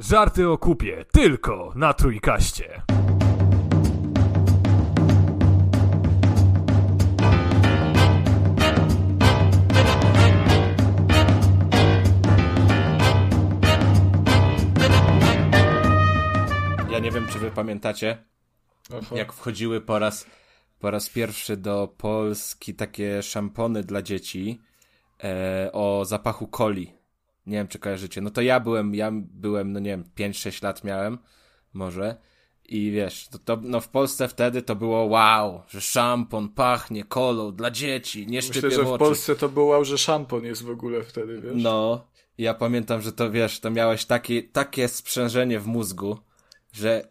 Żarty o kupie tylko na trójkaście. Ja nie wiem, czy wy pamiętacie, Aha. jak wchodziły po raz, po raz pierwszy do Polski takie szampony dla dzieci e, o zapachu coli. Nie wiem, czy kojarzycie. No to ja byłem, ja byłem, no nie wiem, 5-6 lat miałem, może. I wiesz, to, to, no w Polsce wtedy to było wow, że szampon pachnie kolą dla dzieci, nie szczypie Myślę, że w. Polsce to był wow, że szampon jest w ogóle wtedy, wiesz? No, ja pamiętam, że to wiesz, to miałeś takie, takie sprzężenie w mózgu, że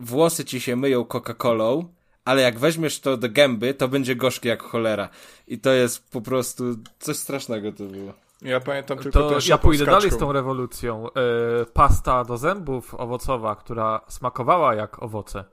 włosy ci się myją Coca-Colą, ale jak weźmiesz to do gęby, to będzie gorzkie jak cholera. I to jest po prostu coś strasznego to było. Ja pamiętam tylko To ten ja pójdę dalej z tą rewolucją. E, pasta do zębów owocowa, która smakowała jak owoce.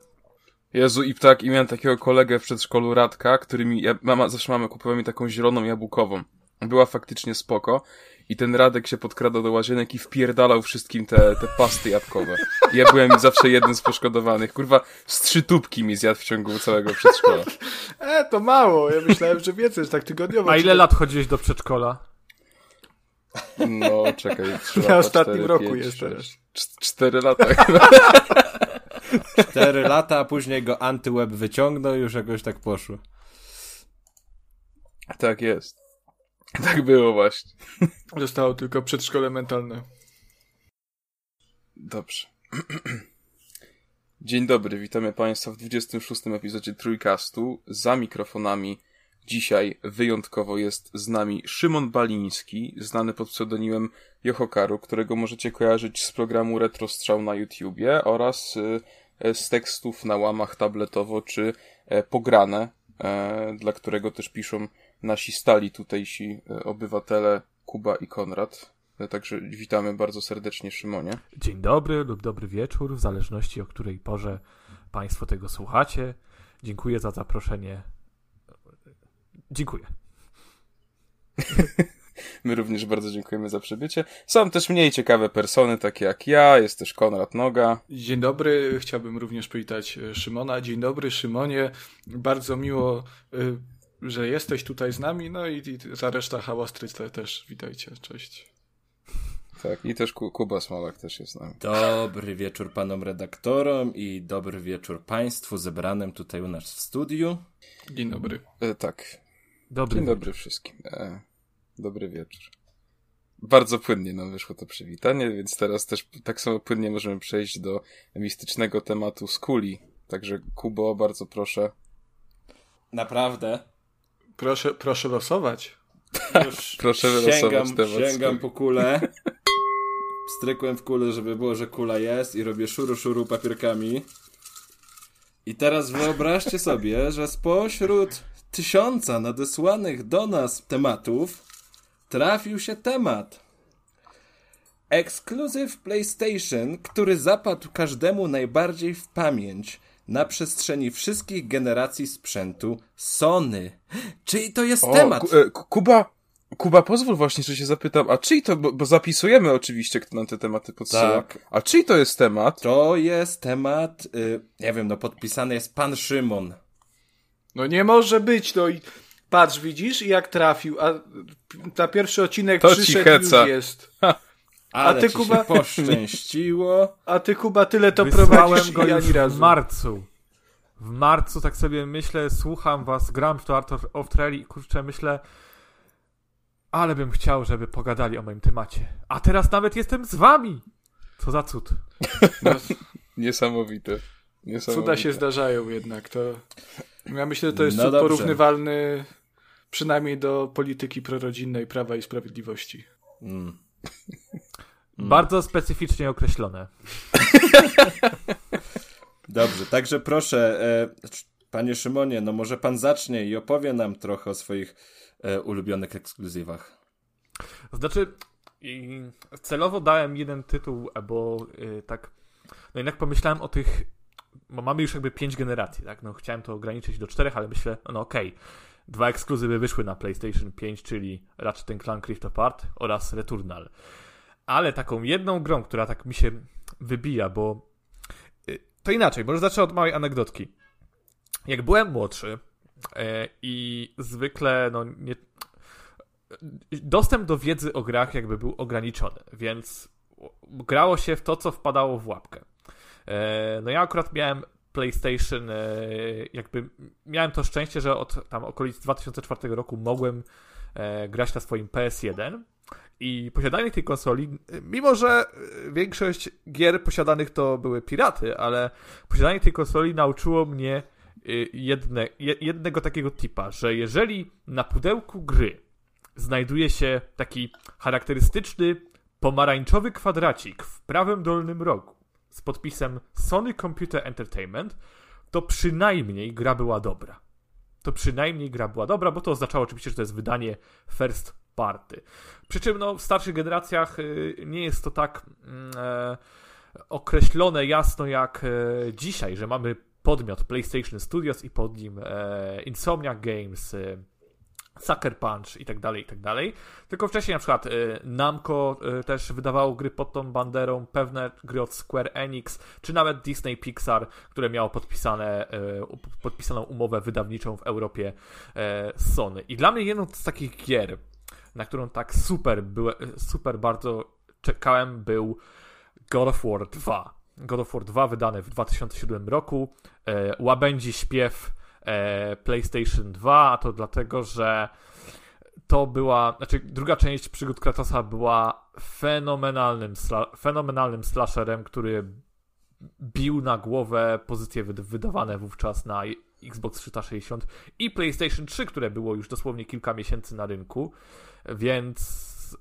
Jezu, i tak, i miałem takiego kolegę w przedszkolu Radka, który mi, ja, mama, zawsze mamy kupował mi taką zieloną jabłkową. Była faktycznie spoko. I ten Radek się podkradał do łazienek i wpierdalał wszystkim te, te pasty jabłkowe. I ja byłem zawsze jednym z poszkodowanych. Kurwa, z trzy tubki mi zjadł w ciągu całego przedszkola. E, to mało, ja myślałem, że więcej, że tak tygodniowo. A ile lat chodziłeś do przedszkola? No, czekaj. trzy Na lata, ostatnim roku teraz. Cz- Cztery lata. Cztery lata, a później go antyweb wyciągnął i już jakoś tak poszło. tak jest. Tak było właśnie. Zostało tylko przedszkole mentalne. Dobrze. Dzień dobry, witamy Państwa w 26. epizodzie Trójkastu. Za mikrofonami dzisiaj wyjątkowo jest z nami Szymon Baliński, znany pod pseudonimem Johokaru, którego możecie kojarzyć z programu Retrostrzał na YouTubie oraz y, z tekstów na łamach tabletowo czy e, pograne, e, dla którego też piszą nasi stali tutejsi e, obywatele Kuba i Konrad. E, Także witamy bardzo serdecznie Szymonie. Dzień dobry lub dobry wieczór, w zależności o której porze Państwo tego słuchacie. Dziękuję za zaproszenie. Dziękuję. My również bardzo dziękujemy za przybycie. Są też mniej ciekawe persony, takie jak ja, jest też Konrad Noga. Dzień dobry, chciałbym również powitać e, Szymona. Dzień dobry, Szymonie. Bardzo miło, y, że jesteś tutaj z nami. No i, i za reszta hałastryce też witajcie. Cześć. Tak, i też Ku- Kuba Smolak też jest z nami. Dobry wieczór panom redaktorom i dobry wieczór państwu zebranym tutaj u nas w studiu. Dzień dobry. E, tak, Dobry. dzień dobry wszystkim. E, dobry wieczór. Bardzo płynnie nam wyszło to przywitanie, więc teraz też tak samo płynnie możemy przejść do mistycznego tematu skuli. Także Kubo, bardzo proszę. Naprawdę. Proszę, proszę losować. Już Proszę wylosować sięgam, temat sięgam po kulę. Strykłem w kulę, żeby było, że kula jest i robię szuru szuru papierkami. I teraz wyobraźcie sobie, że spośród tysiąca nadesłanych do nas tematów trafił się temat. Exclusive PlayStation, który zapadł każdemu najbardziej w pamięć na przestrzeni wszystkich generacji sprzętu Sony. Czyli to jest O, temat. E, Ku- Kuba, Kuba, pozwól właśnie, że się zapytam, a czyj to, bo, bo zapisujemy oczywiście, kto nam te tematy podsyła. Tak. A czyj to jest temat? To jest temat, y, nie wiem, no podpisany jest pan Szymon. No nie może być, no i patrz, widzisz, i jak trafił, a na pierwszy odcinek To ci przyszedł heca. już jest. Ale ty, ci Kuba- się poszczęściło. A ty, Kuba, tyle to prowadzisz go i już ani w razu. marcu. W marcu tak sobie myślę, słucham was, gram w to Art of- of Trail i kurczę myślę, ale bym chciał, żeby pogadali o moim temacie. A teraz nawet jestem z wami! Co za cud. No, Niesamowite. Niesamowite. cuda się zdarzają jednak. To... Ja myślę, że to jest No porównywalny przynajmniej do polityki prorodzinnej Prawa i Sprawiedliwości. Mm. Bardzo specyficznie określone. Dobrze, także proszę, e, panie Szymonie, no może pan zacznie i opowie nam trochę o swoich e, ulubionych ekskluzywach. Znaczy, i celowo dałem jeden tytuł, bo y, tak, no jednak pomyślałem o tych, bo mamy już jakby pięć generacji, tak, no chciałem to ograniczyć do czterech, ale myślę, no okej, dwa ekskluzywy wyszły na PlayStation 5, czyli Ratchet Clank Rift Apart oraz Returnal. Ale taką jedną grą, która tak mi się wybija, bo y, to inaczej, może zacznę od małej anegdotki. Jak byłem młodszy e, i zwykle no nie, dostęp do wiedzy o grach jakby był ograniczony, więc grało się w to, co wpadało w łapkę. E, no ja akurat miałem PlayStation, e, jakby miałem to szczęście, że od tam okolic 2004 roku mogłem e, grać na swoim PS1 i posiadanie tej konsoli, mimo że większość gier posiadanych to były piraty, ale posiadanie tej konsoli nauczyło mnie jedne, jednego takiego tipa, że jeżeli na pudełku gry znajduje się taki charakterystyczny pomarańczowy kwadracik w prawym dolnym rogu z podpisem Sony Computer Entertainment, to przynajmniej gra była dobra. To przynajmniej gra była dobra, bo to oznaczało oczywiście, że to jest wydanie first party. Przy czym no, w starszych generacjach y, nie jest to tak mm, e, określone jasno jak e, dzisiaj, że mamy podmiot PlayStation Studios i pod nim e, Insomniac Games, e, Sucker Punch i tak dalej, i tak dalej. Tylko wcześniej na przykład y, Namco y, też wydawało gry pod tą banderą, pewne gry od Square Enix, czy nawet Disney Pixar, które miało podpisane, y, podpisaną umowę wydawniczą w Europie z Sony. I dla mnie jedną z takich gier, na którą tak super, byłem, super bardzo czekałem, był God of War 2. God of War 2 wydany w 2007 roku. Łabędzi śpiew e, PlayStation 2, a to dlatego, że to była, znaczy druga część przygód Kratosa była fenomenalnym, fenomenalnym slasherem, który bił na głowę pozycje wydawane wówczas na Xbox 360 i PlayStation 3, które było już dosłownie kilka miesięcy na rynku, więc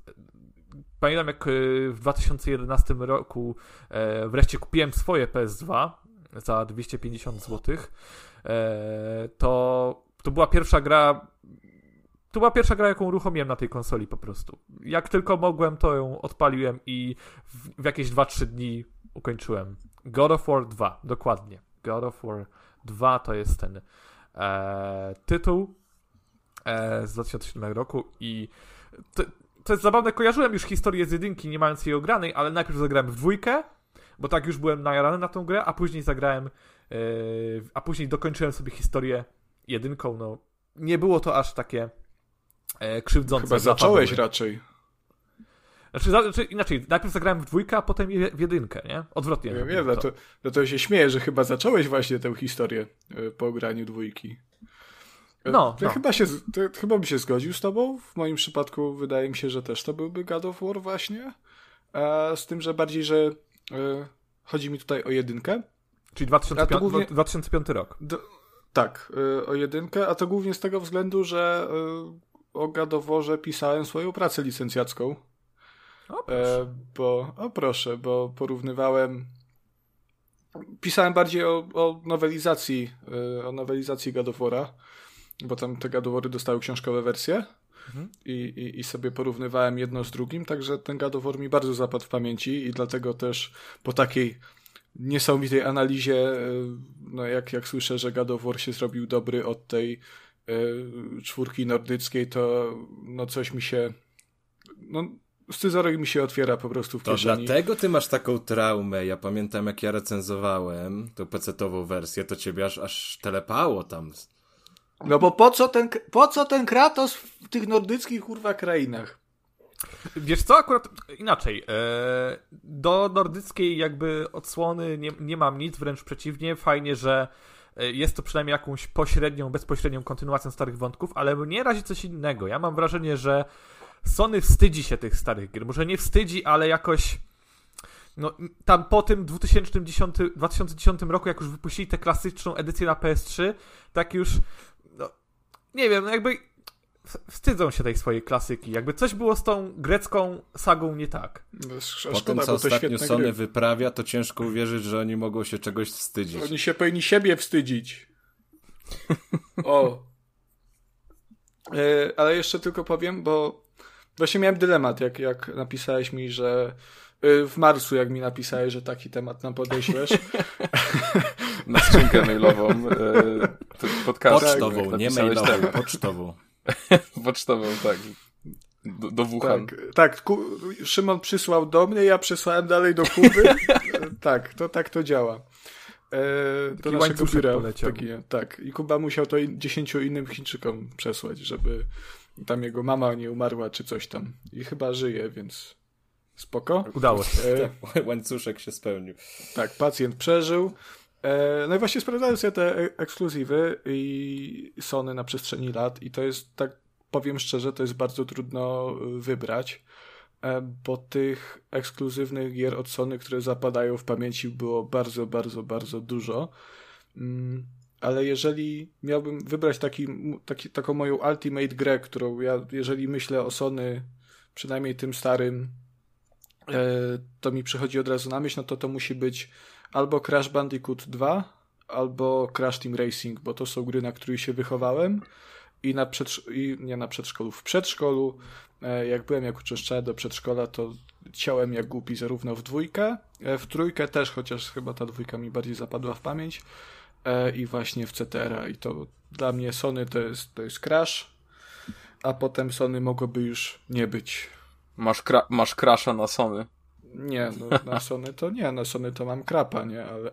pamiętam jak e, w 2011 roku e, wreszcie kupiłem swoje PS2 za 250 zł E, to, to była pierwsza gra. To była pierwsza gra, jaką uruchomiłem na tej konsoli po prostu. Jak tylko mogłem, to ją odpaliłem i w, w jakieś 2-3 dni ukończyłem. God of War 2, dokładnie. God of War 2 to jest ten e, tytuł e, z 2007 roku i to, to jest zabawne, kojarzyłem już historię z jedynki, nie mając jej ogranej, ale najpierw zagrałem w dwójkę, bo tak już byłem najarany na tą grę, a później zagrałem a później dokończyłem sobie historię jedynką, no nie było to aż takie e, krzywdzące. Chyba zacząłeś raczej. Znaczy, znaczy, inaczej, najpierw zagrałem w dwójkę, a potem w jedynkę, nie? Odwrotnie. Ja wiem, to. No to się śmieję, że chyba zacząłeś właśnie tę historię e, po graniu dwójki. E, no, to no. Chyba, się, to chyba bym się zgodził z tobą. W moim przypadku wydaje mi się, że też to byłby God of War właśnie. z tym, że bardziej, że chodzi mi tutaj o jedynkę. Czyli 2005, głównie... 2005 rok. Tak, y, o jedynkę, a to głównie z tego względu, że y, o Gadoworze pisałem swoją pracę licencjacką. O proszę. E, bo, o proszę, bo porównywałem pisałem bardziej o, o nowelizacji y, o nowelizacji Gadowora, bo tam te Gadowory dostały książkowe wersje mhm. i, i, i sobie porównywałem jedno z drugim, także ten Gadowor mi bardzo zapadł w pamięci i dlatego też po takiej niesamowitej analizie, e, no jak, jak słyszę, że God of War się zrobił dobry od tej y, czwórki nordyckiej, to no coś mi się no scyzoryk mi się otwiera po prostu w to kieszeni. dlatego ty masz taką traumę. Ja pamiętam jak ja recenzowałem tą pecetową wersję, to ciebie aż, aż telepało tam. No bo po co ten, po co ten Kratos w tych nordyckich kurwa krainach? Wiesz co, akurat inaczej. E, do nordyckiej jakby odsłony nie, nie mam nic, wręcz przeciwnie. Fajnie, że e, jest to przynajmniej jakąś pośrednią, bezpośrednią kontynuacją starych wątków, ale mnie razi coś innego. Ja mam wrażenie, że Sony wstydzi się tych starych gier. Może nie wstydzi, ale jakoś no, tam po tym 2010, 2010 roku, jak już wypuścili tę klasyczną edycję na PS3, tak już, no, nie wiem, no jakby wstydzą się tej swojej klasyki. Jakby coś było z tą grecką sagą nie tak. No, szkoda, po tym, co ostatnio Sony gry. wyprawia, to ciężko uwierzyć, że oni mogą się czegoś wstydzić. Oni się powinni siebie wstydzić. o. E, ale jeszcze tylko powiem, bo właśnie miałem dylemat, jak, jak napisałeś mi, że e, w marcu, jak mi napisałeś, że taki temat nam podeślesz. Na skrzynkę mailową. E, podcastu. Pocztową, tak, nie mailową, pocztową. Pocztową, tak. Do, do Wuhan. Tak, tak ku, Szymon przysłał do mnie, ja przesłałem dalej do Kuby. tak, to tak to działa. E, do naszego biura. Taki, tak. I Kuba musiał to in- dziesięciu innym Chińczykom przesłać, żeby tam jego mama nie umarła czy coś tam. I chyba żyje, więc spoko. Udało się. E, Tak, łańcuszek się spełnił. tak, pacjent przeżył. E, no i właśnie sprawdzałem sobie te e- ekskluzywy i Sony na przestrzeni lat i to jest, tak powiem szczerze, to jest bardzo trudno y, wybrać, e, bo tych ekskluzywnych gier od Sony, które zapadają w pamięci było bardzo, bardzo, bardzo dużo. Mm, Ale jeżeli miałbym wybrać taki, taki, taką moją ultimate grę, którą ja, jeżeli myślę o Sony, przynajmniej tym starym, e, to mi przychodzi od razu na myśl, no to to musi być albo Crash Bandicoot 2, albo Crash Team Racing, bo to są gry, na których się wychowałem i na przedsz- i nie na przedszkolu, w przedszkolu, e, jak byłem, jak uczęszczałem do przedszkola, to ciałem jak głupi zarówno w dwójkę, e, w trójkę też, chociaż chyba ta dwójka mi bardziej zapadła w pamięć e, i właśnie w CTR-a i to dla mnie Sony to jest, to jest Crash, a potem Sony mogłoby już nie być. Masz, kra- masz crasha na Sony. Nie, no, na Sony to nie, na Sony to mam krapa, nie, ale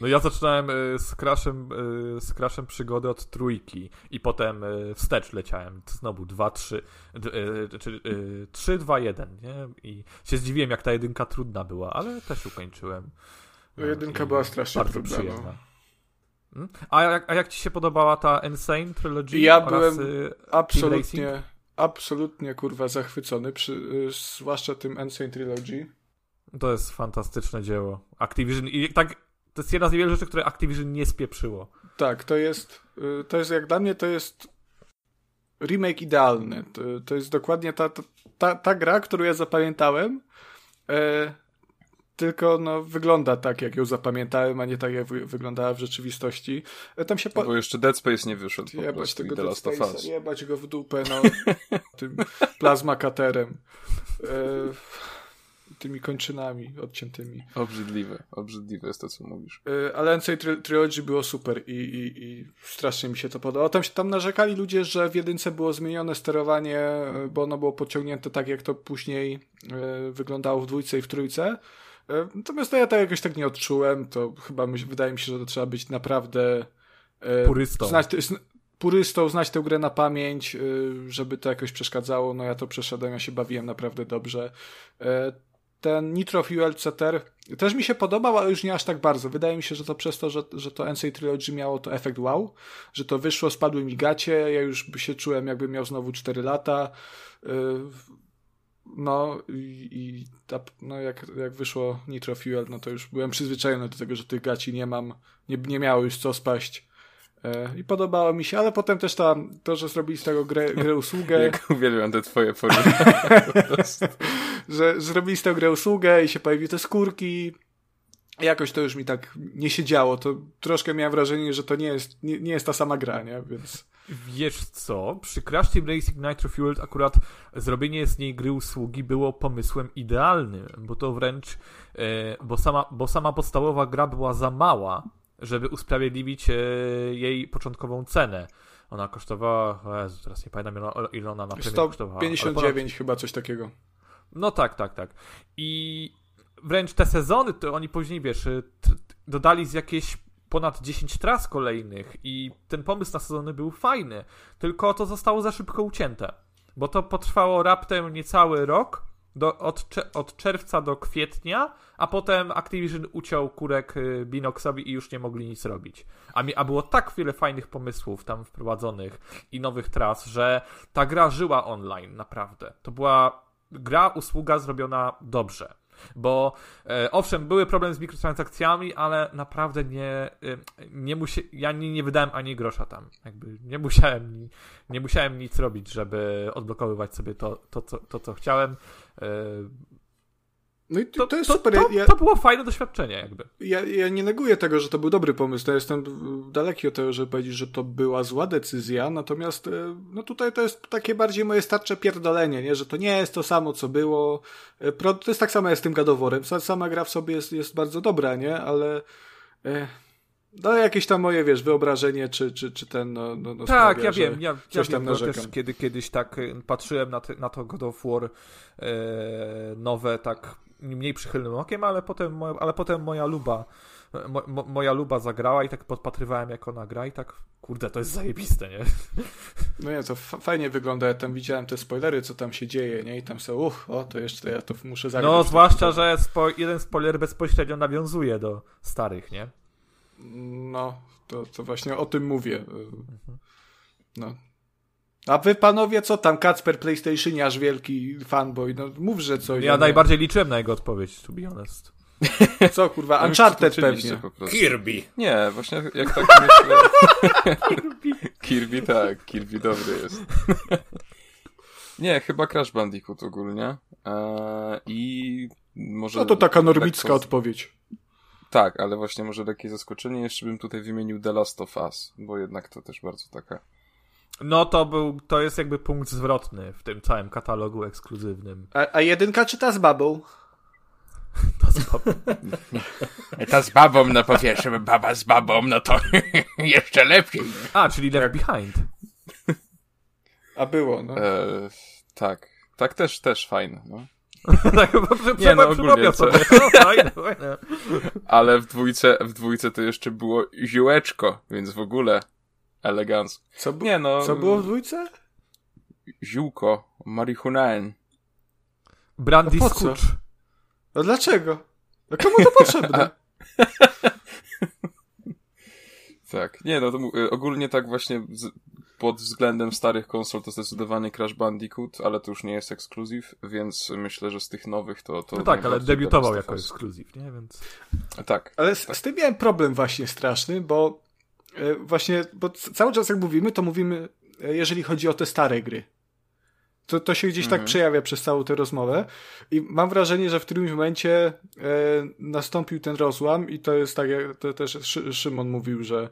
No ja zaczynałem y, z Crashem, y, z Crashem przygody od trójki i potem y, wstecz leciałem. Znowu 2, 3, czyli 3, 2, 1, nie? I się zdziwiłem, jak ta jedynka trudna była, ale też ukończyłem. No, jedynka I była strasznie bardzo trudna, przyjemna. Mm? A jak, a jak ci się podobała ta Insane Trilogy? Ja oraz, byłem absolutnie, absolutnie kurwa zachwycony, przy, y, zwłaszcza tym Insane Trilogy. To jest fantastyczne dzieło. Activision i tak, to jest jedna z niewielu rzeczy, które Activision nie spieprzyło. Tak, to jest, y, to jest jak dla mnie to jest remake idealny. To, to jest dokładnie ta, ta, ta, ta gra, którą ja zapamiętałem, e, tylko no, wygląda tak, jak ją zapamiętałem, a nie tak, jak wy, wyglądała w rzeczywistości. E, tam się po... Bo jeszcze Dead Space nie wyszedł po Jebać i tego The Dead Last of Space'a, Us. jebać go w dupę, no, tym plazma katerem. E, tymi kończynami odciętymi. Obrzydliwe, obrzydliwe jest to, co mówisz. Y, Ale NC Tri- Trilogy było super i, i, i strasznie mi się to podobało. Tam, się- tam narzekali ludzie, że w jedynce było zmienione sterowanie, y, bo ono było podciągnięte tak, jak to później y, wyglądało w dwójce i w trójce. Y, Natomiast no, ja tak jakoś tak nie odczułem. To chyba myśl, wydaje mi się, że to trzeba być naprawdę y, Purystą. Znać, purystą, znać tę grę na pamięć, y, żeby to jakoś przeszkadzało. No ja to przeszedłem, ja się bawiłem naprawdę dobrze. Y, Ten Nitro Fuel CTR też mi się podobał, ale już nie aż tak bardzo. Wydaje mi się, że to przez to, że, że to NC Trilogy miało to efekt wow, że to wyszło, spadły mi gacie, ja już by się czułem jakbym miał znowu 4 lata. No i, i ta, no jak, jak wyszło Nitro Fuel, no to już byłem przyzwyczajony do tego, że tych gaci nie mam, nie, nie miało już co spaść. E, I podobało mi się, ale potem też ta, to, że zrobili z tego grę, grę usługę, Jak uwielbiam te twoje porównania. że zrobili z tego grę usługę i się pojawiły te skórki. Jakoś to już mi tak nie siedziało. To troszkę miałem wrażenie, że to nie jest, nie, nie jest ta sama gra, nie? Więc Wiesz co? Przy Crash Team Racing Nitro Fueled akurat zrobienie z niej gry usługi było pomysłem idealnym, bo to wręcz, e, bo, sama, bo sama podstawowa gra była za mała, żeby usprawiedliwić e, jej początkową cenę. Ona kosztowała, o Jezu, teraz nie pamiętam ile- ona na premierze kosztowała. ale ponad 159 chyba coś takiego. no tak, tak, tak. I wręcz te sezony, to oni później, wiesz, dodali z jakieś ponad 10 tras kolejnych i ten pomysł na sezony był fajny, tylko to zostało za szybko ucięte, bo to potrwało raptem niecały rok, do, od, od czerwca do kwietnia, a potem Activision uciął kurek y, Binoxowi i już nie mogli nic robić. A, mi, a było tak wiele fajnych pomysłów tam wprowadzonych i nowych tras, że ta gra żyła online, naprawdę. To była gra, usługa zrobiona dobrze. Bo e, owszem, były problemy z mikrotransakcjami, ale naprawdę nie, e, nie musie, ja nie, nie wydałem ani grosza tam. Jakby nie musiałem, ni- nie musiałem nic robić, żeby odblokowywać sobie to, to, co, to co chciałem. E, No i to, to, jest to, super. To, ja, to było fajne doświadczenie, jakby. ja, ja nie neguję tego, że to był dobry pomysł. Ja jestem daleki od tego, żeby powiedzieć, że to była zła decyzja. Natomiast e, no tutaj to jest takie bardziej moje starcze pierdolenie, nie? że to nie jest to samo, co było. E, Pro, to jest tak samo jak z tym gadoworem. Sama gra w sobie jest, jest bardzo dobra, nie? Ale e, No jakieś tam moje, wiesz, wyobrażenie, czy, czy, czy ten, no, no, no Tak, sprawia, ja wiem, ja, ja coś wiem, tam narzekam. też kiedy, kiedyś tak y, patrzyłem na, te, na to God of War e, nowe tak mniej przychylnym okiem, ale potem, moja, ale potem moja luba mo, mo, moja luba zagrała i tak podpatrywałem jak ona gra i tak, kurde, to jest zajebiste, nie? No nie, to fa- fajnie wygląda, ja tam widziałem te spoilery, co tam się dzieje, nie? I tam są, uch, o, to jeszcze ja to muszę zagrać. No, zwłaszcza, że spo, jeden spoiler bezpośrednio nawiązuje do starych, nie? No, to, to właśnie o tym mówię. No. A wy panowie, co tam? Kacper PlayStation, aż wielki fanboy, no mów, że coś. Ja no nie. najbardziej liczyłem na jego odpowiedź, to be honest. Co kurwa, No, Uncharted pewnie. Po prostu. Kirby. Nie, właśnie jak tak myślę... Kirby, tak, Kirby dobry jest. Nie, chyba Crash Bandicoot ogólnie. Eee, I może... No to taka normicka lekko- odpowiedź. Tak, ale właśnie może lekkie zaskoczenie. Jeszcze bym tutaj wymienił The Last of Us, bo jednak to też bardzo taka... No to był, to jest jakby punkt zwrotny w tym całym katalogu ekskluzywnym. A, a jedynka czy ta z babą? To spoko. Ta z babą, no po pierwsze, baba z babą, no to jeszcze lepiej. A, czyli Left Behind. A było, no. Eee, tak, tak też, też fajne, no. tak, bo przy, Nie, no, ogólnie, sobie. No, fajne, fajne. Ale w dwójce, w dwójce to jeszcze było ziółeczko, więc w ogóle elegancko. Co, bu- Nie no, co było w dwójce? ziółko, marihunaen. Brandy No? Scooch. No dlaczego? No komu to potrzebne? Tak, nie no, to y, ogólnie tak właśnie z, pod względem starych konsol to zdecydowanie Crash Bandicoot, ale to już nie jest ekskluzyw, więc myślę, że z tych nowych to... to No tak, ale debiutował jako ekskluzyw, nie? Więc... Tak, Ale z, z tym miałem problem właśnie straszny, bo właśnie, bo cały czas jak mówimy, to mówimy, e, jeżeli chodzi o te stare gry. To, to się gdzieś tak Mhm. przejawia przez całą tę rozmowę i mam wrażenie, że w którymś momencie e, nastąpił ten rozłam i to jest tak, jak to też Szy, Szymon mówił, że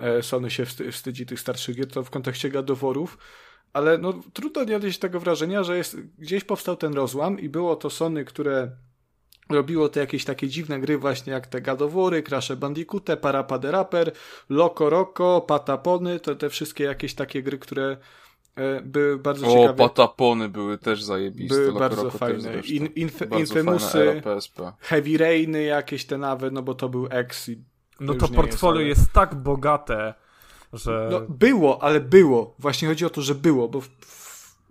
e, Sony się wsty, wstydzi tych starszych gier, to w kontekście gadoworów, ale no, trudno nie odnieść tego wrażenia, że jest, gdzieś powstał ten rozłam i było to Sony, które robiło te jakieś takie dziwne gry właśnie jak te Gadowory, Crash Bandicoot, Parappa the Rapper, Loco Roco, Patapony, to te wszystkie jakieś takie gry, które e, były bardzo o, ciekawe. patapony były też zajebiste. Były Loco bardzo Roco fajne. In, inf, Bardzo Infamousy. Heavy Rainy jakieś te nawet, no bo to był X i No to portfolio jest, jest, ale- tak bogate, że... No, było, ale było. Właśnie chodzi o to, że było, bo w, w,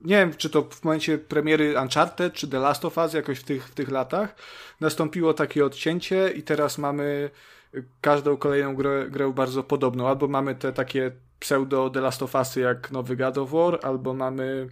nie wiem, czy to w momencie premiery Uncharted, czy The Last of Us, jakoś w tych, w tych latach, nastąpiło takie odcięcie i teraz mamy każdą kolejną grę, grę bardzo podobną. Albo mamy te takie pseudo The Last of Usy jak nowy God of War, albo mamy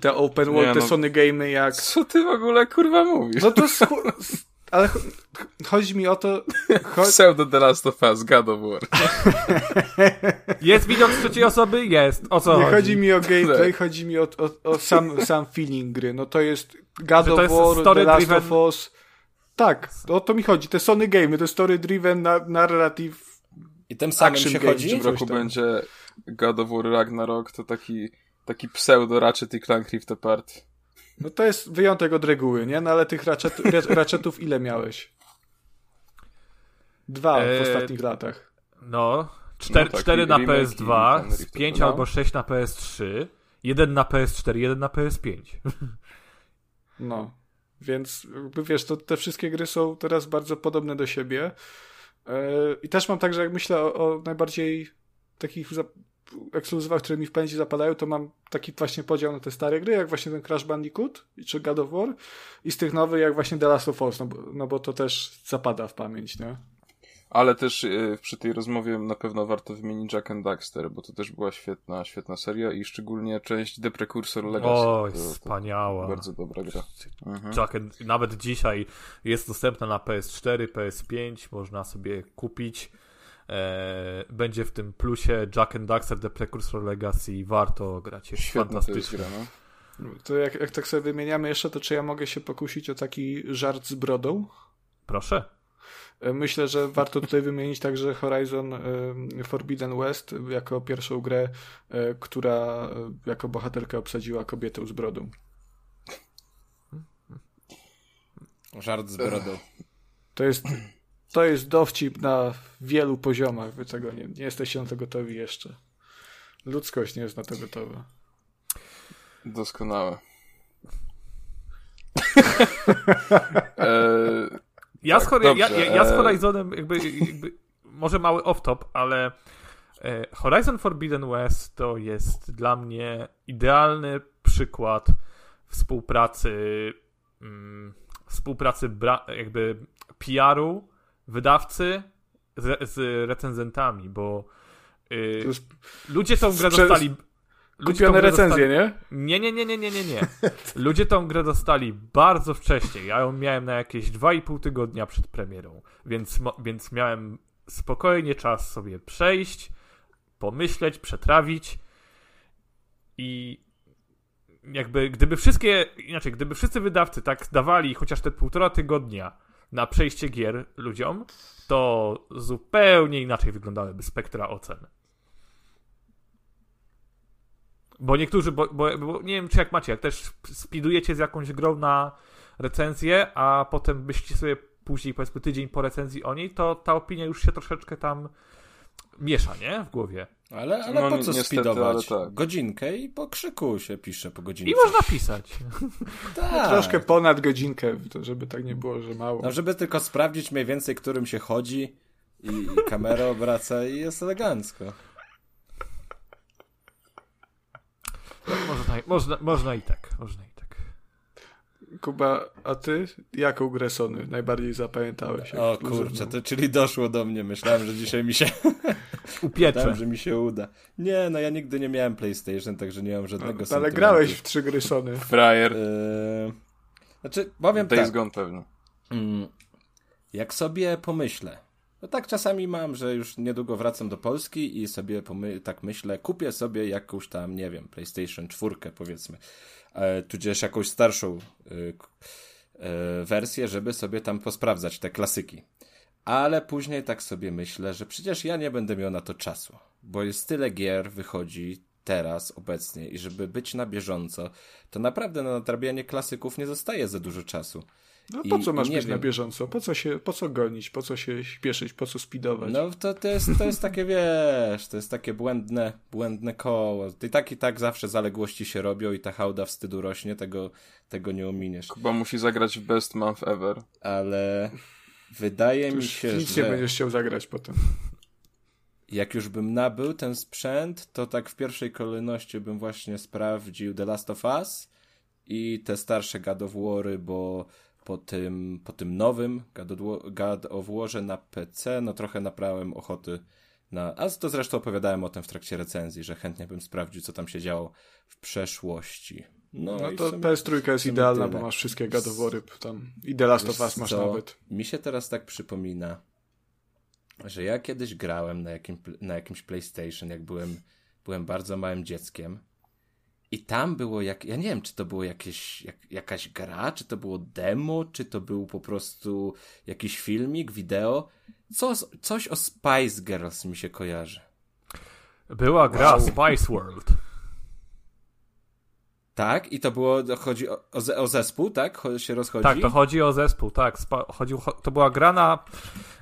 te open world, Nie, te no. Sony Gamey jak... Co ty w ogóle kurwa mówisz? No to... schu- s- ale ch- chodzi mi o to... Cho- Pseudo The Last of Us, God of War. Jest widok z trzeciej osoby? Jest. O co Nie chodzi? chodzi mi o gameplay, Tak. chodzi mi o, o, o sam, sam feeling gry. No to jest God of War, story The Last driven- of Us. Tak, o to mi chodzi. Te Sony Game, to story driven na, narrative. I tym samym Action się game, W chodzi? tym coś roku będzie God of War Ragnarok, to taki, taki pseudo Ratchet i Clank Rift Apart. No to jest wyjątek od reguły, nie? No ale tych ratchet, ra- ratchetów ile miałeś? Dwa w Eee, ostatnich latach. No, 4, No tak, cztery na remake i PS2, ten Rift 5 no. albo 6 na PS3, jeden na PS4, jeden na PS5. No. Więc jakby wiesz, to te wszystkie gry są teraz bardzo podobne do siebie. Yy, I też mam tak, że jak myślę o, o najbardziej takich ekskluzywach, które mi w pamięci zapadają, to mam taki właśnie podział na te stare gry, jak właśnie ten Crash Bandicoot czy God of War i z tych nowych jak właśnie The Last of Us, no bo, no bo to też zapada w pamięć, nie? Ale też y, przy tej rozmowie na pewno warto wymienić Jack and Daxter, bo to też była świetna, świetna seria i szczególnie część The Precursor Legacy. To- to wspaniała. Bardzo dobra gra. Mhm. Jack and, nawet dzisiaj jest dostępna na PS4, PS5, można sobie kupić. E, będzie w tym plusie Jack and Daxter The Precursor Legacy. Warto grać, jest Świetna to jest fantastyczna. gra, no. To jak, jak tak sobie wymieniamy jeszcze, to czy ja mogę się pokusić o taki żart z brodą? Proszę. E, Myślę, że warto tutaj wymienić także Horizon e, Forbidden West jako pierwszą grę, która jako bohaterkę obsadziła kobietę z brodą. Żart z brodą. To jest to jest dowcip na wielu poziomach. Wy tego nie, nie jesteście na to gotowi jeszcze. Ludzkość nie jest na to gotowa. Doskonałe. e, Ja, Tak, z, Hori- ja, ja, ja z e- Horizonem jakby, jakby może mały off-top, ale e, Horizon Forbidden West to jest dla mnie idealny przykład współpracy mm, współpracy bra- jakby PR-u, wydawcy z, z recenzentami, bo y, jest ludzie tą grę dostali ludzie kupione recenzje, dostali- nie? nie, nie, nie, nie, nie, nie. Ludzie tą grę dostali bardzo wcześnie. Ja ją miałem na jakieś 2,5 tygodnia przed premierą, więc, więc miałem spokojnie czas sobie przejść, pomyśleć, przetrawić i jakby gdyby wszystkie, inaczej, gdyby wszyscy wydawcy tak dawali chociaż te półtora tygodnia na przejście gier ludziom, to zupełnie inaczej wyglądałyby spektra ocen. Bo niektórzy, bo, bo, bo nie wiem czy jak macie, jak też speedujecie z jakąś grą na recenzję, a potem byście sobie później, powiedzmy tydzień po recenzji o niej, to ta opinia już się troszeczkę tam miesza, nie? W głowie. Ale, ale No, po co niestety, speedować? tak. Godzinkę i po krzyku się pisze po godzince. I można pisać. tak. Troszkę ponad godzinkę, żeby tak nie było, że mało. No, żeby tylko sprawdzić mniej więcej, którym się chodzi i, i kamera obraca i jest elegancko. Można, można, można i tak, można i tak. Kuba, a ty jaką grę Sony najbardziej zapamiętałeś? O kurczę, to czyli doszło do mnie. Myślałem, że dzisiaj mi się Upiecze. Myślałem, że mi się uda. Nie, no ja nigdy nie miałem PlayStation, także nie mam No, żadnego ale sentymentu. grałeś w trzy gry Sony. frajer. Eee, znaczy, powiem Days tak. Gone pewnie. Mm, Jak sobie pomyślę, no tak czasami mam, że już niedługo wracam do Polski i sobie pomy- tak myślę, kupię sobie jakąś tam, nie wiem, PlayStation 4 powiedzmy, e, tudzież jakąś starszą e, e, wersję, żeby sobie tam posprawdzać te klasyki. Ale później tak sobie myślę, że przecież ja nie będę miał na to czasu, bo jest tyle gier wychodzi teraz, obecnie i żeby być na bieżąco, to naprawdę na nadrabianie klasyków nie zostaje za dużo czasu. No I- po co i masz nie być na wiem. bieżąco? Po co, się, po co gonić? Po co się śpieszyć? Po co speedować? No to, to, jest, to jest takie, wiesz, to jest takie błędne, błędne koło. I tak i tak zawsze zaległości się robią i ta hałda wstydu rośnie, tego, tego nie ominiesz. Kuba musi zagrać w Best Month Ever. Ale wydaje mi się, nic nie że będziesz chciał zagrać potem. jak już bym nabył ten sprzęt, to tak w pierwszej kolejności bym właśnie sprawdził The Last of Us i te starsze God of War'y, bo po tym, po tym nowym God of, War'ze na PC, no trochę nabrałem ochoty na... A to zresztą opowiadałem o tym w trakcie recenzji, że chętnie bym sprawdził, co tam się działo w przeszłości. No, No to sumie- PS3 jest idealna, tyle. bo masz wszystkie God of War'y tam. I The Last of Us masz co? nawet. Mi się teraz tak przypomina, że ja kiedyś grałem na, jakim, na jakimś PlayStation, jak byłem, byłem bardzo małym dzieckiem. I tam było jak. Ja nie wiem, czy to było jakieś, jak, jakaś gra, czy to było demo, czy to był po prostu jakiś filmik, wideo. Co, coś o Spice Girls mi się kojarzy. Była gra Wow. Spice World. Tak? I to było. Chodzi o, o, ze- o zespół, tak? Cho- się rozchodzi? Tak, to chodzi o zespół, tak. Spa- to była gra na.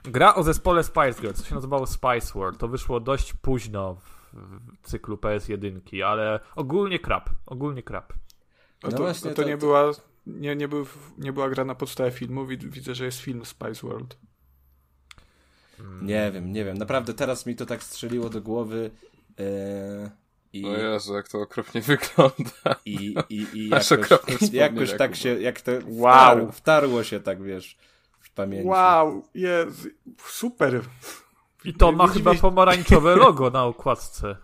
Gra o zespole Spice Girls, co się nazywało Spice World. To wyszło dość późno w, w cyklu PS1, ale ogólnie krap. Ogólnie krap. A No to, właśnie, to to- nie to- była. Nie, nie, był, nie była gra na podstawie filmu. Wid- Widzę, że jest film Spice World. Nie wiem, nie wiem. Naprawdę teraz mi to tak strzeliło do głowy. Yy, I, O Jezu, jak to okropnie wygląda. i, i, i jakoś, wspomnienia, jakoś tak się, jak to Wow. wtarło, wtarło się tak, wiesz, w pamięci. Wow, jest super. I to ma chyba pomarańczowe logo na okładce.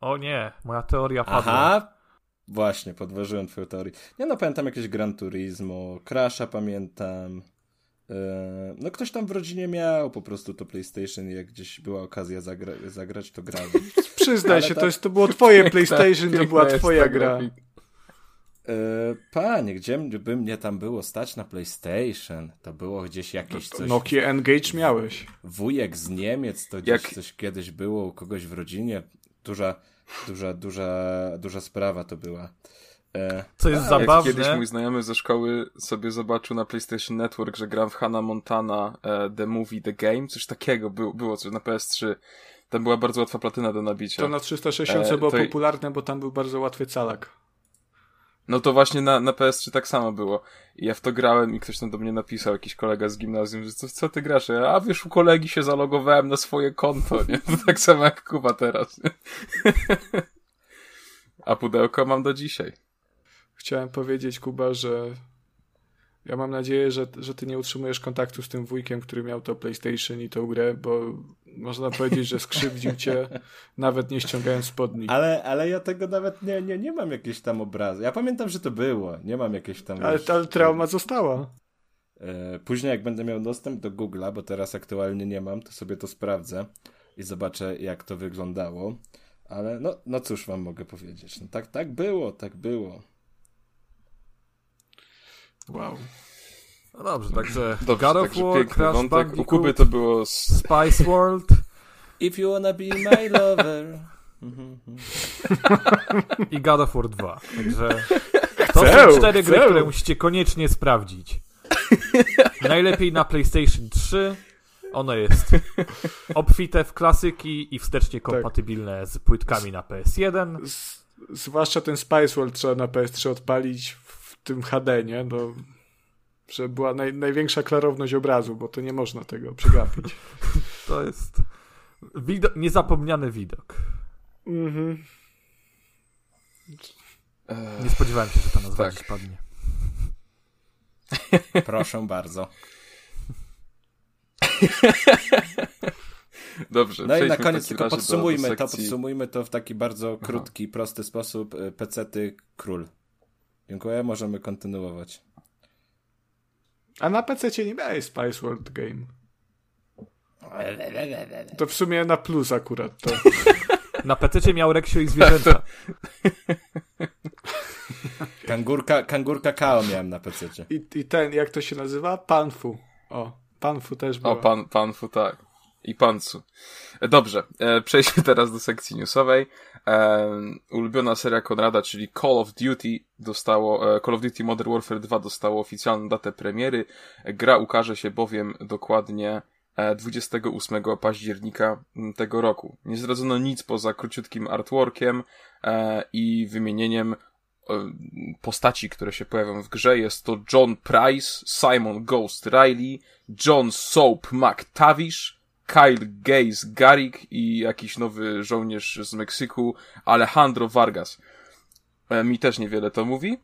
O nie, moja teoria padła. Aha, właśnie, podważyłem twoją teorię. Nie no, pamiętam jakieś Gran Turismo, Crasha pamiętam. Yy, no ktoś tam w rodzinie miał po prostu to PlayStation i jak gdzieś była okazja zagra zagrać, to grałem. Przyznaj Ale się, tak- to, jest, to było twoje PlayStation, to była Piękna twoja gra. grafika. Yy, panie, gdzie by mnie tam było stać na PlayStation? To było gdzieś jakieś coś... Nokia Engage miałeś. wujek z Niemiec, to gdzieś Jak- coś kiedyś było u kogoś w rodzinie. Duża, duża, duża, duża sprawa to była. E, Co jest A, Jak zabawne. kiedyś mój znajomy ze szkoły sobie zobaczył na PlayStation Network, że gram w Hannah Montana e, The Movie, The Game, coś takiego było, było coś na PS3. Tam była bardzo łatwa platyna do nabicia. To na 360 E, było to- popularne, bo tam był bardzo łatwy calak. No to właśnie na, na PS3 tak samo było. I ja w to grałem i ktoś tam do mnie napisał, jakiś kolega z gimnazjum, że co, co ty grasz? Ja, A wiesz, u kolegi się zalogowałem na swoje konto, nie? To tak samo jak Kuba teraz, nie? A pudełko mam do dzisiaj. Chciałem powiedzieć, Kuba, że ja mam nadzieję, że, że ty nie utrzymujesz kontaktu z tym wujkiem, który miał to PlayStation i tą grę, bo można powiedzieć, że skrzywdził cię, nawet nie ściągając spodni. ale, ale ja tego nawet nie, nie, nie mam jakiejś tam obrazu. Ja pamiętam, że to było. Nie mam jakiejś tam... Ale, wiesz, ale trauma została. E, Później jak będę miał dostęp do Google'a, bo teraz aktualnie nie mam, to sobie to sprawdzę i zobaczę jak to wyglądało. Ale no, no cóż wam mogę powiedzieć. No tak, tak było, tak było. Wow. No dobrze, także Dobrze, God of także War, Crash wątek. U Kuby to było... Spice World If you wanna be my lover. I God of War 2. Także to Chcę, są cztery gry, chcę. które musicie koniecznie sprawdzić. Najlepiej na PlayStation 3. Ono jest obfite w klasyki i wstecznie kompatybilne z płytkami na PS1. Z, zwłaszcza ten Spice World trzeba na PS3 odpalić w tym HD, nie? No, żeby była naj, największa klarowność obrazu, bo to nie można tego przegapić. To jest widok, niezapomniany widok. Mhm. e, Nie spodziewałem się, że ta nazwa Tak. padnie. Proszę bardzo. Dobrze, No i na koniec tylko do- podsumujmy do to, podsumujmy to w taki bardzo krótki, prosty sposób. E, Pecety król. Dziękuję, możemy kontynuować. A na PC nie miałeś Spice World Game. To w sumie na plus akurat to. Na PC miał Reksio i zwierzęta. Kangurka, kangurka Kao miałem na pececie. I, I ten, jak to się nazywa? Panfu. O, Panfu też był. O, pan, panfu, tak. I pancu. E, Dobrze, e, przejdźmy teraz do sekcji newsowej. E, ulubiona seria Konrada, czyli Call of Duty dostało, e, Call of Duty Modern Warfare 2 dostało oficjalną datę premiery. E, Gra ukaże się bowiem dokładnie e, 28 października m, tego roku. Nie zdradzono nic poza króciutkim artworkiem e, i wymienieniem e, postaci, które się pojawią w grze. Jest to John Price, Simon Ghost Riley, John Soap McTavish, Kyle Gaze Garrick i jakiś nowy żołnierz z Meksyku, Alejandro Vargas. E, mi też niewiele to mówi,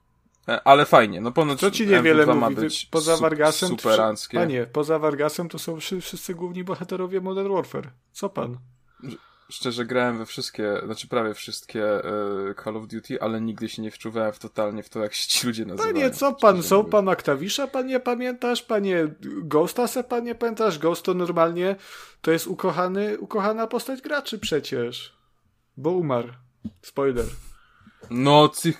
e, ale fajnie. No ponoć Co ci niewiele MW2 ma mówi? Wy- być Poza Vargasem? superanckie. Panie, poza Vargasem to są wszy- wszyscy główni bohaterowie Modern Warfare. Co pan? Szczerze grałem we wszystkie, znaczy prawie wszystkie e, Call of Duty, ale nigdy się nie wczuwałem w totalnie w to, jak się ci ludzie nazywają. Panie, co pan? Są pan Aktawisza, pan nie pamiętasz? Panie Ghosta se pan nie pamiętasz? Ghost to normalnie to jest ukochany, ukochana postać graczy przecież. Bo umarł. Spoiler. No, ty...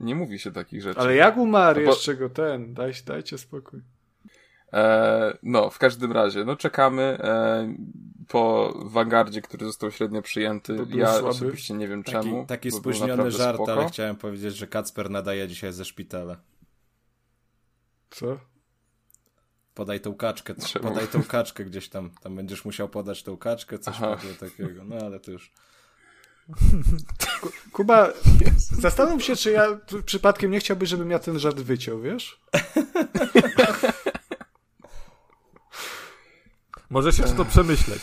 Nie mówi się takich rzeczy. Ale jak umarł No bo- jeszcze go ten? Daj, dajcie spokój. E, no, w każdym razie, no czekamy e, po Vanguardzie, który został średnio przyjęty. Ja słaby. osobiście nie wiem Taki, czemu. taki spóźniony żart, spoko. ale chciałem powiedzieć, że Kacper nadaje dzisiaj ze szpitala. Co? Podaj tą kaczkę, Czemu? podaj tą kaczkę gdzieś tam. Tam będziesz musiał podać tą kaczkę, coś Aha. takiego, takiego. No ale to już. Kuba, zastanów się, czy ja przypadkiem nie chciałbyś, żebym ja ten żart wyciął, wiesz? Możesz jeszcze to przemyśleć.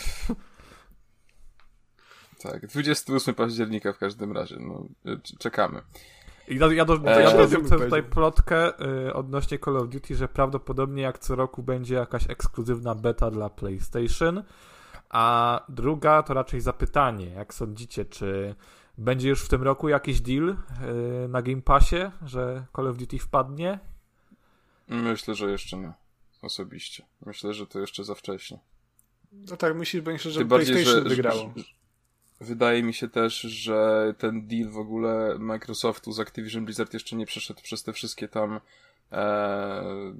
Tak, 28 października w każdym razie. No, e, czekamy. I ja, ja, do, Eee, ja dorzucę tutaj plotkę y, odnośnie Call of Duty, że prawdopodobnie jak co roku będzie jakaś ekskluzywna beta dla PlayStation, a druga to raczej zapytanie, jak sądzicie, czy będzie już w tym roku jakiś deal y, na Game Passie, że Call of Duty wpadnie? Myślę, że jeszcze nie. Osobiście. Myślę, że to jeszcze za wcześnie. No tak, myślisz, będzie, że bardziej, PlayStation że, wygrało. że, wydaje mi się też, że ten deal w ogóle Microsoftu z Activision Blizzard jeszcze nie przeszedł przez te wszystkie tam e,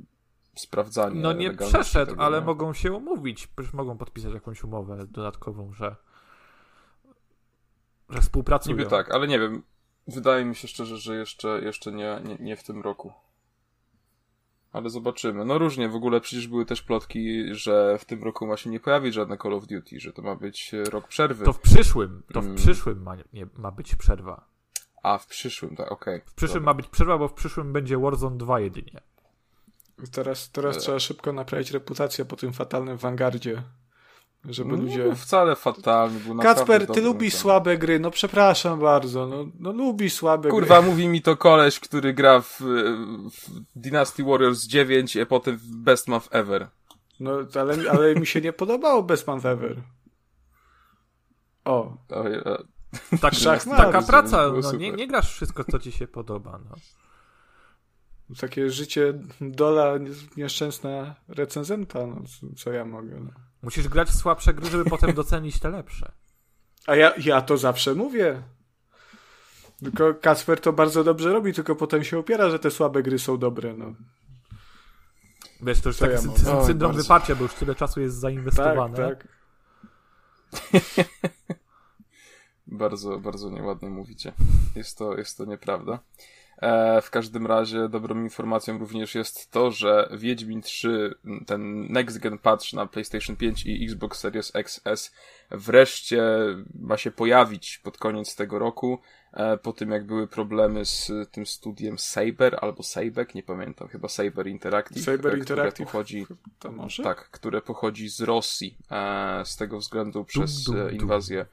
sprawdzanie. No nie przeszedł, tego, ale nie? mogą się umówić, przecież mogą podpisać jakąś umowę dodatkową, że że współpracują. Niby tak, ale nie wiem. Wydaje mi się szczerze, że jeszcze, jeszcze nie, nie, nie w tym roku. Ale zobaczymy. No różnie, w ogóle przecież były też plotki, że w tym roku ma się nie pojawić żadne Call of Duty, że to ma być rok przerwy. To w przyszłym, to w Mm. przyszłym ma, nie, ma być przerwa. A, w przyszłym, tak, okej. W przyszłym Dobra. ma być przerwa, bo w przyszłym będzie Warzone 2 jedynie. Teraz, teraz E. trzeba szybko naprawić reputację po tym fatalnym Vanguardzie. Żeby No, nie ludzie... był wcale fatalny, był Kacper, ty lubisz ten. słabe gry, no przepraszam bardzo, no, no lubisz słabe Kurwa, gry. mówi mi to koleś, który gra w, w Dynasty Warriors 9, a potem w Best Month Ever. No, ale, ale mi się nie podobało Best Man Ever. O, e, Tak, taka praca, no, nie, nie grasz wszystko, co ci się podoba. No. takie życie dola nieszczęsna recenzenta, no co- co ja mogę. No. Musisz grać w słabsze gry, żeby potem docenić te lepsze. A ja, ja to zawsze mówię. Tylko Kacper to bardzo dobrze robi, tylko potem się opiera, że te słabe gry są dobre. No. Wiesz, to już Co taki ja sy- sy- syndrom bardzo. wyparcia, bo już tyle czasu jest Tak, zainwestowane. tak. bardzo, bardzo nieładnie mówicie. Jest to, jest to nieprawda. E, w każdym razie dobrą informacją również jest to, że Wiedźmin 3, ten next gen patch na PlayStation 5 i Xbox Series XS wreszcie ma się pojawić pod koniec tego roku, e, po tym jak były problemy z tym studiem Saber albo Sabek, nie pamiętam, chyba Saber Interactive, Saber które Interactive. pochodzi To może? tak, które pochodzi z Rosji, e, z tego względu przez inwazję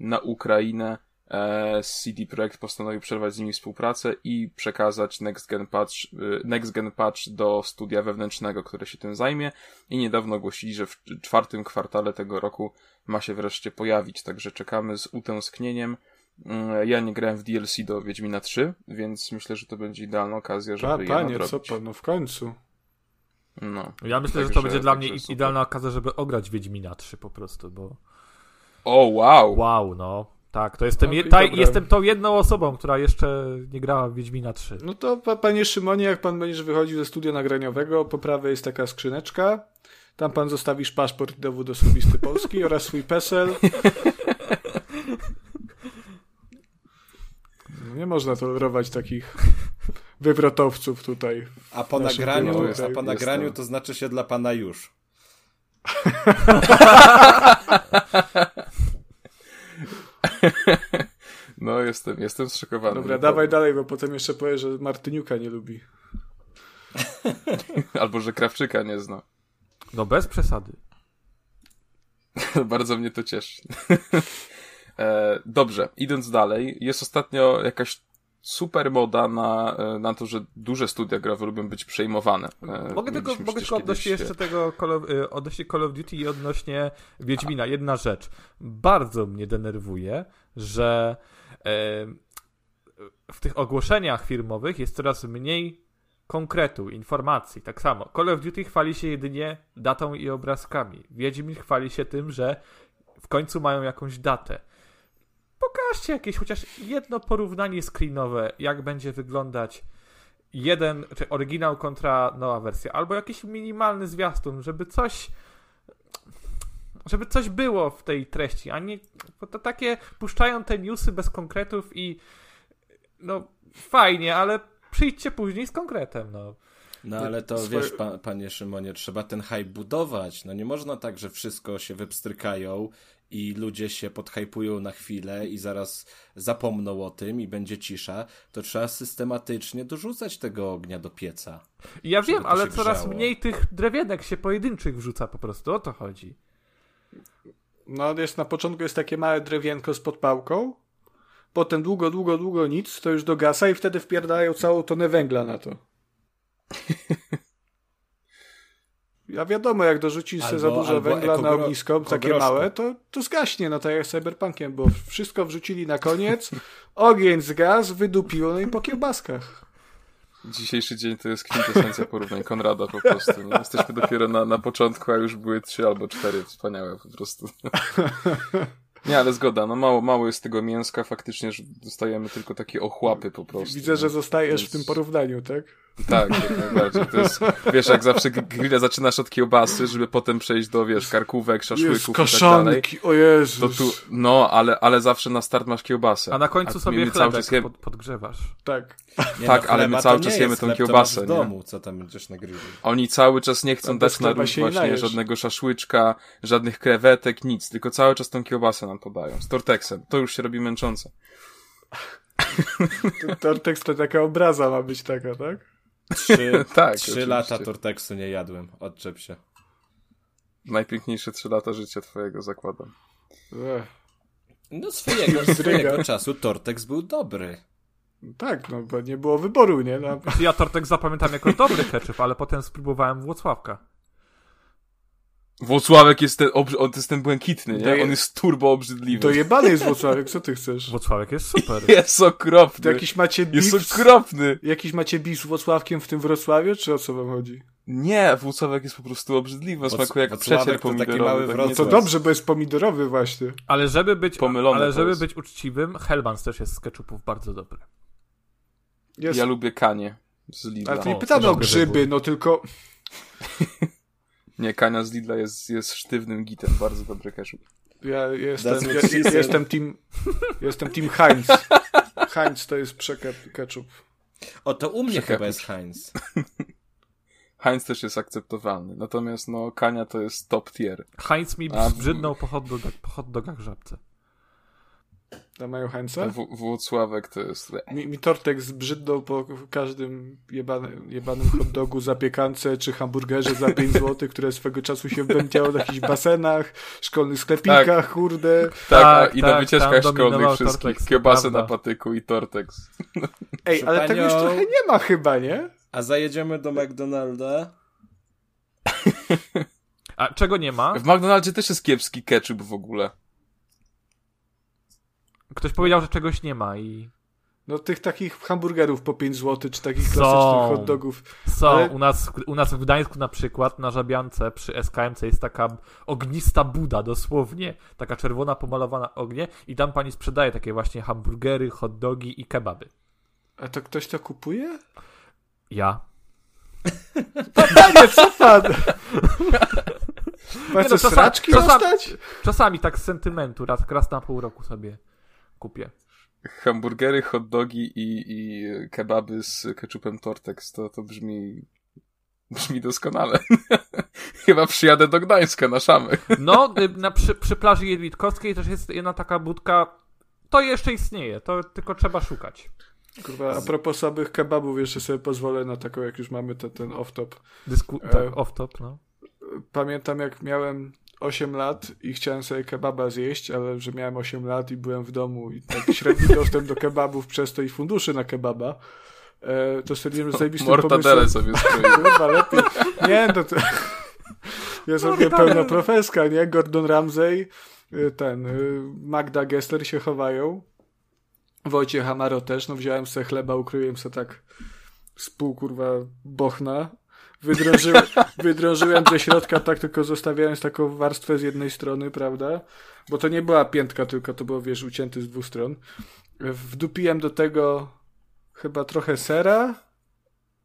na Ukrainę. E, CD Projekt postanowił przerwać z nimi współpracę i przekazać Next Gen Patch, e, Next Gen Patch do studia wewnętrznego, które się tym zajmie i niedawno ogłosili, że w czwartym kwartale tego roku ma się wreszcie pojawić, także czekamy z utęsknieniem. Mm, Ja nie grałem w DLC do Wiedźmina 3, więc myślę, że to będzie idealna okazja, żeby je panie, co pan, no w końcu. No. Ja myślę, że Także- to będzie dla mnie super. idealna okazja, żeby ograć Wiedźmina 3 po prostu, bo O, wow! wow, no. Tak, to jestem, No je, ta, jestem tą jedną osobą, która jeszcze nie grała w Wiedźmina 3. No to pa, panie Szymonie, jak pan będziesz wychodził ze studia nagraniowego, po prawej jest taka skrzyneczka. Tam pan zostawisz paszport i dowód osobisty Polski oraz swój PESEL. No Nie można tolerować takich wywrotowców tutaj. A po nagraniu, a po nagraniu to- to znaczy się dla pana już. No, jestem, jestem zszokowany. Dobra, dawaj dalej, bo potem jeszcze powie, że Martyniuka nie lubi. Albo, że Krawczyka nie zna. No bez przesady. Bardzo mnie to cieszy. e, dobrze, idąc dalej, jest ostatnio jakaś super moda na, e, na to, że duże studia growe lubią być przejmowane. E, Mogę tylko, mogę tylko odnośnie kiedyś, jeszcze tego Call of, odnośnie Call of Duty i odnośnie Wiedźmina. Jedna rzecz. Bardzo mnie denerwuje, że e, w tych ogłoszeniach firmowych jest coraz mniej konkretu, informacji. Tak samo. Call of Duty chwali się jedynie datą i obrazkami. Wiedźmin chwali się tym, że w końcu mają jakąś datę. Pokażcie jakieś chociaż jedno porównanie screenowe, jak będzie wyglądać jeden, czy oryginał kontra nowa wersja, albo jakiś minimalny zwiastun, żeby coś żeby coś było w tej treści, a nie bo to takie puszczają te newsy bez konkretów i no fajnie, ale przyjdźcie później z konkretem, no. No ale to Swoje- wiesz, pa, panie Szymonie, trzeba ten hype budować. No nie można tak, że wszystko się wypstrykają i ludzie się podhypują na chwilę i zaraz zapomną o tym i będzie cisza. To trzeba systematycznie dorzucać tego ognia do pieca. Ja wiem, ale coraz grzało. mniej tych drewienek się pojedynczych wrzuca po prostu, o to chodzi. No jest na początku jest takie małe drewienko z podpałką, potem długo, długo, długo nic, to już dogasa i wtedy wpierdają całą tonę węgla na to. Ja wiadomo, jak dorzucisz sobie za dużo węgla na ognisko, takie małe, to, to zgaśnie, no tak jak z Cyberpunkiem, bo wszystko wrzucili na koniec, ogień zgasł, wydupiło, no i po kiełbaskach. Dzisiejszy dzień to jest kwintesencja porównań Konrada po prostu. Nie? Jesteśmy dopiero na, na początku, a już były trzy albo cztery. Wspaniałe po prostu. Nie, ale zgoda, no mało, mało jest tego mięska, faktycznie, że dostajemy tylko takie ochłapy po prostu. Widzę, że nie? zostajesz w tym porównaniu, tak? Tak, jak najbardziej. To jest, wiesz, jak zawsze grilla zaczynasz od kiełbasy, żeby potem przejść do, wiesz, karkówek, Jest szaszłyków i tak dalej. kaszanki, o Jezus. To tu, no, ale, ale zawsze na start masz kiełbasę. A na końcu my- sobie chlebek czas jem- pod, podgrzewasz. Tak. Nie, Tak, no, ale my cały czas jemy tą chleb, kiełbasę, w nie? domu, co tam będziesz na grillu. Oni cały czas nie chcą dać na róż właśnie najesz. żadnego szaszłyczka, żadnych krewetek, nic, tylko cały czas tą kiełbasę nam podają. Z torteksem. To już się robi męczące. Tortex to taka obraza ma być taka, tak? Trzy, Tak, trzy lata Torteksu nie jadłem, odczep się. Najpiękniejsze trzy lata życia twojego zakładam. Ech. No swojego, swojego czasu Tortex był dobry. Tak, no bo nie było wyboru, nie? No, Ja tortek zapamiętam jako dobry ketchup, ale potem spróbowałem Włocławka. Włocławek jest ten, on jest ten błękitny, nie? On jest turbo obrzydliwy. to jebany jest Włocławek, co ty chcesz? Włocławek jest super. Jest okropny. To jakiś macie Jest beef, z- okropny. jakiś macie beef z Włocławkiem w tym Wrocławiu, czy o co wam chodzi? Nie, Włocławek jest po prostu obrzydliwy. Smakuje jak przecier pomidorowy. mały tak. No to nie- dobrze, bo jest pomidorowy właśnie. Ale żeby być, Pomylone ale żeby jest. być uczciwym, Hellmann's też jest z ketchupów bardzo dobry. Jest... Ja lubię kanie z Lidla. Ale to nie O, pytamy o grzyby, no tylko... Nie, kania z Lidla jest, jest sztywnym gitem. Bardzo dobry ketchup. Ja jestem, ja, jestem team... Jestem team Heinz. Heinz to jest przeketchup. O, to u mnie chyba jest Heinz. Heinz też jest akceptowalny. Natomiast no, kania to jest top tier. Heinz mi A brzydnął po hot, dogach, po hot dogach żabce. Tam mają w- Włocławek to jest... Mi, mi Tortek zbrzydnął po każdym jebany, jebanym hot dogu, zapiekance czy hamburgerze za 5 zł, które swego czasu się wbędziało w jakichś basenach, szkolnych sklepikach, kurde. Tak, Tak, a, i na tak, wycieczkach tam szkolnych wszystkich. Tortex, Kiełbasy prawda. na patyku i Tortex. Ej, ale tego już panią. trochę nie ma chyba, nie? A zajedziemy do McDonalda. A czego nie ma? W McDonaldzie też jest kiepski ketchup w ogóle. Ktoś powiedział, że czegoś nie ma i No tych takich hamburgerów po 5 zł, czy takich Są. klasycznych hot dogów. są. Ale- U, nas, u nas w Gdańsku na przykład na Żabiance przy SKMC jest taka ognista buda dosłownie, taka czerwona pomalowana ognie i tam pani sprzedaje takie właśnie hamburgery, hot dogi i kebaby. A to ktoś to kupuje? Ja. Panie, co pan? Nie no, czasami- czasami-? Czasami tak z sentymentu, raz, raz na pół roku sobie kupię. Hamburgery, hot dogi i, i kebaby z ketchupem Tortex. To, to brzmi... Brzmi doskonale. Chyba przyjadę do Gdańska na szamy. No, y, na, przy, przy plaży Jedlitkowskiej też jest jedna taka budka. To jeszcze istnieje, to tylko trzeba szukać. Kurwa, a propos samych kebabów, jeszcze sobie pozwolę na taką, jak już mamy te, ten off-top. Dysku... E. Tak, off-top, no. Pamiętam, jak miałem 8 lat i chciałem sobie kebaba zjeść, ale że miałem 8 lat i byłem w domu i tak średni dostęp do kebabów przez to i funduszy na kebaba, e, to stwierdziłem, że zajebistym Mortadele pomysłem... sobie lepiej. Nie, no to... Ja sobie Mortadele. pełna profeska, nie? Gordon Ramsay, y, ten, y, Magda Gessler się chowają. Wojciech Amaro też, no wziąłem sobie chleba, ukryłem sobie tak z pół, kurwa, bochna. Wydrążyłem, wydrążyłem ze środka tak, tylko zostawiając taką warstwę z jednej strony, prawda? Bo to nie była piętka, tylko to było, wiesz, ucięty z dwóch stron. Wdupiłem do tego chyba trochę sera,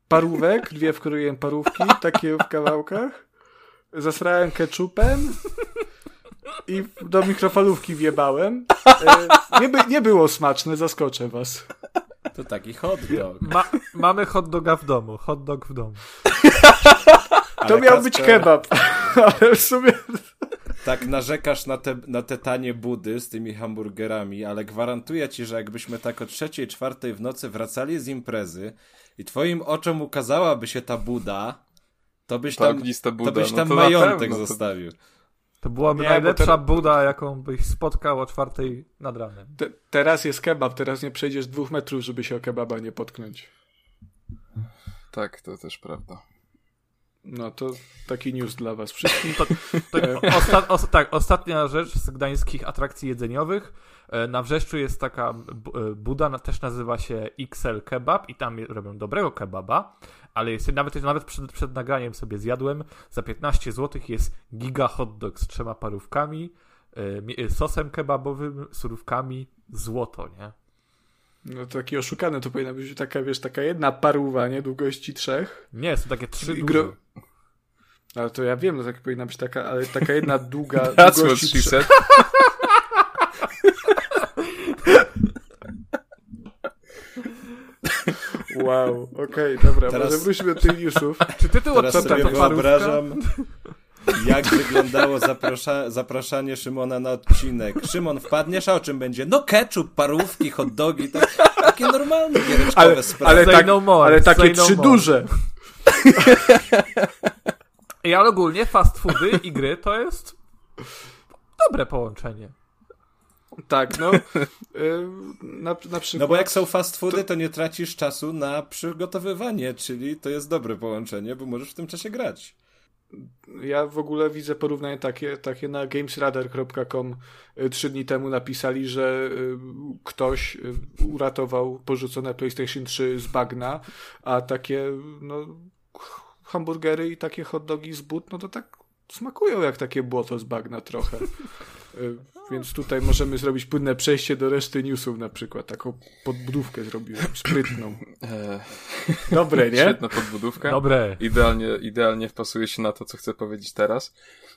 parówek, dwie wkroiłem parówki, takie w kawałkach. Zasrałem ketchupem i do mikrofalówki wjebałem. E, nie, by, nie było smaczne, zaskoczę was. To taki hot dog. Ma, mamy hot doga w domu, hot dog w domu. To miał Kacper, być kebab, ale w sumie... Tak narzekasz na te, na te tanie budy z tymi hamburgerami, ale gwarantuję ci, że jakbyśmy tak o trzeciej, czwartej w nocy wracali z imprezy i twoim oczom ukazałaby się ta buda, to byś Ta tam, ognista to Buda, byś no tam to na majątek pewno, to- zostawił. To byłaby Nie, najlepsza buda, jaką byś spotkał o czwartej nad ranem. Te, teraz jest kebab, teraz nie przejdziesz dwóch metrów, żeby się o kebaba nie potknąć. Tak, to też prawda. No to taki news dla was wszystkich. To, to osta, os, tak, ostatnia rzecz z gdańskich atrakcji jedzeniowych. E, Na Wrzeszczu jest taka e, buda, też nazywa się XL Kebab i tam robią dobrego kebaba, ale jest, nawet, nawet przed, przed nagraniem sobie zjadłem, za 15 zł jest giga hot dog z trzema parówkami, e, mi- e, sosem kebabowym, surówkami, złoto, nie? No to taki oszukany to powinna być taka, wiesz, taka jedna paruwa, nie? Długości trzech. Nie, są takie trzy gro- Ale to ja wiem, no tak powinna być taka, ale taka jedna długa That's what długości she trzech. said. Wow, okej, dobra, Teraz- może wróćmy do tych newsów. Czy tytuł Teraz sobie to wyobrażam, jak wyglądało zaprosza, zapraszanie Szymona na odcinek. Szymon, wpadniesz, a o czym będzie? No ketchup, parówki, hot dogi, tak, takie normalne giereczkowe Ale, sprawy. ale, tak, no more, ale takie no trzy more. duże. I ale ogólnie fast foody i gry to jest dobre połączenie. Tak, no. y, na, na przykład. No bo jak są fast foody, to nie tracisz czasu na przygotowywanie, czyli to jest dobre połączenie, bo możesz w tym czasie grać. Ja w ogóle widzę porównanie takie, takie na gamesradar.com y, trzy dni temu napisali, że y, ktoś y, uratował porzucone PlayStation 3 z bagna, a takie no, hamburgery i takie hot dogi z but, no to tak smakują jak takie błoto z bagna trochę. Więc tutaj możemy zrobić płynne przejście do reszty newsów na przykład. Taką podbudówkę zrobiłem, sprytną. E, Dobre, nie? Świetna podbudówka. Dobre. Idealnie, idealnie wpasuje się na to, co chcę powiedzieć teraz.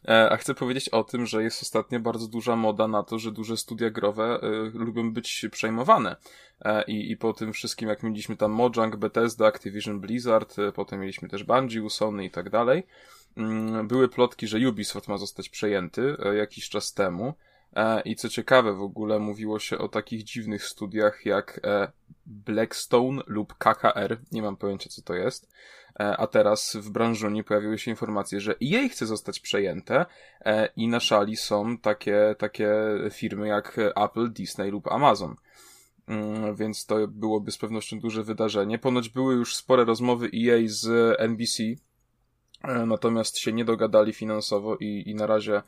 E, A chcę powiedzieć o tym, że jest ostatnio bardzo duża moda na to, że duże studia growe e, lubią być przejmowane. I, I po tym wszystkim, jak mieliśmy tam Mojang, Bethesda, Activision Blizzard, potem mieliśmy też Bungie, Sony i tak dalej, mm, były plotki, że Ubisoft ma zostać przejęty jakiś czas temu. E, I co ciekawe, w ogóle mówiło się o takich dziwnych studiach jak e, Blackstone lub KKR. Nie mam pojęcia, co to jest. E, A teraz w branżonie pojawiły się informacje, że EA chce zostać przejęte i na szali są takie, takie firmy jak Apple, Disney lub Amazon. Mm, Więc to byłoby z pewnością duże wydarzenie. Ponoć były już spore rozmowy EA z NBC, natomiast się nie dogadali finansowo i, i na razie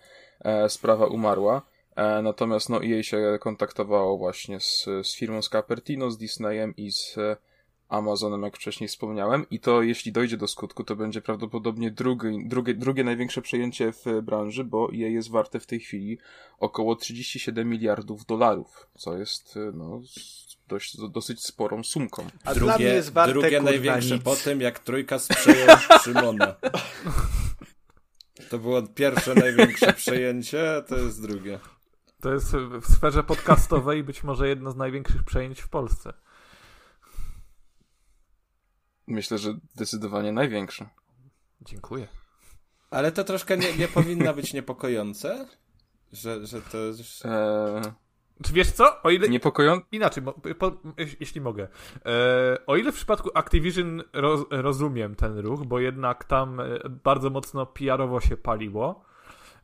sprawa umarła. E, Natomiast no EA się kontaktowało właśnie z, z firmą z Cupertino, z Disneyem i z e, Amazonem, jak wcześniej wspomniałem. I to jeśli dojdzie do skutku, to będzie prawdopodobnie drugi, drugie, drugie największe przejęcie w branży, bo EA jest warte w tej chwili około 37 miliardów dolarów, co jest e, no, dość, dosyć sporą sumką. A dla mnie jest warte, drugie kurwa, największe nic. po tym, jak trójka sprzejął Szymona. To było pierwsze największe przejęcie, a to jest drugie. To jest w sferze podcastowej być może jedno z największych przejęć w Polsce. Myślę, że zdecydowanie największe. Dziękuję. Ale to troszkę nie, nie powinno być niepokojące, że, że to... Eee, Czy wiesz co? O ile... niepokojące. Inaczej, mo- po, jeśli mogę. E, o ile w przypadku Activision roz, rozumiem ten ruch, bo jednak tam e, bardzo mocno PR-owo się paliło,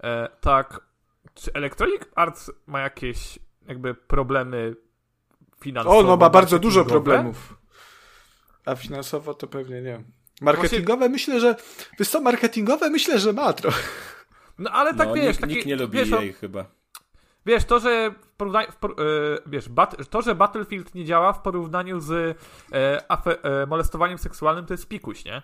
e, tak, czy Electronic Arts ma jakieś jakby problemy finansowe? O, no ma bardzo dużo problemów. A finansowo to pewnie nie. Marketingowe myślę, że. Wiesz co, marketingowe myślę, że ma trochę. No ale tak no, wiesz, nikt, takie, nikt nie lubi wiesz, o- jej chyba. Wiesz, to, że w porównaniu, w por, e, wiesz, bat, to, że Battlefield nie działa w porównaniu z e, afe, e, molestowaniem seksualnym, to jest pikuś, nie?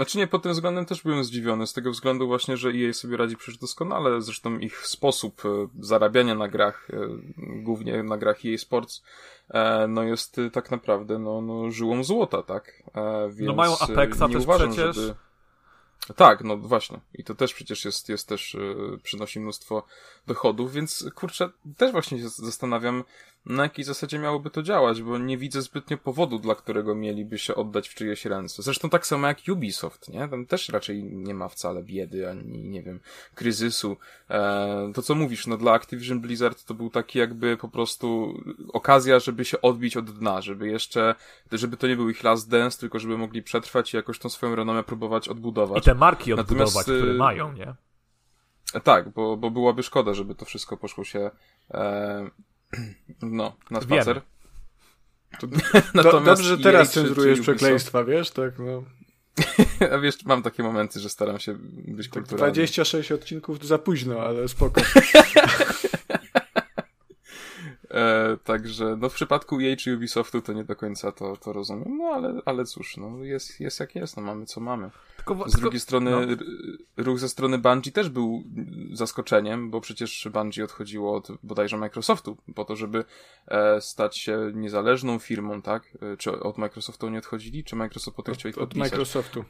Znaczy nie, pod tym względem też byłem zdziwiony, z tego względu właśnie, że EA sobie radzi przecież doskonale, zresztą ich sposób e, zarabiania na grach, e, głównie na grach EA Sports, e, no jest tak naprawdę no, no żyłą złota, tak? Więc No mają Apexa nie też uważam, przecież. Żeby... Tak, no właśnie. I to też przecież jest, jest też, przynosi mnóstwo dochodów, więc kurczę, też właśnie się zastanawiam, na jakiej zasadzie miałoby to działać, bo nie widzę zbytnio powodu, dla którego mieliby się oddać w czyjeś ręce. Zresztą tak samo jak Ubisoft, nie? Tam też raczej nie ma wcale biedy, ani, nie wiem, kryzysu. E, to co mówisz, no dla Activision Blizzard to był taki jakby po prostu okazja, żeby się odbić od dna, żeby jeszcze, żeby to nie był ich last dance, tylko żeby mogli przetrwać i jakoś tą swoją renomę próbować odbudować. I te marki Natomiast, odbudować, które mają, nie? Tak, bo, bo byłaby szkoda, żeby to wszystko poszło się e, no, na spacer. To, Natomiast do, dobrze, że teraz cenzurujesz przekleństwa, wiesz? Tak, no. A wiesz, mam takie momenty, że staram się być Tak kulturalny. 26 odcinków to za późno, ale spoko. E, także no w przypadku EA czy Ubisoftu to nie do końca to, to rozumiem, no ale, ale cóż, no jest, jest jak jest, no mamy co mamy. Tylko, Z drugiej strony no. ruch ze strony Bungie też był zaskoczeniem, bo przecież Bungie odchodziło od bodajże Microsoftu po to, żeby e, stać się niezależną firmą, tak? E, Czy od Microsoftu nie odchodzili, czy Microsoft potem chciał ich Od, od podpisać? Microsoftu.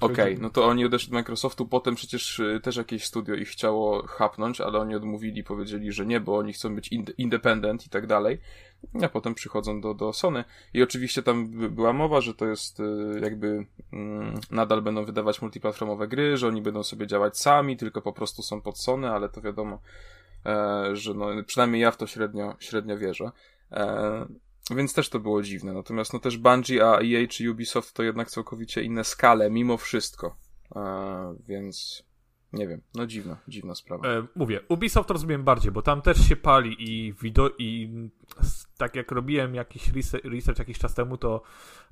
Okej, no to oni odeszli do Microsoftu, potem przecież y, też jakieś studio ich chciało hapnąć, ale oni odmówili, powiedzieli, że nie, bo oni chcą być ind- independent i tak dalej. A potem przychodzą do, do Sony. I oczywiście tam by- była mowa, że to jest y, jakby mm, nadal będą wydawać multiplatformowe gry, że oni będą sobie działać sami, tylko po prostu są pod Sony, ale to wiadomo, e, że no, przynajmniej ja w to średnio, średnio wierzę. E, więc też to było dziwne. Natomiast no też Bungie, a EA czy Ubisoft to jednak całkowicie inne skale, mimo wszystko. E, więc nie wiem, no dziwna, dziwna sprawa. E, mówię, Ubisoft rozumiem bardziej, bo tam też się pali i, wido- i tak jak robiłem jakiś research jakiś czas temu, to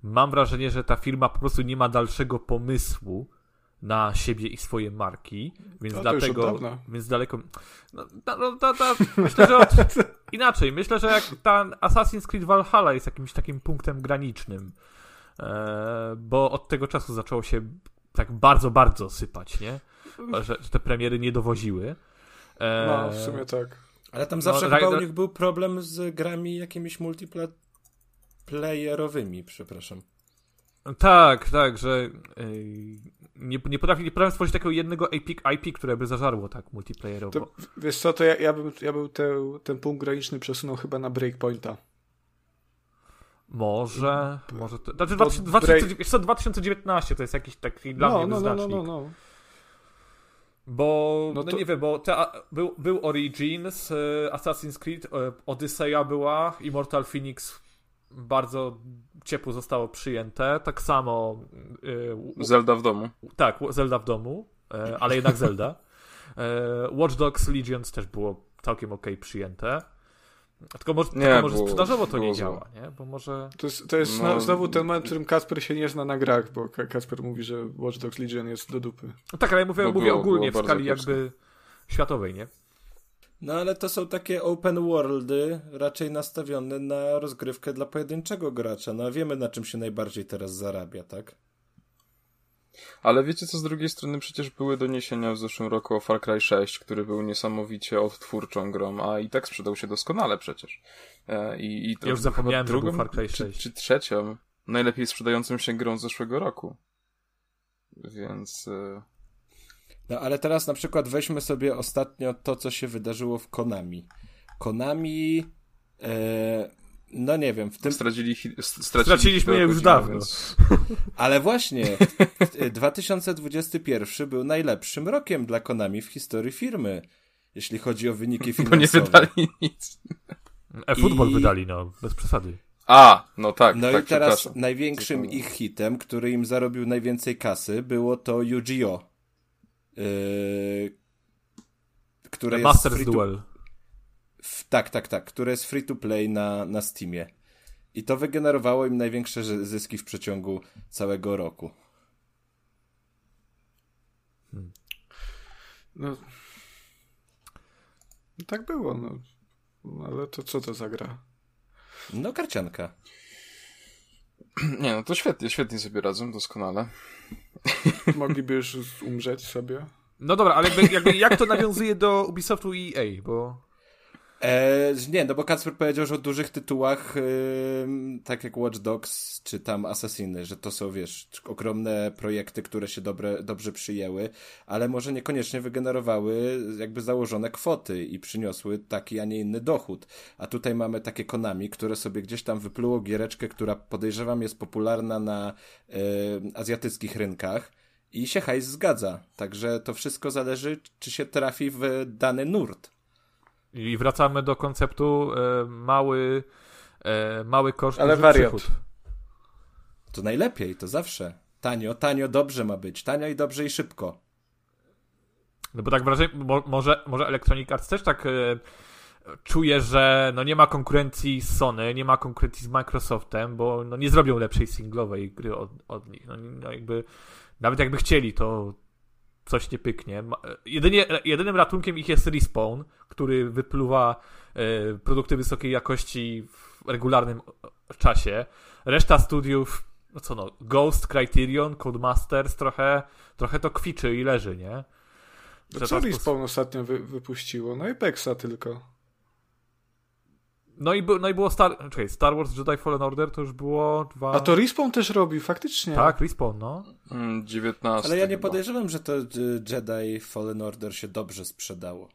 mam wrażenie, że ta firma po prostu nie ma dalszego pomysłu na siebie i swoje marki, więc No to już od dlatego, dawna. więc daleko, no, no, ta, ta, myślę, że od, inaczej, myślę, że jak ta Assassin's Creed Valhalla jest jakimś takim punktem granicznym, e, bo od tego czasu zaczęło się tak bardzo, bardzo sypać, nie? Że, że te premiery nie dowoziły. E, No, w sumie tak. Ale tam No, zawsze ra- chyba u nich był problem z grami jakimiś multiplayerowymi, przepraszam. Tak, tak, że nie, nie potrafi nie potrafią stworzyć takiego jednego IP, IP, które by zażarło tak multiplayerowo. To, wiesz co, to ja, ja bym, ja bym te, ten punkt graniczny przesunął chyba na breakpointa. Może, może to, znaczy Bo 2000, break- 2000, wiesz co, 2019 to jest jakiś taki dla No, mnie no, no, no, no, no. Bo, No no, to- nie wiem, bo te, był, był Origins, e, Assassin's Creed, e, Odyseja była, Immortal Phoenix bardzo ciepło zostało przyjęte, tak samo e, Zelda w domu. Tak, Zelda w domu, e, ale jednak Zelda. E, Watch Dogs Legions też było całkiem okej przyjęte. Tylko może, Nie, tylko może było- sprzedażowo to nie działa, nie? Bo może... To jest, to jest No. no, znowu ten moment, w którym Kasper się nie zna na grach, bo Ka- Kasper mówi, że Watch Dogs Legion jest do dupy. No tak, ale ja mówię, mówię było- ogólnie było w skali jakby światowej, nie? No ale to są takie open worldy, raczej nastawione na rozgrywkę dla pojedynczego gracza. No a wiemy na czym się najbardziej teraz zarabia, tak? Ale wiecie co, z drugiej strony przecież były doniesienia w zeszłym roku o Far Cry 6, który był niesamowicie odtwórczą grą, a i tak sprzedał się doskonale przecież. E, I, i to Ja już zapomniałem, drugą, Far Cry czy, 6. czy trzecią najlepiej sprzedającą się grą z zeszłego roku. Więc... No ale teraz na przykład weźmy sobie ostatnio to, co się wydarzyło w Konami. Konami, e, no nie wiem, w tym, stracili, stracili Straciliśmy je już dawno. Więc... ale właśnie e, 2021 był najlepszym rokiem dla Konami w historii firmy, jeśli chodzi o wyniki Bo nie finansowe. wydali nic. E-football I- wydali, no, bez przesady. A, no tak, No tak, i teraz największym ich hitem, który im zarobił najwięcej kasy, było to Yu-Gi-Oh! Yy, które jest Masters free to, Duel. w, tak, tak, tak, które jest free to play na, na Steamie. I to wygenerowało im największe zy- zyski w przeciągu całego roku. No, no tak było, no. No, Ale to co to za gra? No, karcianka. Nie, no to świetnie, świetnie sobie radzą, doskonale. Mogliby już umrzeć sobie. No dobra, ale jakby, jakby, jak to nawiązuje do Ubisoftu i EA, bo... E, nie, no bo Kacper powiedział, że o dużych tytułach, tak jak Watch Dogs czy tam Assassiny, że to są, wiesz, ogromne projekty, które się dobre, dobrze przyjęły, ale może niekoniecznie wygenerowały jakby założone kwoty i przyniosły taki, a nie inny dochód. A tutaj mamy takie Konami, które sobie gdzieś tam wypluło giereczkę, która podejrzewam jest popularna na azjatyckich rynkach i się hajs zgadza. Także to wszystko zależy, czy się trafi w dany nurt. I wracamy do konceptu e, mały, e, mały koszt, Ale wariat. przychód. To najlepiej, to zawsze. Tanio, tanio, dobrze ma być. Tanio i dobrze i szybko. No bo tak wrażenie, mo, może, może Electronic Arts też tak e, czuje, że no nie ma konkurencji z Sony, nie ma konkurencji z Microsoftem, bo no nie zrobią lepszej singlowej gry od, od nich. No, no jakby, nawet jakby chcieli, to coś nie pyknie. Ma- Jedynie, jedynym ratunkiem ich jest Respawn, który wypluwa e, produkty wysokiej jakości w regularnym czasie. Reszta studiów, no co no, Ghost, Criterion, Codemasters trochę, trochę to kwiczy i leży, nie? Że co Respawn ostatnio wy, wypuściło? No Apexa tylko. No i, no i było Star, czekaj, Star Wars Jedi Fallen Order to już było dwa... A to Respawn też robi, faktycznie. Tak, Respawn, no. Mm, 19. Ale ja nie chyba. podejrzewam, że to y, Jedi Fallen Order się dobrze sprzedało.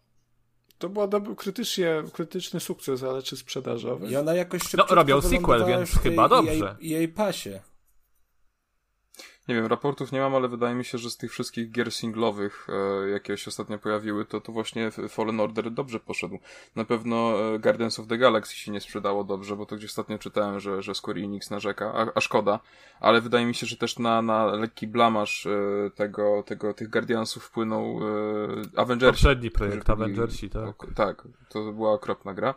To był krytycznie, krytyczny sukces, ale czy sprzedażowy? I ona jakoś szybciutko robią sequel, więc tej chyba dobrze. Jej, jej pasie. Nie wiem, raportów nie mam, ale wydaje mi się, że z tych wszystkich gier singlowych, e, jakie się ostatnio pojawiły, to, to właśnie Fallen Order dobrze poszedł. Na pewno e, Guardians of the Galaxy się nie sprzedało dobrze, bo to gdzieś ostatnio czytałem, że, że Square Enix narzeka, a, a szkoda. Ale wydaje mi się, że też na, na lekki blamaż e, tego, tego, tych Guardiansów wpłynął e, Avengersi. Poprzedni projekt którzy Avengersi, tak. tak, to była okropna gra.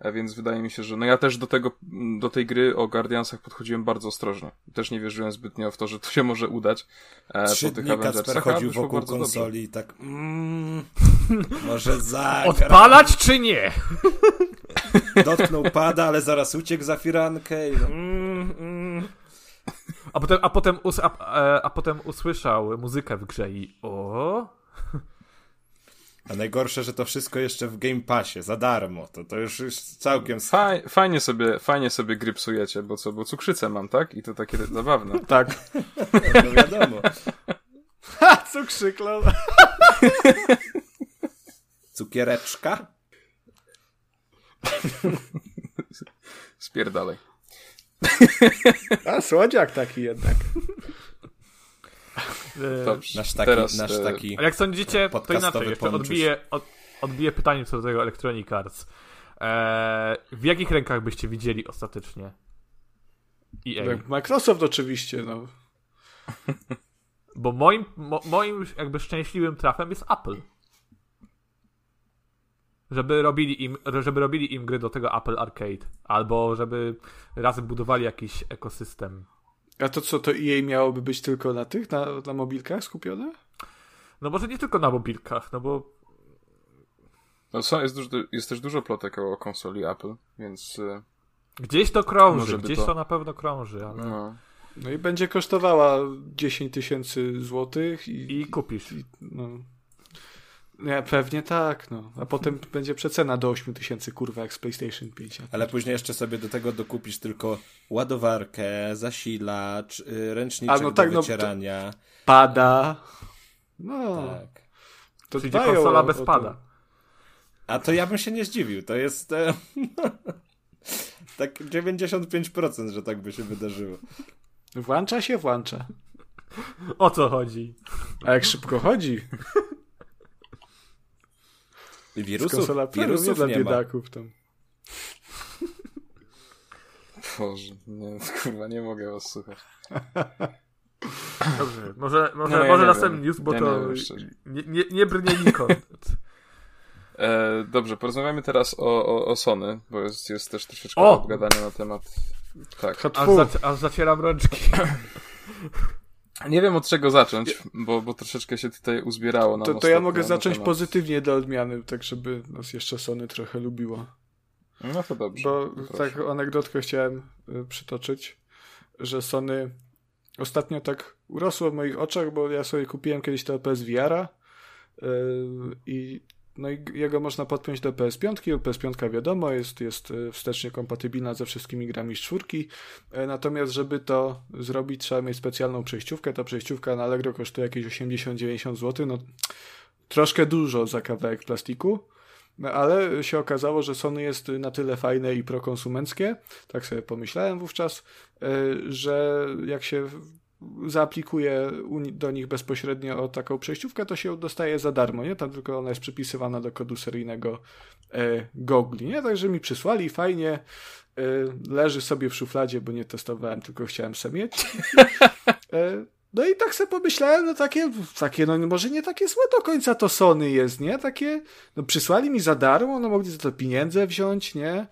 E, Więc wydaje mi się, że no ja też do tego, do tej gry o Guardiansach podchodziłem bardzo ostrożnie. Też nie wierzyłem zbytnio w to, że to się może udać. E, Trzy po tych Kacper chodził wokół konsoli i tak mm, może zagra. Odpalać czy nie? Dotknął pada, ale zaraz uciekł za firankę i no, mm, mm. A potem, a, potem us, a, e, a potem usłyszał muzykę w grze i o. A najgorsze, że to wszystko jeszcze w Game Passie, za darmo. To, to już jest całkiem... Faj, fajnie, sobie, fajnie sobie gry psujecie, bo co, bo cukrzycę mam, tak? I to takie zabawne. Tak. No wiadomo. Ha, cukrzyklo. Cukiereczka? Spierdalej. A, słodziak taki jednak. Dobrze. Nasz taki, Teraz, nasz e, taki A jak sądzicie, to inaczej, jeszcze odbiję, od, odbiję pytanie co do tego Electronic Arts. E, w jakich rękach byście widzieli ostatecznie? EA. Microsoft oczywiście, no. Bo moim, mo, moim jakby szczęśliwym trafem jest Apple. Żeby robili, im, żeby robili im gry do tego Apple Arcade. Albo żeby razem budowali jakiś ekosystem. A to co, to EA miałoby być tylko na tych, na, na mobilkach skupione? No może nie tylko na mobilkach, no bo No, są, jest, dużo, jest też dużo plotek o konsoli Apple, więc e, gdzieś to krąży, gdzieś to- to... na pewno krąży, ale... no. No i będzie kosztowała 10 tysięcy złotych i, I kupisz. i no. Nie, pewnie tak, no. A potem będzie przecena do 8 tysięcy, kurwa, jak z PlayStation 5. Ale później jeszcze sobie do tego dokupisz tylko ładowarkę, zasilacz, y, ręczniczek A, no tak, do no, wycierania. Pada. No, Tak. to dbają konsola o- bez pada. to. A to ja bym się nie zdziwił. To jest e, tak 95%, że tak by się wydarzyło. Włącza się, włącza. O co chodzi? A jak szybko chodzi, wirusów, wirusów dla nie ma. biedaków tam. Boże, nie, kurwa, nie mogę was słuchać. Dobrze, może, może, No, ja może następny wiem. news, bo Ja to nie nie, nie, nie brnie nikąd. E, dobrze, porozmawiamy teraz o, o, o Sony, bo jest, jest też troszeczkę O! obgadania na temat. Tak. Aż, zac- aż zacieram rączki. Nie wiem od czego zacząć, bo, bo troszeczkę się tutaj uzbierało To, to ja mogę zacząć temat- pozytywnie dla odmiany, tak żeby nas jeszcze Sony trochę lubiło. No to dobrze. Bo proszę. tak anegdotkę chciałem y, przytoczyć, że Sony ostatnio tak urosło w moich oczach, bo ja sobie kupiłem kiedyś to PSVR-a y, i no i jego można podpiąć do PS5, bo PS5 wiadomo jest, jest y, wstecznie kompatybilna ze wszystkimi grami z czwórki, Y, natomiast żeby to zrobić trzeba mieć specjalną przejściówkę, ta przejściówka na Allegro kosztuje jakieś 80-90 zł, no troszkę dużo za kawałek plastiku, no, ale się okazało, że Sony jest na tyle fajne i prokonsumenckie, tak sobie pomyślałem wówczas, y, że jak się zaaplikuje do nich bezpośrednio o taką przejściówkę, to się dostaje za darmo, nie? Tam tylko ona jest przypisywana do kodu seryjnego e, gogli, nie? Także mi przysłali, fajnie, e, leży sobie w szufladzie, bo nie testowałem, tylko chciałem sobie mieć. E, no i tak sobie pomyślałem, no takie, takie, no może nie takie złe do końca to Sony jest, nie? Takie, no przysłali mi za darmo, no mogli za to pieniądze wziąć, nie?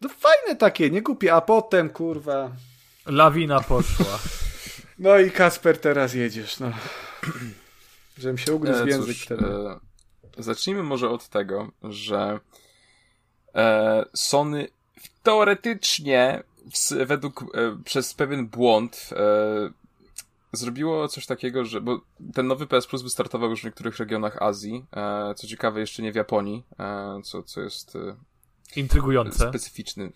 No fajne takie, nie kupię, a potem, kurwa... Lawina poszła. No i Kasper, teraz jedziesz, no. Żebym się ugryzł w E, język wtedy. e, zacznijmy może od tego, że e, Sony teoretycznie w, według e, przez pewien błąd e, zrobiło coś takiego, że bo ten nowy PS Plus wystartował już w niektórych regionach Azji, e, co ciekawe jeszcze nie w Japonii, e, co, co jest e, Intrygujące. specyficzny.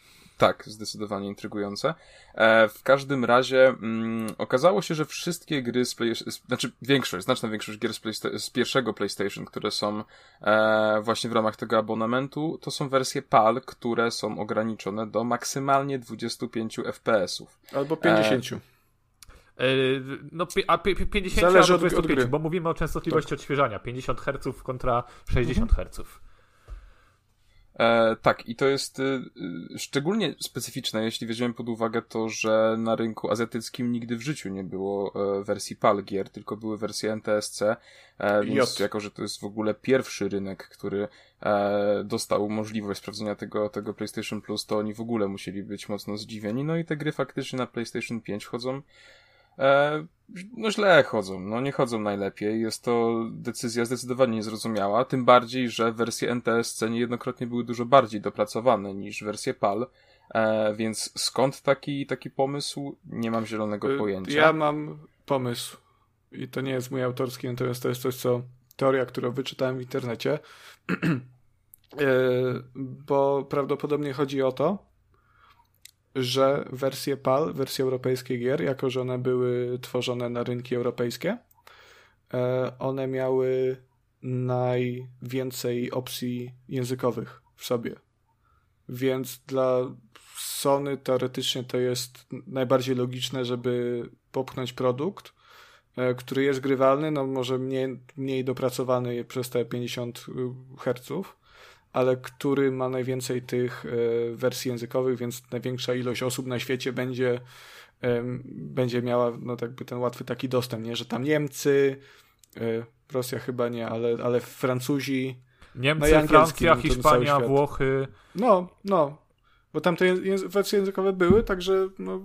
Tak, zdecydowanie intrygujące. E, w każdym razie mm, okazało się, że wszystkie gry z Play... z- znaczy większość, znaczna większość gier z, Playsta- z pierwszego PlayStation, które są e, właśnie w ramach tego abonamentu, to są wersje PAL, które są ograniczone do maksymalnie 25 FPS-ów. Albo 50. E, No, pi- a pi- pi- 50 Zależy albo od- od 25, gry. bo mówimy o częstotliwości odświeżania. 50 Hz kontra 60 Hz. E, tak, i to jest y, y, szczególnie specyficzne, jeśli weźmiemy pod uwagę to, że na rynku azjatyckim nigdy w życiu nie było e, wersji PAL gier, tylko były wersje NTSC, e, więc jako, że to jest w ogóle pierwszy rynek, który e, dostał możliwość sprawdzenia tego, tego PlayStation Plus, to oni w ogóle musieli być mocno zdziwieni, no i te gry faktycznie na PlayStation 5 chodzą E, no źle chodzą, no nie chodzą najlepiej. Jest to decyzja zdecydowanie niezrozumiała, tym bardziej, że wersje NTSC niejednokrotnie były dużo bardziej dopracowane niż wersje PAL, e, więc skąd taki, taki pomysł? Nie mam zielonego Y, pojęcia. Ja mam pomysł. I to nie jest mój autorski, natomiast to jest coś, co teoria, którą wyczytałem w internecie. E, Bo prawdopodobnie chodzi o to, że wersje PAL, wersje europejskie gier, jako że one były tworzone na rynki europejskie, e, one miały najwięcej opcji językowych w sobie. Więc dla Sony teoretycznie to jest najbardziej logiczne, żeby popchnąć produkt, e, który jest grywalny, no może mniej, mniej dopracowany przez te 50 Hz, ale który ma najwięcej tych e, wersji językowych, więc największa ilość osób na świecie będzie, będzie miała no, tak by ten łatwy taki dostęp, nie? że tam Niemcy, e, Rosja chyba nie, ale, ale Francuzi, Niemcy, No Francja, no Hiszpania. Włochy. no, no, bo tam te języ- wersje językowe były, także no,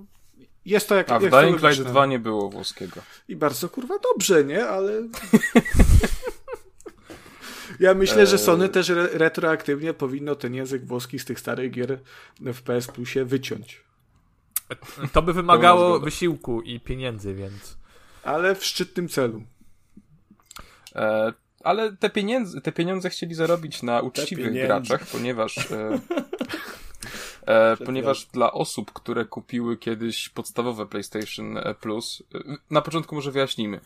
jest to jak, A w jak Dying Light logiczne. 2 nie było włoskiego. I bardzo kurwa dobrze, nie? Ale. Ja myślę, że Sony też re retroaktywnie powinno ten język włoski z tych starych gier w PS Plusie wyciąć. To by wymagało wysiłku i pieniędzy, więc. Ale w szczytnym celu. E, ale te pieniądze, te pieniądze chcieli zarobić na uczciwych graczach, ponieważ e, e, ponieważ dla osób, które kupiły kiedyś podstawowe PlayStation Plus, e, na początku może wyjaśnijmy.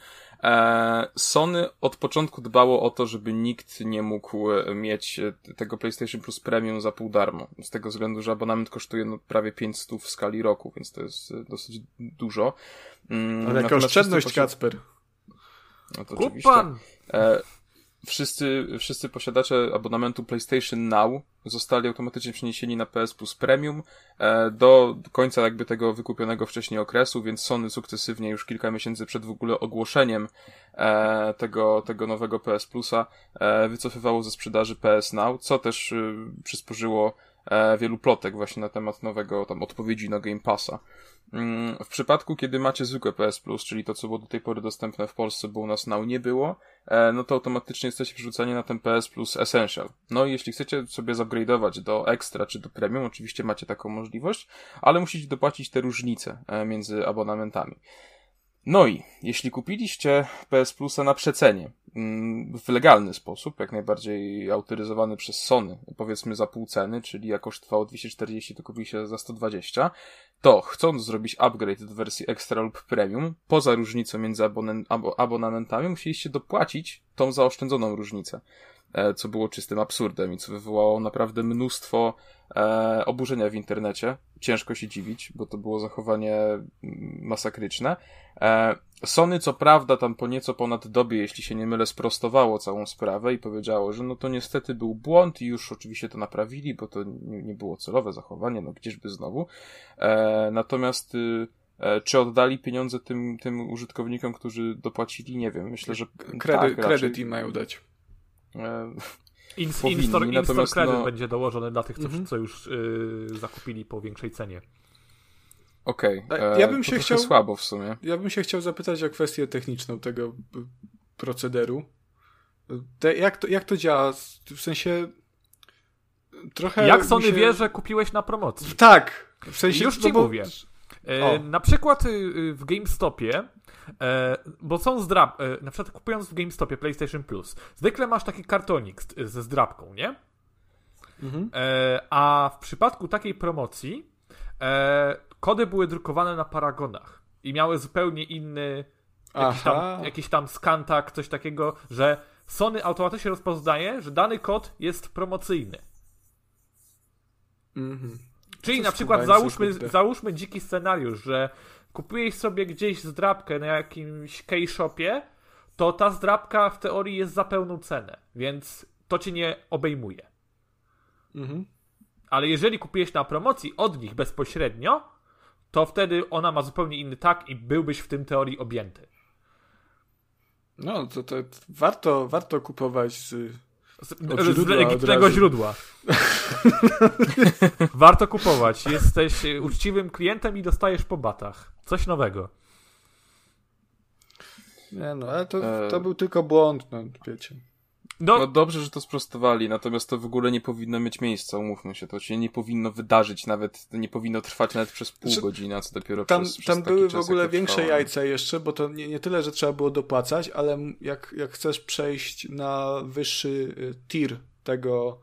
E, Sony od początku dbało o to, żeby nikt nie mógł e, mieć e, tego PlayStation Plus Premium za pół darmo. Z tego względu, że abonament kosztuje no, prawie 500 w skali roku, więc to jest dosyć dużo. Mm, Ale jaka oszczędność, posi- Kacper. No to Kup oczywiście. E, wszyscy, wszyscy posiadacze abonamentu PlayStation Now zostali automatycznie przeniesieni na PS Plus Premium e, do końca jakby tego wykupionego wcześniej okresu, więc Sony sukcesywnie już kilka miesięcy przed w ogóle ogłoszeniem e, tego, tego nowego PS Plusa e, wycofywało ze sprzedaży PS Now, co też przysporzyło wielu plotek właśnie na temat nowego tam odpowiedzi na Game Passa. Mm, W przypadku, kiedy macie zwykłe PS Plus, czyli to, co było do tej pory dostępne w Polsce, bo u nas Now nie było, e, no to automatycznie jesteście przerzucani na ten PS Plus Essential. No i jeśli chcecie sobie zupgrade'ować do Extra czy do Premium, oczywiście macie taką możliwość, ale musicie dopłacić te różnice e, między abonamentami. No i jeśli kupiliście PS Plusa na przecenie, mm, w legalny sposób, jak najbardziej autoryzowany przez Sony, powiedzmy za pół ceny, czyli jak kosztowało 240, to kupiliście za 120, to chcąc zrobić upgrade do wersji Extra lub Premium, poza różnicą między abonen- abo- abonamentami, musieliście dopłacić tą zaoszczędzoną różnicę, co było czystym absurdem i co wywołało naprawdę mnóstwo e, oburzenia w internecie. Ciężko się dziwić, bo to było zachowanie mm, masakryczne. E, Sony, co prawda, tam po nieco ponad dobie, jeśli się nie mylę, sprostowało całą sprawę i powiedziało, że no to niestety był błąd i już oczywiście to naprawili, bo to nie, nie było celowe zachowanie, no gdzieżby znowu. E, natomiast e, czy oddali pieniądze tym, tym użytkownikom, którzy dopłacili? Nie wiem. Myślę, że Kredyt, tak, kredyt im mają dać. E, In, Powinni, in-store, in-store natomiast credit no- będzie dołożony dla tych, co, Mhm. co już y, zakupili po większej cenie. Okej. A e, ja bym to się chciał- słabo w sumie. Ja bym się chciał zapytać o kwestię techniczną tego procederu. Te, jak, to, jak to działa? W sensie trochę... Jak Sony się... wie, że kupiłeś na promocji? Tak. W sensie, Już no ci bo- mówię. E, na przykład y, y, w GameStopie, bo są zdrab, e, na przykład kupując w GameStopie PlayStation Plus, zwykle masz taki kartonik z, ze zdrabką, nie? Mhm. E, a w przypadku takiej promocji e, kody były drukowane na paragonach i miały zupełnie inny jakiś Aha. tam, jakiś tam skantak, coś takiego, że Sony automatycznie rozpoznaje, że dany kod jest promocyjny. Mhm. Czyli na przykład załóżmy, załóżmy dziki scenariusz, że kupujesz sobie gdzieś zdrabkę na jakimś K-shopie, to ta zdrabka w teorii jest za pełną cenę, więc to cię nie obejmuje. Mhm. Ale jeżeli kupujesz na promocji od nich bezpośrednio, to wtedy ona ma zupełnie inny tak i byłbyś w tym teorii objęty. No, to, to warto, warto kupować z... Z, Od z źródła legitymnego razu. źródła. Warto kupować. Jesteś e, uczciwym klientem i dostajesz po batach. Coś nowego. Nie no, ale to, E. to był tylko błąd, no wiecie. No, No dobrze, że to sprostowali, natomiast to w ogóle nie powinno mieć miejsca, umówmy się, to się nie powinno wydarzyć nawet, to nie powinno trwać nawet przez pół Znaczy, godziny, a co dopiero Tam, przez, przez tam taki były w czas, ogóle jak to większe trwało. jajca jeszcze, bo to nie, nie tyle, że trzeba było dopłacać, ale jak, jak chcesz przejść na wyższy y, tier tego,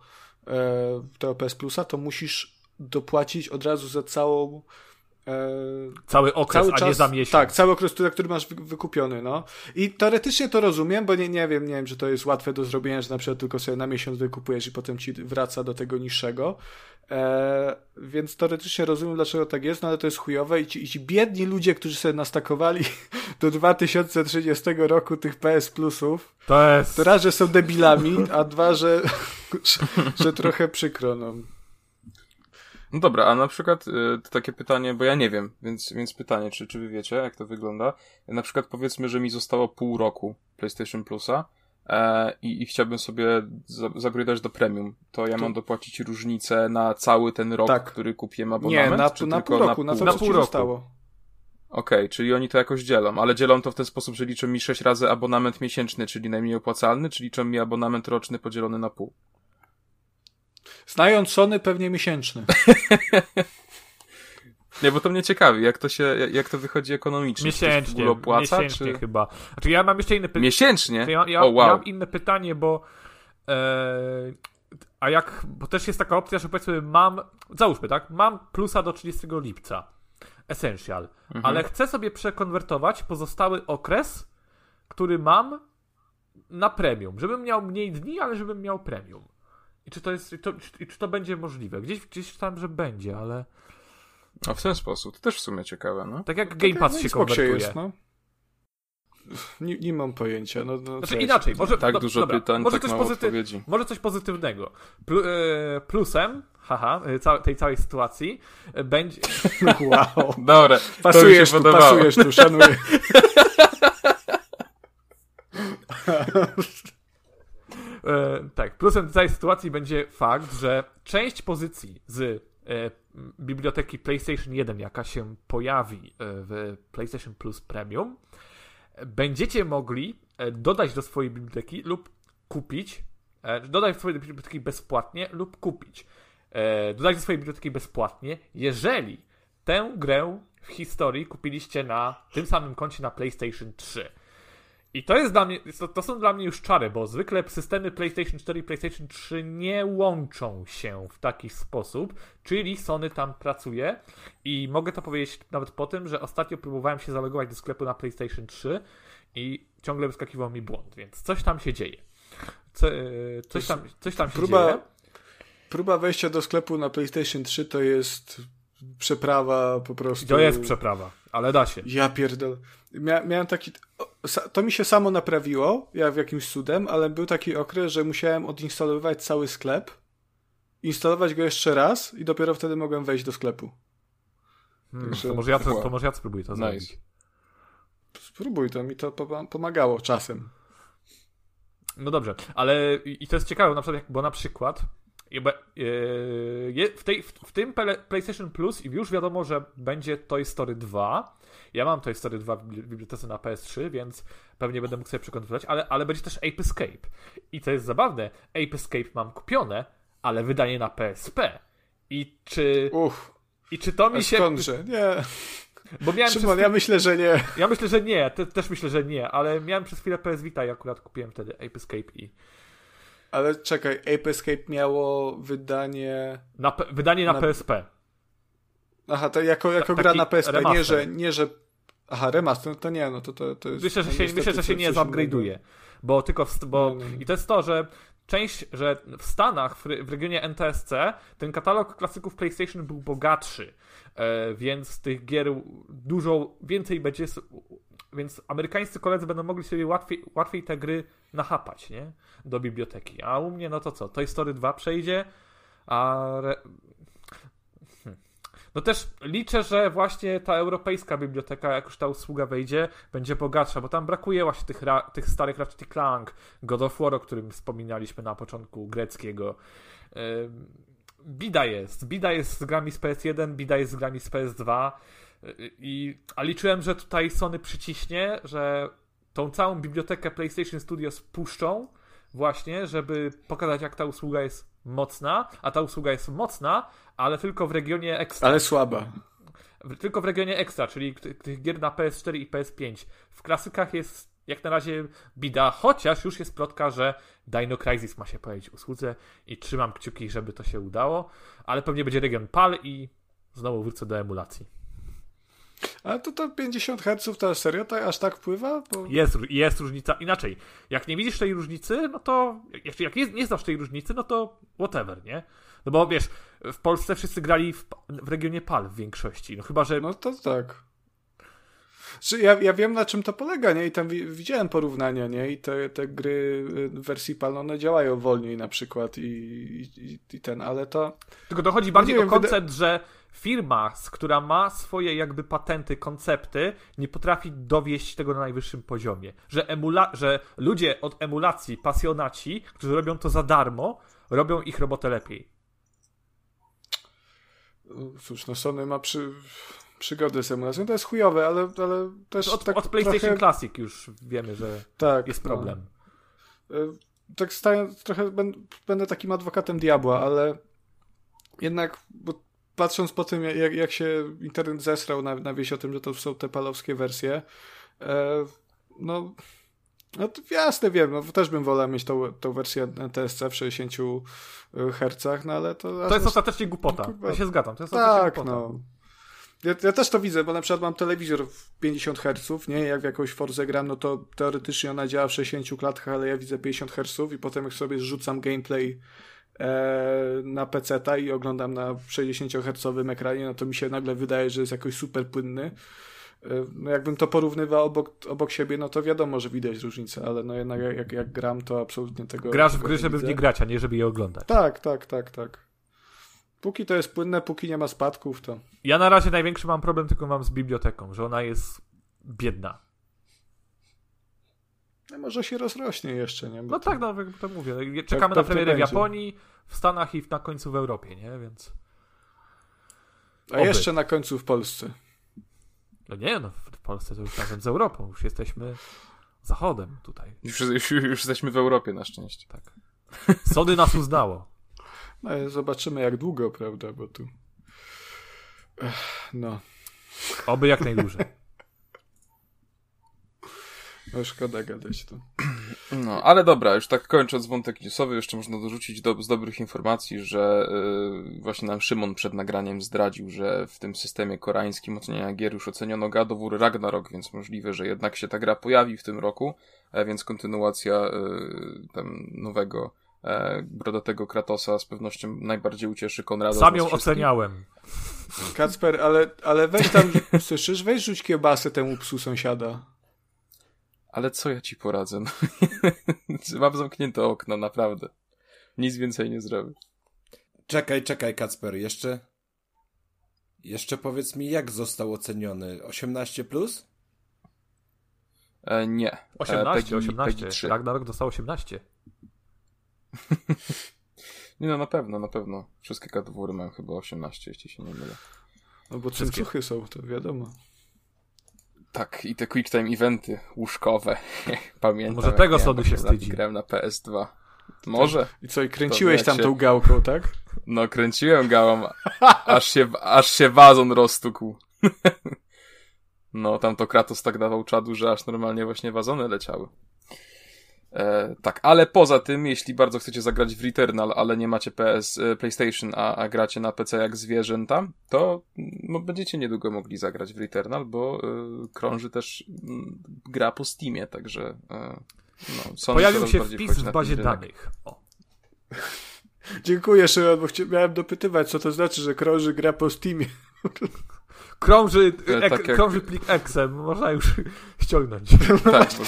e, tego PS Plusa, to musisz dopłacić od razu za całą cały okres, cały a czas, nie za miesiąc. Tak, cały okres, który, który masz wy- wykupiony, no. I teoretycznie to rozumiem, bo nie, nie wiem, nie wiem, czy to jest łatwe do zrobienia, że na przykład tylko sobie na miesiąc wykupujesz i potem ci wraca do tego niższego. E, więc teoretycznie rozumiem, dlaczego tak jest, no ale to jest chujowe i ci, i ci biedni ludzie, którzy sobie nastakowali do 2030 roku tych PS Plusów, To jest... to raz, że są debilami, a dwa, że, że, że trochę przykro, no. No dobra, a na przykład y, to takie pytanie, bo ja nie wiem, więc, więc pytanie, czy, czy wy wiecie, jak to wygląda? Na przykład powiedzmy, że mi zostało pół roku PlayStation Plusa e, i, i chciałbym sobie za- do premium, to ja To- mam dopłacić różnicę na cały ten rok, Tak. który kupiłem Nie, abonament? na, czy na pół roku, na, to, Na co pół roku. zostało. Okej, czyli oni to jakoś dzielą, ale dzielą to w ten sposób, że liczą mi 6 razy abonament miesięczny, czyli najmniej opłacalny, czy liczą mi abonament roczny podzielony na pół? Znając Sony, pewnie miesięczny. Nie, bo to mnie ciekawi, jak to się, jak to wychodzi ekonomicznie. To Miesięcznie, ogóle opłaca, miesięcznie czy... chyba. Znaczy ja mam jeszcze inne pytanie. Miesięcznie? Ja, ja, o, wow. ja mam inne pytanie, bo e, a jak, bo też jest taka opcja, że powiedzmy mam, załóżmy, tak, mam plusa do 30 lipca, essential, Mhm. ale chcę sobie przekonwertować pozostały okres, który mam na premium, żebym miał mniej dni, ale żebym miał premium. I czy to jest, i to, i czy to będzie możliwe? Gdzieś, gdzieś tam, że będzie, ale A w ten sposób, to też w sumie ciekawe, no. tak jak Game Pass No, się konwertuje. jest, no. Nie, nie mam pojęcia. No, no, Znaczy inaczej, może Tak do, dużo dobra, pytań, może tak coś mało pozytyw- odpowiedzi. Może coś pozytywnego. Plu, e, plusem, haha, e, ca- tej całej sytuacji e, będzie. Wow. Dobra, Pasujesz tu, pasujesz tu, szanuję. E, tak, plusem tej sytuacji będzie fakt, że część pozycji z e, biblioteki PlayStation 1, jaka się pojawi e, w PlayStation Plus Premium, będziecie mogli e, dodać do swojej biblioteki lub kupić, dodać do swojej biblioteki bezpłatnie lub kupić. Dodać do swojej biblioteki bezpłatnie, jeżeli tę grę w historii kupiliście na tym samym koncie na PlayStation 3. I to jest dla mnie, to, to są dla mnie już czary, bo zwykle systemy PlayStation 4 i PlayStation 3 nie łączą się w taki sposób, czyli Sony tam pracuje i mogę to powiedzieć nawet po tym, że ostatnio próbowałem się zalogować do sklepu na PlayStation 3 i ciągle wyskakiwał mi błąd, więc coś tam się dzieje. Co, e, coś, tam, coś tam się Próba, dzieje. próba wejścia do sklepu na PlayStation 3 to jest przeprawa po prostu. To jest przeprawa, ale da się. Ja pierdolę. Mia, miałem taki... To mi się samo naprawiło, ja w jakimś cudem, ale był taki okres, że musiałem odinstalować cały sklep, instalować go jeszcze raz i dopiero wtedy mogłem wejść do sklepu. Hmm, Także- to, może ja to, to może ja spróbuję to Nice. zrobić. Spróbuj, to mi to poma- pomagało czasem. No dobrze, ale i to jest ciekawe, na przykład, bo na przykład w, tej, w, tym PlayStation Plus już wiadomo, że będzie Toy Story 2. Ja mam Toy Story 2 w bibli- w bibliotece na PS3, więc pewnie będę mógł sobie przekonywać, ale, ale będzie też Ape Escape. I to jest zabawne, Ape Escape mam kupione, ale wydanie na PSP. I czy, Uff, i czy to mi się... skądże? Nie. Bo miałem Szymon, ja myślę, że nie. Ja myślę, że nie, te, też myślę, że nie, ale miałem przez chwilę PS Vita i akurat kupiłem wtedy Ape Escape i Ale czekaj, Ape Escape miało wydanie... na, wydanie na, Na- PSP. Aha, to jako, jako Ta- gra na PSP, nie że, nie, że... Aha, remaster, no to nie, no to, to, to jest... Myślę, że no się, myślę, że się nie zupgrade'uje, bo tylko w, bo nie, nie. i to jest to, że część, że w Stanach, w, w regionie NTSC, ten katalog klasyków PlayStation był bogatszy, e, więc tych gier dużo więcej będzie, więc amerykańscy koledzy będą mogli sobie łatwiej, łatwiej te gry nachapać, nie? Do biblioteki. A u mnie, no to co? Toy Story 2 przejdzie, a re... Hmm. No też liczę, że właśnie ta europejska biblioteka, jak już ta usługa wejdzie, będzie bogatsza, bo tam brakuje właśnie tych, ra- tych starych Ratchet Clank, God of War, o którym wspominaliśmy na początku, greckiego. Ym, Bida jest. Bida jest z grami z PS1, bida jest z grami z PS2. Y, I, a liczyłem, że tutaj Sony przyciśnie, że tą całą bibliotekę PlayStation Studios puszczą właśnie, żeby pokazać, jak ta usługa jest mocna, a ta usługa jest mocna, ale tylko w regionie ekstra. Ale słaba. Tylko w regionie ekstra, czyli tych gier na PS4 i PS5. W klasykach jest jak na razie bida, chociaż już jest plotka, że Dino Crisis ma się pojawić w usłudze i trzymam kciuki, żeby to się udało, ale pewnie będzie region PAL i znowu wrócę do emulacji. Ale to to 50 Hz to serio tak, aż tak wpływa? Bo... Jest, jest różnica. Inaczej, jak nie widzisz tej różnicy, no to jak, jak nie, nie znasz tej różnicy, no to whatever, nie? No bo wiesz, w Polsce wszyscy grali w, w regionie PAL w większości, no chyba, że No to tak. Ja, ja wiem na czym to polega, nie? I tam wi- widziałem porównania, nie? I te, te gry y, w wersji PAL, one działają wolniej na przykład i, i, i ten, ale to... Tylko to chodzi bardziej nie o wiem, wyda- koncept, że firma, która ma swoje jakby patenty, koncepty, nie potrafi dowieść tego na najwyższym poziomie. Że, emula- że ludzie od emulacji, pasjonaci, którzy robią to za darmo, robią ich robotę lepiej. Cóż, no Sony ma przy, przygodę z emulacją, to jest chujowe, ale, ale też Od, tak od PlayStation trochę, Classic już wiemy, że tak, jest no. problem. Y, tak staję, trochę będę, będę takim adwokatem diabła, ale jednak, bo patrząc po tym, jak, jak się internet zesrał na, na wieś o tym, że to są te palowskie wersje, e, no, no to jasne wiem, no też bym wolał mieć tą, tą wersję TSC w 60 Hz, no ale to... To jest ostatecznie głupota. kurwa. Ja się zgadzam, to jest Tak, głupota. no. Ja, ja też to widzę, bo na przykład mam telewizor w 50 Hz, nie? Jak w jakąś Forze gram, no to teoretycznie ona działa w 60 klatkach, ale ja widzę 50 Hz i potem jak sobie zrzucam gameplay e, na PC-ta i oglądam na 60 Hz ekranie, no to mi się nagle wydaje, że jest jakoś super płynny. E, No jakbym to porównywał obok, obok siebie, no to wiadomo, że widać różnicę, ale no jednak jak, jak, jak gram, to absolutnie tego Grasz w gry, żeby w nie grać, a nie żeby je oglądać. Tak, tak, tak, tak. Póki to jest płynne, póki nie ma spadków, to... Ja na razie największy mam problem tylko mam z biblioteką, że ona jest biedna. No może się rozrośnie jeszcze, nie? Bo No to- tak, no jak to mówię. Czekamy na pewnie premierę w. Japonii, w Stanach i na końcu w Europie, nie? Więc. A Oby. jeszcze na końcu w Polsce. No nie, no w Polsce to już razem z Europą. Już jesteśmy zachodem tutaj. Już, już, już jesteśmy w Europie na szczęście. Tak. Sony nas uznało. No i zobaczymy jak długo, prawda, bo tu... No, Oby jak najdłużej. No szkoda gadać to. No, ale dobra, już tak kończąc wątek newsowy, jeszcze można dorzucić do, z dobrych informacji, że y, właśnie nam Szymon przed nagraniem zdradził, że w tym systemie koreańskim oceniania gier już oceniono God of War Ragnarok, więc możliwe, że jednak się ta gra pojawi w tym roku, e, więc kontynuacja y, tam nowego e, brodatego Kratosa z pewnością najbardziej ucieszy Konrada. Sam ją oceniałem. Kacper, ale, ale weź tam, słyszysz, weź rzuć kiełbasę temu psu sąsiada. Ale co ja ci poradzę? No, Mam zamknięte okno, naprawdę. Nic więcej nie zrobię. Czekaj, czekaj, Kacper, jeszcze. Jeszcze powiedz mi, jak został oceniony? 18 plus? E, nie. E, 18, Peggy- 18. Peggy 3. Ragnarok dostał 18. Nie no, na pewno, na pewno. Wszystkie kategorie mają chyba 18, jeśli się nie mylę. No bo cycuchy są, to wiadomo. Tak, i te quick time eventy łóżkowe. Pamiętam. Może tego Sody się 8 lat i wstydzi. Grałem na PS2. Może. I co, i kręciłeś tam tą gałką, tak? No, kręciłem gałam, aż się, aż się wazon rozstukł. No, tam to Kratos tak dawał czadu, że aż normalnie właśnie wazony leciały. E, tak, ale poza tym, jeśli bardzo chcecie zagrać w Returnal, ale nie macie PS, e, PlayStation, a, a gracie na PC jak zwierzęta, to no, będziecie niedługo mogli zagrać w Returnal, bo e, krąży też mm, gra po Steamie, także e, no, Sony Pojawił się wpis w na bazie danych. O. Dziękuję, Szymon, bo chcia- miałem dopytywać, co to znaczy, że krąży gra po Steamie. Krąży, E, ek, tak jak- krąży plik exe, można już ściągnąć. Tak, bo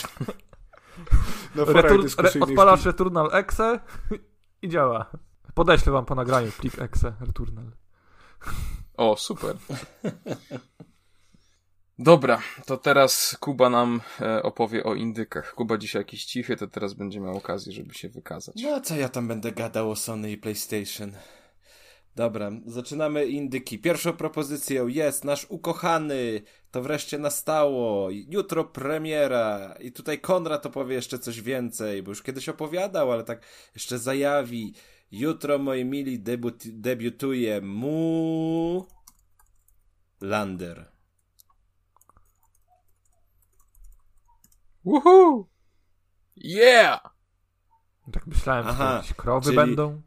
Na forach Retur, re, dyskusyjnych. odpalasz Returnal exe i działa. Podeślę wam po nagraniu plik exe Returnal. O, super. Dobra, to teraz Kuba nam e, opowie o indykach. Kuba dzisiaj jakiś cichy, to teraz będzie miał okazję, żeby się wykazać. No co ja tam będę gadał o Sony i PlayStation? Dobra, zaczynamy indyki. Pierwszą propozycją jest nasz ukochany. To wreszcie nastało. Jutro premiera. I tutaj Konrad opowie jeszcze coś więcej, bo już kiedyś opowiadał, ale tak jeszcze zajawi. Jutro, moi mili, debiut, debiutuje Mu... Lander. Woohoo! Yeah! Tak myślałem, że jakieś krowy czyli- będą.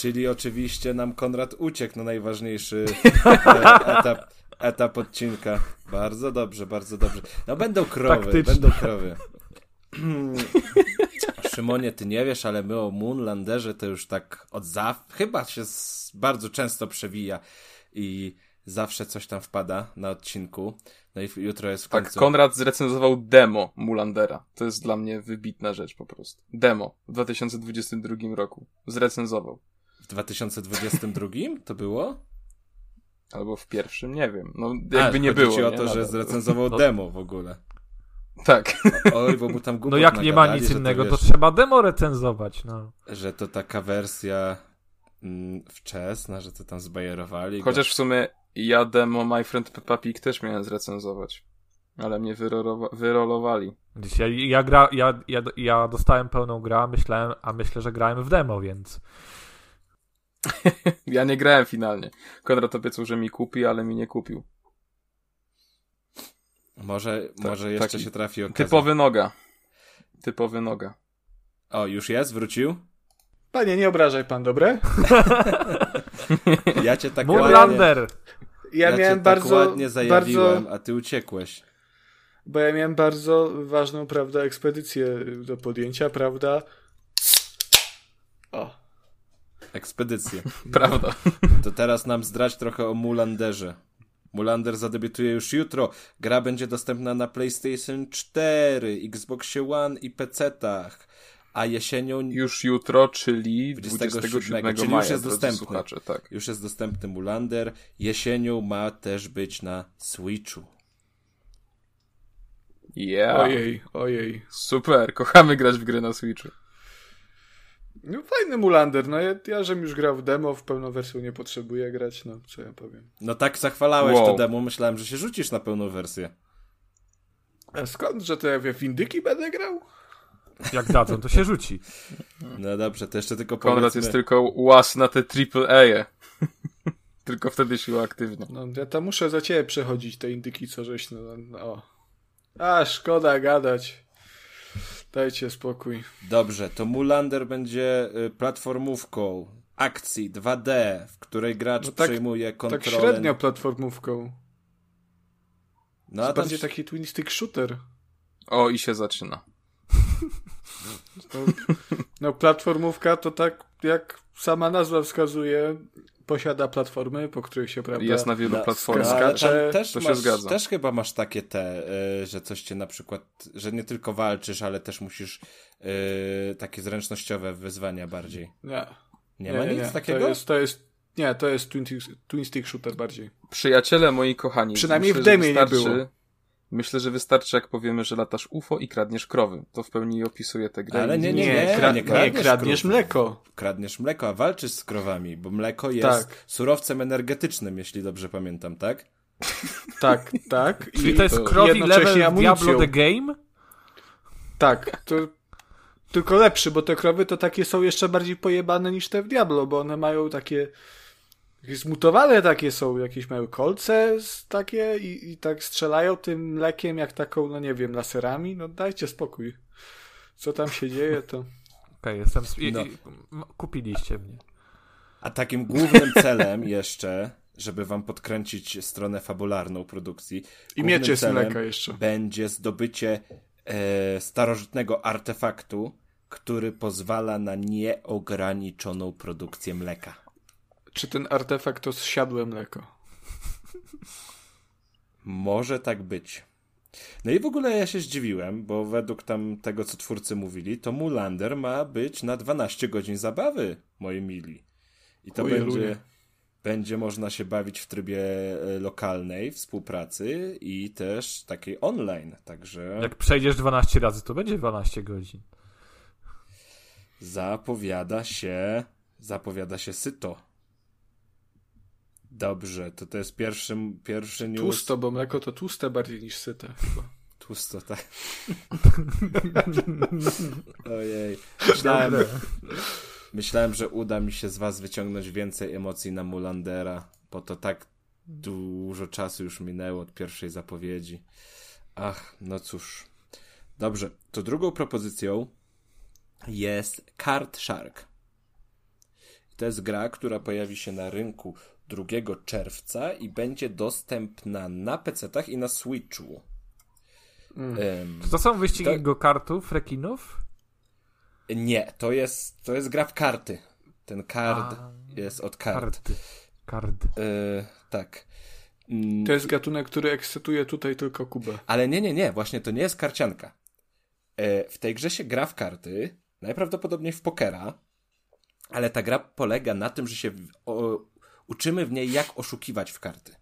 Czyli oczywiście nam Konrad uciekł na najważniejszy e, etap, etap odcinka. Bardzo dobrze, bardzo dobrze. No będą krowy, Taktycznie. będą krowy. Szymonie, ty nie wiesz, ale my o Moonlanderze to już tak od zawsze, chyba się z, bardzo często przewija i zawsze coś tam wpada na odcinku. No i f- jutro jest w Tak, końcu... Konrad zrecenzował demo Mulandera. To jest dla mnie wybitna rzecz po prostu. Demo w 2022 roku. Zrecenzował. W 2022 to było? Albo w pierwszym, nie wiem. No, A, jakby nie chodzi było. ci o nie? to, że zrecenzował No. demo w ogóle. Tak. Oj, bo mu tam No jak nie ma nic to innego, to wiesz- trzeba demo recenzować, no. że to taka wersja mm, wczesna, że to tam zbajerowali. go. Chociaż w sumie ja demo My Friend Peppa Pig też miałem zrecenzować. Ale mnie wyrolowa- wyrolowali. Dzisiaj ja, gra, ja, ja, ja dostałem pełną grę, a myślałem, a myślę, że grałem w demo, więc Ja nie grałem finalnie. Konrad obiecał, że mi kupi, ale mi nie kupił. Może, Tak, może jeszcze się trafi okazja. Typowy noga. Typowy noga. O, już jest? Wrócił? Panie, nie obrażaj pan, dobre? Ja cię tak ładnie, Moonlander! Ja, ja miałem cię bardzo, tak ładnie zajawiłem, bardzo, a ty uciekłeś. bo ja miałem bardzo ważną, prawda, ekspedycję do podjęcia, prawda? O. Ekspedycję. Prawda. To teraz nam zdrać trochę o Mulanderze. Mulander zadebiutuje już jutro. Gra będzie dostępna na PlayStation 4, Xboxie One i PC-tach. A jesienią Już jutro, czyli 27, 27 czyli już maja, jest dostępny. słuchacze, tak. już jest dostępny Mulander. Jesienią ma też być na Switchu. Yeah. Ojej, ojej. Super, kochamy grać w gry na Switchu. No fajny Mulander, no ja, ja żem już grał w demo, w pełną wersję nie potrzebuję grać, no co ja powiem. No tak zachwalałeś Wow. to demo, myślałem, że się rzucisz na pełną wersję. A skąd, że to ja w indyki będę grał? Jak dadzą, to się rzuci. No dobrze, to jeszcze tylko Konrad powiedzmy... jest tylko łas na te AAA. tylko wtedy się uaktywnia. No ja tam muszę za ciebie przechodzić te indyki, co żeś, no, no. A, szkoda gadać. Dajcie spokój. Dobrze, to Mulander będzie y, platformówką akcji 2D, w której gracz No tak- przejmuje Tak kontrolę. średnio platformówką. No To a tam bardziej taki twin stick shooter. O, i się zaczyna. No, no platformówka to tak jak sama nazwa wskazuje, posiada platformy, po których się, prawda, Jest na wielu No, platformach. skacze, też, to się masz, zgadza. też chyba masz takie te, y, że coś cię na przykład, że nie tylko walczysz, ale też musisz y, takie zręcznościowe wyzwania bardziej. Nie. Nie, ma nic takiego? To jest, to jest, nie, to jest twin, twin stick shooter bardziej. Przyjaciele moi kochani. Przynajmniej myślę, w demie nie było. Myślę, że wystarczy, jak powiemy, że latasz UFO i kradniesz krowy. To w pełni opisuje tę grę. Ale nie, nie, Nie, nie nie, kradniesz kradniesz mleko. Kradniesz mleko, a walczysz z krowami, bo mleko jest Tak. surowcem energetycznym, jeśli dobrze pamiętam, tak? Tak, tak. Czyli I to jest krowi jednocześnie level amunicją. Diablo The Game? Tak, to tylko lepszy, bo te krowy to takie są jeszcze bardziej pojebane niż te w Diablo, bo one mają takie jakieś zmutowane takie są, jakieś mają kolce takie i, i tak strzelają tym mlekiem jak taką, no nie wiem, laserami. No dajcie spokój. Co tam się dzieje, to... Okej, jestem... sp- i- No. i- Kupiliście mnie. A takim głównym celem jeszcze, żeby wam podkręcić stronę fabularną produkcji, I miecze z celem mleka jeszcze. będzie zdobycie e, starożytnego artefaktu, który pozwala na nieograniczoną produkcję mleka. Czy ten artefakt to zsiadłe mleko? Może tak być. No i w ogóle ja się zdziwiłem, bo według tam tego, co twórcy mówili, to Mulander ma być na 12 godzin zabawy, moi mili. I to będzie, lunie. będzie można się bawić w trybie e, lokalnej współpracy i też takiej online. Także Jak przejdziesz 12 razy, to będzie 12 godzin. zapowiada się, zapowiada się syto. Dobrze, to to jest pierwszy, pierwszy news. Tłusto, bo mleko to tłuste bardziej niż syte chyba. Tłusto, tak. Ojej. Myślałem, myślałem, że uda mi się z was wyciągnąć więcej emocji na Mulandera, bo to tak dużo czasu już minęło od pierwszej zapowiedzi. Ach, no cóż. Dobrze, to drugą propozycją jest Card Shark. To jest gra, która pojawi się na rynku 2 czerwca i będzie dostępna na PC-tach i na Switchu. Em, To są wyścigi To- go-kartów, rekinów? Nie, to jest, to jest gra w karty. Ten card A, jest od kart. Karty. Kardy. E, tak. Mm, To jest gatunek, który ekscytuje tutaj tylko Kubę. Ale nie, nie, nie, właśnie to nie jest karcianka. E, w tej grze się gra w karty, najprawdopodobniej w pokera, ale ta gra polega na tym, że się w, o, uczymy w niej, jak oszukiwać w karty.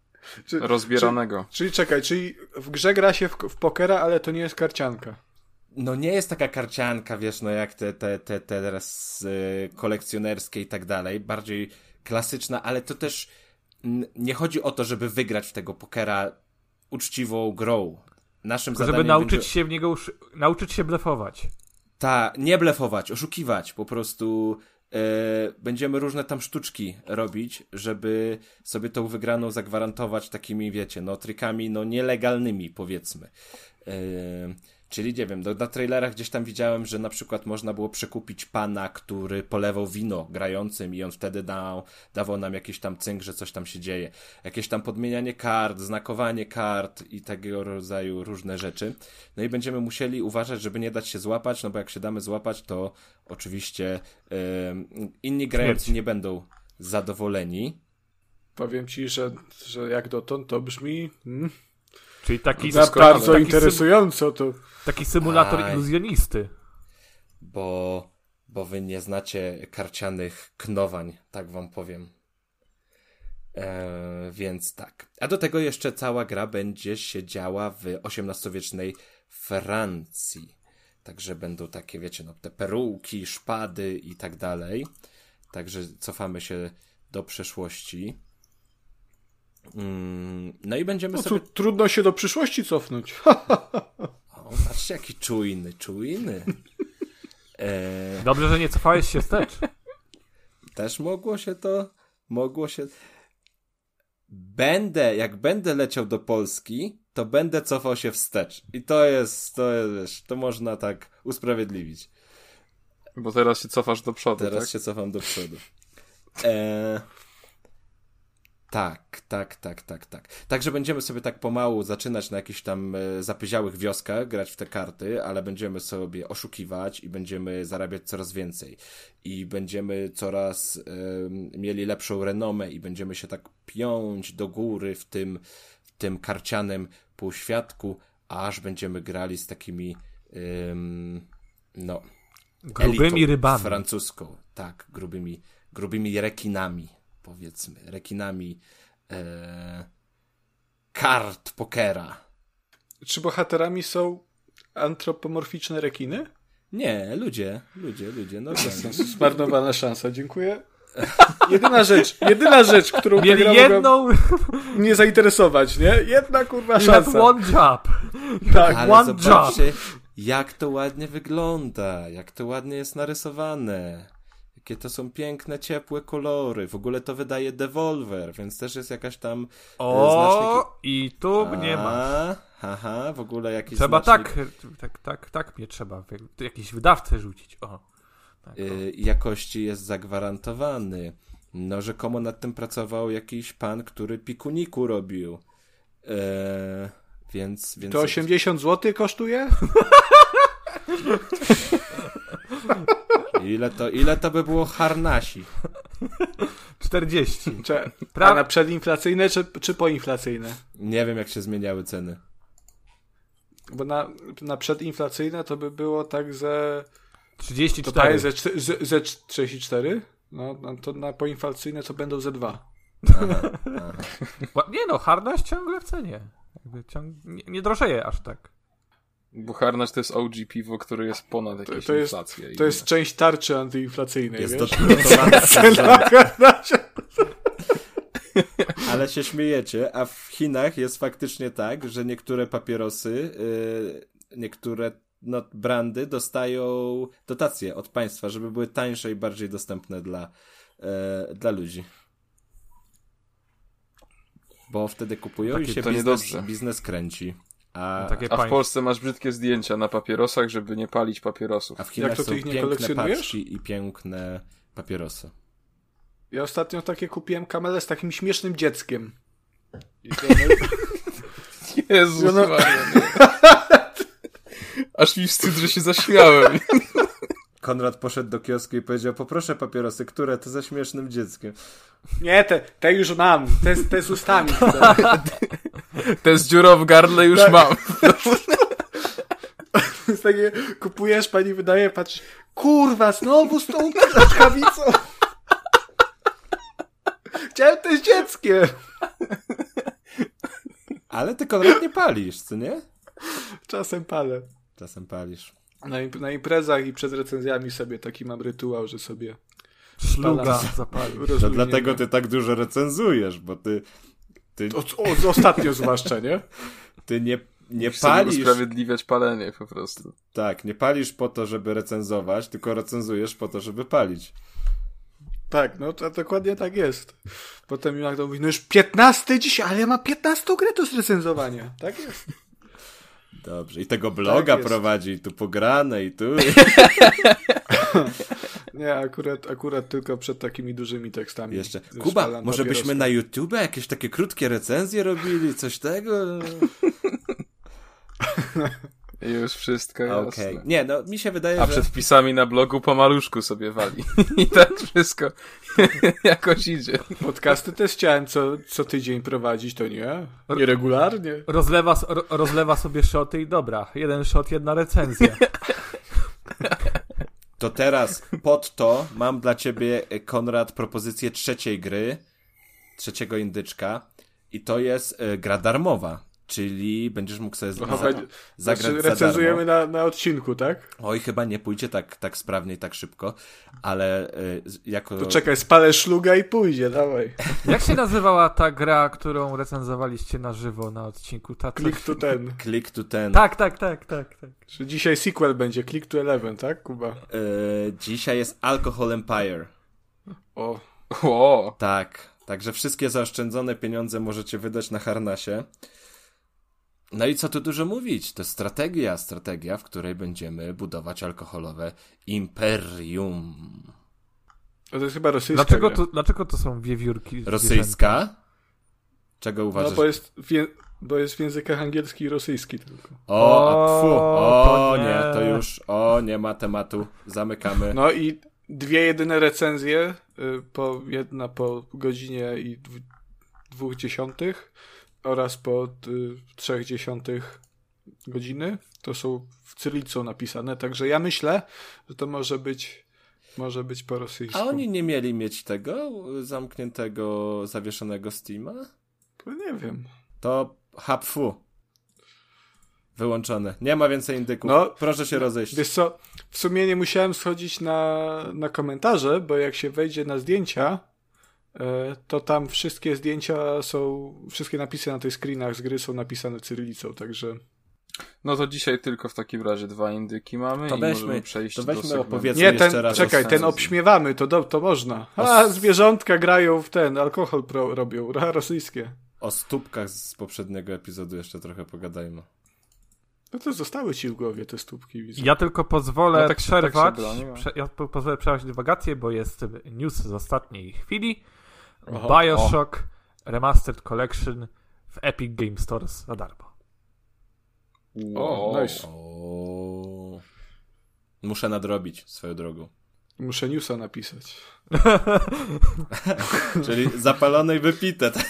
Czy, Rozbieranego. Czyli, czyli czekaj, czyli w grze gra się w, w pokera, ale to nie jest karcianka. No nie jest taka karcianka, wiesz, no jak te, te, te, te teraz e, kolekcjonerskie i tak dalej, bardziej klasyczna, ale to też n- nie chodzi o to, żeby wygrać w tego pokera uczciwą grą. Naszym Tylko zadaniem żeby nauczyć będzie... się w niego, uszy- nauczyć się blefować. Ta, nie blefować, oszukiwać, po prostu będziemy różne tam sztuczki robić, żeby sobie tą wygraną zagwarantować takimi, wiecie, no trikami, no nielegalnymi, powiedzmy. Czyli nie wiem, do, na trailerach gdzieś tam widziałem, że na przykład można było przekupić pana, który polewał wino grającym i on wtedy dał, dawał nam jakiś tam cynk, że coś tam się dzieje. Jakieś tam podmienianie kart, znakowanie kart i tego rodzaju różne rzeczy. No i będziemy musieli uważać, żeby nie dać się złapać, no bo jak się damy złapać, to oczywiście em, inni grający Śmierć. nie będą zadowoleni. Powiem ci, że, że jak dotąd to brzmi mm, Czyli taki, za doskonale. bardzo taki, interesująco. To taki symulator Aj. iluzjonisty. bo, bo wy nie znacie karcianych knowań, tak wam powiem. E, więc tak. A do tego jeszcze cała gra będzie się działa w XVIII-wiecznej Francji. Także będą takie, wiecie, no, te peruki, szpady i tak dalej. Także cofamy się do przeszłości. Mm, No i będziemy no, sobie tu, trudno się do przyszłości cofnąć. O, patrzcie, jaki czujny, czujny. E, Dobrze, że nie cofałeś się wstecz. też mogło się to, mogło się... Będę, jak będę leciał do Polski, to będę cofał się wstecz. I to jest, to jest, to można tak usprawiedliwić. Bo teraz się cofasz do przodu, Teraz tak? się cofam do przodu. E... Tak, tak, tak, tak, tak. Także będziemy sobie tak pomału zaczynać na jakichś tam e, zapyziałych wioskach, grać w te karty, ale będziemy sobie oszukiwać i będziemy zarabiać coraz więcej. I będziemy coraz em, mieli lepszą renomę i będziemy się tak piąć do góry w tym, w tym karcianym półświadku, aż będziemy grali z takimi em, no, Grubymi elitą rybami. Francuską, tak, grubymi, grubymi rekinami, powiedzmy. Rekinami e, kart pokera. czy bohaterami są antropomorficzne rekiny? Nie, ludzie, ludzie, ludzie, no Zmarnowana szansa, dziękuję. Jedyna rzecz, jedyna rzecz, którą Mieli ta jedną, mnie zainteresować, nie? Jedna kurwa szansa. one job. Tak, Ale one zobaczcie, jak to ładnie wygląda, jak to ładnie jest narysowane. Jakie to są piękne, ciepłe kolory. W ogóle to wydaje Devolver, więc też jest jakaś tam e, znacznik... O, i tu nie ma. A, Haha, w ogóle jakiś Trzeba znacznik, tak, tak, tak, tak mnie trzeba. w- Jakiś wydawcę rzucić. O. Tak, o. y, jakości jest zagwarantowany. No, rzekomo nad tym pracował jakiś pan, który pikuniku robił. E, więc, więc... To 80 zł kosztuje? Ile to, ile to by było harnasi? 40. Czy, a Pra- na przedinflacyjne czy, czy poinflacyjne? Nie wiem, jak się zmieniały ceny. Bo na, na przedinflacyjne to by było tak ze... To 34. daje ze, ze, ze 34? No, no to na poinflacyjne to będą ze 2. Aha, aha. Nie no, hardness ciągle w cenie. Jakby ciąg... nie, nie drożeje aż tak. Bo Harnaś to jest OG piwo, które jest ponad jakieś to jest- inflacje. i To jest część tarczy antyinflacyjnej, Jest wiesz? Ale się śmiejecie, a w Chinach jest faktycznie tak, że niektóre papierosy, yy, niektóre no, brandy dostają dotacje od państwa, żeby były tańsze i bardziej dostępne dla, e, dla ludzi. Bo wtedy kupują i Takie się to biznes, biznes kręci. A, No, takie A w pań- Polsce masz brzydkie zdjęcia na papierosach, żeby nie palić papierosów. a w Chinach Jak to, ty są ich nie piękne kolekcjonujesz? paczki i piękne papierosy. Ja ostatnio takie kupiłem kamelę z takim śmiesznym dzieckiem. I to one- Jezus No- Maria, nie. Aż mi wstyd, że się zaśmiałem. Konrad poszedł do kiosku i powiedział, poproszę papierosy, które to ze śmiesznym dzieckiem. Nie, te, te już mam. Te, te z ustami. Ten z dziurą w gardle już Tak. mam. To jest takie, kupujesz, pani wydaje, patrz, kurwa, znowu z tą kawicą. Chciałem też dzieckiem. Ale ty, Konrad, nie palisz, co nie? Czasem palę. Czasem palisz. Na, imp- na imprezach i przed recenzjami sobie taki mam rytuał, że sobie Szluga zapalił. Rozluźnienie. dlatego ty tak dużo recenzujesz, bo ty, ty, O, o, ostatnio zwłaszcza, nie? ty nie, nie Musisz palisz. usprawiedliwiać palenie po prostu. Tak, nie palisz po to, żeby recenzować, tylko recenzujesz po to, żeby palić. Tak, no to dokładnie tak jest. Potem jak to mówi, no już 15 dzisiaj, ale ja mam 15 grę do zrecenzowania. Tak jest. Dobrze. I tego bloga jest. prowadzi, i tu pograne, i tu. Nie, akurat, akurat tylko przed takimi dużymi tekstami. Jeszcze. Kuba, może byśmy na YouTube jakieś takie krótkie recenzje robili, coś tego? I już wszystko jasne. Okej. Nie, no mi się wydaje, A że... przed wpisami na blogu po maluszku sobie wali. I tak wszystko jakoś idzie. Podcasty też chciałem co, co tydzień prowadzić, to nie? Nieregularnie. Rozlewa, ro, rozlewa sobie szoty i dobra. Jeden shot, jedna recenzja. To teraz pod to mam dla ciebie, e, Konrad, propozycję trzeciej gry, trzeciego indyczka i to jest e, gra darmowa, czyli będziesz mógł sobie Aha, za, zagrać Znaczy, za recenzujemy darmo. na, na odcinku, tak? Oj, chyba nie pójdzie tak, tak sprawnie i tak szybko, ale z- jako... To czekaj, spalę szluga i pójdzie, dawaj. Jak się nazywała ta gra, którą recenzowaliście na żywo na odcinku? Ta, Klik to ten. Click to ten. Tak, tak, tak, tak, tak. Że dzisiaj sequel będzie, Click to Eleven, tak, Kuba? E, dzisiaj jest Alcohol Empire. O, O, Tak, także wszystkie zaoszczędzone pieniądze możecie wydać na harnasie. No i co tu dużo mówić? To strategia, strategia, w której będziemy budować alkoholowe imperium. to jest chyba rosyjska Dlaczego to, dlaczego to są wiewiórki? zwierzęta? Rosyjska? Czego No uważasz? bo jest, w je, bo jest w językach angielski i rosyjski tylko. O, a tfu, O, nie. nie. to już, o nie ma tematu, zamykamy. No i dwie jedyne recenzje, y, po, jedna po godzinie i dw, dwóch dziesiątych oraz po y, trzech dziesiątych godziny. To są w cyrylicą napisane, także ja myślę, że to może być może być po rosyjsku. A oni nie mieli mieć tego zamkniętego, zawieszonego Steama? To nie wiem. To hapfu. Wyłączone. Nie ma więcej indyków. No, Proszę się rozejść. Wiesz co, w sumie nie musiałem schodzić na, na komentarze, bo jak się wejdzie na zdjęcia, to tam wszystkie zdjęcia są, wszystkie napisy na tych screenach z gry są napisane cyrylicą, także... No to dzisiaj tylko w takim razie dwa indyki mamy To i weźmy- możemy przejść to do weźmy segmentu. opowiedzmy Nie, jeszcze ten, raz czekaj, ten obśmiewamy, to, do, to można. A, zwierzątka grają w ten, alkohol pro, robią, rosyjskie. O stópkach z poprzedniego epizodu jeszcze trochę pogadajmy. No to zostały ci w głowie te stópki, widzę. Ja tylko pozwolę No tak tak przerwać. no. prze, ja po, pozwolę przerwać dywagację, bo jest news z ostatniej chwili. Oho, Bioshock Remastered Collection w Epic Game Stores za darmo. O, nice. O. Muszę nadrobić swoją drogą. Muszę newsa napisać. Czyli zapalone i wypite.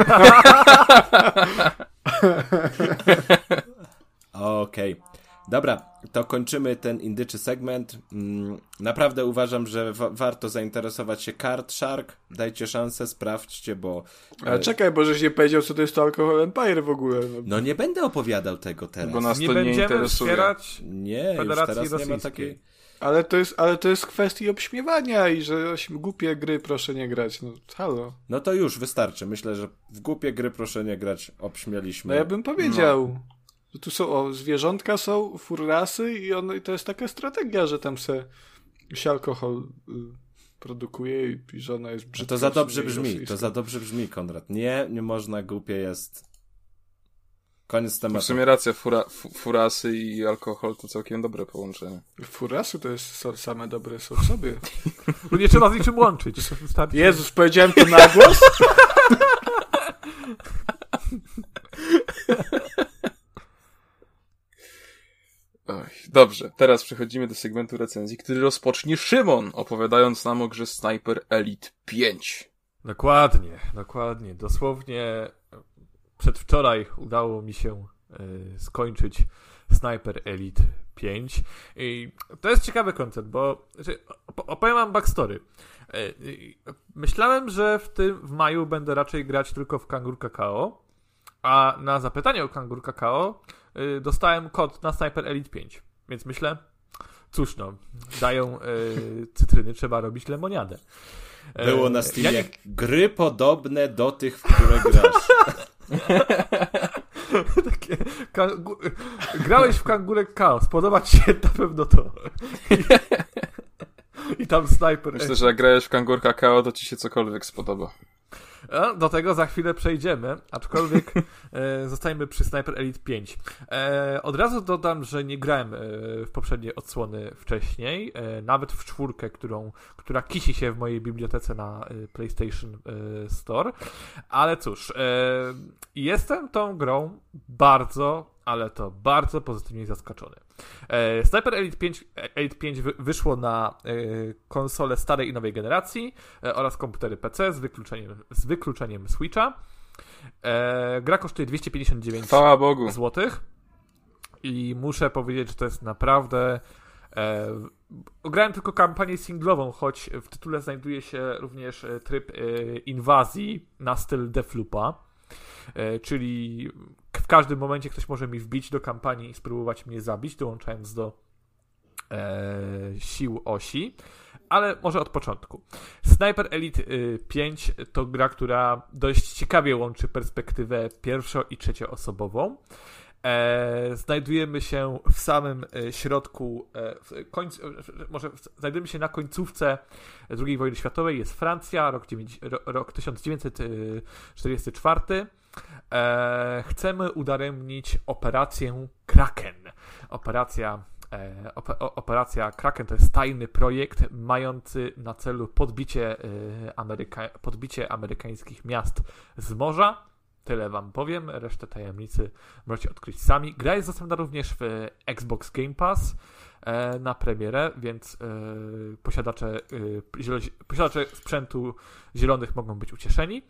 Okej. Dobra, to kończymy ten indyczy segment. Mm, Naprawdę uważam, że wa- warto zainteresować się Card Shark. Dajcie szansę, sprawdźcie, bo. Ale czekaj, bo żeś nie powiedział, co to jest to Alcohol Empire w ogóle. No. No nie będę opowiadał tego teraz. Bo nas Nie to nie będziemy interesuje. wspierać Nie, Federacji teraz nie ma Rosyjskiej. takiej. Ale to jest, ale to jest kwestii obśmiewania i że głupie gry proszę nie grać. No halo. No to już wystarczy. Myślę, że w głupie gry proszę nie grać. Obśmieliśmy. No ja bym powiedział. Że tu są, o, zwierzątka są, furrasy i, one, i to jest taka strategia, że tam se się alkohol y, produkuje i, i że ona jest No brzydka. to za w dobrze brzmi, to rosyjska. za dobrze brzmi, Konrad. Nie, nie można, głupie jest. Koniec W tematu. sumie racja, fura, fu- furasy i alkohol to całkiem dobre połączenie. Furrasy to jest so- same dobre są w sobie. Nie trzeba z niczym łączyć. To wystarczy. Jezus, powiedziałem to na głos? Oj, dobrze, teraz przechodzimy do segmentu recenzji, który rozpocznie Szymon, opowiadając nam o grze Sniper Elite 5. Dokładnie, dokładnie. Dosłownie przedwczoraj udało mi się y, skończyć Sniper Elite 5 i to jest ciekawy koncept, bo znaczy, op- opowiem wam backstory. Y, y, Myślałem, że w tym w maju będę raczej grać tylko w Kangur Kakao, a na zapytanie o Kangur Kakao dostałem kod na Sniper Elite 5, więc myślę, cóż no, dają y, cytryny, trzeba robić lemoniadę. E, Było na ja Steamie nie- gry podobne do tych, w które grasz. Takie, kangu... Grałeś w Kangurek Chaos, podoba ci się na pewno to. I, I tam snajper. Myślę, że jak grałeś w Kangur Kakao, to ci się cokolwiek spodoba. A, do tego za chwilę przejdziemy, aczkolwiek e, zostańmy przy Sniper Elite 5. E, od razu dodam, że nie grałem e, w poprzednie odsłony wcześniej, e, nawet w czwórkę, którą, która kisi się w mojej bibliotece na e, PlayStation e, Store. Ale cóż, e, jestem tą grą bardzo, ale to bardzo pozytywnie zaskoczony. E, Sniper Elite 5, Elite 5 wy, wyszło na e, konsole starej i nowej generacji e, oraz komputery PC z wykluczeniem, z wykluczeniem Switcha. E, gra kosztuje 259 Chwała Bogu. złotych i muszę powiedzieć, że to jest naprawdę e, grałem tylko kampanię singlową, choć w tytule znajduje się również e, tryb e, inwazji na styl Defloopa, e, czyli w każdym momencie ktoś może mi wbić do kampanii i spróbować mnie zabić, dołączając do e, sił osi, ale może od początku. Sniper Elite y, 5 to gra, która dość ciekawie łączy perspektywę pierwszo- i trzecioosobową. E, znajdujemy się w samym e, środku, e, w końcu, e, może znajdujemy się na końcówce II wojny światowej. Jest Francja, rok, dziewięć- ro, rok 1944. E, chcemy udaremnić operację Kraken. Operacja, e, operacja Kraken to jest tajny projekt mający na celu podbicie, e, Ameryka, podbicie amerykańskich miast z morza. Tyle wam powiem, resztę tajemnicy możecie odkryć sami. Gra jest dostępna również w Xbox Game Pass na premierę, więc e, posiadacze, e, posiadacze sprzętu zielonych mogą być ucieszeni.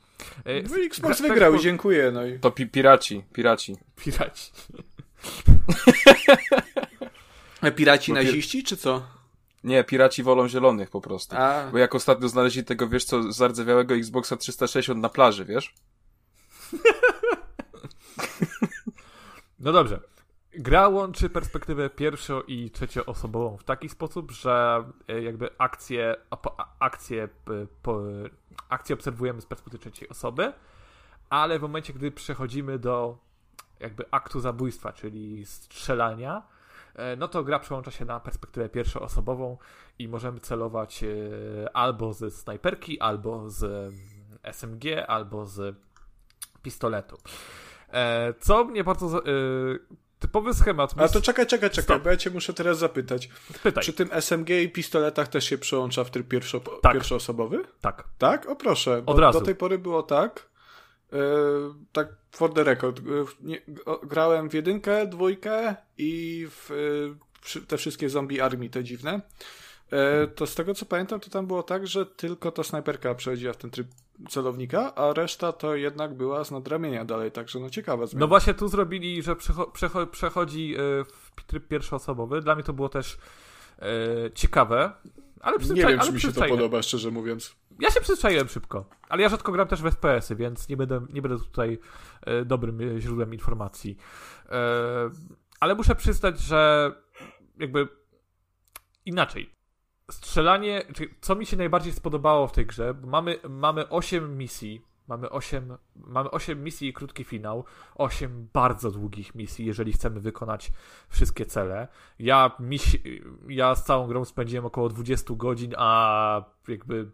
E, No i Xbox gra- wygrał tak- dziękuję. No i... To pi piraci, piraci. Piraci. Piraci naziści, czy co? Nie, piraci wolą zielonych po prostu. A, Bo jak ostatnio znaleźli tego, wiesz co, zardzewiałego Xboxa 360 na plaży, wiesz? No dobrze. Gra łączy perspektywę pierwszo- i trzecioosobową w taki sposób, że e, jakby akcje, akcje, po, akcje obserwujemy z perspektywy trzeciej osoby, ale w momencie, gdy przechodzimy do jakby aktu zabójstwa, czyli strzelania, e, no to gra przełącza się na perspektywę pierwszoosobową i możemy celować e, albo ze snajperki, albo z SMG, albo z pistoletu. Co mnie bardzo typowy schemat. A to czekaj, czekaj, czekaj, Stop. bo ja cię muszę teraz zapytać. Pytaj. Czy tym SMG i pistoletach też się przełącza w tryb pierwszo tak. pierwszoosobowy? Tak. Tak? O proszę. Od razu. Do tej pory było tak. Yy, tak for the record. Yy, nie, grałem w jedynkę, dwójkę i w yy, te wszystkie zombie armii, te dziwne. To z tego co pamiętam, to tam było tak, że tylko ta snajperka przechodziła w ten tryb celownika, a reszta to jednak była z nadramienia dalej, także no ciekawe zmiana. No właśnie tu zrobili, że przecho przecho przechodzi e, w tryb pierwszoosobowy. Dla mnie to było też e, ciekawe, ale Nie wiem, czy mi się to podoba, szczerze mówiąc. Ja się przyzwyczaiłem szybko, ale ja rzadko gram też w FPS-y, więc nie będę, nie będę tutaj e, dobrym e, źródłem informacji. E, ale muszę przyznać, że jakby inaczej strzelanie, co mi się najbardziej spodobało w tej grze, bo mamy, mamy 8 misji, mamy 8, mamy 8 misji i krótki finał, 8 bardzo długich misji, jeżeli chcemy wykonać wszystkie cele. Ja, misi, ja z całą grą spędziłem około 20 godzin, a jakby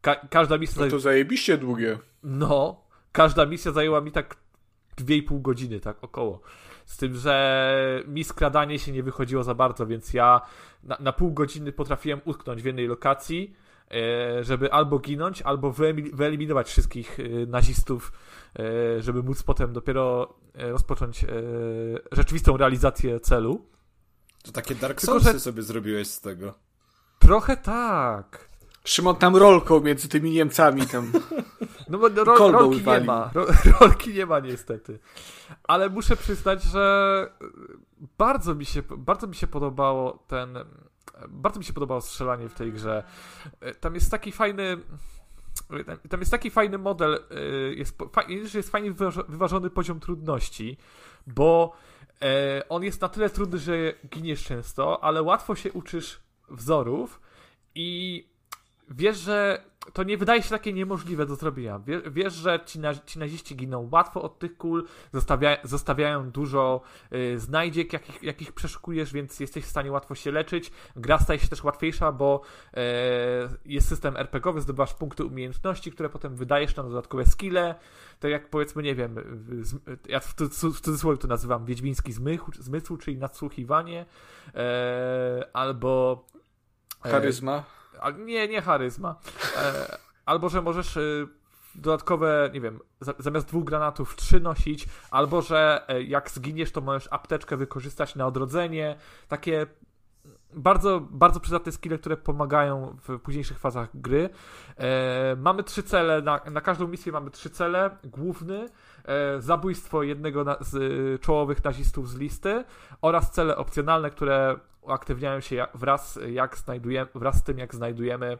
ka każda misja... No to zajebiście długie. No, każda misja zajęła mi tak 2,5 godziny, tak około. Z tym, że mi skradanie się nie wychodziło za bardzo, więc ja na, na pół godziny potrafiłem utknąć w jednej lokacji, e, żeby albo ginąć, albo wyeliminować wszystkich e, nazistów, e, żeby móc potem dopiero rozpocząć rzeczywistą realizację celu. To takie Dark Soulsy Tylko, że... sobie zrobiłeś z tego. Trochę tak. Szymon tam rolką między tymi Niemcami tam. No bo ro, rolki nie ma. Ro, rolki nie ma niestety. Ale muszę przyznać, że bardzo mi się, bardzo mi się podobało ten. Bardzo mi się podobało strzelanie w tej grze. Tam jest taki fajny. Tam jest taki fajny model, jest, jest fajnie wyważony poziom trudności, bo e, on jest na tyle trudny, że giniesz często, ale łatwo się uczysz wzorów i wiesz, że to nie wydaje się takie niemożliwe do zrobienia. Wiesz, że ci, na, ci naziści giną łatwo od tych kul, zostawia, zostawiają dużo y, znajdziek, jakich, jakich przeszukujesz, więc jesteś w stanie łatwo się leczyć. Gra staje się też łatwiejsza, bo y, jest system RPGowy, zdobywasz punkty umiejętności, które potem wydajesz na dodatkowe skille. To jak powiedzmy, nie wiem, z, ja w, w cudzysłowie to nazywam wiedźmiński zmysł, zmysł czyli nadsłuchiwanie, y, albo... E, Charyzma nie, nie charyzma. E, albo, że możesz y, dodatkowe, nie wiem, zamiast dwóch granatów trzy nosić, albo, że e, jak zginiesz, to możesz apteczkę wykorzystać na odrodzenie. Takie bardzo, bardzo przydatne skille, które pomagają w późniejszych fazach gry. E, mamy trzy cele, na, na każdą misję mamy trzy cele. Główny, e, zabójstwo jednego z czołowych nazistów z listy oraz cele opcjonalne, które uaktywniają się wraz, jak znajdujemy, wraz z tym, jak znajdujemy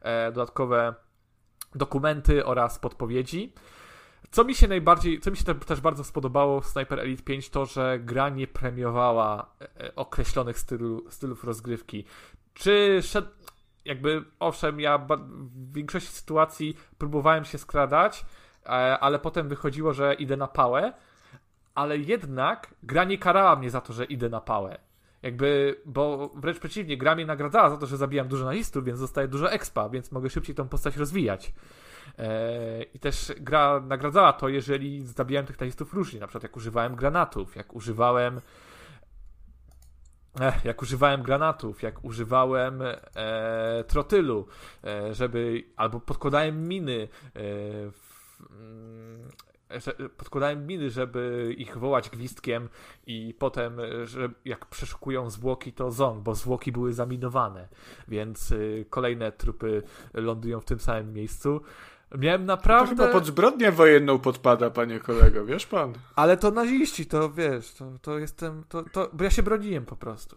e, dodatkowe dokumenty oraz podpowiedzi. Co mi się najbardziej, co mi się też bardzo spodobało w Sniper Elite 5, to że gra nie premiowała e, określonych stylu, stylów rozgrywki. Czy szed, jakby, owszem, ja w większości sytuacji próbowałem się skradać, e, ale potem wychodziło, że idę na pałę, ale jednak gra nie karała mnie za to, że idę na pałę. Jakby, bo wręcz przeciwnie, gra mnie nagradzała za to, że zabijam dużo nazistów, więc dostaję dużo expa, więc mogę szybciej tą postać rozwijać. Eee, I też gra nagradzała to, jeżeli zabijałem tych nazistów różnie, na przykład jak używałem granatów, jak używałem eh, jak używałem granatów, jak używałem e, trotylu, e, żeby albo podkładałem miny e, w, mm, podkładałem miny, żeby ich wołać gwizdkiem i potem, że jak przeszukują zwłoki, to ząg, bo zwłoki były zaminowane, więc y, kolejne trupy lądują w tym samym miejscu. Miałem naprawdę... To chyba pod zbrodnię wojenną podpada, panie kolego, wiesz pan? Ale to naziści, to wiesz, to, to jestem, to, to, bo ja się broniłem po prostu.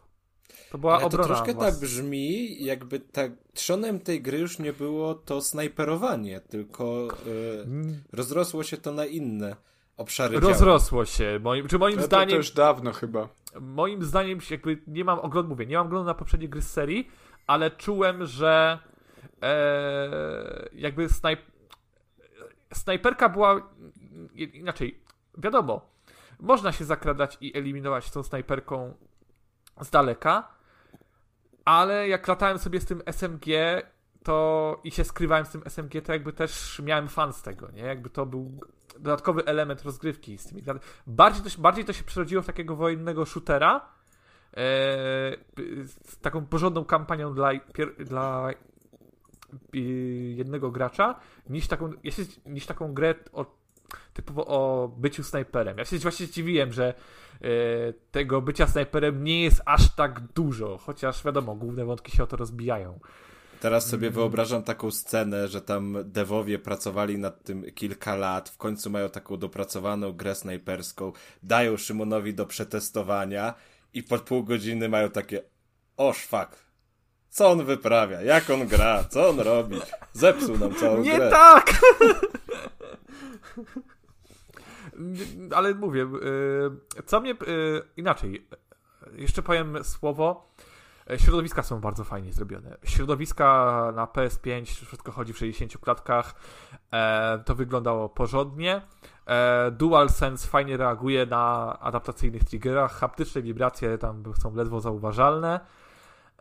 To była Ale obrona. To troszkę tak brzmi, jakby tak trzonem tej gry już nie było to snajperowanie, tylko yy, rozrosło się to na inne obszary rozrosło się. Moim, czy moim To, to, zdaniem to już dawno chyba. moim zdaniem jakby nie mam oglądu, mówię, nie mam oglądu na poprzednie gry z serii, ale czułem, że e, jakby snajp, snajperka była inaczej, wiadomo, można się zakradać i eliminować tą snajperką z daleka, ale jak latałem sobie z tym SMG to i się skrywałem z tym SMG, to jakby też miałem fan z tego, nie? Jakby to był dodatkowy element rozgrywki z tymi. Bardziej to, się- bardziej to się przerodziło w takiego wojennego shootera, e, z taką porządną kampanią dla, pier, dla e, jednego gracza, niż taką, niż taką grę o, typowo o byciu snajperem. Ja się właśnie zdziwiłem, że e, tego bycia snajperem nie jest aż tak dużo, chociaż wiadomo, główne wątki się o to rozbijają. Teraz sobie wyobrażam taką scenę, że tam devowie pracowali nad tym kilka lat, w końcu mają taką dopracowaną grę snajperską, dają Szymonowi do przetestowania i po pół godziny mają takie o szwak, co on wyprawia, jak on gra, co on robi, zepsuł nam całą Nie grę. tak! Ale mówię, y, co mnie. y, Inaczej. Jeszcze powiem słowo. Środowiska są bardzo fajnie zrobione. Środowiska na PS5, wszystko chodzi w 60 klatkach. E, To wyglądało porządnie. E, DualSense fajnie reaguje na adaptacyjnych triggerach. Haptyczne wibracje tam są ledwo zauważalne.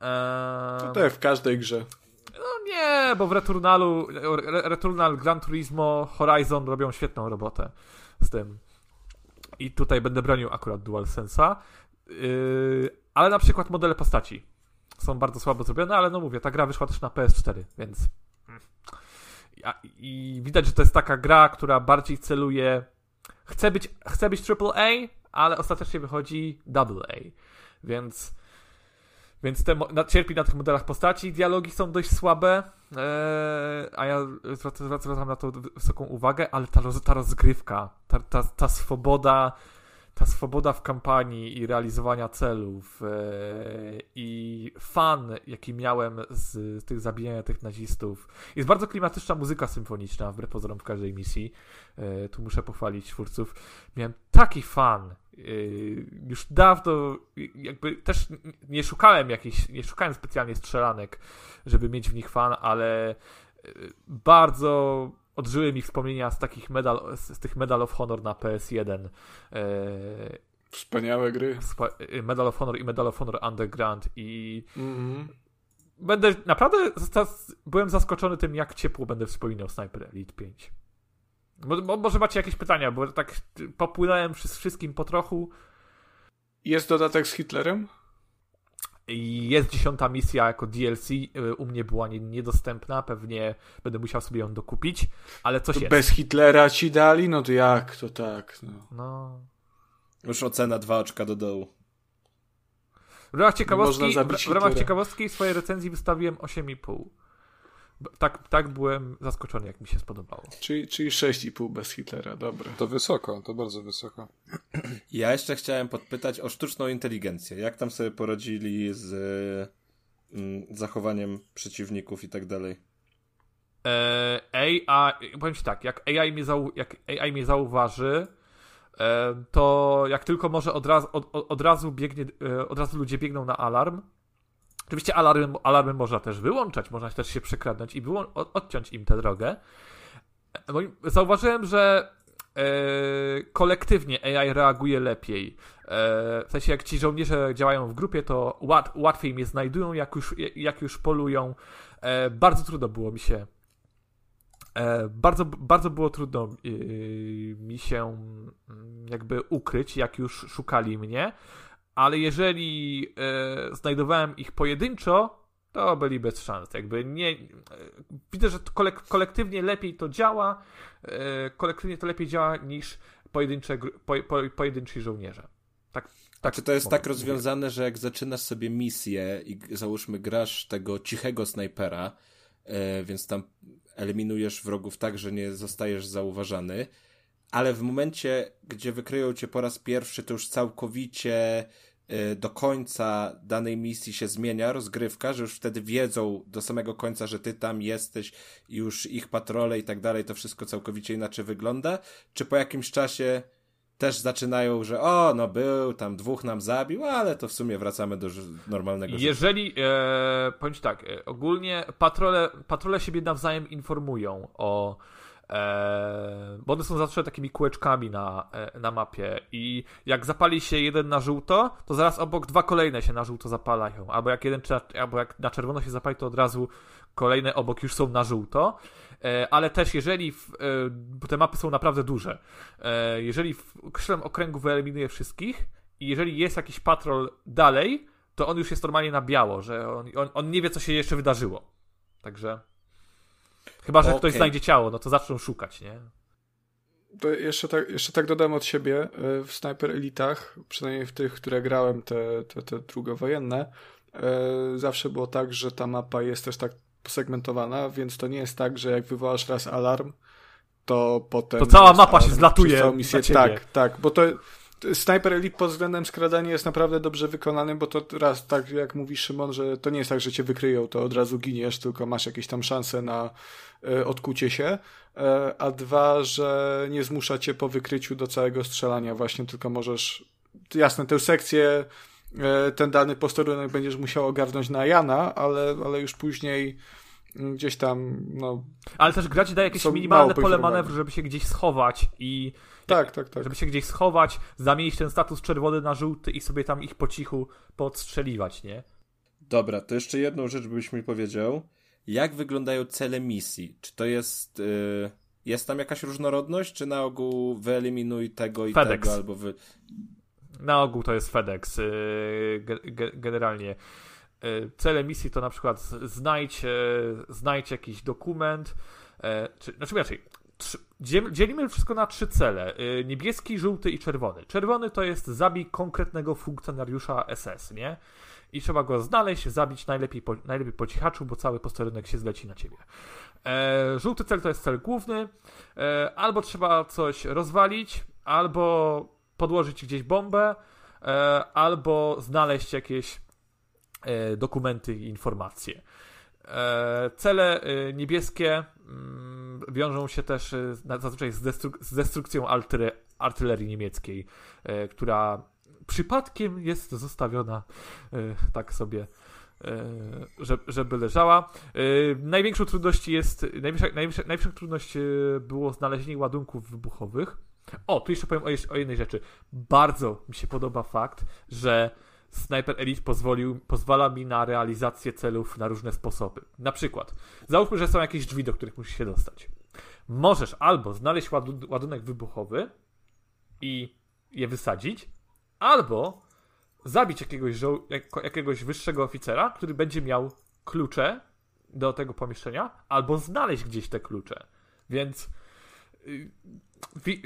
E, To tak w każdej grze. no nie, bo w Returnalu, Re- Returnal, Gran Turismo, Horizon robią świetną robotę z tym. I tutaj będę bronił akurat DualSense'a. Yy, ale na przykład modele postaci są bardzo słabo zrobione, ale no mówię, ta gra wyszła też na PS4, więc... I widać, że to jest taka gra, która bardziej celuje... Chce być, chce być AAA, ale ostatecznie wychodzi AA. Więc... Więc te na, cierpi na tych modelach postaci, dialogi są dość słabe, eee, a ja zwracam, zwracam na to wysoką uwagę, ale ta, roz, ta rozgrywka, ta, ta, ta swoboda, ta swoboda w kampanii i realizowania celów eee, i fan, jaki miałem z, tych zabijania tych nazistów. Jest bardzo klimatyczna muzyka symfoniczna, wbrew pozorom w każdej misji. Eee, tu muszę pochwalić twórców. Miałem taki fan. Yy, już dawno jakby też nie szukałem jakichś, nie szukałem specjalnie strzelanek, żeby mieć w nich fan, ale bardzo odżyły mi wspomnienia z takich medal, z, z tych Medal of Honor na PS1. Yy, Wspaniałe gry. yy, Medal of Honor i Medal of Honor Underground i Mhm. będę naprawdę byłem zaskoczony tym, jak ciepło będę wspominał Sniper Elite 5. Mo, mo, może macie jakieś pytania, bo tak popłynąłem wszy- wszystkim po trochu. Jest dodatek z Hitlerem? I Jest dziesiąta misja jako DLC. y, U mnie była nie, niedostępna. Pewnie będę musiał sobie ją dokupić, ale coś To jest. bez Hitlera ci dali? No to jak? To tak. No. No. Już ocena dwa oczka do dołu. W ramach ciekawostki, w, ramach ciekawostki swojej recenzji wystawiłem 8,5. Tak, tak byłem zaskoczony, jak mi się spodobało. Czyli, czyli 6,5 bez Hitlera, dobra. To wysoko, to bardzo wysoko. Ja jeszcze chciałem podpytać o sztuczną inteligencję. Jak tam sobie poradzili z mm, zachowaniem przeciwników i tak dalej? E, AI, powiem ci tak, jak AI mnie, zau, jak AI mnie zauważy, e, to jak tylko może od razu, od, od- od razu biegnie, e, od razu ludzie biegną na alarm. Oczywiście alarmy, alarmy można też wyłączać, można też się przekradnąć i wyłą- od, odciąć im tę drogę. E, Zauważyłem, że e, kolektywnie AI reaguje lepiej. E, w sensie, jak ci żołnierze działają w grupie, to łat, łatwiej mnie znajdują, jak już, jak już polują. Bardzo trudno było mi się. Bardzo, bardzo było trudno yy, mi się mm, jakby ukryć, jak już szukali mnie, ale jeżeli e, znajdowałem ich pojedynczo, to byli bez szans. Jakby nie. e, Widzę, że to kolek, kolektywnie lepiej to działa. E, kolektywnie to lepiej działa niż pojedyncze, po, po, pojedynczy żołnierze. Tak, Tak, czy to jest tak rozwiązane, że jak zaczynasz sobie misję i załóżmy grasz tego cichego snajpera, e, więc tam eliminujesz wrogów tak, że nie zostajesz zauważany, ale w momencie, gdzie wykryją cię po raz pierwszy, to już całkowicie do końca danej misji się zmienia rozgrywka, że już wtedy wiedzą do samego końca, że ty tam jesteś, już ich patrole i tak dalej, to wszystko całkowicie inaczej wygląda? Czy po jakimś czasie też zaczynają, że o, no był, tam dwóch nam zabił, ale to w sumie wracamy do normalnego życia. Jeżeli, e, powiem tak, e, ogólnie patrole, patrole siebie nawzajem informują o e, bo one są zawsze takimi kółeczkami na, e, na mapie i jak zapali się jeden na żółto, to zaraz obok dwa kolejne się na żółto zapalają, albo jak jeden, albo jak na czerwono się zapali, to od razu kolejne obok już są na żółto. E, ale też jeżeli, w, e, bo te mapy są naprawdę duże, e, jeżeli w określonym okręgu wyeliminuje wszystkich i jeżeli jest jakiś patrol dalej, to on już jest normalnie na biało, że on, on, on nie wie, co się jeszcze wydarzyło. Także chyba, że okay. ktoś znajdzie ciało, no to zaczną szukać, nie? To jeszcze tak, jeszcze tak dodam od siebie, w Sniper Elitach, przynajmniej w tych, które grałem, te, te, te drugowojenne, zawsze było tak, że ta mapa jest też tak posegmentowana, więc to nie jest tak, że jak wywołasz raz alarm, to potem... To cała mapa się zlatuje misję, Tak, tak, bo to... Sniper Elite pod względem skradania jest naprawdę dobrze wykonany, bo to raz, tak jak mówi Szymon, że to nie jest tak, że cię wykryją, to od razu giniesz, tylko masz jakieś tam szanse na e, odkucie się, e, a dwa, że nie zmusza cię po wykryciu do całego strzelania. Właśnie, tylko możesz, jasne, tę sekcję E, ten dany posterunek będziesz musiał ogarnąć na Jana, ale, ale już później gdzieś tam, no... Ale też gra ci daje jakieś minimalne pole manewru, żeby się gdzieś schować i... Tak, tak, tak. Żeby się gdzieś schować, zamienić ten status czerwony na żółty i sobie tam ich po cichu podstrzeliwać, nie? Dobra, to jeszcze jedną rzecz byś mi powiedział. Jak wyglądają cele misji? Czy to jest... Yy... Jest tam jakaś różnorodność, czy na ogół wyeliminuj tego i FedEx. tego, albo wy... Na ogół to jest FedEx. Y, generalnie y, cele misji to na przykład znajdź, znajdź jakiś dokument, e, czy, znaczy inaczej, dzielimy wszystko na trzy cele. Y, niebieski, żółty i czerwony. Czerwony to jest zabij konkretnego funkcjonariusza SS, nie? I trzeba go znaleźć, zabić najlepiej po, najlepiej po cichaczu, bo cały posterunek się zleci na ciebie. E, żółty cel to jest cel główny. E, albo trzeba coś rozwalić, albo podłożyć gdzieś bombę, e, albo znaleźć jakieś e, dokumenty i informacje. E, cele niebieskie mm, wiążą się też zazwyczaj z, destruk z destrukcją artylerii niemieckiej, która przypadkiem jest zostawiona tak sobie żeby leżała. Największą trudności jest, największa, największa trudność było znalezienie ładunków wybuchowych. O, tu jeszcze powiem o, o jednej rzeczy. Bardzo mi się podoba fakt, że Sniper Elite pozwolił, pozwala mi na realizację celów na różne sposoby. Na przykład, załóżmy, że są jakieś drzwi, do których musisz się dostać. Możesz albo znaleźć ładunek wybuchowy i je wysadzić, albo zabić jakiegoś, jakiegoś wyższego oficera, który będzie miał klucze do tego pomieszczenia, albo znaleźć gdzieś te klucze. Więc y,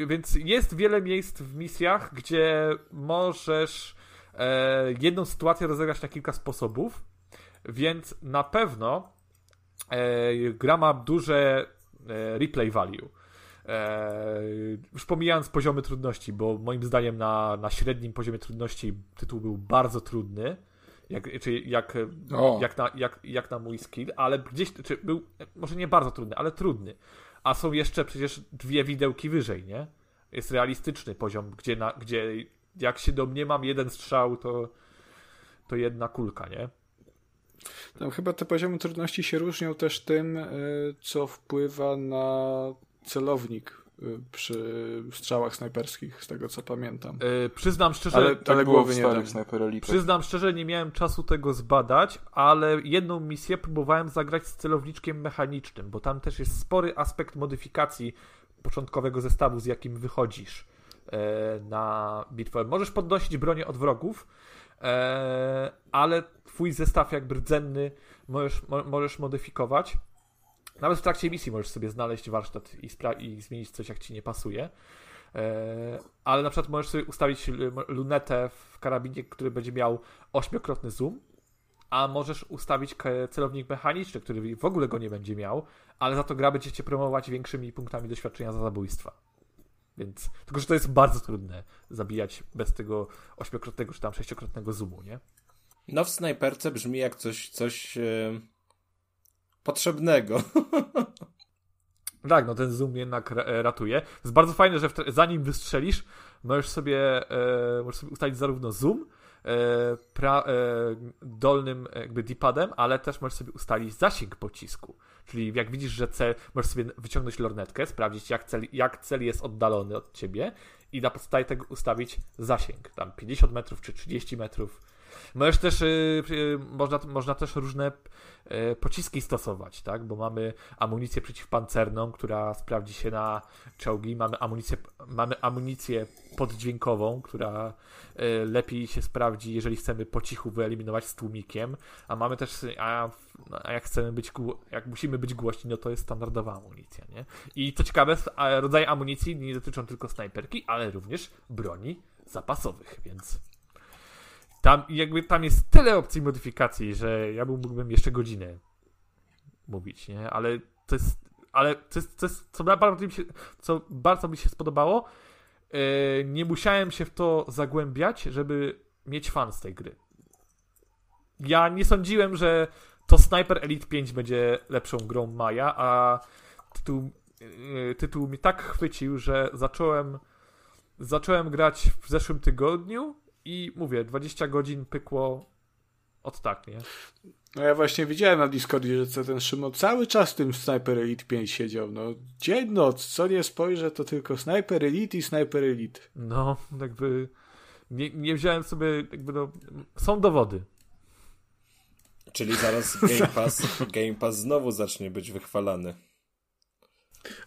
więc jest wiele miejsc w misjach, gdzie możesz e, jedną sytuację rozegrać na kilka sposobów, więc na pewno e, gra ma duże e, replay value. E, już pomijając poziomy trudności, bo moim zdaniem na, na średnim poziomie trudności tytuł był bardzo trudny. Jak, czy jak, jak, na, jak, jak na mój skill, ale gdzieś, czy był, może nie bardzo trudny, ale trudny a są jeszcze przecież dwie widełki wyżej, nie? Jest realistyczny poziom, gdzie, na, gdzie jak się domniemam jeden strzał, to, to jedna kulka, nie? Tam chyba te poziomy trudności się różnią też tym, e, co wpływa na celownik Y, przy strzałach snajperskich, z tego co pamiętam. Yy, przyznam szczerze, ale, tak ale głowy nie. Przyznam szczerze, nie miałem czasu tego zbadać, ale jedną misję próbowałem zagrać z celowniczkiem mechanicznym, bo tam też jest spory aspekt modyfikacji początkowego zestawu, z jakim wychodzisz na bitwę. Możesz podnosić bronię od wrogów, yy, ale twój zestaw jakby rdzenny możesz, mo możesz modyfikować. Nawet w trakcie misji możesz sobie znaleźć warsztat i, i zmienić coś, jak ci nie pasuje. E, ale na przykład możesz sobie ustawić lunetę w karabinie, który będzie miał ośmiokrotny zoom, a możesz ustawić celownik mechaniczny, który w ogóle go nie będzie miał, ale za to gra będzie cię promować większymi punktami doświadczenia za zabójstwa. Więc, tylko, że to jest bardzo trudne zabijać bez tego ośmiokrotnego czy tam sześciokrotnego zoomu, nie? No w snajperce brzmi jak coś, coś e, potrzebnego. Tak, no ten zoom jednak ratuje. To jest bardzo fajne, że zanim wystrzelisz, możesz sobie, e, możesz sobie ustalić zarówno zoom, E, pra, e, dolnym jakby D-padem, ale też możesz sobie ustalić zasięg pocisku. Czyli jak widzisz, że cel, możesz sobie wyciągnąć lornetkę, sprawdzić jak cel, jak cel jest oddalony od ciebie i na podstawie tego ustawić zasięg, tam 50 metrów czy 30 metrów. Możesz też, yy, można, można też różne yy, pociski stosować, tak? Bo mamy amunicję przeciwpancerną, która sprawdzi się na czołgi, mamy amunicję, mamy amunicję poddźwiękową, która y, lepiej się sprawdzi, jeżeli chcemy po cichu wyeliminować z tłumikiem, a mamy też, a, a jak chcemy być, jak musimy być głośni, no to jest standardowa amunicja, nie? I co ciekawe, rodzaje amunicji nie dotyczą tylko snajperki, ale również broni zapasowych, więc tam jakby tam jest tyle opcji modyfikacji, że ja mógłbym jeszcze godzinę mówić, nie? Ale to jest, ale to jest, to jest co, bardzo mi się, co bardzo mi się spodobało, yy, nie musiałem się w to zagłębiać, żeby mieć fan z tej gry. Ja nie sądziłem, że to Sniper Elite 5 będzie lepszą grą Maja, a tytuł, yy, tytuł mi tak chwycił, że zacząłem zacząłem grać w zeszłym tygodniu i mówię, 20 godzin pykło od tak, nie? No ja właśnie widziałem na Discordzie, że ten Szymon cały czas w tym Sniper Elite 5 siedział. No dzień, noc, co nie spojrzę, to tylko Sniper Elite i Sniper Elite. No, jakby nie, nie wziąłem sobie, jakby no, są dowody. Czyli zaraz Game Pass, Game Pass znowu zacznie być wychwalany.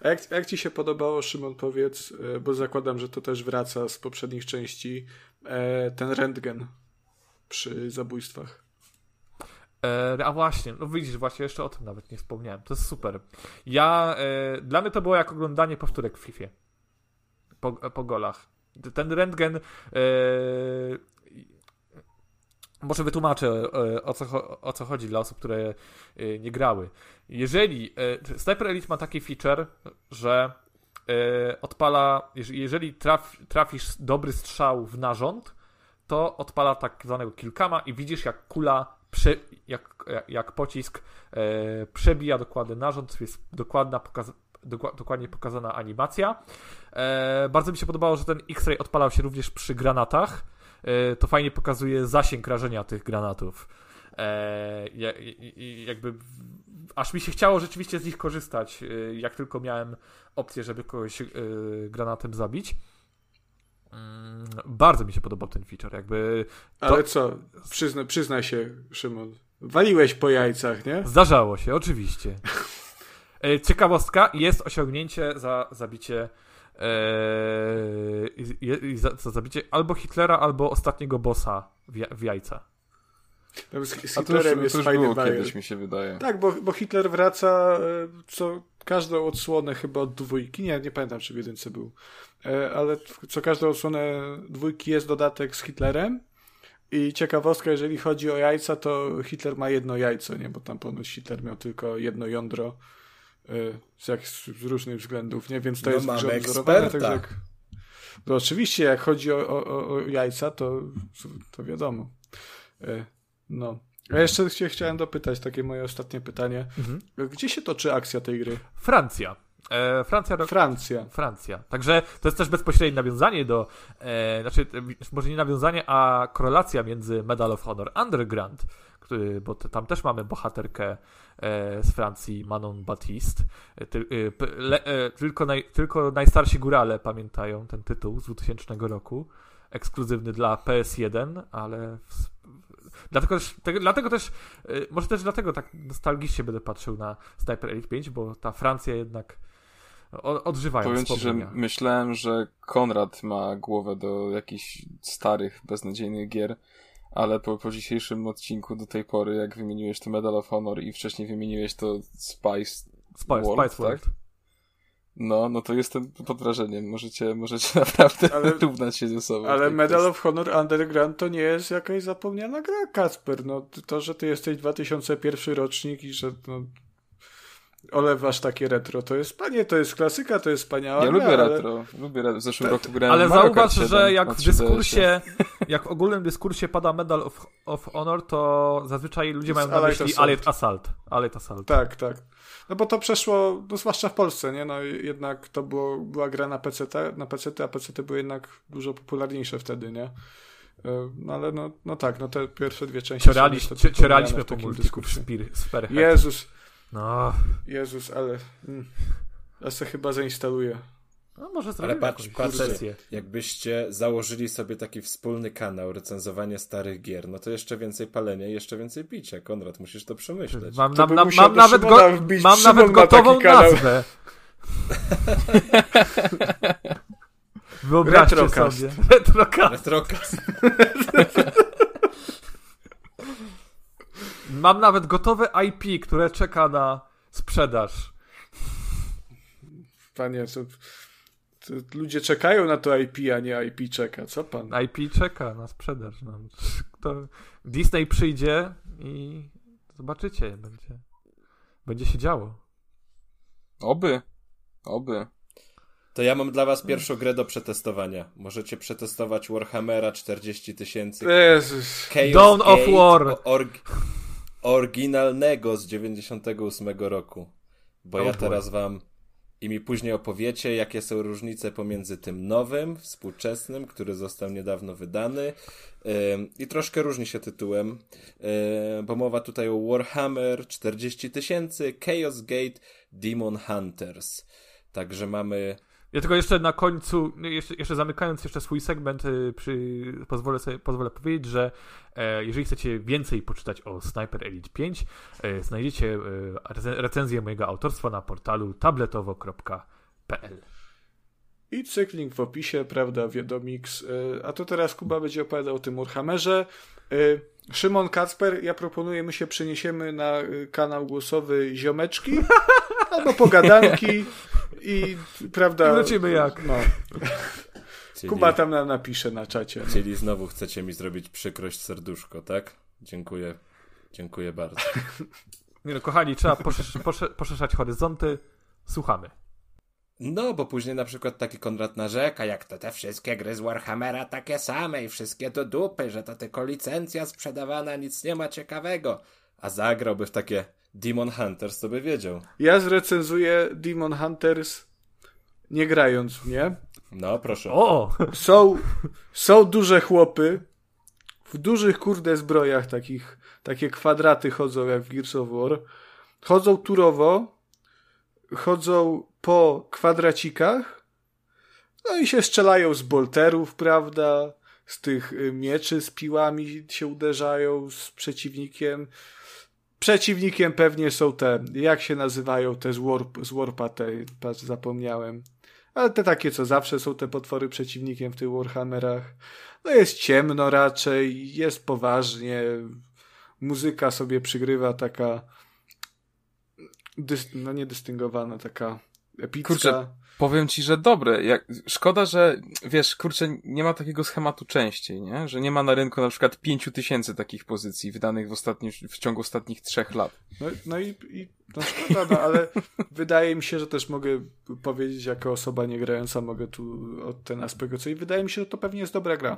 A jak, jak ci się podobało, Szymon, powiedz, e, bo zakładam, że to też wraca z poprzednich części, ten rentgen przy zabójstwach. E, a właśnie, no widzisz, właśnie jeszcze o tym nawet nie wspomniałem. To jest super. Ja, e, dla mnie to było jak oglądanie powtórek w FIFA. Po, po golach. Ten rentgen e, może wytłumaczę e, o co, o co chodzi dla osób, które e, nie grały. Jeżeli Sniper Elite ma taki feature, że odpala, jeżeli traf, trafisz dobry strzał w narząd, to odpala tak zwanego kilkama i widzisz jak kula, prze, jak, jak pocisk e, przebija dokładny narząd, jest dokładna pokaz, dokładnie pokazana animacja. E, bardzo mi się podobało, że ten X-Ray odpalał się również przy granatach. E, to fajnie pokazuje zasięg rażenia tych granatów. E, jakby aż mi się chciało rzeczywiście z nich korzystać, e, jak tylko miałem opcję, żeby kogoś e, granatem zabić. Mm, bardzo mi się podobał ten feature, jakby... To... Ale co, Przyzna, przyznaj się, Szymon, waliłeś po jajcach, nie? Zdarzało się, oczywiście. E, ciekawostka, jest osiągnięcie za zabicie Yy, za, za, zabicie albo Hitlera, albo ostatniego bossa w, w jajca. No, z, z Hitlerem jest to już było kiedyś, mi się wydaje. Tak, bo, bo Hitler wraca e, co każdą odsłonę chyba od dwójki. Nie, nie pamiętam, czy w jedynce był. E, ale co każdą odsłonę dwójki jest dodatek z Hitlerem. I ciekawostka, jeżeli chodzi o jajca, to Hitler ma jedno jajco, nie? Bo tam ponoć Hitler miał tylko jedno jądro e, z, jak, z różnych względów, nie? Więc to no jest mamy eksperta. Tak, jak, no oczywiście, jak chodzi o, o, o jajca, to, to wiadomo. No. A jeszcze się chciałem dopytać, takie moje ostatnie pytanie. Mhm. Gdzie się toczy akcja tej gry? Francja. E, Francja, Francja. Francja. Także to jest też bezpośrednie nawiązanie do, e, znaczy może nie nawiązanie, a korelacja między Medal of Honor Underground, który, bo tam też mamy bohaterkę e, z Francji, Manon Baptiste. E, ty, e, le, e, tylko, naj, tylko najstarsi górale pamiętają ten tytuł z 2000 roku. Ekskluzywny dla PS1, ale w, Dlatego też, te, dlatego też może też dlatego tak nostalgicznie będę patrzył na Sniper Elite 5, bo ta Francja jednak odżywają Powiem ci, że myślałem, że Konrad ma głowę do jakichś starych, beznadziejnych gier, ale po, po dzisiejszym odcinku do tej pory, jak wymieniłeś to Medal of Honor i wcześniej wymieniłeś to Spice, Spice World, Spice tak? No, no to jestem pod wrażeniem. Możecie, możecie naprawdę ale, równać się ze sobą. Ale Medal of Honor Underground to nie jest jakaś zapomniana gra, Kasper. No, to, że ty jesteś 2001 rocznik i że no, olewasz takie retro. To jest, panie, to jest klasyka, to jest wspaniała Ja gra, lubię ale... retro. Lubię retro. W zeszłym roku grałem Ale Mario zauważ, 7 że jak w 3DS-ie. dyskursie, jak w ogólnym dyskursie pada Medal of, of Honor, to zazwyczaj ludzie mają na myśli. Allied Assault. Allied Assault. Tak, tak. No bo to przeszło, no zwłaszcza w Polsce, nie? No jednak to było, była gra na PC, na PC, a PC były jednak dużo popularniejsze wtedy, nie? E, No ale no, no tak, no te pierwsze dwie części Ciorali, cio- cioraliśmy po multiku w Spearhead. Jezus, No, Jezus, ale... Mm, ja se chyba zainstaluję. No może zrobimy patrz, jakąś patrz, sesję. Jakbyście założyli sobie taki wspólny kanał recenzowanie starych gier, no to jeszcze więcej palenia i jeszcze więcej picia. Konrad, musisz to przemyśleć. Mam, To musiał mam nawet, go, mam nawet gotową kanał. nazwę. Wyobraźcie Retrocast. sobie. Retrocast. Retrocast. Mam nawet gotowe IP, które czeka na sprzedaż. Panie, to ludzie czekają na to IP, a nie IP czeka. Co pan? IP czeka na sprzedaż. No. To Disney przyjdzie i zobaczycie, będzie, będzie się działo. Oby. Oby. To ja mam dla was pierwszą grę do przetestowania. Możecie przetestować Warhammera 40 tysięcy. Jezus. Chaos Dawn of Gate War. Org... Oryginalnego z 98 roku. Bo Oh ja boy. teraz wam i mi później opowiecie, jakie są różnice pomiędzy tym nowym, współczesnym, który został niedawno wydany i troszkę różni się tytułem, bo mowa tutaj o Warhammer 40 tysięcy, Chaos Gate, Demon Hunters. Także mamy Ja tylko jeszcze na końcu, jeszcze, jeszcze zamykając jeszcze swój segment, y, przy, pozwolę, sobie, pozwolę powiedzieć, że e, jeżeli chcecie więcej poczytać o Sniper Elite 5, e, znajdziecie e, recenzję mojego autorstwa na portalu tabletowo.pl. I cykling w opisie, prawda, Wiedomix. Y, A to teraz Kuba będzie opowiadał o tym Warhammerze. Y, Szymon Kacper, ja proponuję, my się przeniesiemy na y, kanał głosowy Ziomeczki albo Pogadanki i prawda... I wrócimy jak. No, Czyli, Kuba tam nam napisze na czacie. czyli znowu chcecie mi zrobić przykrość serduszko, tak? Dziękuję. Dziękuję bardzo. Nie no, kochani, trzeba poszerz, posze, poszerzać horyzonty. Słuchamy. No, bo później na przykład taki Konrad narzeka, jak to te wszystkie gry z Warhammera takie same i wszystkie do dupy, że to tylko licencja sprzedawana, nic nie ma ciekawego. A zagrałby w takie Demon Hunters, to by wiedział. Ja zrecenzuję Demon Hunters nie grając w nie. No, proszę. O! Są, są duże chłopy w dużych kurde zbrojach takich, takie kwadraty chodzą jak w Gears of War. Chodzą turowo, chodzą po kwadracikach, no i się strzelają z bolterów, prawda? Z tych y, mieczy z piłami się uderzają z przeciwnikiem. Przeciwnikiem pewnie są te, jak się nazywają te z, warp, z Warpa, te, patrz, zapomniałem. Ale te takie, co zawsze są te potwory przeciwnikiem w tych Warhammerach. No jest ciemno raczej, jest poważnie. Muzyka sobie przygrywa taka dys, no nie dystyngowana, taka epicka. Kurczę, Powiem ci, że dobre. Jak, szkoda, że wiesz, kurczę, nie ma takiego schematu częściej, nie? Że nie ma na rynku na przykład pięciu tysięcy takich pozycji wydanych w, ostatnim, w ciągu ostatnich trzech lat. No, no i, i no szkoda, no, ale wydaje mi się, że też mogę powiedzieć, jako osoba nie grająca, mogę tu od ten aspekt ocenić. Wydaje mi się, że to pewnie jest dobra gra.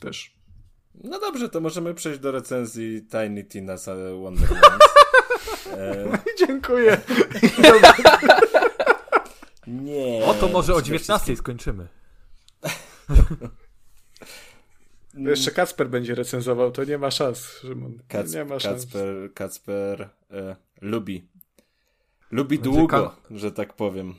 Też. No dobrze, to możemy przejść do recenzji Tiny Tina's Wonderlands. e, Dziękuję. nie. O to może o przede 19 skończymy. Jeszcze Kacper będzie recenzował, to nie ma szans, Szymon. Kac, nie ma szans. Kacper, Kacper e, lubi. Lubi Będzie długo, że tak powiem.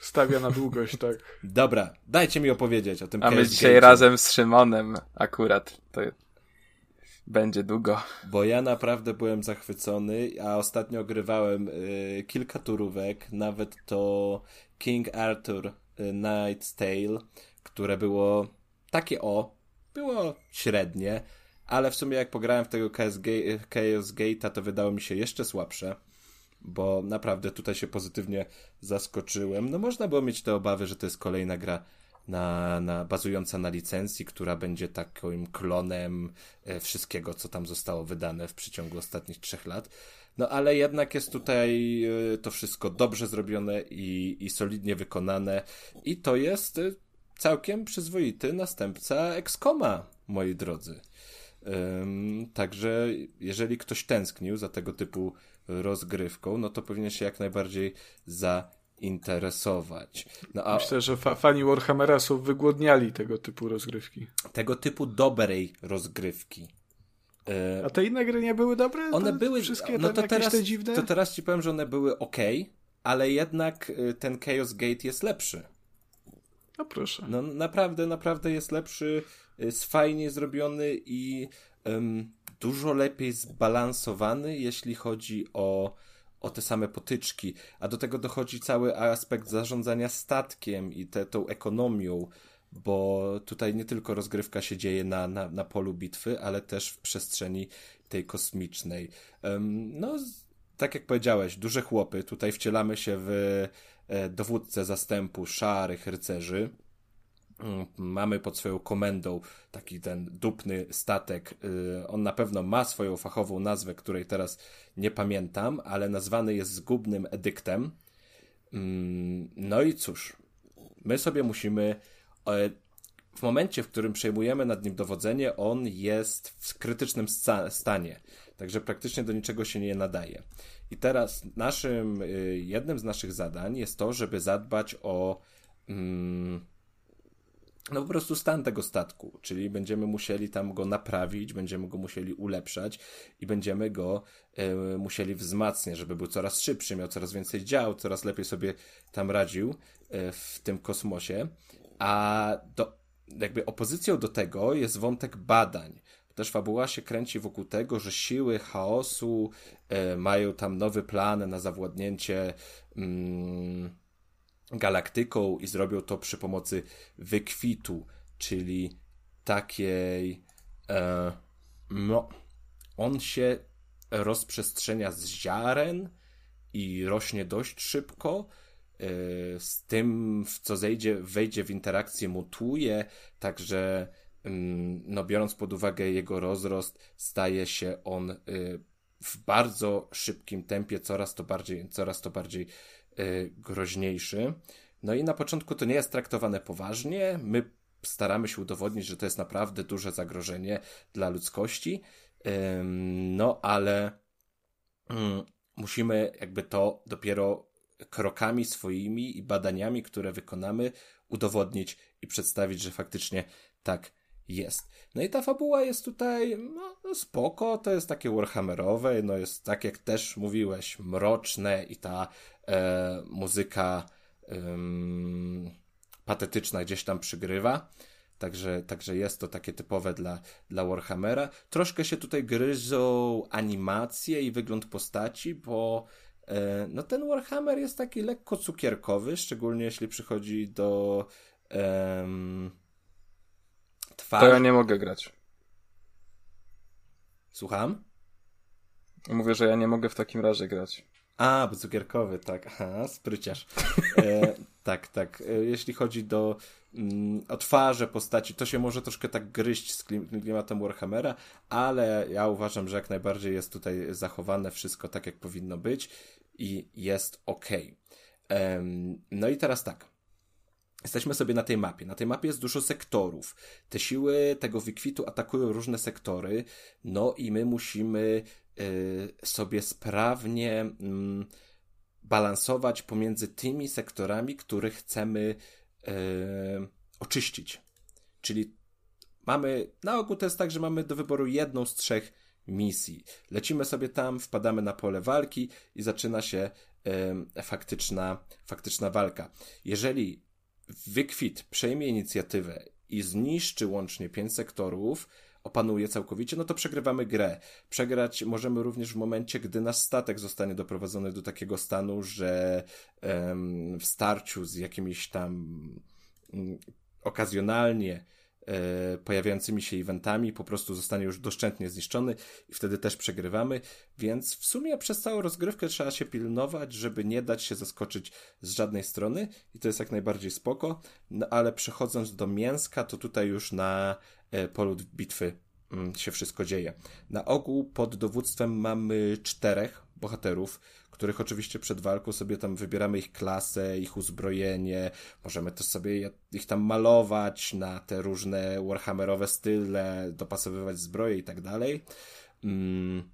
Stawia na długość, tak. Dobra, dajcie mi opowiedzieć o tym A my dzisiaj razem z Szymonem akurat. To będzie długo. Bo ja naprawdę byłem zachwycony, a ostatnio grywałem y, kilka turówek, nawet to King Arthur y, Knight's Tale, które było takie o, było średnie, ale w sumie jak pograłem w tego Ga- Chaos Gate'a, to wydało mi się jeszcze słabsze, bo naprawdę tutaj się pozytywnie zaskoczyłem. No można było mieć te obawy, że to jest kolejna gra na, na, bazująca na licencji, która będzie takim klonem e, wszystkiego, co tam zostało wydane w przeciągu ostatnich trzech lat. No ale jednak jest tutaj e, to wszystko dobrze zrobione i, i solidnie wykonane i to jest e, całkiem przyzwoity następca Excoma, moi drodzy. Także jeżeli ktoś tęsknił za tego typu rozgrywką, no to powinien się jak najbardziej zainteresować. No a... Myślę, że fa fani Warhammera są wygłodniali tego typu rozgrywki. Tego typu dobrej rozgrywki. E, a te inne gry nie były dobre? One były wszystkie no to teraz, te dziwne? To teraz ci powiem, że one były ok, ale jednak y, ten Chaos Gate jest lepszy. No proszę. No naprawdę, naprawdę jest lepszy, jest fajnie zrobiony i um, dużo lepiej zbalansowany, jeśli chodzi o, o te same potyczki. A do tego dochodzi cały aspekt zarządzania statkiem i te, tą ekonomią, bo tutaj nie tylko rozgrywka się dzieje na, na, na polu bitwy, ale też w przestrzeni tej kosmicznej. Um, no, tak jak powiedziałeś, duże chłopy. Tutaj wcielamy się w e, dowódcę zastępu szarych rycerzy mamy pod swoją komendą taki ten dupny statek. Y, on na pewno ma swoją fachową nazwę, której teraz nie pamiętam, ale nazwany jest zgubnym edyktem. Mm, no i cóż, my sobie musimy. E, w momencie, w którym przejmujemy nad nim dowodzenie, on jest w krytycznym stanie, także praktycznie do niczego się nie nadaje. I teraz naszym, y, jednym z naszych zadań jest to, żeby zadbać o. Mm, no po prostu stan tego statku, czyli będziemy musieli tam go naprawić, będziemy go musieli ulepszać i będziemy go y, musieli wzmacniać, żeby był coraz szybszy, miał coraz więcej dział, coraz lepiej sobie tam radził y, w tym kosmosie. A do, jakby opozycją do tego jest wątek badań. Też fabuła się kręci wokół tego, że siły chaosu y, mają tam nowy plan na zawładnięcie. Mm, galaktyką i zrobią to przy pomocy wykwitu, czyli takiej. E, no, on się rozprzestrzenia z ziaren i rośnie dość szybko. E, z tym, w co zejdzie, wejdzie w interakcję, mutuje, także mm, no, biorąc pod uwagę jego rozrost, staje się on e, w bardzo szybkim tempie coraz to bardziej, coraz to bardziej groźniejszy. No i na początku to nie jest traktowane poważnie. My staramy się udowodnić, że to jest naprawdę duże zagrożenie dla ludzkości. No ale mm, musimy jakby to dopiero krokami swoimi i badaniami, które wykonamy, udowodnić i przedstawić, że faktycznie tak jest. No i ta fabuła jest tutaj no, spoko, to jest takie warhammerowe, no jest tak jak też mówiłeś, mroczne i ta e, muzyka patetyczna gdzieś tam przygrywa. Także, także jest to takie typowe dla, dla Warhammera. Troszkę się tutaj gryzą animacje i wygląd postaci, bo e, no ten Warhammer jest taki lekko cukierkowy, szczególnie jeśli przychodzi do twarzy. To ja nie mogę grać. Słucham? Mówię, że ja nie mogę w takim razie grać. A, bo cukierkowy, tak. Aha, spryciarz. E, tak, tak. E, jeśli chodzi do mm, o twarze postaci, to się może troszkę tak gryźć z klimatem Warhammera, ale ja uważam, że jak najbardziej jest tutaj zachowane wszystko tak, jak powinno być i jest ok. no i teraz tak. Jesteśmy sobie na tej mapie. Na tej mapie jest dużo sektorów. Te siły tego wykwitu atakują różne sektory, no i my musimy sobie sprawnie y, balansować pomiędzy tymi sektorami, które chcemy y, oczyścić. Czyli mamy, na ogół to jest tak, że mamy do wyboru jedną z trzech misji. Lecimy sobie tam, wpadamy na pole walki i zaczyna się faktyczna, faktyczna walka. Jeżeli Wykwit przejmie inicjatywę i zniszczy łącznie pięć sektorów, opanuje całkowicie, no to przegrywamy grę. Przegrać możemy również w momencie, gdy nasz statek zostanie doprowadzony do takiego stanu, że em, w starciu z jakimiś tam m, mm, okazjonalnie pojawiającymi się eventami, po prostu zostanie już doszczętnie zniszczony i wtedy też przegrywamy, więc w sumie przez całą rozgrywkę trzeba się pilnować, żeby nie dać się zaskoczyć z żadnej strony i to jest jak najbardziej spoko, no ale przechodząc do mięska, to tutaj już na e, polu bitwy mm, się wszystko dzieje. Na ogół pod dowództwem mamy czterech bohaterów, których oczywiście przed walką sobie tam wybieramy ich klasę, ich uzbrojenie, możemy też sobie ich tam malować na te różne warhammerowe style, dopasowywać zbroje i tak dalej. Mm.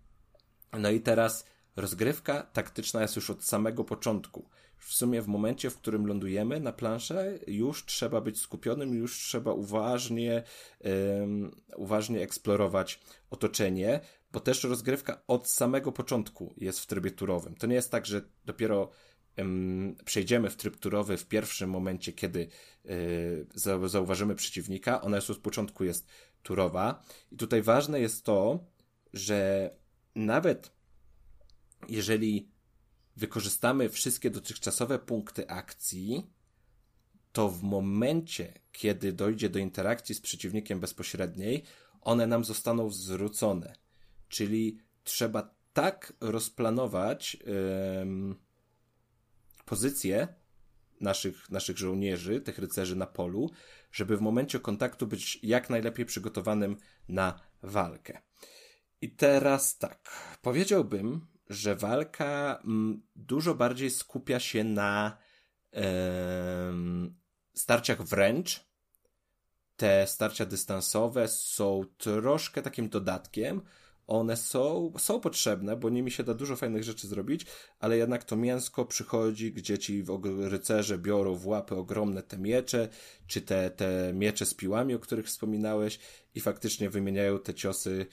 No i teraz rozgrywka taktyczna jest już od samego początku. W sumie w momencie, w którym lądujemy na planszę, już trzeba być skupionym, już trzeba uważnie, um, uważnie eksplorować otoczenie, bo też rozgrywka od samego początku jest w trybie turowym. To nie jest tak, że dopiero przejdziemy w tryb turowy w pierwszym momencie, kiedy y, zauważymy przeciwnika. Ona już od początku jest turowa. I tutaj ważne jest to, że nawet jeżeli wykorzystamy wszystkie dotychczasowe punkty akcji, to w momencie, kiedy dojdzie do interakcji z przeciwnikiem bezpośredniej, one nam zostaną zwrócone. Czyli trzeba tak rozplanować yy, pozycję naszych, naszych żołnierzy, tych rycerzy na polu, żeby w momencie kontaktu być jak najlepiej przygotowanym na walkę. I teraz tak, powiedziałbym, że walka mm, dużo bardziej skupia się na yy, starciach wręcz. Te starcia dystansowe są troszkę takim dodatkiem, one są, są potrzebne, bo nimi się da dużo fajnych rzeczy zrobić, ale jednak to mięsko przychodzi, gdzie ci rycerze biorą w łapy ogromne te miecze, czy te, te miecze z piłami, o których wspominałeś i faktycznie wymieniają te ciosy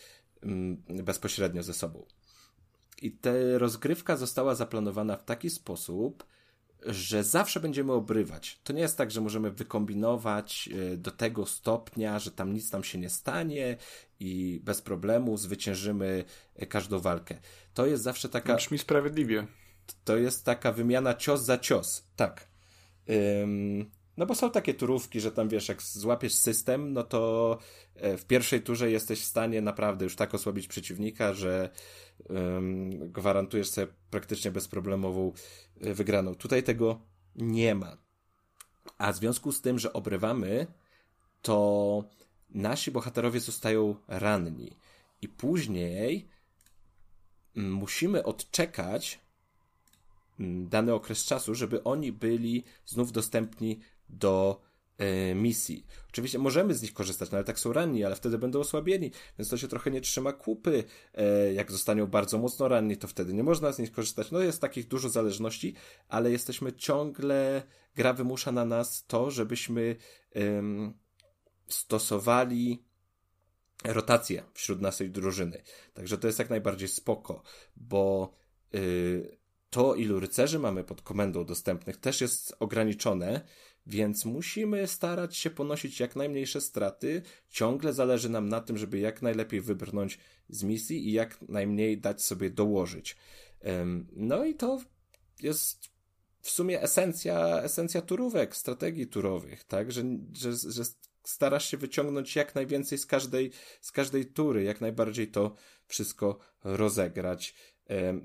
mm, bezpośrednio ze sobą. I ta rozgrywka została zaplanowana w taki sposób, że zawsze będziemy obrywać. To nie jest tak, że możemy wykombinować e, do tego stopnia, że tam nic nam się nie stanie i bez problemu zwyciężymy e, każdą walkę. To jest zawsze taka. Brzmi sprawiedliwie. To jest taka wymiana cios za cios. Tak. Ym, no bo są takie turówki, że tam wiesz, jak złapiesz system, no to e, w pierwszej turze jesteś w stanie naprawdę już tak osłabić przeciwnika, że gwarantujesz sobie praktycznie bezproblemową e, wygraną. Tutaj tego nie ma. A w związku z tym, że obrywamy, to nasi bohaterowie zostają ranni. I później musimy odczekać dany okres czasu, żeby oni byli znów dostępni do misji. Oczywiście możemy z nich korzystać, no ale tak są ranni, ale wtedy będą osłabieni, więc to się trochę nie trzyma kupy. E, jak zostaną bardzo mocno ranni, to wtedy nie można z nich korzystać. No jest takich dużo zależności, ale jesteśmy ciągle, gra wymusza na nas to, żebyśmy stosowali rotację wśród naszej drużyny. Także to jest jak najbardziej spoko, bo y, to, ilu rycerzy mamy pod komendą dostępnych, też jest ograniczone, więc musimy starać się ponosić jak najmniejsze straty. Ciągle zależy nam na tym, żeby jak najlepiej wybrnąć z misji i jak najmniej dać sobie dołożyć. No i to jest w sumie esencja, esencja turówek, strategii turowych, tak? Że, że, że starasz się wyciągnąć jak najwięcej z każdej, z każdej tury, jak najbardziej to wszystko rozegrać,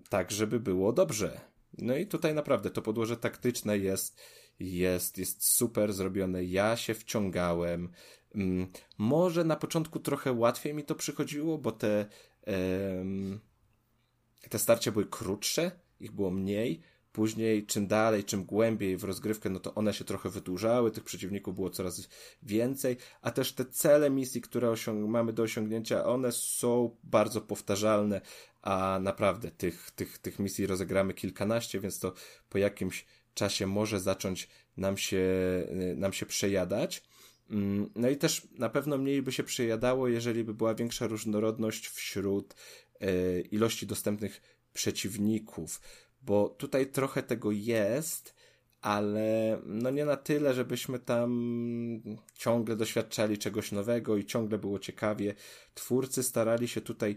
tak, żeby było dobrze. No i tutaj naprawdę to podłoże taktyczne jest jest, jest super zrobione. Ja się wciągałem. Mm, może na początku trochę łatwiej mi to przychodziło, bo te, te starcia były krótsze, ich było mniej. Później, czym dalej, czym głębiej w rozgrywkę, no to one się trochę wydłużały, tych przeciwników było coraz więcej, a też te cele misji, które osiąg- mamy do osiągnięcia, one są bardzo powtarzalne, a naprawdę tych, tych, tych misji rozegramy kilkanaście, więc to po jakimś czasie może zacząć nam się, y, nam się przejadać. Mm, no i też na pewno mniej by się przejadało, jeżeli by była większa różnorodność wśród y, ilości dostępnych przeciwników, bo tutaj trochę tego jest, ale no nie na tyle, żebyśmy tam ciągle doświadczali czegoś nowego i ciągle było ciekawie. Twórcy starali się tutaj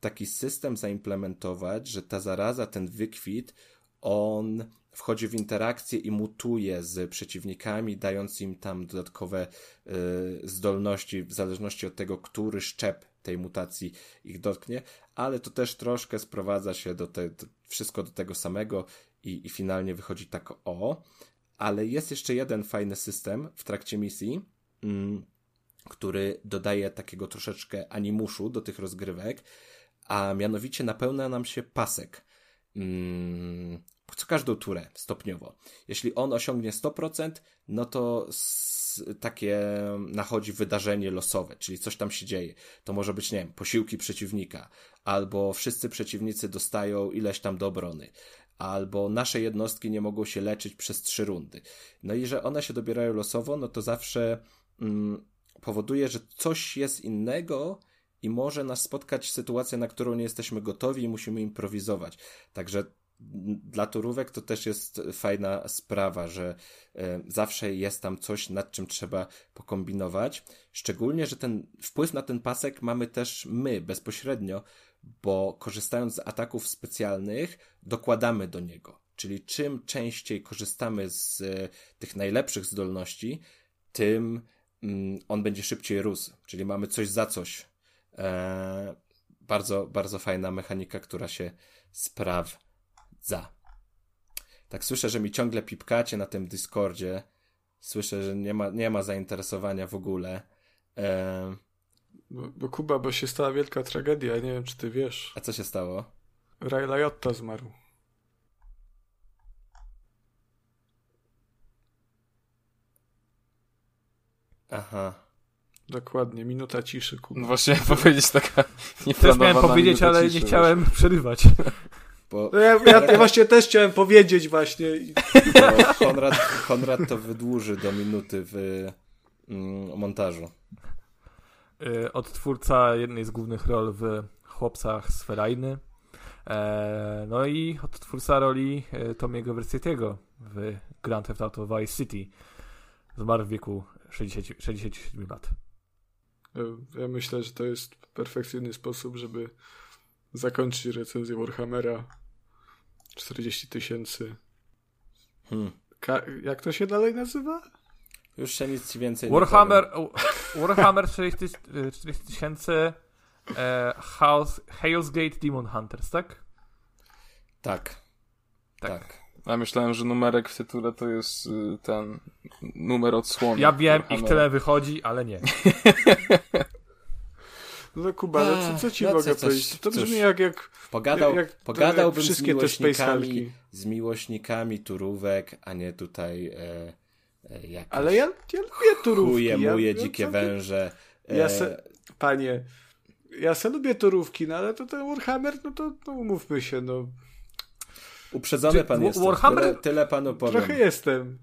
taki system zaimplementować, że ta zaraza, ten wykwit, on wchodzi w interakcję i mutuje z przeciwnikami, dając im tam dodatkowe y, zdolności w zależności od tego, który szczep tej mutacji ich dotknie, ale to też troszkę sprowadza się do, te, do wszystko do tego samego i, i finalnie wychodzi tak o. Ale jest jeszcze jeden fajny system w trakcie misji, mm, który dodaje takiego troszeczkę animuszu do tych rozgrywek, a mianowicie napełnia nam się pasek. Mm, co każdą turę stopniowo. Jeśli on osiągnie 100%, no to takie nachodzi wydarzenie losowe, czyli coś tam się dzieje. To może być, nie wiem, posiłki przeciwnika, albo wszyscy przeciwnicy dostają ileś tam do obrony, albo nasze jednostki nie mogą się leczyć przez trzy rundy. No i że one się dobierają losowo, no to zawsze mm, powoduje, że coś jest innego i może nas spotkać sytuacja, na którą nie jesteśmy gotowi i musimy improwizować. Także dla turówek to też jest fajna sprawa, że e, zawsze jest tam coś, nad czym trzeba pokombinować. Szczególnie, że ten wpływ na ten pasek mamy też my bezpośrednio, bo korzystając z ataków specjalnych, dokładamy do niego. Czyli czym częściej korzystamy z e, tych najlepszych zdolności, tym mm, on będzie szybciej rósł. Czyli mamy coś za coś. E, bardzo, bardzo fajna mechanika, która się sprawdza za. Tak słyszę, że mi ciągle pipkacie na tym Discordzie. Słyszę, że nie ma, nie ma zainteresowania w ogóle. Ehm... Bo, bo, Kuba, bo się stała wielka tragedia, nie wiem czy ty wiesz. A co się stało? Ray Liotta zmarł. Aha. Dokładnie, minuta ciszy, Kuba. No właśnie powiedzieć taka Też miałem powiedzieć, ale ciszy, nie chciałem przerywać. Bo... No ja, ja, ja, właśnie też chciałem powiedzieć właśnie. Konrad, Konrad to wydłuży do minuty w mm, montażu. Y, odtwórca jednej z głównych ról w Chłopcach z Ferajny. E, no i odtwórca roli e, Tomiego Versietiego w Grand Theft Auto Vice City. Zmarł w wieku 60, 67 lat. Ja myślę, że to jest perfekcyjny sposób, żeby zakończyć recenzję Warhammera 40 tysięcy. Hmm. jak to się dalej nazywa? Już się nic więcej Warhammer, nie Warhammer 40 tysięcy e, House, Hell's Gate Demon Hunters, tak? Tak. Tak. tak. Ja myślałem, że numerek w tytule to jest y, ten numer odsłony. Ja wiem, ich tyle wychodzi, ale nie. No Kuba, no co, co ci no, mogę co, powiedzieć? To brzmi jak, jak, pogadał, jak, pogadałbym jak z miłośnikami, z miłośnikami turówek, a nie tutaj e, e, jakieś Ale ja, ja lubię turówki. Chuje, muje, ja, dzikie ja węże. E... Ja se, panie, ja se lubię turówki, no ale to ten Warhammer, no to no, umówmy się, no. Uprzedzony pan jest. Warhammer... Tyle, tyle panu powiem. Trochę jestem.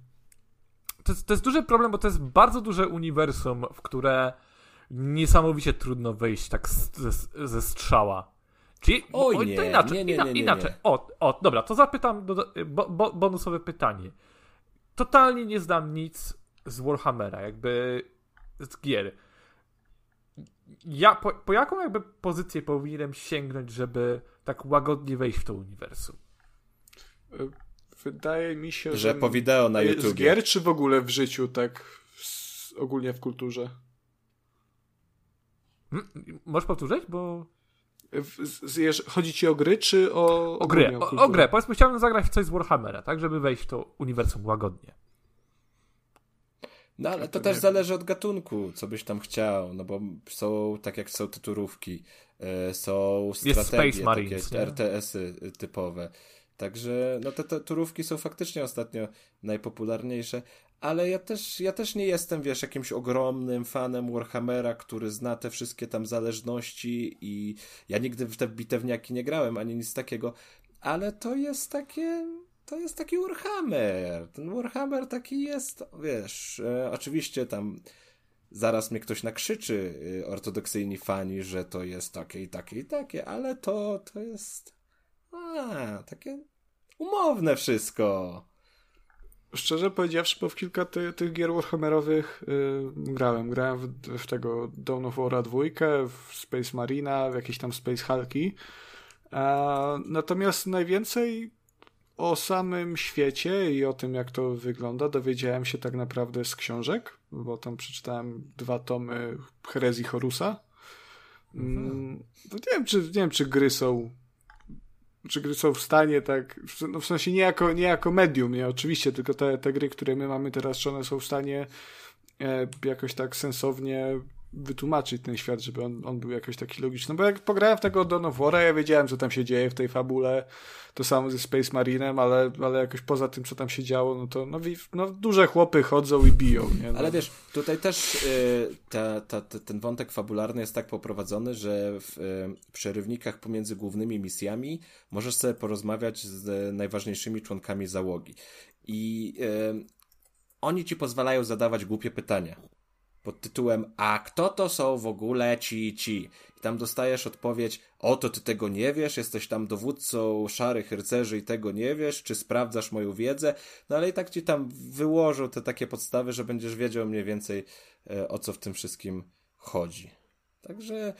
To jest, to jest duży problem, bo to jest bardzo duże uniwersum, w które niesamowicie trudno wejść tak ze, ze strzała. Czyli, Oj, o, nie, to inaczej, nie, nie, nie, inaczej. O, o, dobra, to zapytam, do, bo, bo, bonusowe pytanie. Totalnie nie znam nic z Warhammera, jakby z gier. Ja, po, po jaką jakby pozycję powinienem sięgnąć, żeby tak łagodnie wejść w to uniwersum? Wydaje mi się, że... Że po wideo na YouTube. Z gier, czy w ogóle w życiu, tak ogólnie w kulturze? Hmm? Możesz powtórzyć, bo... Chodzi ci o gry, czy o... O grę, o, o, grę. Powiedzmy, chciałbym zagrać w coś z Warhammera, tak, żeby wejść w to uniwersum łagodnie. No ale to też zależy od gatunku, co byś tam chciał, no bo są, tak jak są tyturówki, e, są strategie, Marines, takie RTS-y typowe. Także no te, te turówki są faktycznie ostatnio najpopularniejsze, ale ja też, ja też nie jestem, wiesz, jakimś ogromnym fanem Warhammera, który zna te wszystkie tam zależności i ja nigdy w te bitewniaki nie grałem, ani nic takiego, ale to jest takie, to jest taki Warhammer. Ten Warhammer taki jest, wiesz, e, oczywiście tam zaraz mnie ktoś nakrzyczy, e, ortodoksyjni fani, że to jest takie i takie i takie, ale to, to jest a, takie umowne wszystko. Szczerze powiedziawszy, bo w kilka ty, tych gier Warhammerowych yy, grałem. Grałem w, w, tego Dawn of War 2, w Space Marina, w jakieś tam Space Hulki. natomiast najwięcej o samym świecie i o tym, jak to wygląda, dowiedziałem się tak naprawdę z książek, bo tam przeczytałem dwa tomy herezji Horusa. Mm, no nie, wiem, czy, nie wiem, czy gry są czy gry są w stanie tak, no w sensie nie jako, nie jako medium, nie? Oczywiście, tylko te, te gry, które my mamy teraz, czy one są w stanie e, jakoś tak sensownie wytłumaczyć ten świat, żeby on, on był jakoś taki logiczny. No bo jak pograłem w tego Dawn of War, ja wiedziałem, co tam się dzieje w tej fabule. To samo ze Space Marinem, ale, ale jakoś poza tym, co tam się działo, no to no, no duże chłopy chodzą i biją. Nie? No. Ale wiesz, tutaj też y, ta, ta, ta, ten wątek fabularny jest tak poprowadzony, że w y, przerywnikach pomiędzy głównymi misjami możesz sobie porozmawiać z najważniejszymi członkami załogi. I y, oni ci pozwalają zadawać głupie pytania pod tytułem A kto to są w ogóle ci ci? I tam dostajesz odpowiedź oto ty tego nie wiesz, jesteś tam dowódcą szarych rycerzy i tego nie wiesz, czy sprawdzasz moją wiedzę? No ale i tak ci tam wyłożą te takie podstawy, że będziesz wiedział mniej więcej e, o co w tym wszystkim chodzi. Także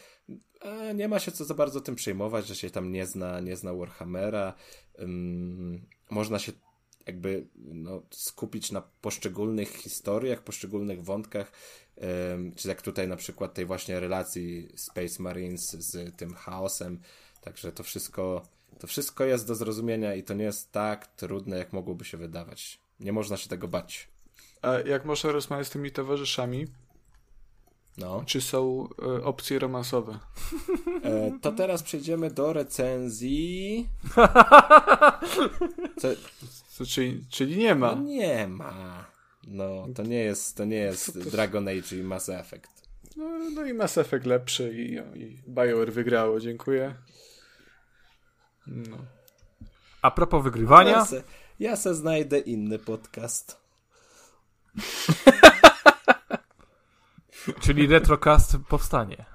e, nie ma się co za bardzo tym przejmować, że się tam nie zna, nie zna Warhammera. Można się jakby no, skupić na poszczególnych historiach, poszczególnych wątkach, czy jak tutaj na przykład tej właśnie relacji Space Marines z tym chaosem. Także to wszystko, to wszystko jest do zrozumienia i to nie jest tak trudne, jak mogłoby się wydawać. Nie można się tego bać. A jak można rozmawiać z tymi towarzyszami? No. Czy są e, opcje romansowe? E, to teraz przejdziemy do recenzji. Co? Co, czyli, czyli nie ma. No nie ma. No, to nie jest, to nie jest Dragon Age i Mass Effect. No, no i Mass Effect lepszy i, i BioWare wygrało, dziękuję. No. A propos wygrywania... Ja se, ja se znajdę inny podcast. Czyli Retrocast powstanie.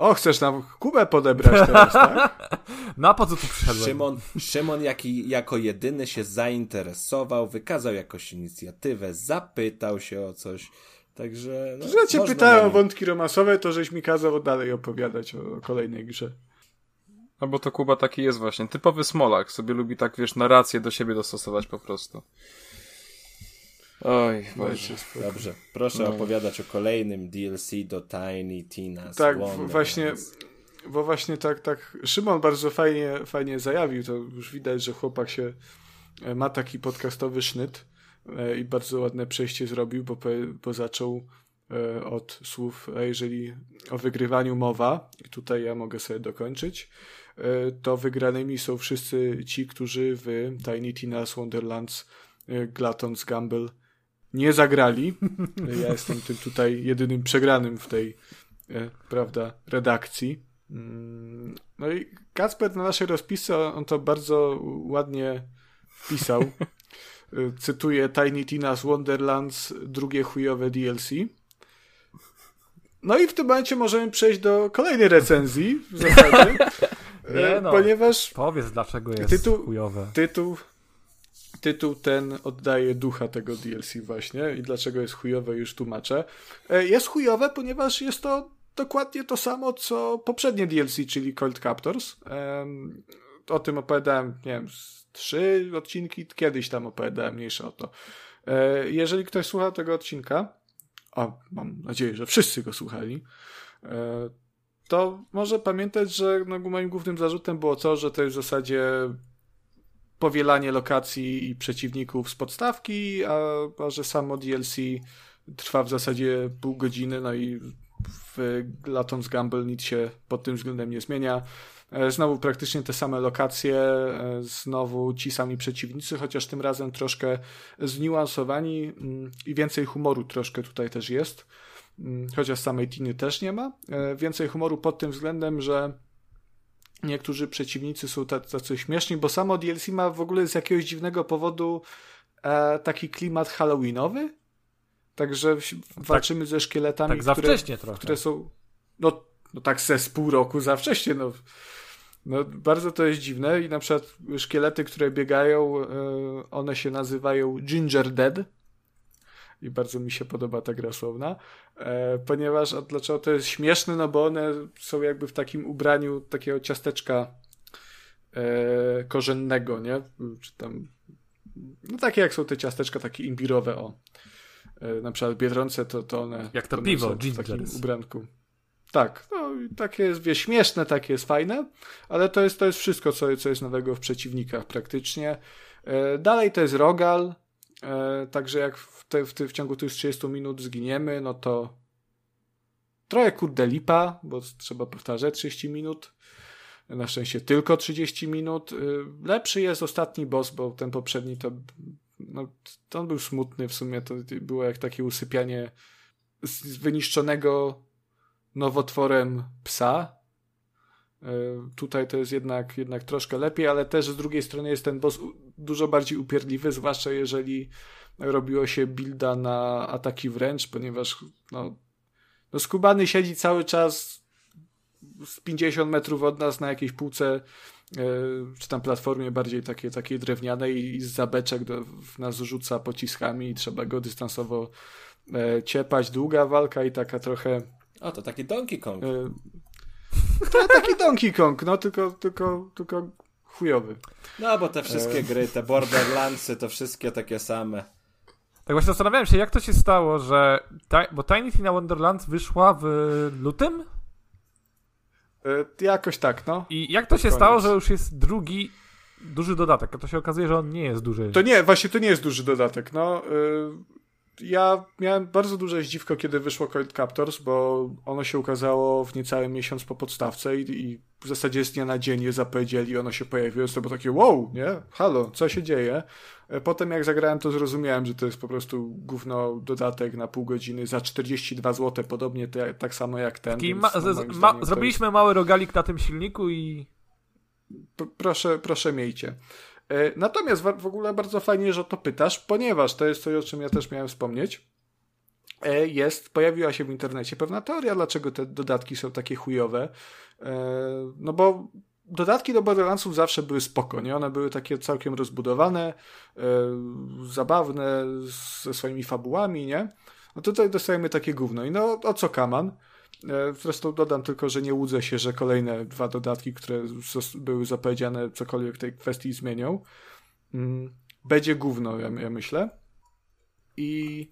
O, chcesz nam Kubę podebrać teraz, tak? No a po co tu przyszedłem? Szymon, Szymon jaki, jako jedyny się zainteresował, wykazał jakąś inicjatywę, zapytał się o coś. Także. No, że cię pytałem o wątki romansowe, to żeś mi kazał dalej opowiadać o kolejnej grze. No bo to Kuba taki jest właśnie. Typowy smolak. Sobie lubi tak, wiesz, narrację do siebie dostosować po prostu. Oj, Boże. Dobrze, proszę no. opowiadać o kolejnym DLC do Tiny Tina's Tak, właśnie, bo właśnie tak, tak, Szymon bardzo fajnie, fajnie zajawił, to już widać, że chłopak się e, ma taki podcastowy sznyt e, i bardzo ładne przejście zrobił, bo, bo zaczął e, od słów, a jeżeli o wygrywaniu mowa, i tutaj ja mogę sobie dokończyć, to wygranymi są wszyscy ci, którzy w Tiny Tina's Wonderlands Glatons Gamble nie zagrali. Ja jestem tym tutaj jedynym przegranym w tej, e, prawda, redakcji. Mm, no i Kacper na naszej rozpisce, on to bardzo ładnie wpisał. E, cytuję Tiny Tina's Wonderlands, drugie chujowe DLC. No i w tym momencie możemy przejść do kolejnej recenzji w zasadzie. Nie e, no, ponieważ powiedz dlaczego jest tytuł, chujowe. Tytuł tytuł ten oddaje ducha tego DLC właśnie i dlaczego jest chujowe już tłumaczę. E, jest chujowe, ponieważ jest to dokładnie to samo, co poprzednie DLC, czyli Cold Captors. O tym opowiadałem, nie wiem, trzy odcinki, kiedyś tam opowiadałem, mniejsze o to. E, jeżeli ktoś słucha tego odcinka, a mam nadzieję, że wszyscy go słuchali, e, to może pamiętać, że no, moim głównym zarzutem było to, że to jest w zasadzie powielanie lokacji i przeciwników z podstawki, a, a że samo DLC trwa w zasadzie pół godziny, no i w Latons Gamble nic się pod tym względem nie zmienia. E, znowu praktycznie te same lokacje, e, znowu ci sami przeciwnicy, chociaż tym razem troszkę zniuansowani mm, i więcej humoru troszkę tutaj też jest. Mm, chociaż samej Tiny też nie ma. E, więcej humoru pod tym względem, że niektórzy przeciwnicy są tacy śmieszni, bo samo DLC ma w ogóle z jakiegoś dziwnego powodu e, taki klimat halloweenowy. Także walczymy tak, ze szkieletami, tak za które, wcześnie trochę. które są no, no tak ze z pół roku za wcześnie. No. no bardzo to jest dziwne i na przykład szkielety, które biegają, e, one się nazywają Ginger Dead i bardzo mi się podoba ta gra słowna, e, ponieważ, a dlaczego to jest śmieszne, no bo one są jakby w takim ubraniu takiego ciasteczka e, korzennego, nie? Czy tam, no takie jak są te ciasteczka, takie imbirowe, o. E, na przykład Biedronce to, to one... Jak to piwo, w takim ubranku. Tak, no i takie jest, wie, śmieszne, takie jest fajne, ale to jest, to jest wszystko, co, co jest nowego w przeciwnikach praktycznie. Dalej to jest Rogal, także jak w, te, w, te, w ciągu tych 30 minut zginiemy, no to trochę kurde lipa, bo trzeba powtarzać 30 minut. Na szczęście tylko 30 minut. Y, Lepszy jest ostatni boss, bo ten poprzedni to, no, to on był smutny w sumie. To było jak takie usypianie z wyniszczonego nowotworem psa. Y, Tutaj to jest jednak, jednak troszkę lepiej, ale też z drugiej strony jest ten boss dużo bardziej upierdliwy, zwłaszcza jeżeli robiło się builda na ataki wręcz, ponieważ no, no skubany siedzi cały czas z 50 metrów od nas na jakiejś półce, e, czy tam platformie bardziej takiej, takiej drewnianej i z zabeczek do, w nas rzuca pociskami i trzeba go dystansowo e, ciepać. Długa walka i taka trochę O, to taki Donkey Kong. e, to taki Donkey Kong, no tylko, tylko, tylko chujowy. No, bo te wszystkie E. gry, te Borderlandsy, to wszystkie takie same. Tak właśnie zastanawiałem się, jak to się stało, że. Bo Tiny Tina Wonderlands wyszła w lutym? E, Jakoś tak, no. I jak to się Koniec. stało, że już jest drugi duży dodatek? A to się okazuje, że on nie jest duży. To nie, właśnie to nie jest duży dodatek. No, y, ja miałem bardzo duże zdziwko, kiedy wyszło Cold Captors, bo ono się ukazało w niecały miesiąc po podstawce i, i w zasadzie z dnia na dzień je zapowiedzieli, ono się pojawiło, to było takie wow, nie? Halo, co się dzieje? E, Potem jak zagrałem, to zrozumiałem, że to jest po prostu gówno dodatek na pół godziny za 42 zł, podobnie te, tak samo jak ten. Więc, ma- no, ma- zrobiliśmy mały rogalik na tym silniku i. P- proszę, proszę miejcie. E, Natomiast w ogóle bardzo fajnie, że to pytasz, ponieważ to jest coś, o czym ja też miałem wspomnieć. E, Jest, pojawiła się w internecie pewna teoria, dlaczego te dodatki są takie chujowe. E, No bo dodatki do Borderlandsów zawsze były spoko, nie? One były takie całkiem rozbudowane, zabawne, ze swoimi fabułami, nie? No tutaj dostajemy takie gówno. I no, o co kaman? E, Zresztą dodam tylko, że nie łudzę się, że kolejne dwa dodatki, które były zapowiedziane, cokolwiek w tej kwestii zmienią. Mm, Będzie gówno, ja, ja myślę. I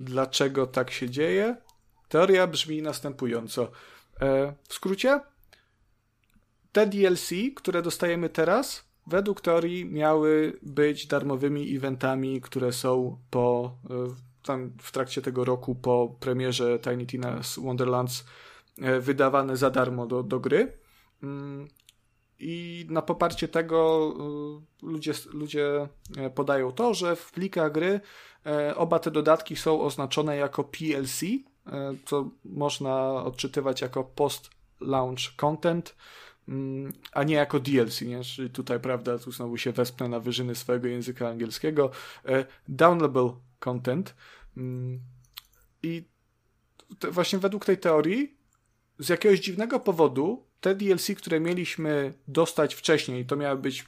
dlaczego tak się dzieje? Teoria brzmi następująco. E, W skrócie, te DLC, które dostajemy teraz, według teorii miały być darmowymi eventami, które są po e, tam w trakcie tego roku po premierze Tiny Tina's Wonderlands e, wydawane za darmo do, do gry. Mm, I na poparcie tego y, ludzie, ludzie e, podają to, że w plikach gry e, oba te dodatki są oznaczone jako PLC, e, co można odczytywać jako post-launch content, mm, a nie jako DLC, nie? Czyli tutaj, prawda, tu znowu się wespnę na wyżyny swojego języka angielskiego. E, Downloadable content. Mm, I właśnie według tej teorii, z jakiegoś dziwnego powodu, te DLC, które mieliśmy dostać wcześniej, to miały być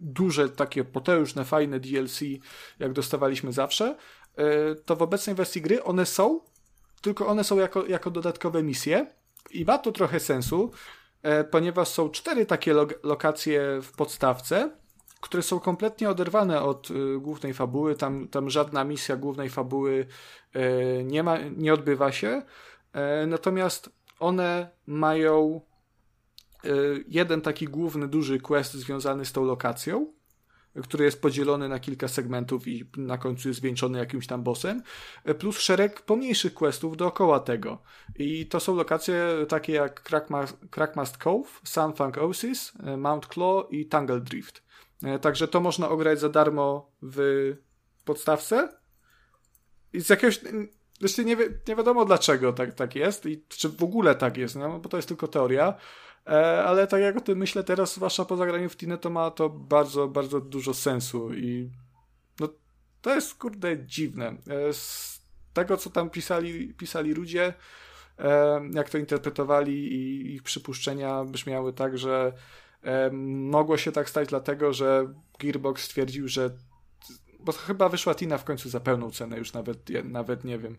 duże, takie potężne, fajne DLC, jak dostawaliśmy zawsze, e, to w obecnej wersji gry one są, tylko one są jako, jako dodatkowe misje. I ma to trochę sensu, e, ponieważ są cztery takie lo- lokacje w podstawce, które są kompletnie oderwane od y, głównej fabuły. Tam, tam żadna misja głównej fabuły y, nie, ma, nie odbywa się. E, natomiast one mają y, jeden taki główny, duży quest związany z tą lokacją, który jest podzielony na kilka segmentów i na końcu jest zwieńczony jakimś tam bossem, e, plus szereg pomniejszych questów dookoła tego. I to są lokacje takie jak Crackmast, Crackmast Cove, Sunfunk Oasis, e, Mount Claw i Tangle Drift. E, Także to można ograć za darmo w podstawce. I z jakiegoś. Zresztą nie, wi- nie wiadomo dlaczego tak, tak jest i czy w ogóle tak jest, no, bo to jest tylko teoria. E, ale tak jak o tym myślę teraz, zwłaszcza po zagraniu w Tinę, to ma to bardzo, bardzo dużo sensu i no, to jest kurde dziwne. E, z tego, co tam pisali, pisali ludzie, e, jak to interpretowali i ich przypuszczenia brzmiały tak, że mogło się tak stać dlatego, że Gearbox stwierdził, że bo chyba wyszła Tina w końcu za pełną cenę, już nawet, nawet nie wiem,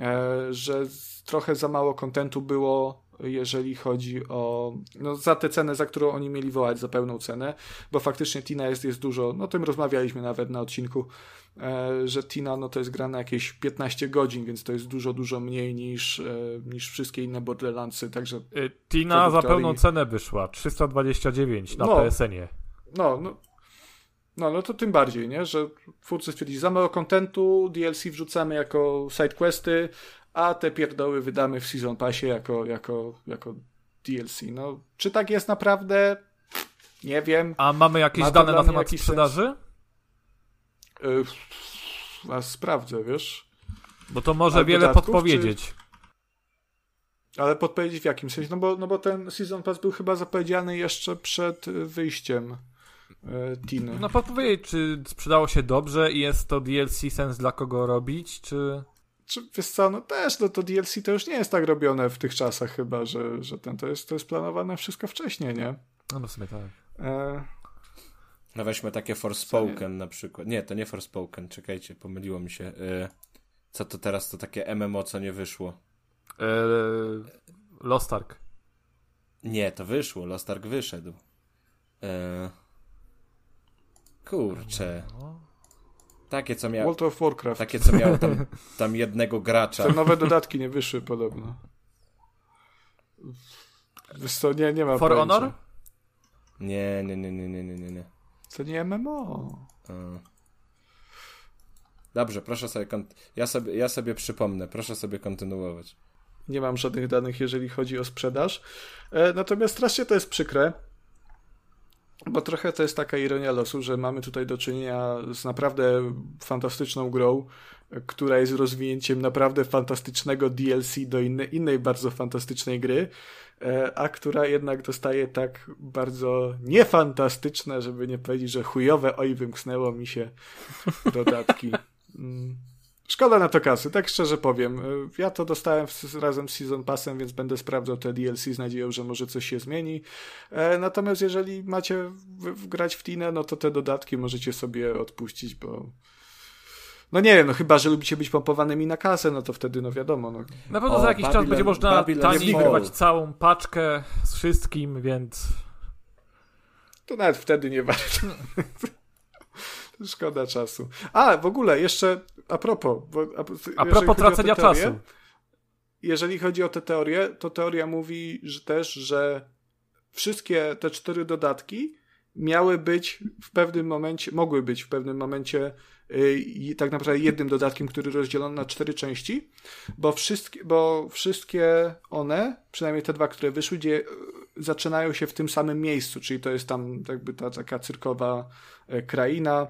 e, że trochę za mało kontentu było jeżeli chodzi o, no za tę cenę, za którą oni mieli wołać, za pełną cenę, bo faktycznie Tina jest, jest dużo, no o tym rozmawialiśmy nawet na odcinku, że Tina no to jest gra na jakieś 15 godzin, więc to jest dużo, dużo mniej niż, e, niż wszystkie inne Borderlandsy, także... Y, Tina za pełną cenę wyszła, 329 na No. PSN-ie. No, no, no, no to tym bardziej, nie? Że twórcy stwierdzili, za mało kontentu, DLC wrzucamy jako sidequesty, a te pierdoły wydamy w Season Passie jako, jako, jako DLC. No, czy tak jest naprawdę? Nie wiem. A mamy jakieś Ma dane na temat sprzedaży? Yy, a sprawdzę, wiesz? Bo to może A wiele dodatków, podpowiedzieć. Ale podpowiedzieć w jakim sensie? No bo, no bo ten Season Pass był chyba zapowiedziany jeszcze przed wyjściem y, Tiny. No podpowiedzieć, czy sprzedało się dobrze i jest to DLC sens dla kogo robić, czy... Czy, wiesz co, no też, no to DLC to już nie jest tak robione w tych czasach chyba, że, że ten, to jest, to jest planowane wszystko wcześniej, nie? No, no w sumie tak. E, No weźmy takie Forspoken na przykład. Nie, to nie Forspoken, czekajcie, pomyliło mi się. Y, co to teraz, to takie MMO, co nie wyszło? Eee, Lost Ark. Nie, to wyszło, Lost Ark wyszedł. Y, kurczę. Takie, co miało... World of Warcraft. Takie, co miało tam, tam jednego gracza. Te nowe dodatki nie wyszły podobno. Wiesz co, nie, nie ma For pojęcia. Honor? Nie, nie, nie, nie, nie, nie, nie. To nie MMO. Dobrze, proszę sobie, ja sobie, ja sobie przypomnę, proszę sobie kontynuować. Nie mam żadnych danych, jeżeli chodzi o sprzedaż. E, natomiast strasznie to jest przykre, bo trochę to jest taka ironia losu, że mamy tutaj do czynienia z naprawdę fantastyczną grą, która jest rozwinięciem naprawdę fantastycznego DLC do inne, innej bardzo fantastycznej gry, a która jednak dostaje tak bardzo niefantastyczne, żeby nie powiedzieć, że chujowe, oj, wymknęło mi się dodatki. Mm. Szkoda na to kasy, tak szczerze powiem. Y, Ja to dostałem razem z Season Passem, więc będę sprawdzał te DLC z nadzieją, że może coś się zmieni. E, natomiast jeżeli macie grać w Tinę, no to te dodatki możecie sobie odpuścić, bo no nie wiem, no chyba, że lubicie być pompowanymi na kasę, no to wtedy, no wiadomo, no. Na pewno O, za jakiś czas Babylon- będzie można Babylon taniej wyrwać całą paczkę z wszystkim, więc... To nawet wtedy nie warto. Szkoda czasu. A, w ogóle, jeszcze a propos. Bo, a, A propos tracenia teorię, czasu. jeżeli chodzi o tę teorię, to teoria mówi że też, że wszystkie te cztery dodatki miały być w pewnym momencie, mogły być w pewnym momencie i tak naprawdę jednym dodatkiem, który rozdzielono na cztery części, bo wszystkie, bo wszystkie one, przynajmniej te dwa, które wyszły, gdzie y, zaczynają się w tym samym miejscu, czyli to jest tam jakby ta taka cyrkowa e, kraina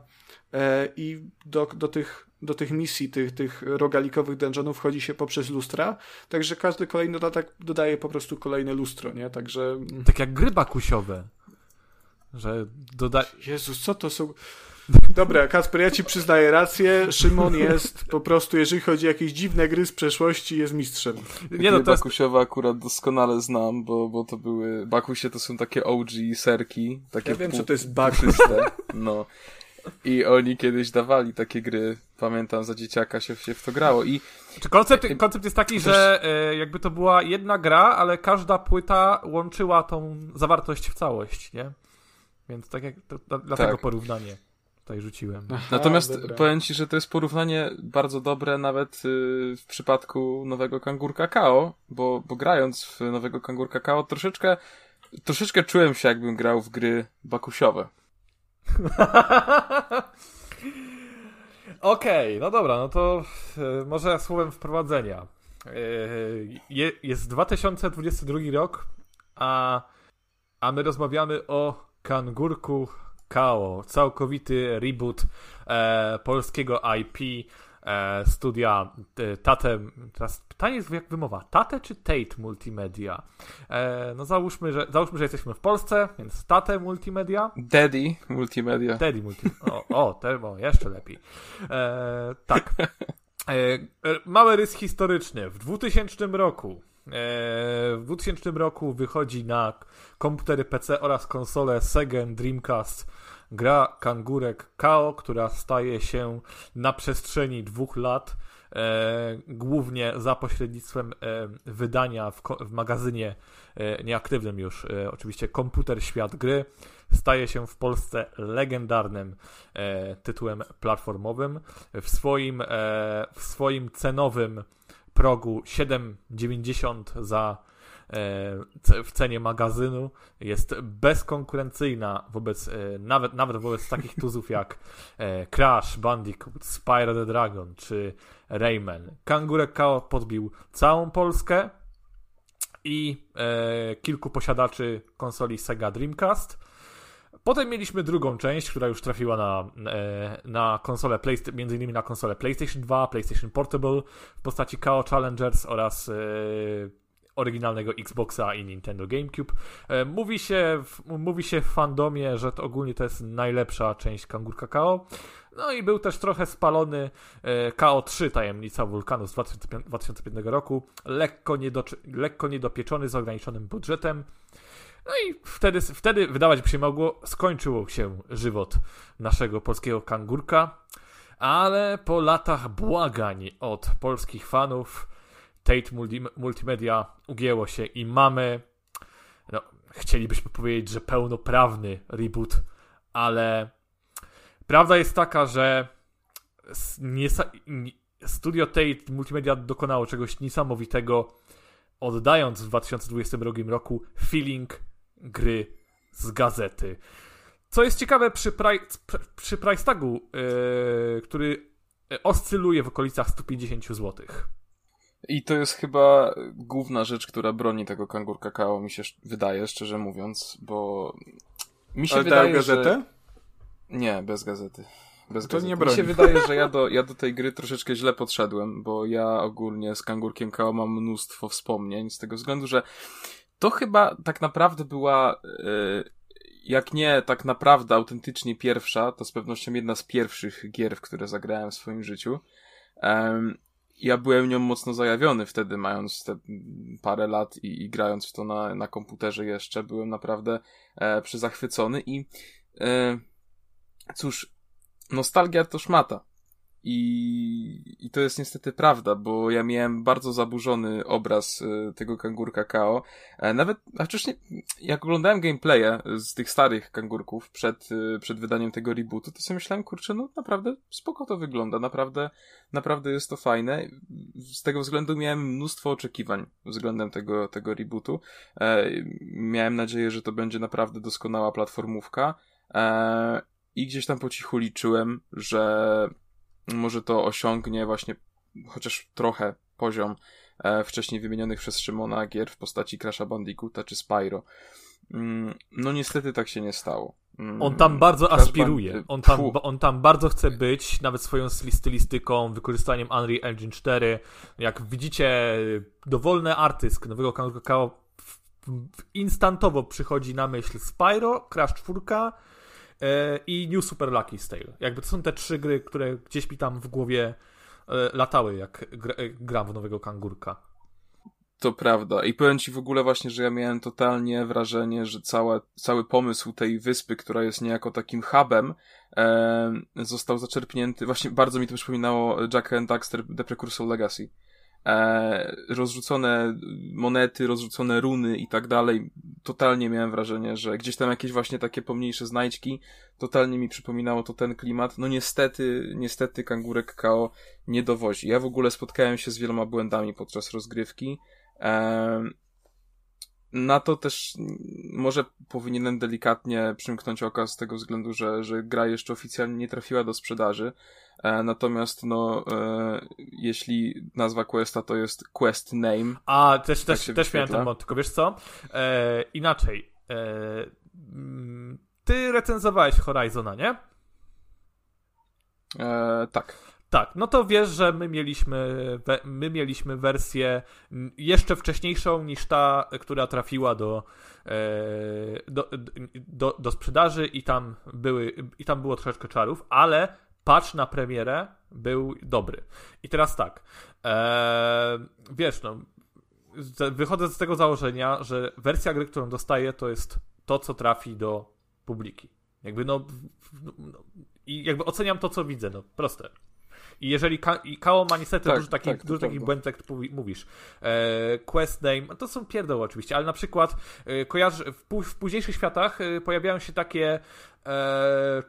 e, i do, do tych do tych misji, tych, tych rogalikowych dungeonów wchodzi się poprzez lustra, także każdy kolejny dodatek dodaje po prostu kolejne lustro, nie? Także... mm, Tak jak gry bakusiowe. Że doda... Jezus, co to są... Dobra, Kasper, ja ci przyznaję rację. Szymon jest po prostu, jeżeli chodzi o jakieś dziwne gry z przeszłości, jest mistrzem. Nie no, to jest... Bakusiowe akurat doskonale znam, bo, bo to były... Bakusie to są takie OG serki. Takie Ja wiem, pół- co to jest Bakus. puszyste. No. I oni kiedyś dawali takie gry, pamiętam, za dzieciaka się, się w to grało. I Czy koncept, koncept jest taki, że e, jakby to była jedna gra, ale każda płyta łączyła tą zawartość w całość, nie? Więc tak jak, to, dla- dlatego Tak. porównanie tutaj rzuciłem. Natomiast dobra. powiem ci, że to jest porównanie bardzo dobre nawet y, w przypadku nowego Kangurka Kao, bo, bo grając w nowego Kangurka Kao troszeczkę, troszeczkę czułem się jakbym grał w gry bakusiowe. Okej, no dobra, no to e, może słowem wprowadzenia. E, je, jest 2022 rok, a, a my rozmawiamy o Kangurku Kao, całkowity reboot e, polskiego IP e, studia e, Tate. Teraz pytanie jest jak wymowa, Tate czy Tate Multimedia? E, no załóżmy że, załóżmy, że jesteśmy w Polsce, więc Tate Multimedia. Daddy Multimedia. Teddy Multi. O, o, termo, jeszcze lepiej. E, tak. E, e, mały rys historyczny. W 2000 roku w 2000 roku wychodzi na komputery PC oraz konsole Sega Dreamcast gra Kangurek Kao, która staje się na przestrzeni dwóch lat e, głównie za pośrednictwem e, wydania w, w magazynie e, nieaktywnym już, oczywiście Komputer Świat Gry, staje się w Polsce legendarnym tytułem platformowym. W swoim, w swoim cenowym progu 7,90 za e, w cenie magazynu jest bezkonkurencyjna wobec, e, nawet, nawet wobec takich tuzów jak e, Crash, Bandicoot, Spyro the Dragon czy Rayman. Kangurek Kao podbił całą Polskę i kilku posiadaczy konsoli Sega Dreamcast. Potem mieliśmy drugą część, która już trafiła na, na konsolę, między innymi na konsolę PlayStation 2, PlayStation Portable w postaci KO Challengers oraz oryginalnego Xboxa i Nintendo GameCube. E, mówi się, mówi się w fandomie, że to ogólnie to jest najlepsza część Kangur Kakao. No i był też trochę spalony e, KO3 Tajemnica Wulkanu z 2005 roku, lekko, niedoczy, lekko niedopieczony z ograniczonym budżetem. No i wtedy, wtedy wydawać by się mogło, skończyło się żywot naszego polskiego kangurka, ale po latach błagań od polskich fanów Tate Multi Multimedia ugięło się i mamy, no, chcielibyśmy powiedzieć, że pełnoprawny reboot, ale prawda jest taka, że studio Tate Multimedia dokonało czegoś niesamowitego, oddając w 2022 roku feeling gry z gazety. Co jest ciekawe przy, pri przy price tagu, yy, który oscyluje w okolicach 150 złotych. I to jest chyba główna rzecz, która broni tego kangur kakao, mi się wydaje, szczerze mówiąc, bo mi się Ale wydaje, gazetę? że... Nie, bez gazety. Bez to gazety. nie broni. Mi się wydaje, że ja do, ja do tej gry troszeczkę źle podszedłem, bo ja ogólnie z kangurkiem Kao mam mnóstwo wspomnień, z tego względu, że to chyba tak naprawdę była, yy, jak nie tak naprawdę autentycznie pierwsza, to z pewnością jedna z pierwszych gier, w które zagrałem w swoim życiu. Ja byłem nią mocno zajawiony wtedy, mając te parę lat i, i grając w to na, na komputerze jeszcze, byłem naprawdę e, przyzachwycony i e, cóż, nostalgia to szmata. I, I to jest niestety prawda, bo ja miałem bardzo zaburzony obraz y, tego kangurka KO. E, nawet, wcześniej, jak oglądałem gameplaye z tych starych kangurków przed, y, przed wydaniem tego rebootu, to sobie myślałem, kurczę, no naprawdę spoko to wygląda, naprawdę, naprawdę jest to fajne. Z tego względu miałem mnóstwo oczekiwań względem tego, tego rebootu. E, miałem nadzieję, że to będzie naprawdę doskonała platformówka. E, I gdzieś tam po cichu liczyłem, że może to osiągnie właśnie chociaż trochę poziom e, wcześniej wymienionych przez Szymona gier w postaci Crasha Bandicoota czy Spyro. Mm, no niestety tak się nie stało. Mm, on tam bardzo Crash aspiruje. On tam, on tam bardzo chce być, nawet swoją stylistyką, wykorzystaniem Unreal Engine 4. Jak widzicie, dowolny artyst nowego Kakao instantowo przychodzi na myśl Spyro, Crash 4 E, i New Super Lucky Tale. Jakby to są te trzy gry, które gdzieś mi tam w głowie e, latały, jak e, gram w nowego kangurka. To prawda. I powiem ci w ogóle właśnie, że ja miałem totalnie wrażenie, że cała, cały pomysł tej wyspy, która jest niejako takim hubem, e, został zaczerpnięty. Właśnie bardzo mi to przypominało Jack and Daxter The Precursor Legacy e, rozrzucone monety, rozrzucone runy i tak dalej. Totalnie miałem wrażenie, że gdzieś tam jakieś właśnie takie pomniejsze znajdźki, totalnie mi przypominało to ten klimat. No niestety, niestety kangurek KO nie dowozi. Ja w ogóle spotkałem się z wieloma błędami podczas rozgrywki. E, na to też może powinienem delikatnie przymknąć oka z tego względu, że, że gra jeszcze oficjalnie nie trafiła do sprzedaży. E, natomiast no, e, jeśli nazwa Questa to jest Quest Name. A, też, tak też, też miałem ten mod, tylko wiesz co? E, inaczej. E, mm, ty recenzowałeś Horizona, nie? E, tak. Tak, no to wiesz, że my mieliśmy, my mieliśmy wersję jeszcze wcześniejszą niż ta, która trafiła do, e, do, do, do sprzedaży i tam, były, i tam było troszeczkę czarów, ale patch na premierę był dobry. I teraz tak, e, wiesz, no, wychodzę z tego założenia, że wersja gry, którą dostaję, to jest to, co trafi do publiki. Jakby no, no i jakby oceniam to, co widzę, no proste. I jeżeli Ka i Kao ma niestety Tak, dużo takich, tak, dużo takich błędów, jak mówisz. E, quest name, to są pierdoły oczywiście, ale na przykład e, kojarzy, w, w późniejszych światach e, pojawiają się takie e,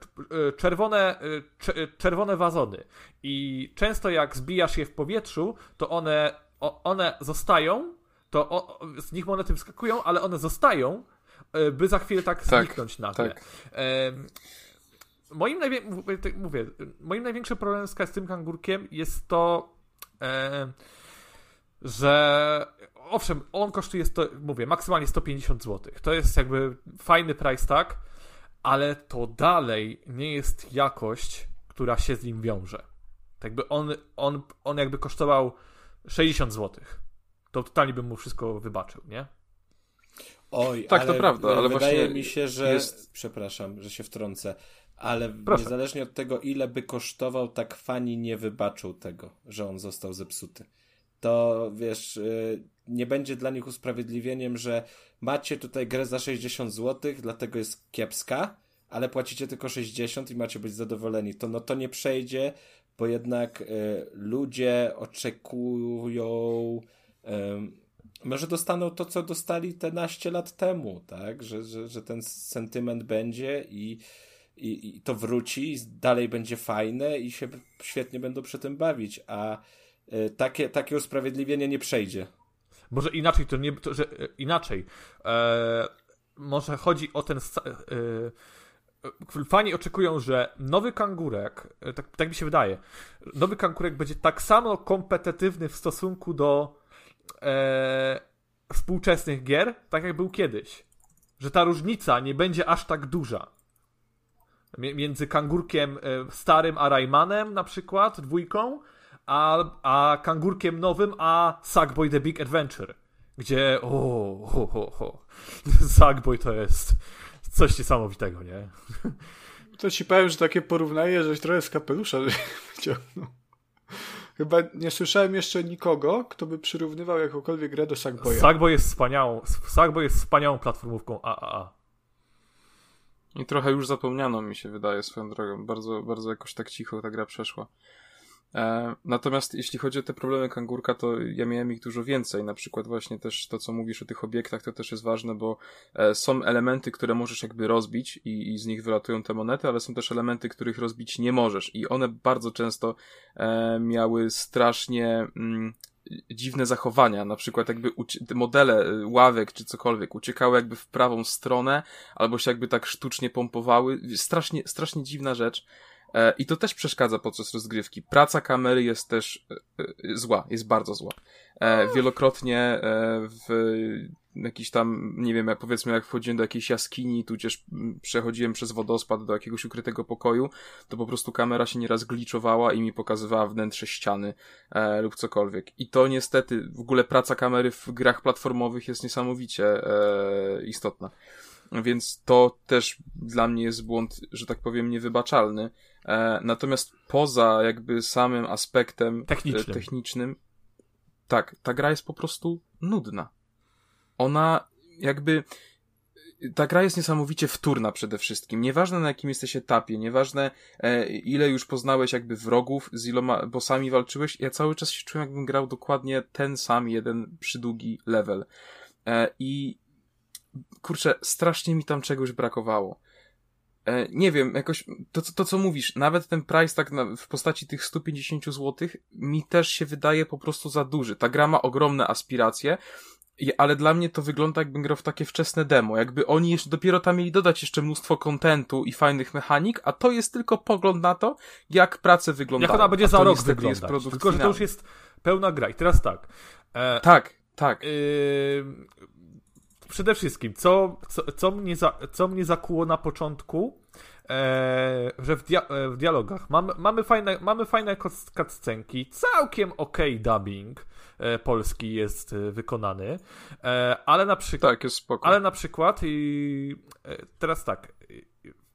e, czerwone, e, cze- czerwone wazony i często jak zbijasz je w powietrzu, to one, o, one zostają, to o, z nich monety wyskakują, ale one zostają, e, by za chwilę tak, Tak, zniknąć nagle. tak. Moim, najwię- mówię, tak mówię, moim największym problemem z tym kangurkiem jest to, e, że owszem, on kosztuje, sto, mówię, maksymalnie 150 zł. To jest jakby fajny price tag, ale to dalej nie jest jakość, która się z nim wiąże. Tak jakby on, on, on jakby kosztował 60 zł. To totalnie bym mu wszystko wybaczył, nie? Oj, Tak, to ale prawda, ale wydaje właśnie mi się, że jest- przepraszam, że się wtrącę, ale Proszę. niezależnie od tego, ile by kosztował, tak fani nie wybaczą tego, że on został zepsuty. To wiesz, y, nie będzie dla nich usprawiedliwieniem, że macie tutaj grę za 60 zł, dlatego jest kiepska, ale płacicie tylko 60 i macie być zadowoleni. To no to nie przejdzie, bo jednak y, ludzie oczekują em, może dostaną to, co dostali te naście lat temu, tak? Że, że, że ten sentyment będzie i, i, i to wróci, i dalej będzie fajne i się świetnie będą przy tym bawić, a y, takie, takie usprawiedliwienie nie przejdzie. Może inaczej, to nie, to, że e, inaczej. E, może chodzi o ten. fani oczekują, że nowy kangurek, tak, tak mi się wydaje, nowy kangurek będzie tak samo kompetytywny w stosunku do e, współczesnych gier, tak jak był kiedyś. Że ta różnica nie będzie aż tak duża. Między kangurkiem e, starym a Raymanem na przykład, dwójką, a, a kangurkiem nowym, a Sackboy The Big Adventure. Gdzie, o, ho, ho, ho. Sackboy to jest coś niesamowitego, nie? To ci powiem, że takie porównanie, żeś trochę z kapelusza wyciągnął. Chyba nie słyszałem jeszcze nikogo, kto by przyrównywał jakąkolwiek grę do Sackboya. Sackboy jest wspaniałą, Sackboy jest wspaniałą platformówką AAA. I trochę już zapomniano, mi się wydaje, swoją drogą. Bardzo, bardzo jakoś tak cicho ta gra przeszła. E, natomiast jeśli chodzi o te problemy kangurka, to ja miałem ich dużo więcej. Na przykład właśnie też to, co mówisz o tych obiektach, to też jest ważne, bo e, są elementy, które możesz jakby rozbić i, i z nich wylatują te monety, ale są też elementy, których rozbić nie możesz. I one bardzo często e, miały strasznie mm, dziwne zachowania. Na przykład jakby modele y, ławek czy cokolwiek uciekały jakby w prawą stronę, albo się jakby tak sztucznie pompowały. Strasznie, strasznie dziwna rzecz. E, I to też przeszkadza podczas rozgrywki. Praca kamery jest też e, e, zła, jest bardzo zła. E, wielokrotnie e, w jakiś tam, nie wiem, jak powiedzmy, jak wchodziłem do jakiejś jaskini, tudzież przechodziłem przez wodospad do jakiegoś ukrytego pokoju, to po prostu kamera się nieraz gliczowała i mi pokazywała wnętrze ściany e, lub cokolwiek. I to niestety, w ogóle praca kamery w grach platformowych jest niesamowicie e, istotna. Więc to też dla mnie jest błąd, że tak powiem, niewybaczalny. E, natomiast poza jakby samym aspektem Technicznym. e, technicznym, tak, ta gra jest po prostu nudna. Ona jakby ta gra jest niesamowicie wtórna przede wszystkim. Nieważne na jakim jesteś etapie, nieważne e, ile już poznałeś jakby wrogów, z iloma bossami walczyłeś, ja cały czas się czułem jakbym grał dokładnie ten sam jeden przydługi level. E, I kurczę, strasznie mi tam czegoś brakowało. E, nie wiem, jakoś to, co- to co mówisz, nawet ten price tak na, w postaci tych 150 zł mi też się wydaje po prostu za duży. Ta gra ma ogromne aspiracje, i- ale dla mnie to wygląda jakbym grał w takie wczesne demo, jakby oni jeszcze dopiero tam mieli dodać jeszcze mnóstwo kontentu i fajnych mechanik, a to jest tylko pogląd na to, jak prace wyglądają. Jak ona będzie za rok wyglądać. Tylko, że to już jest pełna gra. I teraz tak. E, Tak, tak. Yy, przede wszystkim, co, co, co, mnie za, co mnie zakuło na początku, e, że w, dia, e, w dialogach mamy, mamy fajne, mamy fajne cuts- cutscenki, całkiem okej dubbing polski jest e, wykonany, e, ale na przykład Tak, jest spoko. ale na przykład i e, teraz tak,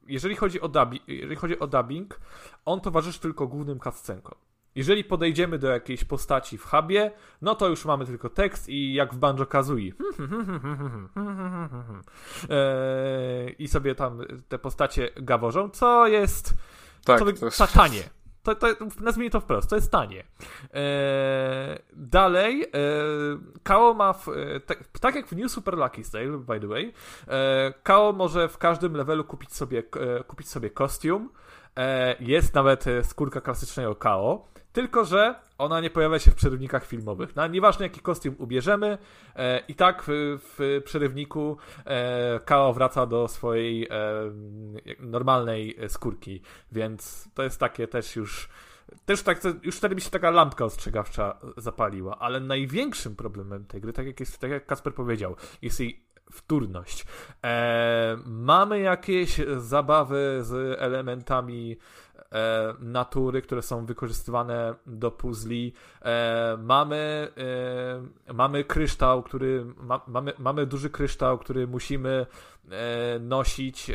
jeżeli chodzi o dubbing, jeżeli chodzi o dubbing, on towarzyszy tylko głównym cutscenkom. Jeżeli podejdziemy do jakiejś postaci w hubie, no to już mamy tylko tekst i jak w Banjo Kazooie. Eee, I sobie tam te postacie gaworzą, co jest tak, co to jest... To, to, nazwijmy to wprost, to jest tanie. E, dalej, e, Kao ma, w, e, tak, jak w New Super Lucky Style, by the way, e, Kao może w każdym levelu kupić sobie, e, kupić sobie kostium. E, jest nawet skórka klasycznego Kao. Tylko, że ona nie pojawia się w przerywnikach filmowych. No, nieważne jaki kostium ubierzemy, e, i tak w, w przerywniku e, Kao wraca do swojej e, normalnej skórki, więc to jest takie też już. Też tak, już wtedy mi się taka lampka ostrzegawcza zapaliła, ale największym problemem tej gry, tak jak, jest, tak jak Kasper powiedział, jest jej wtórność. E, mamy jakieś zabawy z elementami e, natury, które są wykorzystywane do puzli. E, mamy, e, mamy kryształ, który ma, mamy, mamy duży kryształ, który musimy e, nosić, e,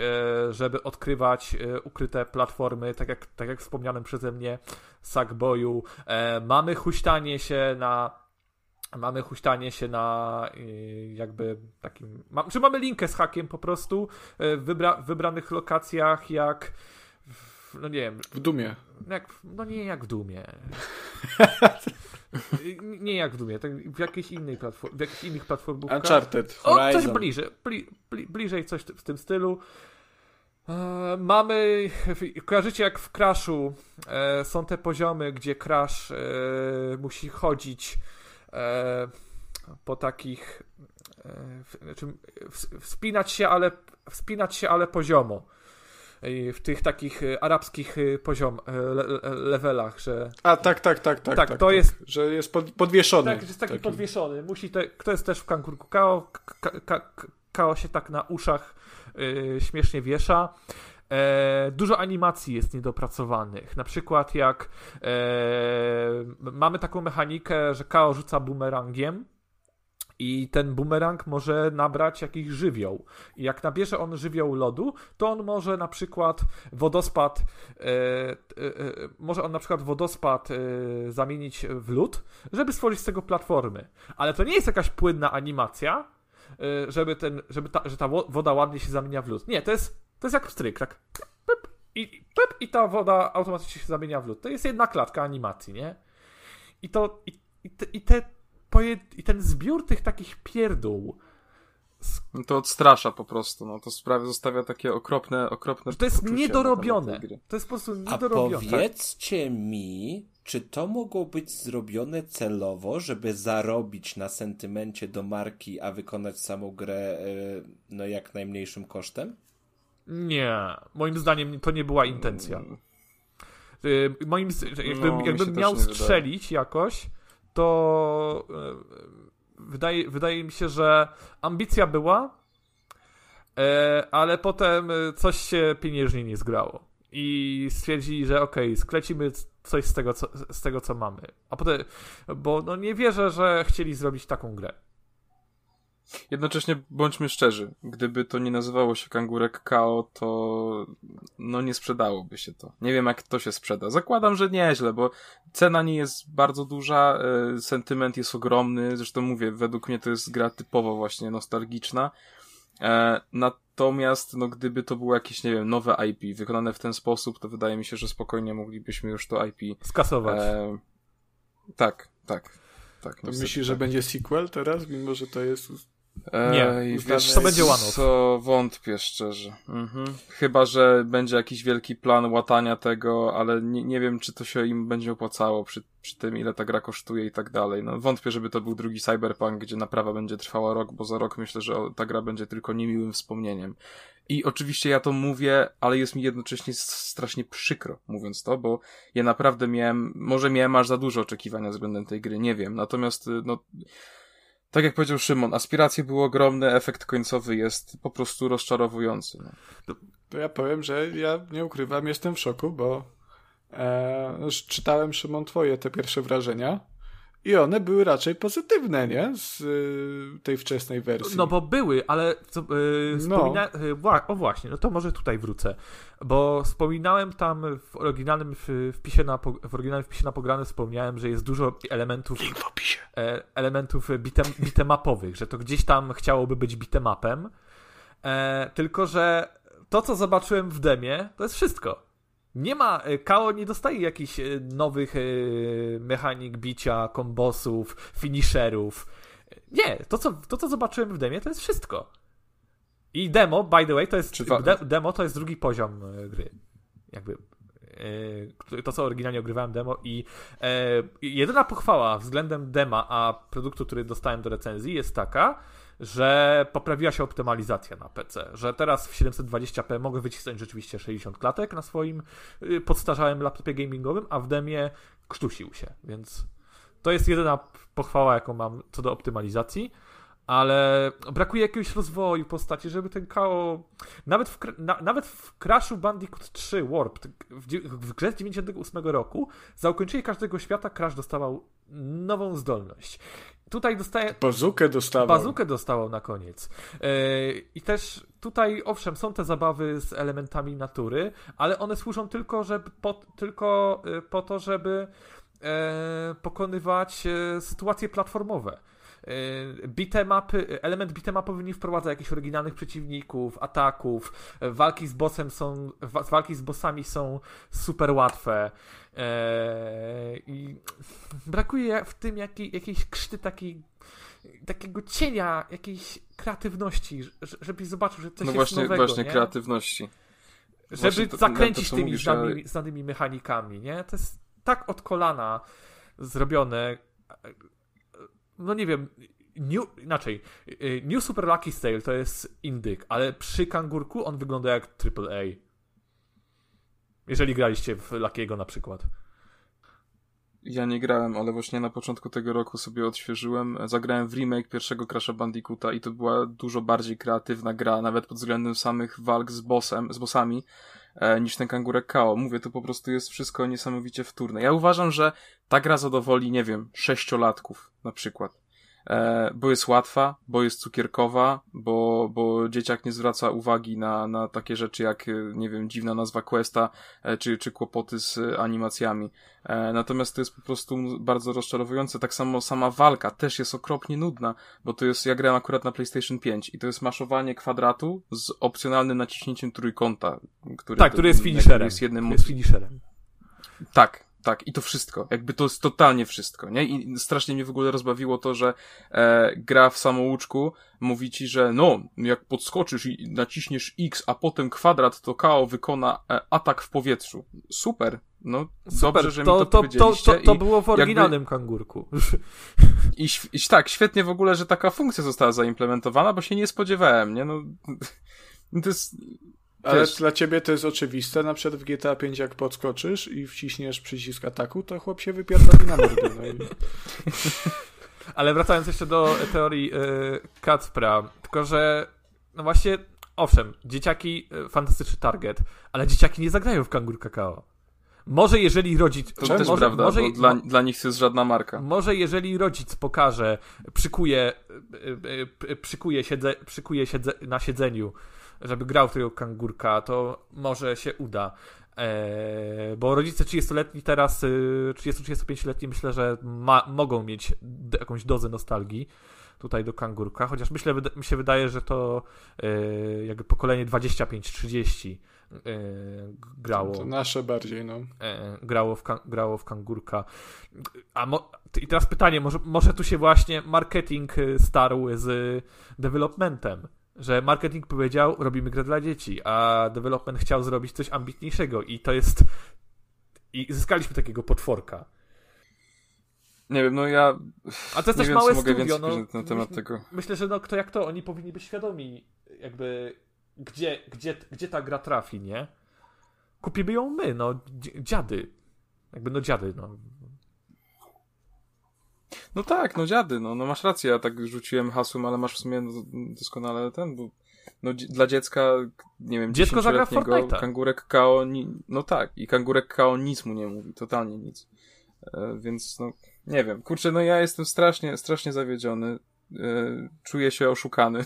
żeby odkrywać ukryte platformy, tak jak, tak jak wspomniałem przeze mnie, Sackboyu. mamy huśtanie się na mamy huśtanie się na jakby takim. czy mamy linkę z hakiem po prostu w wybra, wybranych lokacjach, jak no nie wiem. W Dumie. Jak, no nie jak w Dumie. nie jak w Dumie, tak w jakiejś innej platformie, w jakichś innych platformach. Uncharted. O, coś bliżej, bli, bli, bliżej coś w tym stylu. E, mamy, kojarzycie jak w Crashu e, są te poziomy, gdzie Crash e, musi chodzić po takich e, znaczy, wspinać się, ale wspinać się, ale poziomo w tych takich e, arabskich e, poziom, e, levelach, że... A, tak, tak, tak, tak. Tak, tak to tak, jest... Że jest pod, podwieszony. Tak, jest taki, taki, podwieszony. Musi te, kto jest też w Kankurku Kao, ka, ka, Kao się tak na uszach yy, śmiesznie wiesza. E, dużo animacji jest niedopracowanych. Na przykład jak e, mamy taką mechanikę, że Kao rzuca bumerangiem i ten bumerang może nabrać jakiś żywioł. I jak nabierze on żywioł lodu, to on może na przykład wodospad, e, e, e, może on na przykład wodospad e, zamienić w lód, żeby stworzyć z tego platformy. Ale to nie jest jakaś płynna animacja, e, żeby, ten, żeby ta, że ta woda ładnie się zamienia w lód. Nie, to jest, to jest jak pstryk, tak pyp, i, pyp, i ta woda automatycznie się zamienia w lód. To jest jedna klatka animacji, nie? I to, i, i te, i te i ten zbiór tych takich pierdół. No to odstrasza po prostu, no to sprawia, zostawia takie okropne, okropne To jest niedorobione. To jest po prostu niedorobione. A powiedzcie mi, czy to mogło być zrobione celowo, żeby zarobić na sentymencie do marki, a wykonać samą grę e, no jak najmniejszym kosztem? Nie, moim zdaniem to nie była intencja. Mm. E, moim, jakbym, no, jakbym miał strzelić wydaje. jakoś, to e, wydaje, wydaje mi się, że ambicja była, e, ale potem coś się pieniężnie nie zgrało. I stwierdzili, że okej, okay, sklecimy coś z tego, co, z tego, co mamy. A potem, bo no nie wierzę, że chcieli zrobić taką grę. Jednocześnie bądźmy szczerzy, gdyby to nie nazywało się kangurek KO, to no nie sprzedałoby się to. Nie wiem jak to się sprzeda. Zakładam, że nieźle, bo cena nie jest bardzo duża, e, sentyment jest ogromny, zresztą mówię, według mnie to jest gra typowo właśnie nostalgiczna. E, natomiast, no, gdyby to było jakieś, nie wiem, nowe IP wykonane w ten sposób, to wydaje mi się, że spokojnie moglibyśmy już to IP skasować. E, tak, tak. Tak, to myślisz, tak. że będzie sequel teraz, mimo że to jest nie, Ej, wiesz, to będzie one Co wątpię szczerze. Mhm. Chyba, że będzie jakiś wielki plan łatania tego, ale nie, nie wiem, czy to się im będzie opłacało przy, przy tym, ile ta gra kosztuje i tak dalej. No, wątpię, żeby to był drugi Cyberpunk, gdzie naprawa będzie trwała rok, bo za rok myślę, że ta gra będzie tylko niemiłym wspomnieniem. I oczywiście ja to mówię, ale jest mi jednocześnie strasznie przykro mówiąc to, bo ja naprawdę miałem, może miałem aż za dużo oczekiwania względem tej gry, nie wiem. Natomiast, no, tak jak powiedział Szymon, aspiracje były ogromne, efekt końcowy jest po prostu rozczarowujący. No. To, ja powiem, że ja nie ukrywam, jestem w szoku, bo e, czytałem, Szymon, twoje te pierwsze wrażenia. I one były raczej pozytywne, nie? Z y, tej wczesnej wersji. No bo były, ale co, y, wspomina... no. O właśnie, no to może tutaj wrócę. Bo wspominałem tam w oryginalnym wpisie na, w oryginalnym wpisie na pograne wspomniałem, że jest dużo elementów Link w opisie. E, elementów bitem, bitemapowych, że to gdzieś tam chciałoby być bitemapem. E, tylko, że to, co zobaczyłem w demie, to jest wszystko. Nie ma, e, KO nie dostaje jakichś e, nowych e, mechanik bicia, kombosów, finisherów. Nie, to co, to co zobaczyłem w demie to jest wszystko. I demo, by the way, to jest, de, demo to jest drugi poziom gry. Jakby to, co oryginalnie ogrywałem demo i e, jedyna pochwała względem dema, a produktu, który dostałem do recenzji jest taka, że poprawiła się optymalizacja na PC, że teraz w 720p mogę wycisnąć rzeczywiście 60 klatek na swoim y, podstarzałym laptopie gamingowym, a w demie krztusił się, więc to jest jedyna pochwała, jaką mam co do optymalizacji ale brakuje jakiegoś rozwoju postaci, żeby ten KO. Nawet w, na, nawet w Crashu Bandicoot 3 Warp w, w grze z 98 roku za ukończenie każdego świata Crash dostawał nową zdolność. Tutaj dostaje. Bazukę dostawał. Bazukę dostawał na koniec. Yy, I też tutaj, owszem, są te zabawy z elementami natury, ale one służą tylko, żeby po, tylko yy, po to, żeby yy, pokonywać sytuacje platformowe bitemapy, element bitemapowy nie wprowadza jakichś oryginalnych przeciwników, ataków, walki z bossem są, walki z bossami są super łatwe y, i brakuje w tym jakiej, jakiejś krzty takiej takiego cienia jakiejś kreatywności, żebyś zobaczył, że coś no jest właśnie, nowego, właśnie nie? kreatywności. Żeby właśnie to, zakręcić to, tymi mówisz, znanymi, ale... znanymi mechanikami, nie? To jest tak od kolana zrobione no nie wiem, New, inaczej, y, New Super Lucky Stale to jest indyk, ale przy kangurku on wygląda jak AAA. Jeżeli graliście w Luckiego na przykład. Ja nie grałem, ale właśnie na początku tego roku sobie odświeżyłem. Zagrałem w remake pierwszego Crash'a Bandicoota i to była dużo bardziej kreatywna gra, nawet pod względem samych walk z bossem, z bossami, niż ten kangurek KO. Mówię, to po prostu jest wszystko niesamowicie wtórne. Ja uważam, że ta gra zadowoli, nie wiem, sześciolatków na przykład. E, bo jest łatwa, bo jest cukierkowa, bo, bo dzieciak nie zwraca uwagi na, na takie rzeczy jak, e, nie wiem, dziwna nazwa questa, e, czy, czy kłopoty z animacjami. Natomiast to jest po prostu bardzo rozczarowujące. Tak samo sama walka też jest okropnie nudna, bo to jest, ja grałem akurat na PlayStation 5 i to jest maszowanie kwadratu z opcjonalnym naciśnięciem trójkąta, który, tak, który jest finisherem. Jest jednym jest finisherem. Tak, tak, i to wszystko. Jakby to jest totalnie wszystko, nie? I strasznie mnie w ogóle rozbawiło to, że e, gra w samouczku mówi ci, że no, jak podskoczysz i naciśniesz X, a potem kwadrat, to KO wykona e, atak w powietrzu. Super. No, Super, dobrze, że to, mi to, to powiedzieliście. To, to, to było w oryginalnym jakby... kangurku. I, I tak, świetnie w ogóle, że taka funkcja została zaimplementowana, bo się nie spodziewałem, nie? No, to jest ale Wiesz, dla ciebie to jest oczywiste, na przykład w GTA 5 jak podskoczysz i wciśniesz przycisk ataku, to chłop się wypierdoli na mordę. No i... Ale wracając jeszcze do teorii yy, Kacpra, tylko że no właśnie, owszem, dzieciaki, y, fantastyczny target, ale dzieciaki nie zagrają w Kangur Kakao. Może jeżeli rodzic... To też może, prawda, może, dla, dla nich to jest żadna marka. Może jeżeli rodzic pokaże, przykuje, y, y, przykuje, siedze, przykuje siedze, na siedzeniu żeby grał w tego kangurka, to może się uda. Eee, bo rodzice 30-letni teraz, 30-35-letni myślę, że ma, mogą mieć jakąś dozę nostalgii tutaj do kangurka, chociaż myślę, mi się wydaje, że to e, jakby pokolenie 25-30 e, grało. To nasze bardziej, no. E, grało, w, grało w kangurka. A mo, I teraz pytanie, może, może tu się właśnie marketing starł z developmentem że marketing powiedział, robimy grę dla dzieci, a development chciał zrobić coś ambitniejszego i to jest... I zyskaliśmy takiego potworka. Nie wiem, no ja. A to jest też wiem, małe studio. No, na temat myśl, tego. Myślę, że no kto jak to, oni powinni być świadomi, jakby gdzie, gdzie, gdzie ta gra trafi, nie? Kupimy ją my, no, dziady. Jakby no dziady, no. No tak, no dziady, no, no masz rację, ja tak rzuciłem hasłem, ale masz w sumie doskonale ten, bo no, dla dziecka, nie wiem, dziecko zagra w kangurek KO, no tak, i kangurek KO nic mu nie mówi, totalnie nic. E, więc no, nie wiem, kurczę, no ja jestem strasznie, strasznie zawiedziony, e, czuję się oszukany.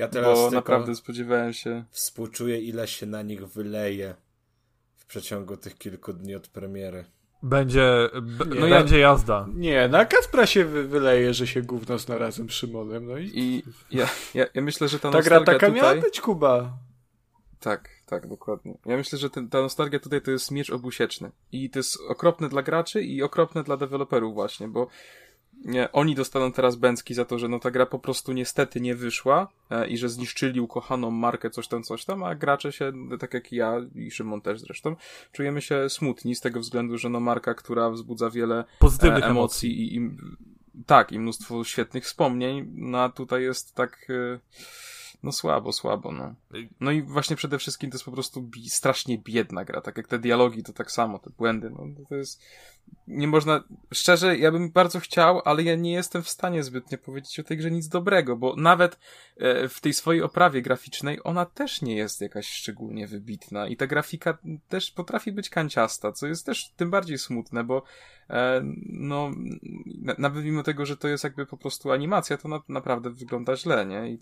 Ja teraz bo naprawdę spodziewałem się. Współczuję, ile się na nich wyleje w przeciągu tych kilku dni od premiery. Będzie, no będzie ja, jazda. Nie, na Kaspra się wyleje, że się gówno zna razem z Szymonem. No i, I ja, ja, ja myślę, że ta Ta gra taka tutaj... miała być, Kuba. Tak, tak, dokładnie. Ja myślę, że ten, ta nostalgia tutaj to jest miecz obusieczny. I to jest okropne dla graczy i okropne dla deweloperów właśnie, bo nie, oni dostaną teraz bęcki za to, że no ta gra po prostu niestety nie wyszła e, i że zniszczyli ukochaną markę coś tam, coś tam, a gracze się, tak jak ja i Szymon też zresztą, czujemy się smutni z tego względu, że no marka, która wzbudza wiele Pozytywnych e, emocji. emocji i, i tak, i mnóstwo świetnych wspomnień, no a tutaj jest tak... E, no słabo, słabo, no. No i właśnie przede wszystkim to jest po prostu bi strasznie biedna gra, tak jak te dialogi to tak samo, te błędy, no to jest, nie można, szczerze, ja bym bardzo chciał, ale ja nie jestem w stanie zbytnio powiedzieć o tej grze nic dobrego, bo nawet e, w tej swojej oprawie graficznej ona też nie jest jakaś szczególnie wybitna i ta grafika też potrafi być kanciasta, co jest też tym bardziej smutne, bo e, no, nawet mimo tego, że to jest jakby po prostu animacja, to na, naprawdę wygląda źle, nie? I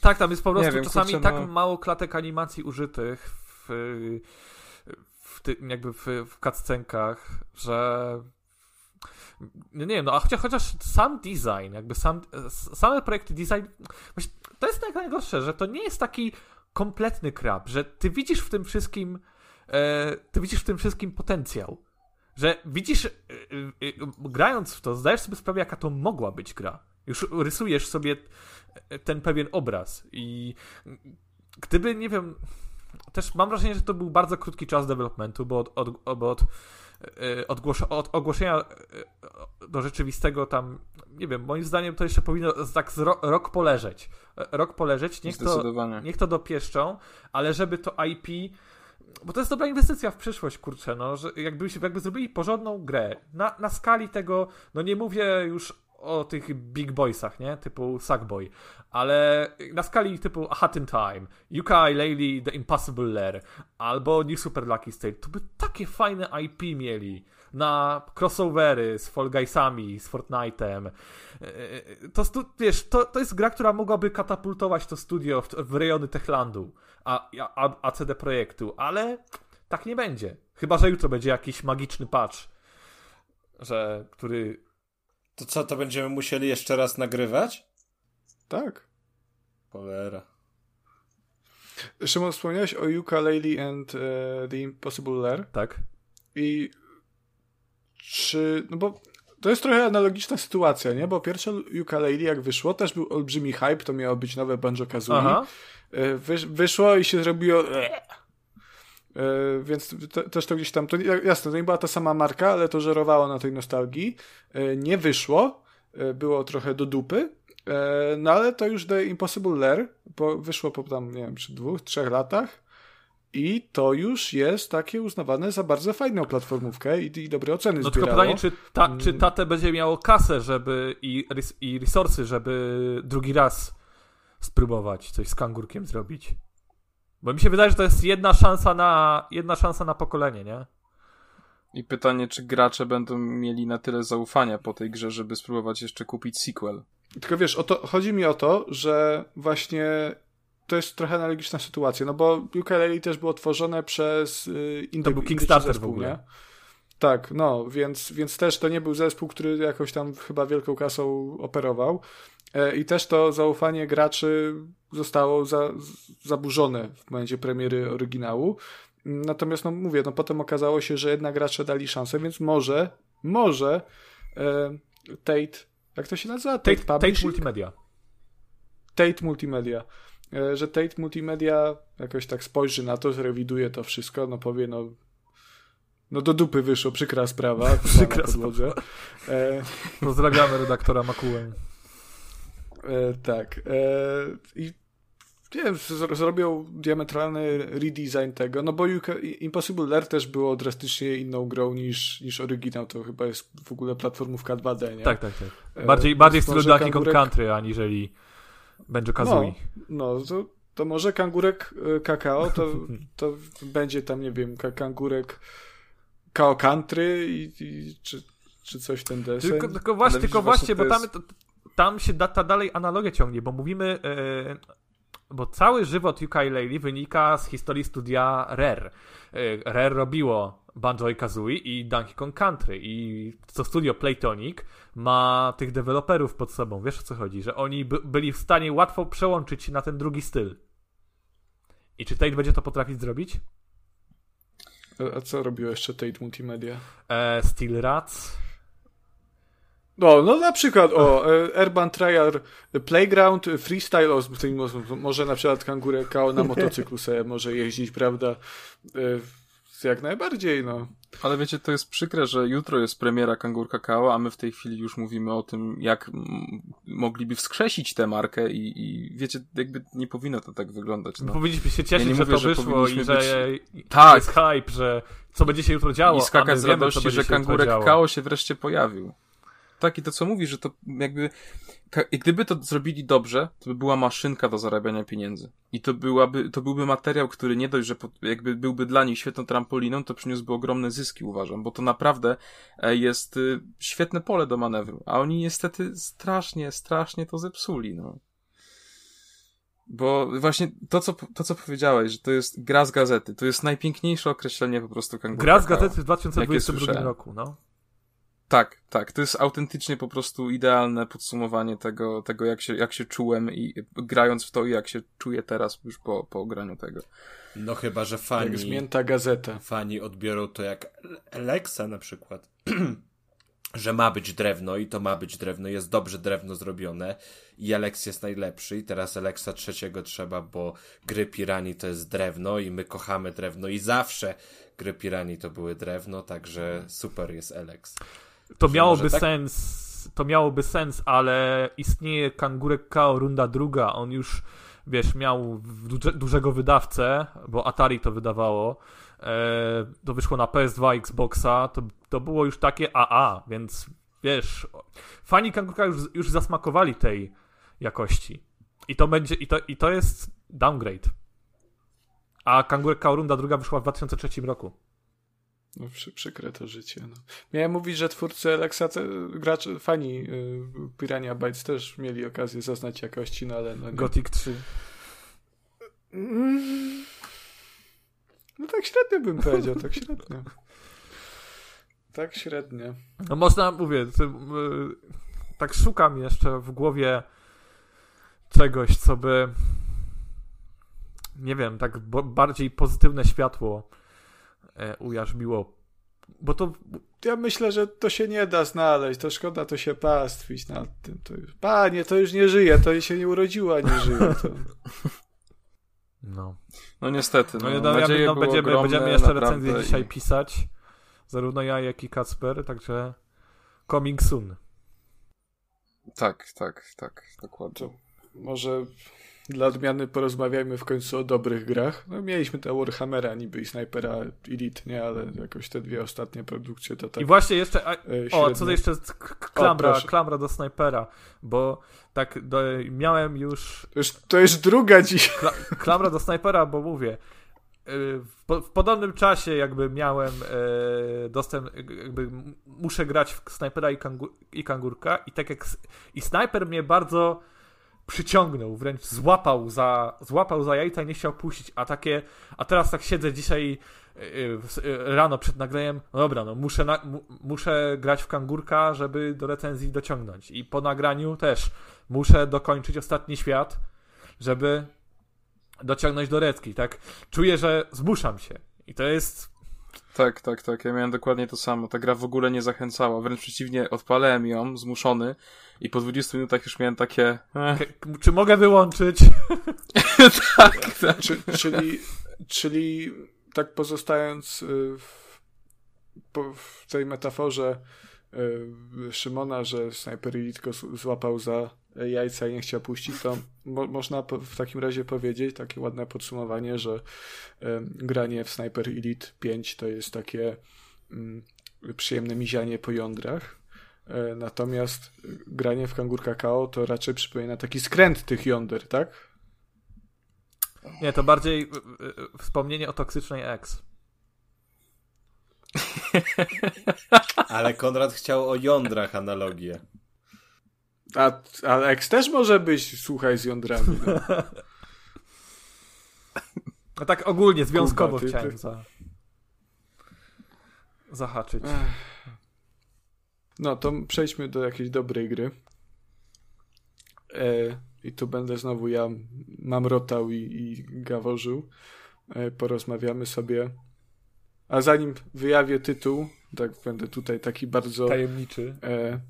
tak, tam jest po prostu wiem, czasami kurczę, tak no- mało klatek animacji użytych w, w ty, jakby w, w cutscenkach, że nie wiem, no a chociaż, chociaż sam design, jakby sam, same projekty design, to jest tak najgorsze, że to nie jest taki kompletny krab, że ty widzisz w tym wszystkim e, ty widzisz w tym wszystkim potencjał. Że widzisz, e, e, grając w to, zdajesz sobie sprawę, jaka to mogła być gra. Już rysujesz sobie ten pewien obraz. I gdyby, nie wiem, też mam wrażenie, że to był bardzo krótki czas developmentu, bo od, od, od, od, od ogłoszenia do rzeczywistego tam, nie wiem, moim zdaniem to jeszcze powinno tak rok poleżeć. Rok poleżeć, niech to, niech to dopieszczą, ale żeby to IP bo to jest dobra inwestycja w przyszłość, kurczę, no, że jakby, jakby zrobili porządną grę na, na skali tego, no nie mówię już o tych big boysach, nie? Typu Sackboy. Ale na skali typu A Hat in Time, Yuka Laylee The Impossible Lair, albo New Super Lucky State, to by takie fajne IP mieli na crossovery z Fall Guysami, z Fortnite'em. To, wiesz, to, to jest gra, która mogłaby katapultować to studio w, w rejony Techlandu, a, a, a CD Projektu, ale tak nie będzie. Chyba, że jutro będzie jakiś magiczny patch, że, który to co, to będziemy musieli jeszcze raz nagrywać? Tak. Cholera. Szymon, wspomniałeś o Ukulele and uh, the Impossible Lair. Tak. I czy, no bo to jest trochę analogiczna sytuacja, nie? Bo pierwsze Ukulele jak wyszło, też był olbrzymi hype, to miało być nowe Banjo-Kazooie. E, wysz, wyszło i się zrobiło Yy, więc te, też to gdzieś tam, to jasne, to nie była ta sama marka, ale to żerowało na tej nostalgii. Yy, nie wyszło, yy, było trochę do dupy, no ale to już The Impossible Lair wyszło po tam, nie wiem, przy dwóch, trzech latach i to już jest takie uznawane za bardzo fajną platformówkę i, i dobre oceny No zbierało. tylko pytanie, czy, ta, czy mm. Tate będzie miało kasę żeby i, i resursy, żeby drugi raz spróbować coś z kangurkiem zrobić. Bo mi się wydaje, że to jest jedna szansa na, jedna szansa na pokolenie, nie? I pytanie, czy gracze będą mieli na tyle zaufania po tej grze, żeby spróbować jeszcze kupić sequel. Tylko wiesz, o to, chodzi mi o to, że właśnie to jest trochę analogiczna sytuacja, no bo Ukulele też było tworzone przez yy, To był Kickstarter zespół, w ogóle. Nie? Tak, no, więc, więc też to nie był zespół, który jakoś tam chyba wielką kasą operował. E, I też to zaufanie graczy zostało za, zaburzone w momencie premiery oryginału. Natomiast, no mówię, no potem okazało się, że jednak gracze dali szansę, więc może, może e, Tate, jak to się nazywa? Tate, Tate, Tate Multimedia. Tate Multimedia. E, że Tate Multimedia jakoś tak spojrzy na to, zrewiduje to wszystko, no powie, no no do dupy wyszło, przykra sprawa. przykra sprawa. E... Pozdrawiamy redaktora Makułę. E, tak. E, I nie wiem, zrobią diametralny redesign tego, no bo Impossible Lair też było drastycznie inną grą niż, niż oryginał, to chyba jest w ogóle platformówka 2D, nie? Tak, tak, tak. Bardziej, e, bardziej w stylu Donkey Kong Country, aniżeli Banjo Kazooie. No, no to, to może kangurek e, kakao, to, to będzie tam, nie wiem, kangurek Kao Country i, i, czy, czy coś w ten deseń. Tylko, tylko właśnie, tylko właśnie, bo tam, jest... tam się da, ta dalej analogia ciągnie, bo mówimy, yy, bo cały żywot Yooka-Laylee wynika z historii studia Rare. Yy, Rare robiło Banjo i Kazooie i Donkey Kong Country i to studio Playtonic ma tych deweloperów pod sobą. Wiesz o co chodzi? Że oni by, byli w stanie łatwo przełączyć się na ten drugi styl. I czy Tate będzie to potrafić zrobić? A co robiło jeszcze Tate Multimedia? E, Steel Rats. No, no na przykład, o, e, Urban Trial Playground, Freestyle, może na przykład Kangurę Kao na motocyklu sobie może jeździć, prawda? E, Jak najbardziej, no. Ale wiecie, to jest przykre, że jutro jest premiera Kangur Kakao, a my w tej chwili już mówimy o tym, jak mogliby wskrzesić tę markę i, i wiecie, jakby nie powinno to tak wyglądać. No. Powinniśmy się cieszyć, Ja nie że mówię, to że wyszło i powinniśmy że Tak. jest hype, że co będzie się jutro działo. I skakać z radości, że Kangurek działo. Kao się wreszcie pojawił. Tak, i to co mówi, że to jakby. gdyby to zrobili dobrze, to by była maszynka do zarabiania pieniędzy. I to, byłaby, to byłby materiał, który nie dość, że jakby byłby dla nich świetną trampoliną, to przyniósłby ogromne zyski, uważam, bo to naprawdę e, jest y, świetne pole do manewru. A oni niestety strasznie, strasznie to zepsuli, no. Bo właśnie to co, to, co powiedziałeś, że to jest gra z gazety, to jest najpiękniejsze określenie po prostu kanguru. Gra z gazety w 2022 słyszałem. roku, no. Tak, tak. To jest autentycznie po prostu idealne podsumowanie tego, tego jak, się, jak się czułem i grając w to i jak się czuję teraz już po, po graniu tego. No chyba, że Jak fani, zmięta gazeta. fani odbiorą to jak Alexa na przykład. że ma być drewno i to ma być drewno, jest dobrze drewno zrobione i Alex jest najlepszy i teraz Alexa trzeciego trzeba, bo gry Pirani to jest drewno i my kochamy drewno i zawsze gry Pirani to były drewno, także super jest Alex. To miałoby tak? sens, to miałoby sens, ale istnieje Kangurek Kao runda druga, on już, wiesz, miał duże, dużego wydawcę, bo Atari to wydawało, e, to wyszło na PS2, Xboxa, to, to było już takie AA, więc wiesz, fani Kangurka już, już zasmakowali tej jakości. I to będzie, i to, i to jest downgrade. A Kangurek Kao runda druga wyszła w 2003 roku. No, przy, przykre to życie. No. Miałem mówić, że twórcy Alexa, te, gracze, fani y, Pirania Bytes też mieli okazję zaznać jakości, no ale no nie. Gothic 3. Mm. No tak średnio bym powiedział, tak średnio. Tak średnio. No można, mówię, ty, y, tak szukam jeszcze w głowie czegoś, co by nie wiem, tak bardziej pozytywne światło ujarzmiło. Bo to Ja myślę, że to się nie da znaleźć, to szkoda to się pastwić nad tym. To już, panie, to już nie żyje, to się nie urodziła, nie żyje. To... no. No niestety, no, No, no, ja, no będziemy, ogromne, będziemy jeszcze recenzję i- dzisiaj pisać. Zarówno ja, jak i Kacper, także coming soon. Tak, tak, tak, dokładnie. To może dla odmiany porozmawiajmy w końcu o dobrych grach. No mieliśmy te Warhammera niby i Snipera Elite, nie? Ale jakoś te dwie ostatnie produkcje to tak I właśnie jeszcze, a, e, O, co to jeszcze klamra, proszę. klamra do snajpera, bo tak do, miałem już To już, to już druga dziś. kla, klamra do snajpera, bo mówię, y, w, po, w podobnym czasie jakby miałem e, dostęp, jakby m- muszę grać w snajpera i, kangu, i kangurka i tak jak i snajper mnie bardzo przyciągnął, wręcz złapał za, złapał za jajca i nie chciał puścić, a takie, a teraz tak siedzę dzisiaj y, y, rano przed nagraniem, no dobra, no muszę, na, mu, muszę grać w kangurka, żeby do recenzji dociągnąć. I po nagraniu też muszę dokończyć ostatni świat, żeby dociągnąć do recki, tak? Czuję, że zmuszam się. I to jest Tak, tak, tak. Ja miałem dokładnie to samo. Ta gra w ogóle nie zachęcała. Wręcz przeciwnie, odpalałem ją zmuszony i po 20 minutach już miałem takie. Eh, czy mogę wyłączyć? tak, tak. Czy, czyli, czyli tak pozostając y, w, w tej metaforze y, Szymona, że Sniper Elite go z- złapał za jajca i nie chciał puścić, to mo, można po, w takim razie powiedzieć, takie ładne podsumowanie, że y, granie w Sniper Elite 5 to jest takie mm, przyjemne mizianie po jądrach. Y, Natomiast granie w Kangur Kakao to raczej przypomina taki skręt tych jąder, tak? Nie, to bardziej y, y, wspomnienie o toksycznej ex. Ale Konrad chciał o jądrach analogię. A, a też może być, słuchaj, z jądrami. No. No tak ogólnie, związkowo ty- ty- chciałem za... zahaczyć. no to przejdźmy do jakiejś dobrej gry. E, i tu będę znowu ja mamrotał i, i gaworzył. E, porozmawiamy sobie. A zanim wyjawię tytuł, tak będę tutaj taki bardzo tajemniczy. E,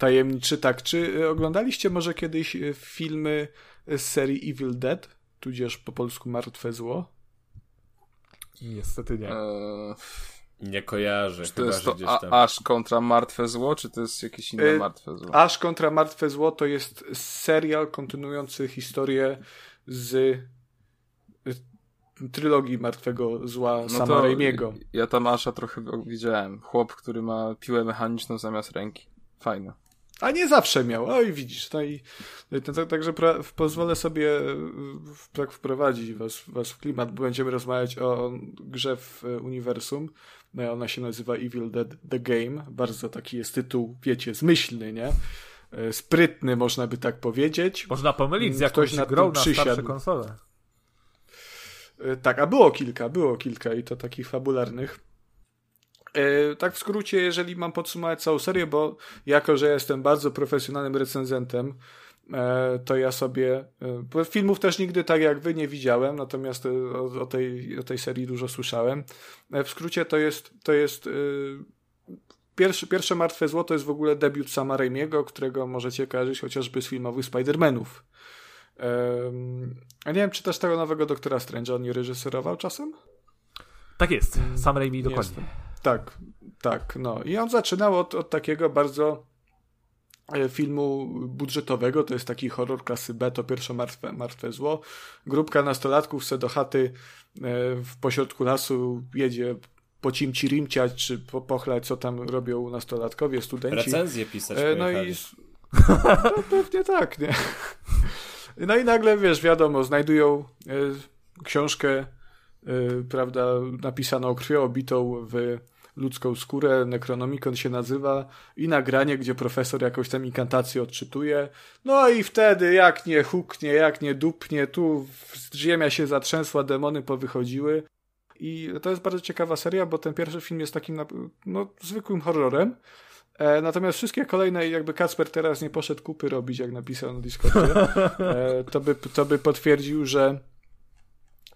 tajemniczy, tak. Czy oglądaliście może kiedyś e, filmy z serii Evil Dead, tudzież po polsku Martwe Zło? Niestety nie. Eee, nie kojarzę. Czy to jest to Ash kontra Martwe Zło, czy to jest jakieś inne e, Martwe Zło? Ash kontra Martwe Zło to jest serial kontynuujący historię z trylogii Martwego Zła no sama Raimiego. Ja tam Asha trochę widziałem. Chłop, który ma piłę mechaniczną zamiast ręki. Fajne. A nie zawsze miał. Oj, widzisz. No i także pozwolę sobie tak wprowadzić was, was w klimat, bo będziemy rozmawiać o grze w e, uniwersum. No, ona się nazywa Evil Dead The Game. Bardzo taki jest tytuł, wiecie, zmyślny, nie? E, sprytny, można by tak powiedzieć. Można pomylić z jakąś Ktoś grą na starsze konsole. E, tak, a było kilka, było kilka i to takich fabularnych. E, tak w skrócie, jeżeli mam podsumować całą serię, bo jako, że jestem bardzo profesjonalnym recenzentem, e, to ja sobie filmów też nigdy tak jak wy nie widziałem, natomiast o, o, tej, o tej serii dużo słyszałem. W skrócie to jest, to jest pierwsze, pierwsze Martwe Zło to jest w ogóle debiut sama Raimiego, którego możecie kojarzyć chociażby z filmowych Spider-Manów. A nie wiem, czy też tego nowego Doktora Strange'a on nie reżyserował czasem? Tak jest, sam Raimi dokładnie. Jest. Tak, tak, no. I on zaczynał od, od takiego bardzo e, filmu budżetowego, to jest taki horror klasy B, to pierwsze martwe, martwe zło. Grupka nastolatków se do chaty e, w pośrodku lasu jedzie po cimci rimciać, czy po pochlać, co tam robią nastolatkowie, studenci. Recenzje pisać e, No i... No, pewnie tak, nie? No i nagle, wiesz, wiadomo, znajdują książkę, prawda, napisaną krwią obitą w ludzką skórę, Necronomicon się nazywa i nagranie, gdzie profesor jakąś tam inkantację odczytuje. No i wtedy jak nie huknie, jak nie dupnie, tu ziemia się zatrzęsła, demony powychodziły. I to jest bardzo ciekawa seria, bo ten pierwszy film jest takim no, zwykłym horrorem, E, natomiast wszystkie kolejne, jakby Kacper teraz nie poszedł kupy robić, jak napisał na Discordzie, e, to, by, to by potwierdził, że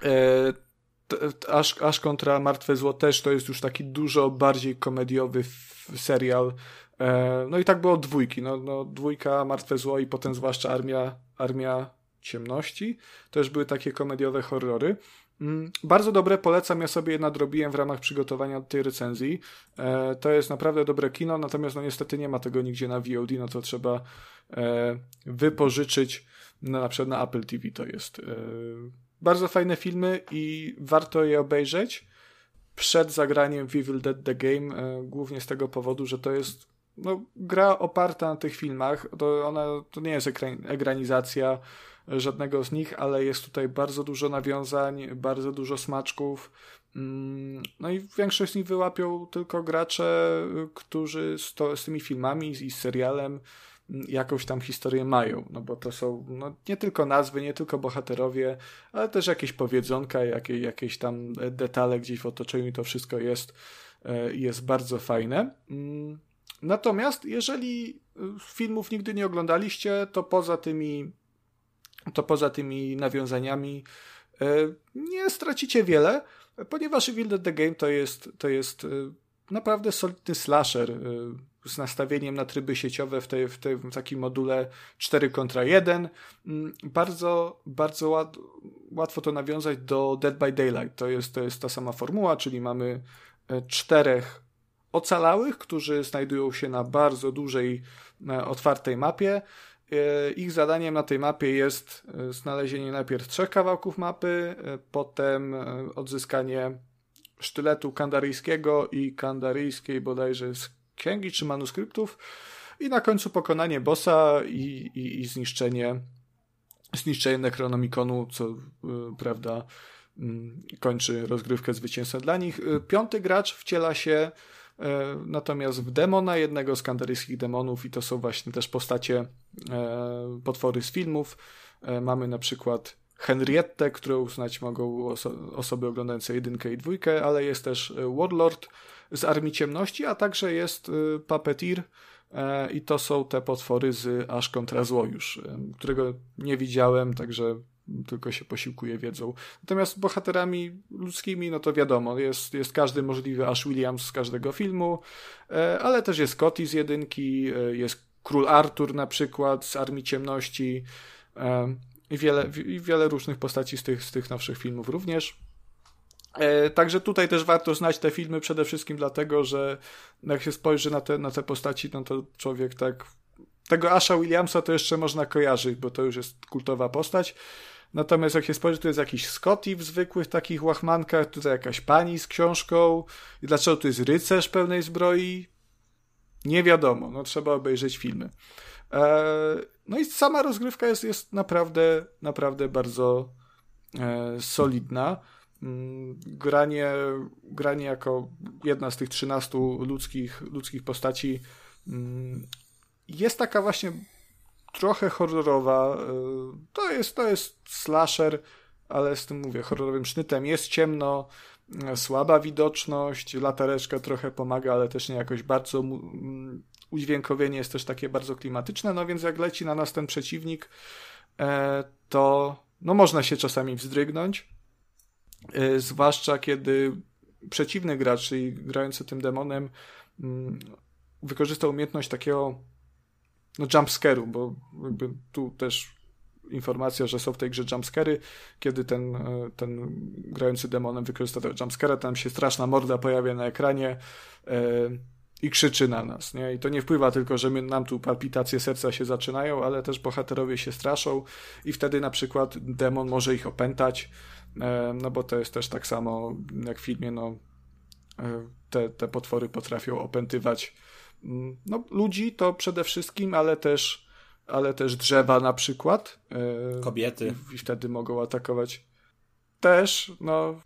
e, aż, aż kontra Martwe Zło też to jest już taki dużo bardziej komediowy serial. E, no i tak było dwójki. No, no, dwójka, Martwe Zło i potem zwłaszcza Armia, Armia Ciemności. Też były takie komediowe horrory. Mm, bardzo dobre, polecam, ja sobie je nadrobiłem w ramach przygotowania tej recenzji. E, to jest naprawdę dobre kino, natomiast no niestety nie ma tego nigdzie na VOD, no to trzeba e, wypożyczyć no, na przykład na Apple TV to jest. E, bardzo fajne filmy i warto je obejrzeć. Przed zagraniem w Evil Dead The Game, e, głównie z tego powodu, że to jest no, gra oparta na tych filmach, to ona to nie jest ekranizacja, żadnego z nich, ale jest tutaj bardzo dużo nawiązań, bardzo dużo smaczków. Mm, no i większość z nich wyłapią tylko gracze, którzy z, to, z tymi filmami i z serialem jakąś tam historię mają, no bo to są no, nie tylko nazwy, nie tylko bohaterowie, ale też jakieś powiedzonka, jakieś, jakieś tam detale gdzieś w otoczeniu i to wszystko jest, e, jest bardzo fajne. Mm, natomiast jeżeli filmów nigdy nie oglądaliście, to poza tymi to poza tymi nawiązaniami e, nie stracicie wiele, ponieważ Evil the Game to jest, to jest e, naprawdę solidny slasher e, z nastawieniem na tryby sieciowe w, tej, w, w takim module 4 kontra 1. Mm, bardzo, bardzo łat, łatwo to nawiązać do Dead by Daylight. To jest, to jest ta sama formuła, czyli mamy czterech ocalałych, którzy znajdują się na bardzo dużej, otwartej mapie E, ich zadaniem na tej mapie jest e, znalezienie najpierw trzech kawałków mapy, e, potem odzyskanie sztyletu kandaryjskiego i kandaryjskiej bodajże księgi czy manuskryptów i na końcu pokonanie bossa i, i, i zniszczenie zniszczenie Necronomiconu, co prawda mm, kończy rozgrywkę zwycięstwa dla nich. Piąty gracz wciela się E, natomiast w demona, jednego z kandaryjskich demonów, i to są właśnie też postacie, e, potwory z filmów, e, mamy na przykład Henriette, którą uznać mogą oso osoby oglądające jedynkę i dwójkę, ale jest też Warlord z Armii Ciemności, a także jest Puppeteer, E, I to są te potwory z Aż kontra Zło już, którego nie widziałem, także tylko się posiłkuje wiedzą. Natomiast bohaterami ludzkimi, no to wiadomo, jest, jest każdy możliwy Ash Williams z każdego filmu, e, ale też jest Scotty z jedynki, e, jest Król Artur na przykład z Armii Ciemności i wiele, wiele różnych postaci z tych, z tych nowszych filmów również. E, także tutaj też warto znać te filmy przede wszystkim dlatego, że jak się spojrzy na te, na te postaci, no to człowiek tak. Tego Asha Williamsa to jeszcze można kojarzyć, bo to już jest kultowa postać. Natomiast jak się spojrzy, tu jest jakiś Scotty w zwykłych takich łachmankach, tutaj jakaś pani z książką. I dlaczego tu jest rycerz pełnej zbroi? Nie wiadomo, no trzeba obejrzeć filmy. Eee, no i sama rozgrywka jest, jest naprawdę, naprawdę bardzo e, solidna. Mm, granie, granie jako jedna z tych 13 ludzkich, ludzkich postaci mm, jest taka właśnie trochę horrorowa. E, to jest, to jest slasher, ale z tym mówię, horrorowym sznytem. Jest ciemno, e, słaba widoczność, latareczka trochę pomaga, ale też nie jakoś bardzo. Mm, udźwiękowienie jest też takie bardzo klimatyczne, no więc jak leci na nas ten przeciwnik, e, to no można się czasami wzdrygnąć. Zwłaszcza kiedy przeciwny gracz, czyli grający tym demonem, mm, wykorzystał umiejętność takiego no jumpscare'u, bo tu też informacja, że są w tej grze jumpscary, kiedy ten, e, ten grający demonem wykorzysta tego jumpscare'a, tam się straszna morda pojawia na ekranie e, i krzyczy na nas, nie? I to nie wpływa tylko, że my, nam tu palpitacje serca się zaczynają, ale też bohaterowie się straszą i wtedy na przykład demon może ich opętać, e, no bo to jest też tak samo jak w filmie, no te, te potwory potrafią opętywać Mm, no, ludzi to przede wszystkim, ale też, ale też drzewa na przykład. E, Kobiety. I, i wtedy mogą atakować. Też, no,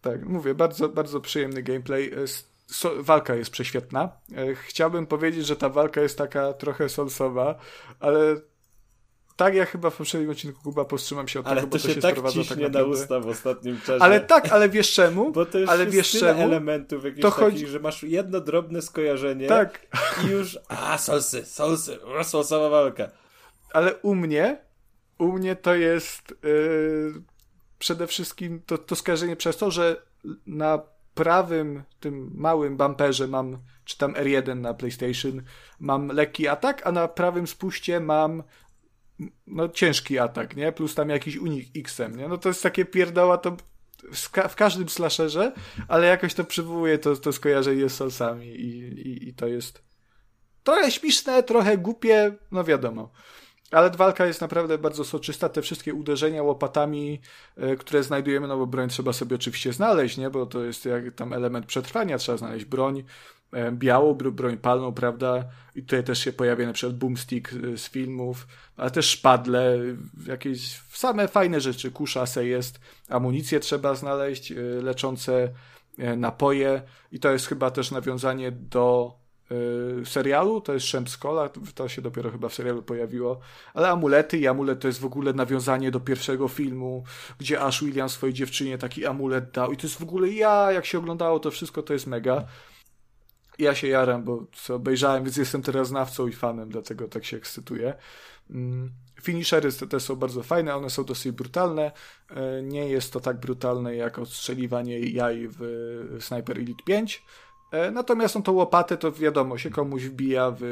tak, mówię, bardzo, bardzo przyjemny gameplay. E, so, walka jest prześwietna. E, chciałbym powiedzieć, że ta walka jest taka trochę solsowa, ale tak, ja chyba w poprzednim odcinku Kuba powstrzymam się od ale tego, bo to się, się tak sprowadza tak naprawdę... na usta w ostatnim czasie. Ale tak, ale wiesz czemu? Bo to już ale jest wiesz tyle czemu? elementów jakichś to takich, że masz jedno drobne skojarzenie tak. i już a, solsy, solsy, solsowa walka. Ale u mnie, u mnie to jest yy, przede wszystkim to, to skojarzenie przez to, że na prawym, tym małym bumperze mam, czy tam R1 na PlayStation, mam lekki atak, a na prawym spuście mam no ciężki atak, nie? Plus tam jakiś unik X-em, nie? No to jest takie pierdoła, to w, w każdym slasherze, ale jakoś to przywołuje to, to skojarzenie z Soulsami i, i, i to jest trochę śmieszne, trochę głupie, no wiadomo. Ale walka jest naprawdę bardzo soczysta. Te wszystkie uderzenia łopatami, y, które znajdujemy, no bo broń trzeba sobie oczywiście znaleźć, nie? Bo to jest jak tam element przetrwania, trzeba znaleźć broń, E, białą broń palną, prawda? I tutaj też się pojawia na przykład boomstick e, z filmów, ale też szpadle, jakieś same fajne rzeczy. Kusza se jest, amunicję trzeba znaleźć, e, leczące napoje i to jest chyba też nawiązanie do serialu, to jest Szempskola, to się dopiero chyba w serialu pojawiło, ale amulety i amulet to jest w ogóle nawiązanie do pierwszego filmu, gdzie Ash William swojej dziewczynie taki amulet dał i to jest w ogóle ja, jak się oglądało to wszystko, to jest mega ja się jaram, bo co obejrzałem, więc jestem teraz znawcą i fanem, dlatego tak się ekscytuję. Mm, finishery te są bardzo fajne, one są dosyć brutalne. E, nie jest to tak brutalne jak odstrzeliwanie jaj w Sniper Elite 5. E, natomiast no to łopatę to wiadomo, się komuś wbija w,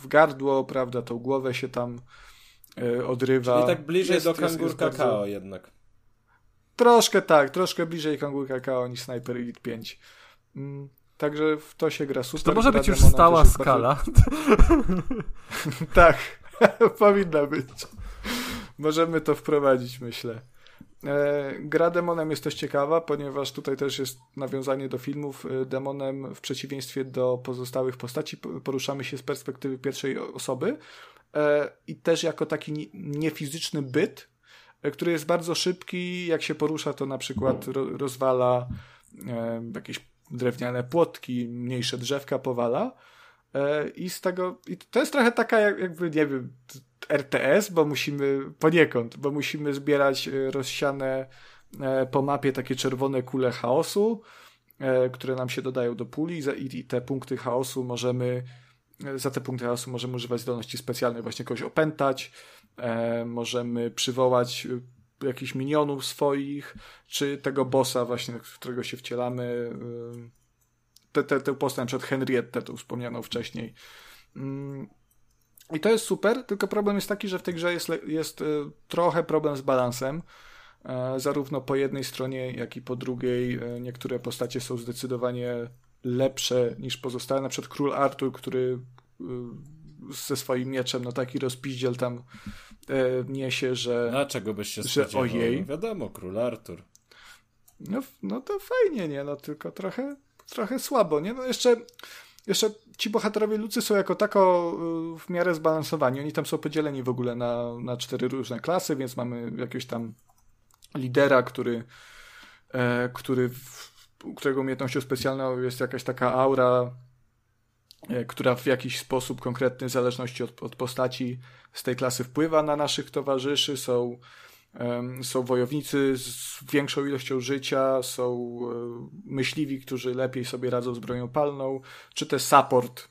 w gardło, prawda, tą głowę się tam e, odrywa. Czyli tak bliżej jest, do kangur kakao bardzo... jednak. Troszkę tak, troszkę bliżej kangur kakao niż Sniper Elite 5. Także w to się gra super. Czy to może być już stała skala? Bardzo... tak, powinna być. Możemy to wprowadzić, myślę. E, gra demonem jest też ciekawa, ponieważ tutaj też jest nawiązanie do filmów. E, demonem w przeciwieństwie do pozostałych postaci poruszamy się z perspektywy pierwszej osoby e, i też jako taki niefizyczny byt, który jest bardzo szybki. Jak się porusza, to na przykład rozwala jakieś drewniane płotki, mniejsze drzewka powala. E, I z tego, i to jest trochę taka jakby, nie wiem, RTS, bo musimy, poniekąd, bo musimy zbierać e, rozsiane e, po mapie takie czerwone kule chaosu, które nam się dodają do puli i te punkty chaosu możemy za te punkty chaosu możemy używać zdolności specjalnej, właśnie kogoś opętać, możemy przywołać jakichś minionów swoich, czy tego bossa właśnie, w którego się wcielamy. Tę te, te, postać, przed Henriette, tu wspomnianą wcześniej. Mm, I to jest super, tylko problem jest taki, że w tej grze jest, jest trochę problem z balansem. Zarówno po jednej stronie, jak i po drugiej niektóre postacie są zdecydowanie lepsze niż pozostałe. Na przykład król Artur, który y, ze swoim mieczem, no taki rozpiździel tam e, niesie, że... A czego byś się że ojej. No wiadomo, król Artur. No, no to fajnie, nie? No tylko trochę, trochę słabo, nie? No jeszcze, jeszcze ci bohaterowie lucy są jako tako y, w miarę zbalansowani. Oni tam są podzieleni w ogóle na, na cztery różne klasy, więc mamy jakiegoś tam lidera, który, e, który w, którego umiejętnością specjalną jest jakaś taka aura, która w jakiś sposób konkretny, w zależności od, od postaci z tej klasy wpływa na naszych towarzyszy. Są, są wojownicy z większą ilością życia, są um, myśliwi, którzy lepiej sobie radzą z bronią palną, czy też support,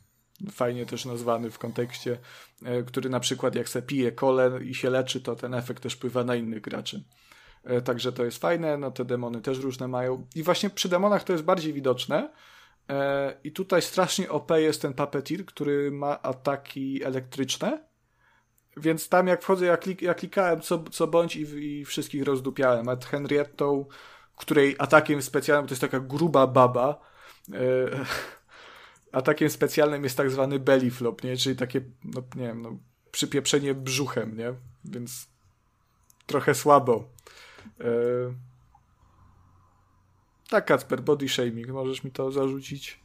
fajnie też nazwany w kontekście, um, który na przykład jak se pije kole i się leczy, to ten efekt też wpływa na innych graczy. E, także to jest fajne, no te demony też różne mają. I właśnie przy demonach to jest bardziej widoczne. E, I tutaj strasznie OP jest ten Puppeteer, który ma ataki elektryczne. Więc tam jak wchodzę, ja, klik, ja klikałem co, co bądź i, i wszystkich rozdupiałem. A Henriettą, której atakiem specjalnym to jest taka gruba baba. E, atakiem specjalnym jest tak zwany belly flop, nie? Czyli takie, no nie wiem, no, przypieprzenie brzuchem, nie? Więc trochę słabo. E, tak, Kacper, body shaming. Możesz mi to zarzucić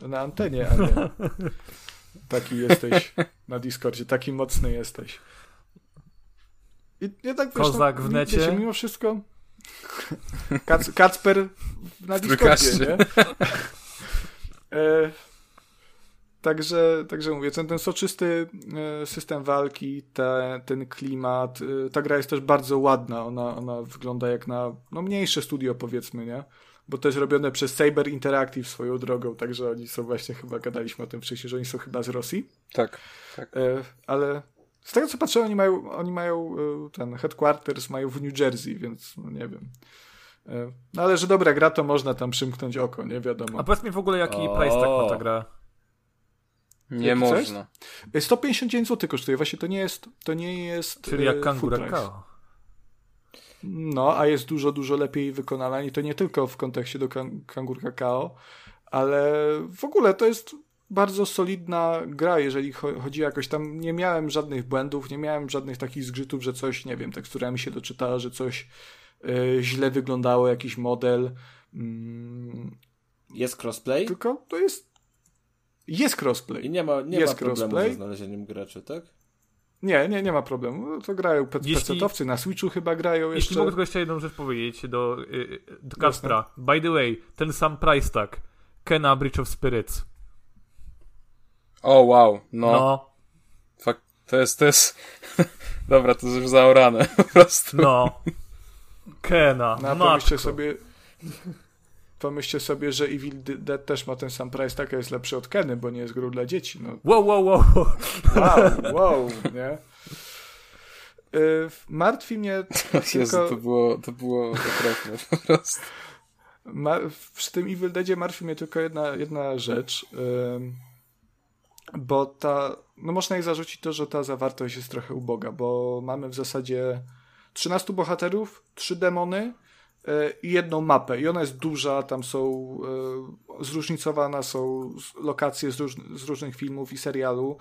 na antenie, a nie. Taki jesteś na Discordzie, taki mocny jesteś. I nie tak wiesz, Kozak no, w necie. Wiecie, mimo wszystko. Kac, Kacper na Discordzie, nie? E, Także, także mówię, ten, ten soczysty e, system walki, te, ten klimat, e, ta gra jest też bardzo ładna, ona, ona wygląda jak na no, mniejsze studio powiedzmy, nie? Bo też robione przez Saber Interactive swoją drogą, także oni są właśnie, chyba gadaliśmy o tym wcześniej, że oni są chyba z Rosji. Tak, tak. E, ale z tego co patrzę, oni mają, oni mają ten headquarters mają w New Jersey, więc no nie wiem. No ale że dobra gra, to można tam przymknąć oko, nie wiadomo. A powiedz mi w ogóle, jaki o. price tag ma ta gra? Nie Jak można. 159 zł kosztuje, właśnie to nie jest to nie jest Czyli jak kangura No, a jest dużo, dużo lepiej wykonana i to nie tylko w kontekście do kangur kakao, ale w ogóle to jest bardzo solidna gra, jeżeli chodzi jakoś tam, nie miałem żadnych błędów, nie miałem żadnych takich zgrzytów, że coś, nie wiem, tekstura mi się doczytała, że coś y, źle wyglądało, jakiś model. Mm. Jest crossplay? Tylko to jest jest crossplay. I nie ma, nie jest ma problemu crossplay. ze znalezieniem graczy, tak? Nie, nie, nie ma problemu. No to grają pe jeśli, PC-towcy, na Switchu chyba grają jeszcze. Jeśli mogę tylko jeszcze jedną rzecz powiedzieć do, yy, do Kaspra. By the way, ten sam price tag. Kena Bridge of Spirits. O, wow. No. no. Fak to jest, to jest... Dobra, to jest już zaorane po prostu. No. Kena. No, pomyślcie sobie pomyślcie sobie, że Evil Dead też ma ten sam price, taka jest lepszy od Keny, bo nie jest grą dla dzieci. No. Wow, wow, wow. Wow, wow, nie? Yy, martwi mnie tylko... Jezu, to było, to było okropne po prostu. Ma... Przy tym Evil Deadzie martwi mnie tylko jedna, jedna rzecz, yy, bo ta... No można jej zarzucić to, że ta zawartość jest trochę uboga, bo mamy w zasadzie 13 bohaterów, 3 demony, i jedną mapę. I ona jest duża, tam są e, zróżnicowane są lokacje z, róż, z różnych filmów i serialu,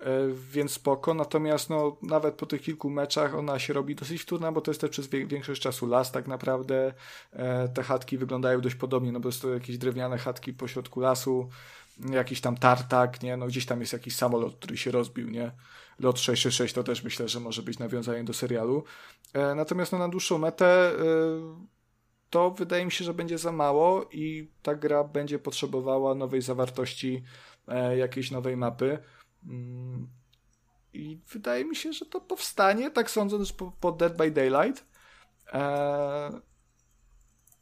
e, więc spoko. Natomiast no, nawet po tych kilku meczach ona się robi dosyć wtórna, bo to jest też przez większość czasu las tak naprawdę. Te chatki wyglądają dość podobnie, no bo to jakieś drewniane chatki po środku lasu, jakiś tam tartak, nie? No gdzieś tam jest jakiś samolot, który się rozbił, nie? Lot 666 to też myślę, że może być nawiązaniem do serialu. Natomiast no, na dłuższą metę to wydaje mi się, że będzie za mało i ta gra będzie potrzebowała nowej zawartości, e, jakiejś nowej mapy. Mm, I wydaje mi się, że to powstanie, tak sądząc po, po Dead by Daylight. E,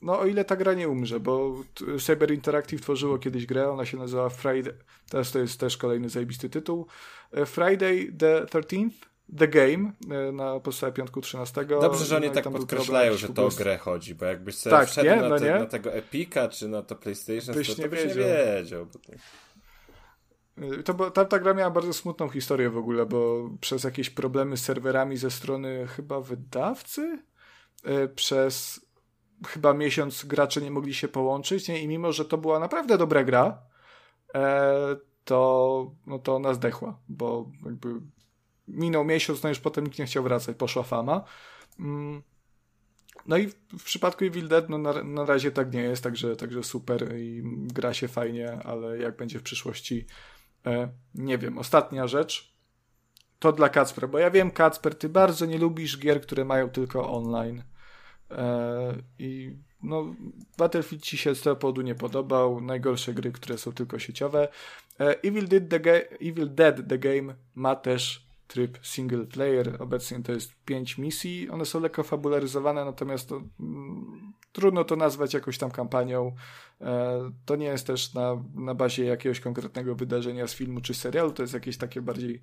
no o ile ta gra nie umrze, bo Cyber Interactive tworzyło kiedyś grę, ona się nazywa Friday, teraz to jest też kolejny zajebisty tytuł, e, Friday the 13th, The Game e, na podstawie piątku 13. Dobrze, że oni no tak podkreślają, że to o grę chodzi, bo jakbyś sobie tak, wszedł nie? Na, no te, na, tego Epika, czy na to PlayStation, byś to, nie, to byś wiedział. nie wiedział. Bo to... E, to, ta, ta gra miała bardzo smutną historię w ogóle, bo przez jakieś problemy z serwerami ze strony chyba wydawcy, przez chyba miesiąc gracze nie mogli się połączyć nie? i mimo, że to była naprawdę dobra gra, e, to, no to ona zdechła, bo jakby minął miesiąc, no już potem nikt nie chciał wracać, poszła fama. Mm. No i w przypadku Evil Dead no na, na razie tak nie jest, także, także super i gra się fajnie, ale jak będzie w przyszłości, e, nie wiem. Ostatnia rzecz to dla Kacpra, bo ja wiem, Kacper, ty bardzo nie lubisz gier, które mają tylko online. E, I no, Battlefield ci się z tego powodu nie podobał. Najgorsze gry, które są tylko sieciowe. E, Evil, Dead the, Ga- Evil Dead The Game ma też tryb single player. Obecnie to jest 5 misji. One są lekko fabularyzowane, natomiast to, mm, trudno to nazwać jakąś tam kampanią. E, to nie jest też na, na bazie jakiegoś konkretnego wydarzenia z filmu czy serialu. To jest jakieś takie bardziej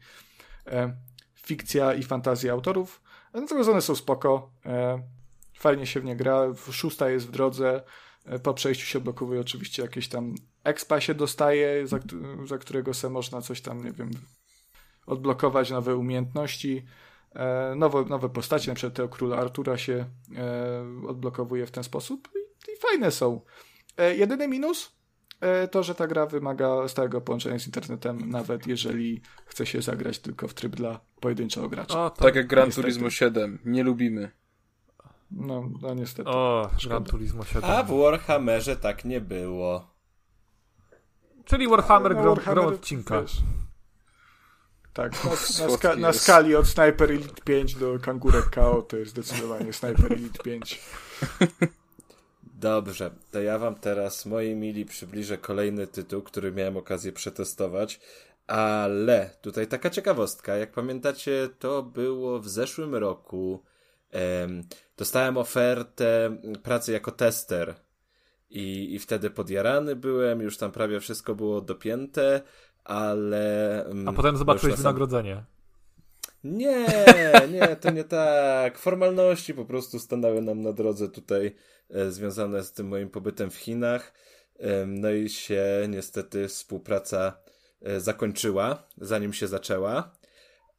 e, fikcja i fantazja autorów. Natomiast one są spoko. E, Fajnie się w nie gra. Szósta jest w drodze. E, po przejściu się odblokowuje oczywiście jakieś tam expa się dostaje, za, za którego se można coś tam, nie wiem, odblokować nowe umiejętności. E, nowe, nowe postacie, na przykład tego króla Artura się e, odblokowuje w ten sposób i, i fajne są. E, jedyny minus e, to, że ta gra wymaga stałego połączenia z internetem, nawet jeżeli chce się zagrać tylko w tryb dla pojedynczego gracza. O, tak jak Gran Turismo 7. Nie lubimy. No, no niestety. O, Gran Turismo 7. A w Warhammerze tak nie było. Czyli Warhammer no, grą, odcinka. Wiesz, tak, na, na, ska na, skali od Sniper Elite 5 do Kangurek KO to jest zdecydowanie Sniper Elite 5. Dobrze, to ja wam teraz, moi mili, przybliżę kolejny tytuł, który miałem okazję przetestować, ale tutaj taka ciekawostka, jak pamiętacie, to było w zeszłym roku dostałem ofertę pracy jako tester. I, i wtedy podjarany byłem, już tam prawie wszystko było dopięte, ale... A potem zobaczyłeś wynagrodzenie. Nie, nie, to nie tak. Formalności po prostu stanęły nam na drodze tutaj e, związane z tym moim pobytem w Chinach. E, no i się niestety współpraca e, zakończyła, zanim się zaczęła.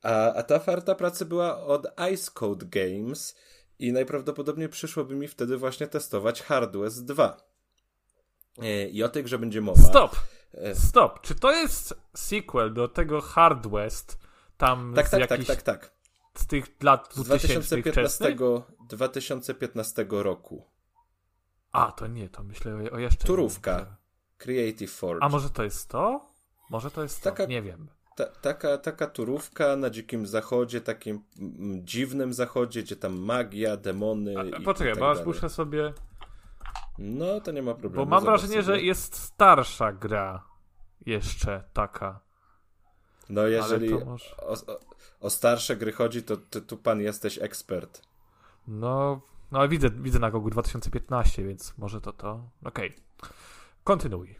A, a ta oferta pracy była od Ice Code Games i najprawdopodobniej przyszłoby mi wtedy właśnie testować Hardwest 2. E, I o tej grze będzie mowa. Stop! Stop! Czy to jest sequel do tego Hardwest tam tak, z tak, jakichś... tak, tak, tak. Z tych lat 2015, 2015 roku. A, to nie, to myślę o jeszcze. Turówka. Creative Forge. A może to jest to? Może to jest taka, to? Nie wiem ta, taka, taka turówka na dzikim zachodzie, takim dziwnym zachodzie, gdzie tam magia, demony. A, i, poczekaj, i tak bo aż muszę sobie. No, to nie ma problemu. Bo mam wrażenie, sobie. że jest starsza gra jeszcze taka. No, jeżeli może... o, o, o, starsze gry chodzi, to ty, tu pan jesteś ekspert. No, no widzę, widzę na Gogu 2015, więc może to to. Okej. Okay. Kontynuuj.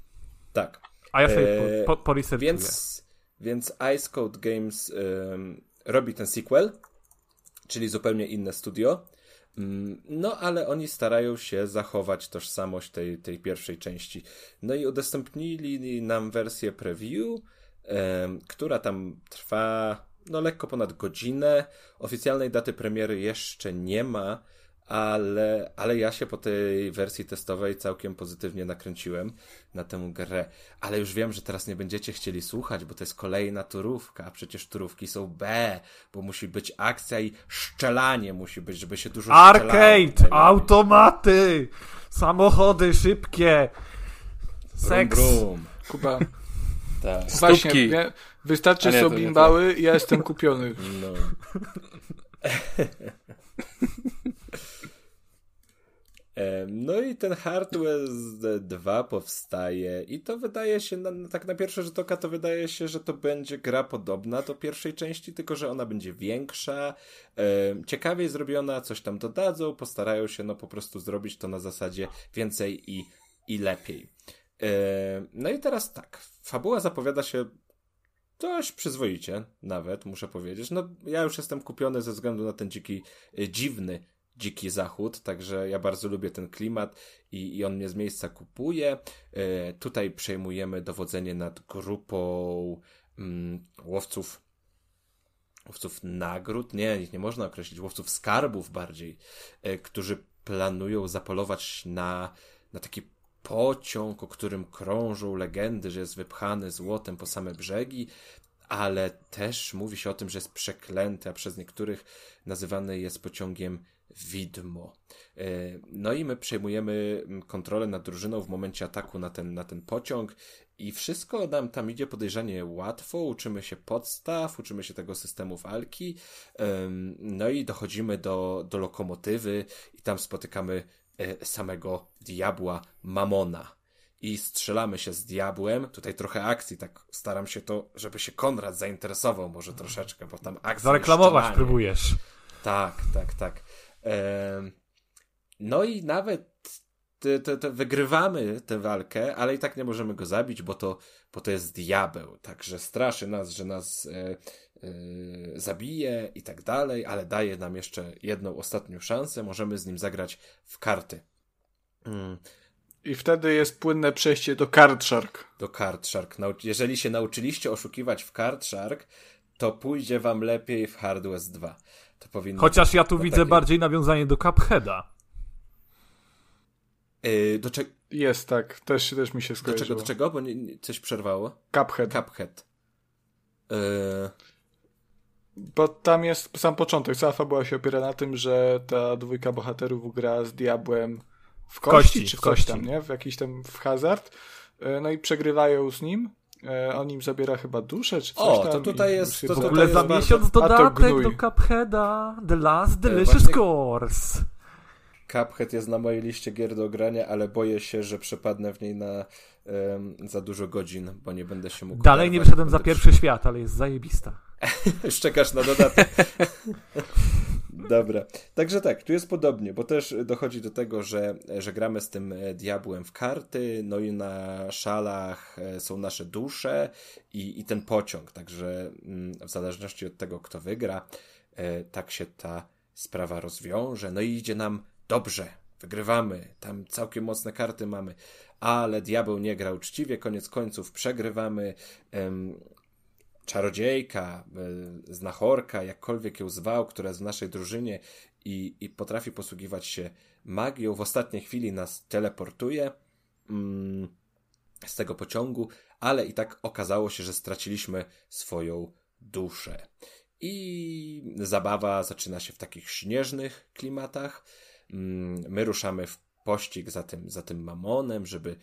Tak. A ja sobie eee, po, po, po Więc więc Ice Code Games robi ten sequel, czyli zupełnie inne studio. Mm, no, ale oni starają się zachować tożsamość tej, tej pierwszej części. No i udostępnili nam wersję preview, która tam trwa no lekko ponad godzinę. Oficjalnej daty premiery jeszcze nie ma, ale, ale ja się po tej wersji testowej całkiem pozytywnie nakręciłem na tę grę. Ale już wiem, że teraz nie będziecie chcieli słuchać, bo to jest kolejna turówka, a przecież turówki są B, bo musi być akcja i szczelanie musi być, żeby się dużo Arcade! Automaty! Samochody szybkie! Seks! Brum, brum. Kuba. Tak. Właśnie, ja, wystarczy nie, sobie bimbały i ja jestem kupiony. No. No i ten Hardware 2 powstaje i to wydaje się, na, tak na pierwszy rzut oka to wydaje się, że to będzie gra podobna do pierwszej części, tylko że ona będzie większa, ciekawiej zrobiona, coś tam dodadzą, postarają się no po prostu zrobić to na zasadzie więcej i, i lepiej. No i teraz tak, fabuła zapowiada się dość przyzwoicie, nawet muszę powiedzieć. No, ja już jestem kupiony ze względu na ten dziki, e, dziwny dziki zachód, także ja bardzo lubię ten klimat i, i on mnie z miejsca kupuje. E, tutaj przejmujemy dowodzenie nad grupą mm, łowców łowców nagród, nie, ich nie można określić, łowców skarbów bardziej, e, którzy planują zapolować na, na taki pociąg, o którym krążą legendy, że jest wypchany złotem po same brzegi, ale też mówi się o tym, że jest przeklęty, a przez niektórych nazywany jest pociągiem widmo. E, no i my przejmujemy kontrolę nad drużyną w momencie ataku na ten, na ten pociąg i wszystko nam tam idzie podejrzanie łatwo, uczymy się podstaw, uczymy się tego systemu walki, no i dochodzimy do, do lokomotywy i tam spotykamy e, samego diabła Mamona i strzelamy się z diabłem. Tutaj trochę akcji, tak staram się to, żeby się Konrad zainteresował może troszeczkę, bo tam akcja. Zareklamować próbujesz. Tak, tak, tak. No i nawet te, te, wygrywamy tę walkę, ale i tak nie możemy go zabić, bo to, bo to jest diabeł. Także straszy nas, że nas e, e, zabije i tak dalej, ale daje nam jeszcze jedną ostatnią szansę. Możemy z nim zagrać w karty. Mm. I wtedy jest płynne przejście do Card Shark. Do Card Shark. Jeżeli się nauczyliście oszukiwać w Card Shark, to pójdzie wam lepiej w Hard West 2. To powinno Chociaż ja tu widzę bardziej nawiązanie do Cupheada. Yy, do czego? Jest, tak. Też, też mi się skojarzyło. Do czego, do czego? Bo nie, nie, coś przerwało. Cuphead. Cuphead. Yy... Bo tam jest sam początek. Cała fabuła się opiera na tym, że ta dwójka bohaterów gra z diabłem w kości, kości czy w kości. tam, nie? W jakiś tam w hazard. Yy, no i przegrywają z nim E, on im zabiera chyba duszę, czy coś o, tam. to tutaj jest... To, w ogóle za miesiąc dodatek do Cupheada. The Last Delicious Właśnie... Course. Cuphead jest na mojej liście gier do grania, ale boję się, że przepadnę w niej na um, za dużo godzin, bo nie będę się mógł... Dalej nie wyszedłem za pierwszy świat, ale jest zajebista. Już czekasz na dodatek. Dobra. Także tak, tu jest podobnie, bo też dochodzi do tego, że, że gramy z tym e, diabłem w karty, no i na szalach e, są nasze dusze i, i ten pociąg. Także mm, w zależności od tego, kto wygra, e, tak się ta sprawa rozwiąże. No i idzie nam dobrze. Wygrywamy, tam całkiem mocne karty mamy, ale diabeł nie gra uczciwie, koniec końców przegrywamy czarodziejka, e, znachorka, jakkolwiek ją zwał, która jest w naszej drużynie i, i potrafi posługiwać się magią, w ostatniej chwili nas teleportuje mm, z tego pociągu, ale i tak okazało się, że straciliśmy swoją duszę. I zabawa zaczyna się w takich śnieżnych klimatach. Mm, my ruszamy w pościg za tym, za tym mamonem, żeby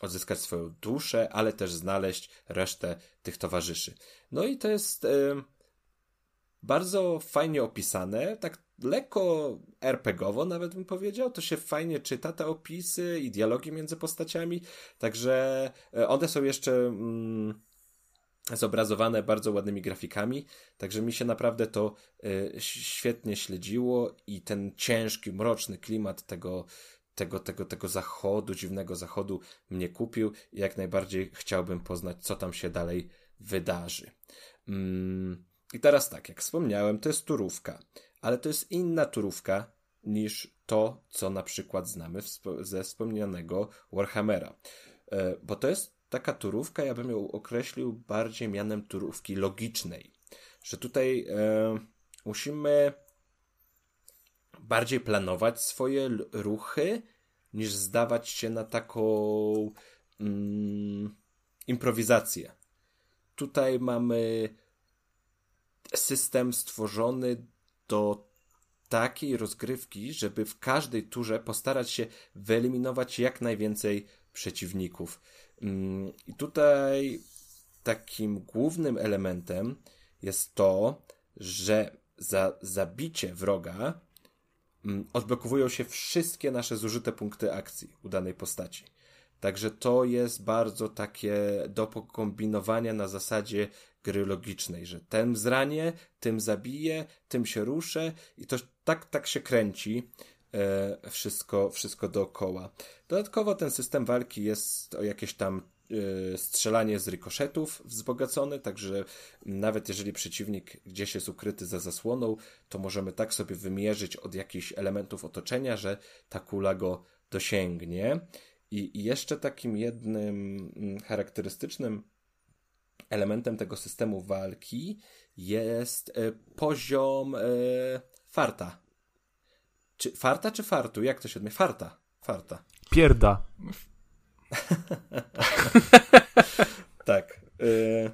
odzyskać swoją duszę, ale też znaleźć resztę tych towarzyszy. No i to jest e, bardzo fajnie opisane, tak lekko RPGowo nawet bym powiedział, to się fajnie czyta te opisy i dialogi między postaciami, także e, one są jeszcze mm, zobrazowane bardzo ładnymi grafikami, także mi się naprawdę to e, świetnie śledziło i ten ciężki, mroczny klimat tego tego, tego, tego zachodu, dziwnego zachodu mnie kupił i jak najbardziej chciałbym poznać, co tam się dalej wydarzy. Mm, I teraz tak, jak wspomniałem, to jest turówka, ale to jest inna turówka niż to, co na przykład znamy ze wspomnianego Warhammera. E, bo to jest taka turówka, ja bym ją określił bardziej mianem turówki logicznej. Że tutaj e, musimy bardziej planować swoje ruchy, niż zdawać się na taką mm, improwizację. Tutaj mamy system stworzony do takiej rozgrywki, żeby w każdej turze postarać się wyeliminować jak najwięcej przeciwników. Mm, I tutaj takim głównym elementem jest to, że za zabicie wroga odblokowują się wszystkie nasze zużyte punkty akcji u danej postaci. Także to jest bardzo takie do pokombinowania na zasadzie gry logicznej, że ten zranie, tym zabije, tym się ruszę i to tak, tak się kręci e, wszystko, wszystko dookoła. Dodatkowo ten system walki jest o jakieś tam strzelanie z rykoszetów wzbogacony, także nawet jeżeli przeciwnik gdzieś jest ukryty za zasłoną, to możemy tak sobie wymierzyć od jakichś elementów otoczenia, że ta kula go dosięgnie. I, jeszcze takim jednym mm, charakterystycznym elementem tego systemu walki jest e, poziom e, farta. Czy farta czy fartu? Jak to się odmienia? Farta. Farta. Pierda. Tak. E,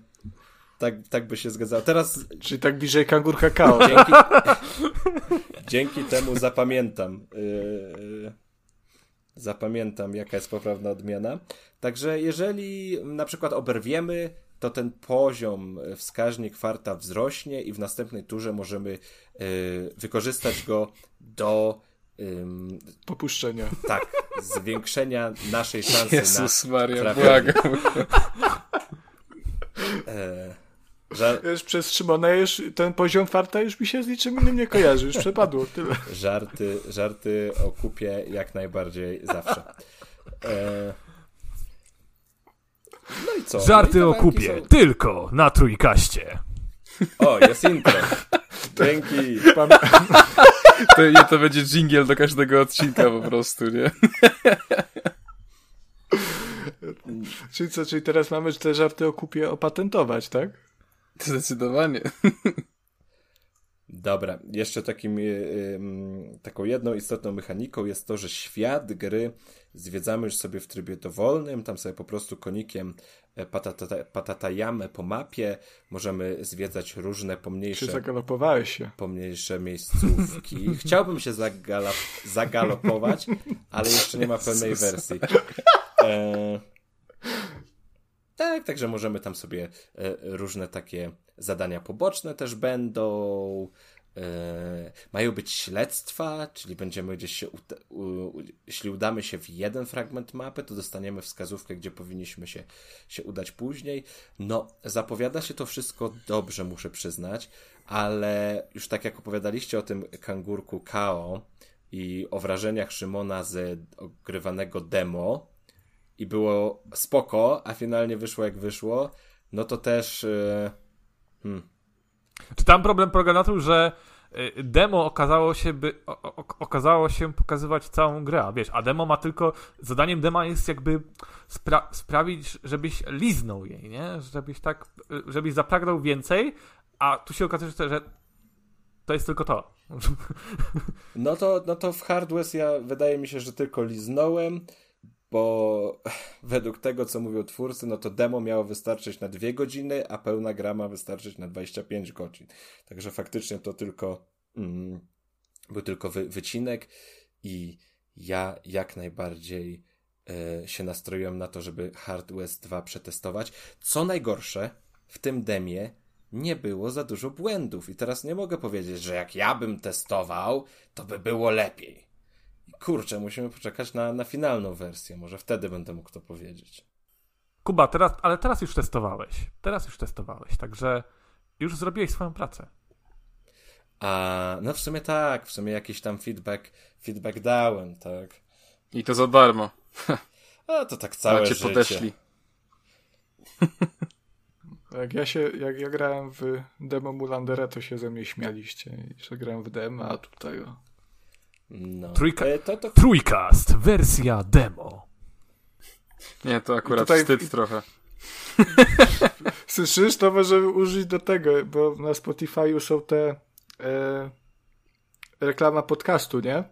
tak, tak by się zgadzało. Teraz. Czyli tak bliżej kangur kakao. Dzięki, dzięki temu zapamiętam. E, zapamiętam, jaka jest poprawna odmiana. Także jeżeli na przykład oberwiemy to ten poziom, wskaźnik farta wzrośnie i w następnej turze możemy y, wykorzystać go do popuszczenia. Tak, zwiększenia naszej szansy Jezus na Maria, trafienie. błagam. e, że... Już przez Szymona już ten poziom farta już mi się z niczym innym nie kojarzy, już przepadło, tyle. Żarty, żarty o kupie jak najbardziej zawsze. E... No i co? Żarty no i o kupie, są... tylko na trójkaście. O, jest intro. Dzięki. To, nie, to będzie jingle do każdego odcinka po prostu, nie? Czyli co, czyli teraz mamy te żarty o kupie opatentować, tak? Zdecydowanie. Dobra, jeszcze takim, yy, taką jedną istotną mechaniką jest to, że świat gry zwiedzamy już sobie w trybie dowolnym, tam sobie po prostu konikiem e, patata, patatajamy po mapie, możemy zwiedzać różne pomniejsze... Czy zagalopowałeś się? Pomniejsze miejscówki. Chciałbym się zagalop, zagalopować, ale jeszcze nie ma pełnej wersji. E, tak, także możemy tam sobie e, różne takie zadania poboczne też będą. E, mają być śledztwa, czyli będziemy gdzieś się, uda u, jeśli udamy się w jeden fragment mapy, to dostaniemy wskazówkę, gdzie powinniśmy się, się udać później. No, zapowiada się to wszystko dobrze, muszę przyznać, ale już tak jak opowiadaliście o tym kangurku Kao i o wrażeniach Szymona z ogrywanego demo i było spoko, a finalnie wyszło jak wyszło, no to też... Yy Hmm. Czy tam problem polega na tym, że y, demo okazało się, by, okazało się pokazywać całą grę, a wiesz, a demo ma tylko, zadaniem dema jest jakby spra sprawić, żebyś liznął jej, nie? Żebyś tak, y, żebyś zapragnął więcej, a tu się okazuje, że to jest tylko to. No to, no to w Hardware ja wydaje mi się, że tylko liznąłem bo według tego, co mówią twórcy, no to demo miało wystarczyć na dwie godziny, a pełna gra ma wystarczyć na 25 godzin. Także faktycznie to tylko mm, był tylko wy, wycinek i ja jak najbardziej y, się nastroiłem na to, żeby Hard West 2 przetestować. Co najgorsze, w tym demie nie było za dużo błędów i teraz nie mogę powiedzieć, że jak ja bym testował, to by było lepiej kurczę, musimy poczekać na, na finalną wersję. Może wtedy będę mógł to powiedzieć. Kuba, teraz, ale teraz już testowałeś. Teraz już testowałeś, także już zrobiłeś swoją pracę. A, no w sumie tak, w sumie jakiś tam feedback, feedback dałem, tak. I to za darmo. A to tak całe Macie życie. podeszli. Jak ja się, jak ja grałem w demo Mulandera, to się ze mnie śmialiście, że grałem w demo, a tutaj o. No. Trójka... E, to, to... Trójkast, wersja demo. Nie, to akurat tutaj... wstyd trochę. Słyszysz? To możemy użyć do tego, bo na Spotify'u są te e, reklama podcastu, nie?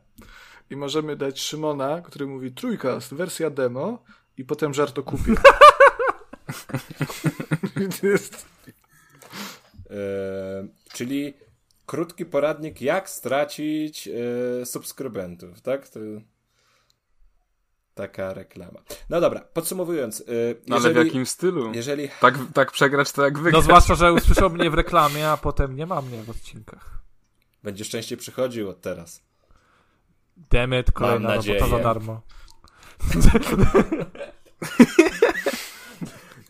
I możemy dać Szymona, który mówi trójkast, wersja demo i potem żart o kupie. e, czyli krótki poradnik, jak stracić yy, subskrybentów, tak? To taka reklama. No dobra, podsumowując. Yy, no ale w jakim stylu? Jeżeli... Tak, tak przegrać, to jak wygrać. No zwłaszcza, że usłyszał mnie w reklamie, a potem nie ma mnie w odcinkach. Będziesz częściej przychodził od teraz. Demet, kolejna Mam robota za nadzieję. darmo.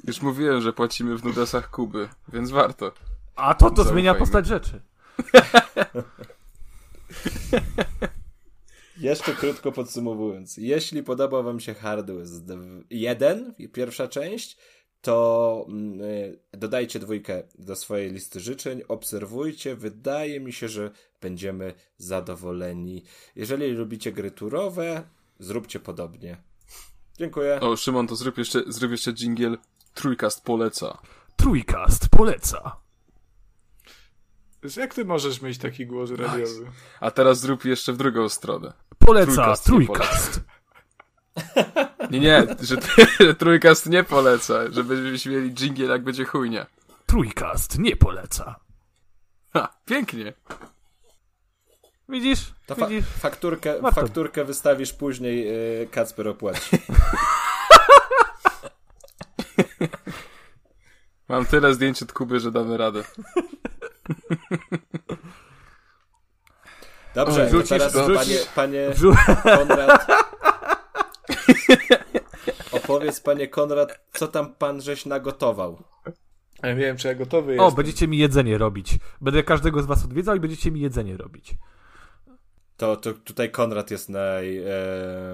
Już mówiłem, że płacimy w nudesach Kuby, więc warto. A to to zmienia mi. postać rzeczy. Jeszcze krótko podsumowując, jeśli podobał Wam się Hardware 1, pierwsza część, to mm, y, dodajcie dwójkę do swojej listy życzeń, obserwujcie, wydaje mi się, że będziemy zadowoleni. Jeżeli lubicie gry turowe, zróbcie podobnie. Dziękuję. O, Szymon, to zrób jeszcze, zrób jeszcze dżingiel Trójkast poleca. Trójkast poleca. Jak ty możesz mieć taki głos radiowy? A teraz zrób jeszcze w drugą stronę. Poleca Trójkast, nie trójkast. Nie, nie, że, że Trójkast nie poleca, żebyśmy mieli dżingiel jak będzie chujnia. Trójkast nie poleca. Ha, pięknie. Widzisz? To fa- Widzisz? fakturkę, Warto. fakturkę wystawisz później, yy, Kacper opłaci. Mam tyle zdjęć od Kuby, że damy radę. Dobrze, wrzucisz- teraz wrzucisz- panie, panie Wrzu- Konrad. Opowiedz, panie Konrad, co tam pan żeś nagotował? Ja nie wiem, czy ja gotowy O, jestem. będziecie mi jedzenie robić. Będę każdego z was odwiedzał i będziecie mi jedzenie robić. To, to tutaj Konrad jest naj...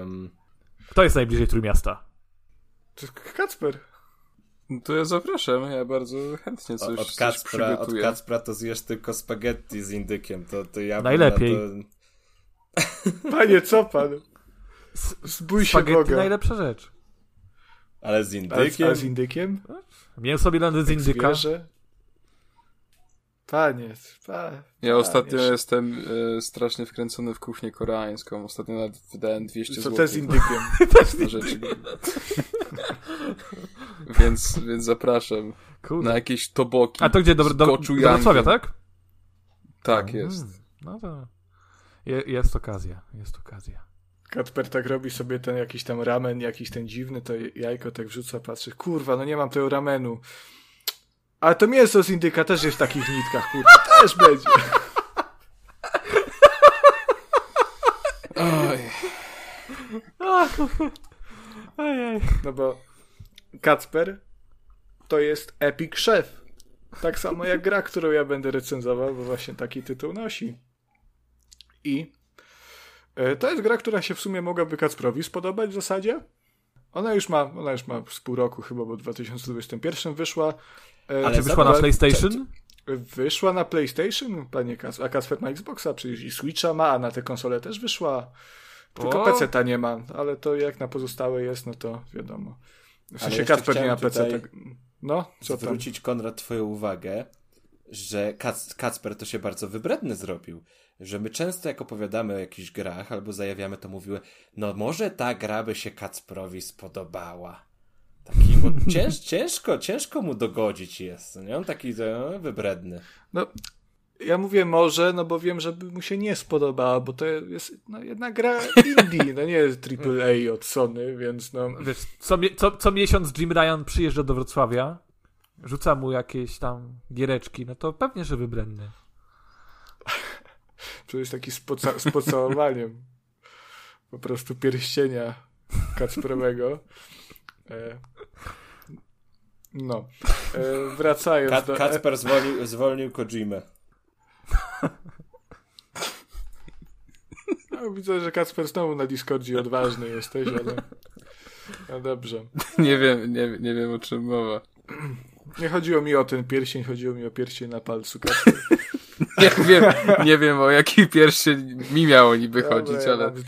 em, Kto jest najbliżej Trójmiasta? Kacper. No to ja zapraszam, ja bardzo chętnie od, coś, od, coś Kacpra, od przygotuję. Kacpra to zjesz tylko spaghetti z indykiem. To, to ja bym Najlepiej. Na to... Panie, co pan? Zbój się Spaghetti Boga. najlepsza rzecz. Ale z indykiem? a z indykiem? Mięso bielone z indyka. Zwierzę? Panie, pa, Ja ostatnio jeszcze- jestem e, strasznie wkręcony w kuchnię koreańską. Ostatnio nawet wydałem 200 Co zł. to z indykiem? na rzeczy. więc, więc zapraszam Kurde. na jakieś toboki. A to gdzie? Do, do, do. Wrocławia, tak? Tak jest. No to je, jest okazja, jest okazja. Kacper tak robi sobie ten jakiś tam ramen, jakiś ten dziwny, to jajko tak wrzuca, patrzy, kurwa, no nie mam tego ramenu. Ale to mięso z indyka też jest w takich nitkach, kurwa, też będzie. Oj. Ojej. No bo Kacper to jest epic szef. Tak samo jak gra, którą ja będę recenzował, bo właśnie taki tytuł nosi. I e, to jest gra, która się w sumie mogłaby Kacprowi spodobać w zasadzie. Ona już ma, ona już ma z pół roku chyba, bo w 2021 wyszła. E, Ale Czy wyszła na PlayStation? Wyszła na PlayStation, panie Kas, a Kasper ma Xboxa, przecież i Switcha ma, a na te konsole też wyszła. Tylko O! PC ta nie ma, ale to jak na pozostałe jest, no to wiadomo. W sensie Kasper nie ma chciałem PC. tutaj Tak... No, co tam? Zwrócić, Konrad, twoją uwagę, że Kac Kacper to się bardzo wybredny zrobił. Że my często jak opowiadamy o jakichś grach albo zajawiamy, to mówiły, no może ta gra by się Kacprowi spodobała. Taki, bo cięż, ciężko, ciężko mu dogodzić jest, nie? On taki no, wybredny. No, ja mówię może, no bo wiem, że by mu się nie spodobała, bo to jest no, jedna gra indie, no nie jest AAA od Sony, więc no... Wiesz, co, co, co miesiąc Jim Ryan przyjeżdża do Wrocławia, rzuca mu jakieś tam giereczki, no to pewnie, że wybredny. Jest taki z, poca- z pocałowaniem. Po prostu pierścienia Kacprowego. E, no. E, wracając Ka do... Kacper zwolnił, zwolnił Kojimę. No, widzę, że Kacper znowu na Discordzie odważny jesteś, ale... No dobrze. Nie wiem, nie, nie wiem o czym mowa. Nie chodziło mi o ten pierścień, chodziło mi o pierścień na palcu Kacper. Nie wiem, nie wiem o jaki pierścień mi miało niby Dobra, chodzić, ja ale mam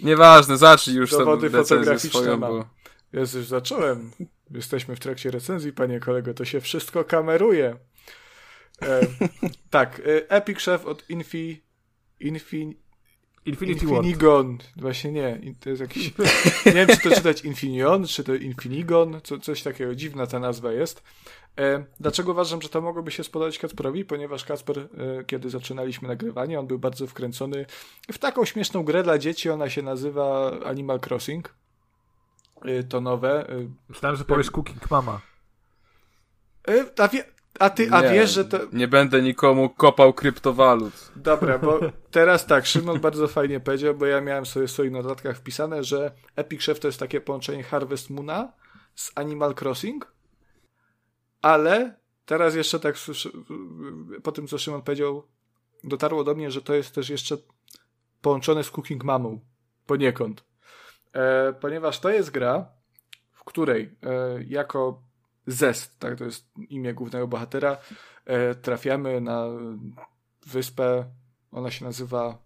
nieważne, zacznij już tą Dowody recenzję fotograficzne swoją, mam. bo Jezu, już zacząłem. Jesteśmy w trakcie recenzji, panie kolego, to się wszystko kameruje. E, tak, e, Epic Chef od Infi... Infi... Infinity War. Infinigon. Właśnie nie, to jest jakiś... Nie wiem, czy to czytać Infinion, czy to Infinigon, co, coś takiego, dziwna ta nazwa jest. E, dlaczego uważam, że to mogłoby się spodobać Kacperowi? Ponieważ Kacper, e, kiedy zaczynaliśmy nagrywanie, on był bardzo wkręcony w taką śmieszną grę dla dzieci, ona się nazywa Animal Crossing. E, to nowe. Myślałem, że powiesz Cooking Mama. A wie, A ty, a Nie, wiesz, że to... Nie będę nikomu kopał kryptowalut. Dobra, bo teraz tak, Szymon bardzo fajnie powiedział, bo ja miałem sobie w swoich notatkach wpisane, że Epic Chef to jest takie połączenie Harvest Moona z Animal Crossing, ale teraz jeszcze tak słyszę, po tym, co Szymon powiedział, dotarło do mnie, że to jest też jeszcze połączone z Cooking Mamą, poniekąd. E, ponieważ to jest gra, w której e, jako Zest, tak, to jest imię głównego bohatera, e, trafiamy na wyspę, ona się nazywa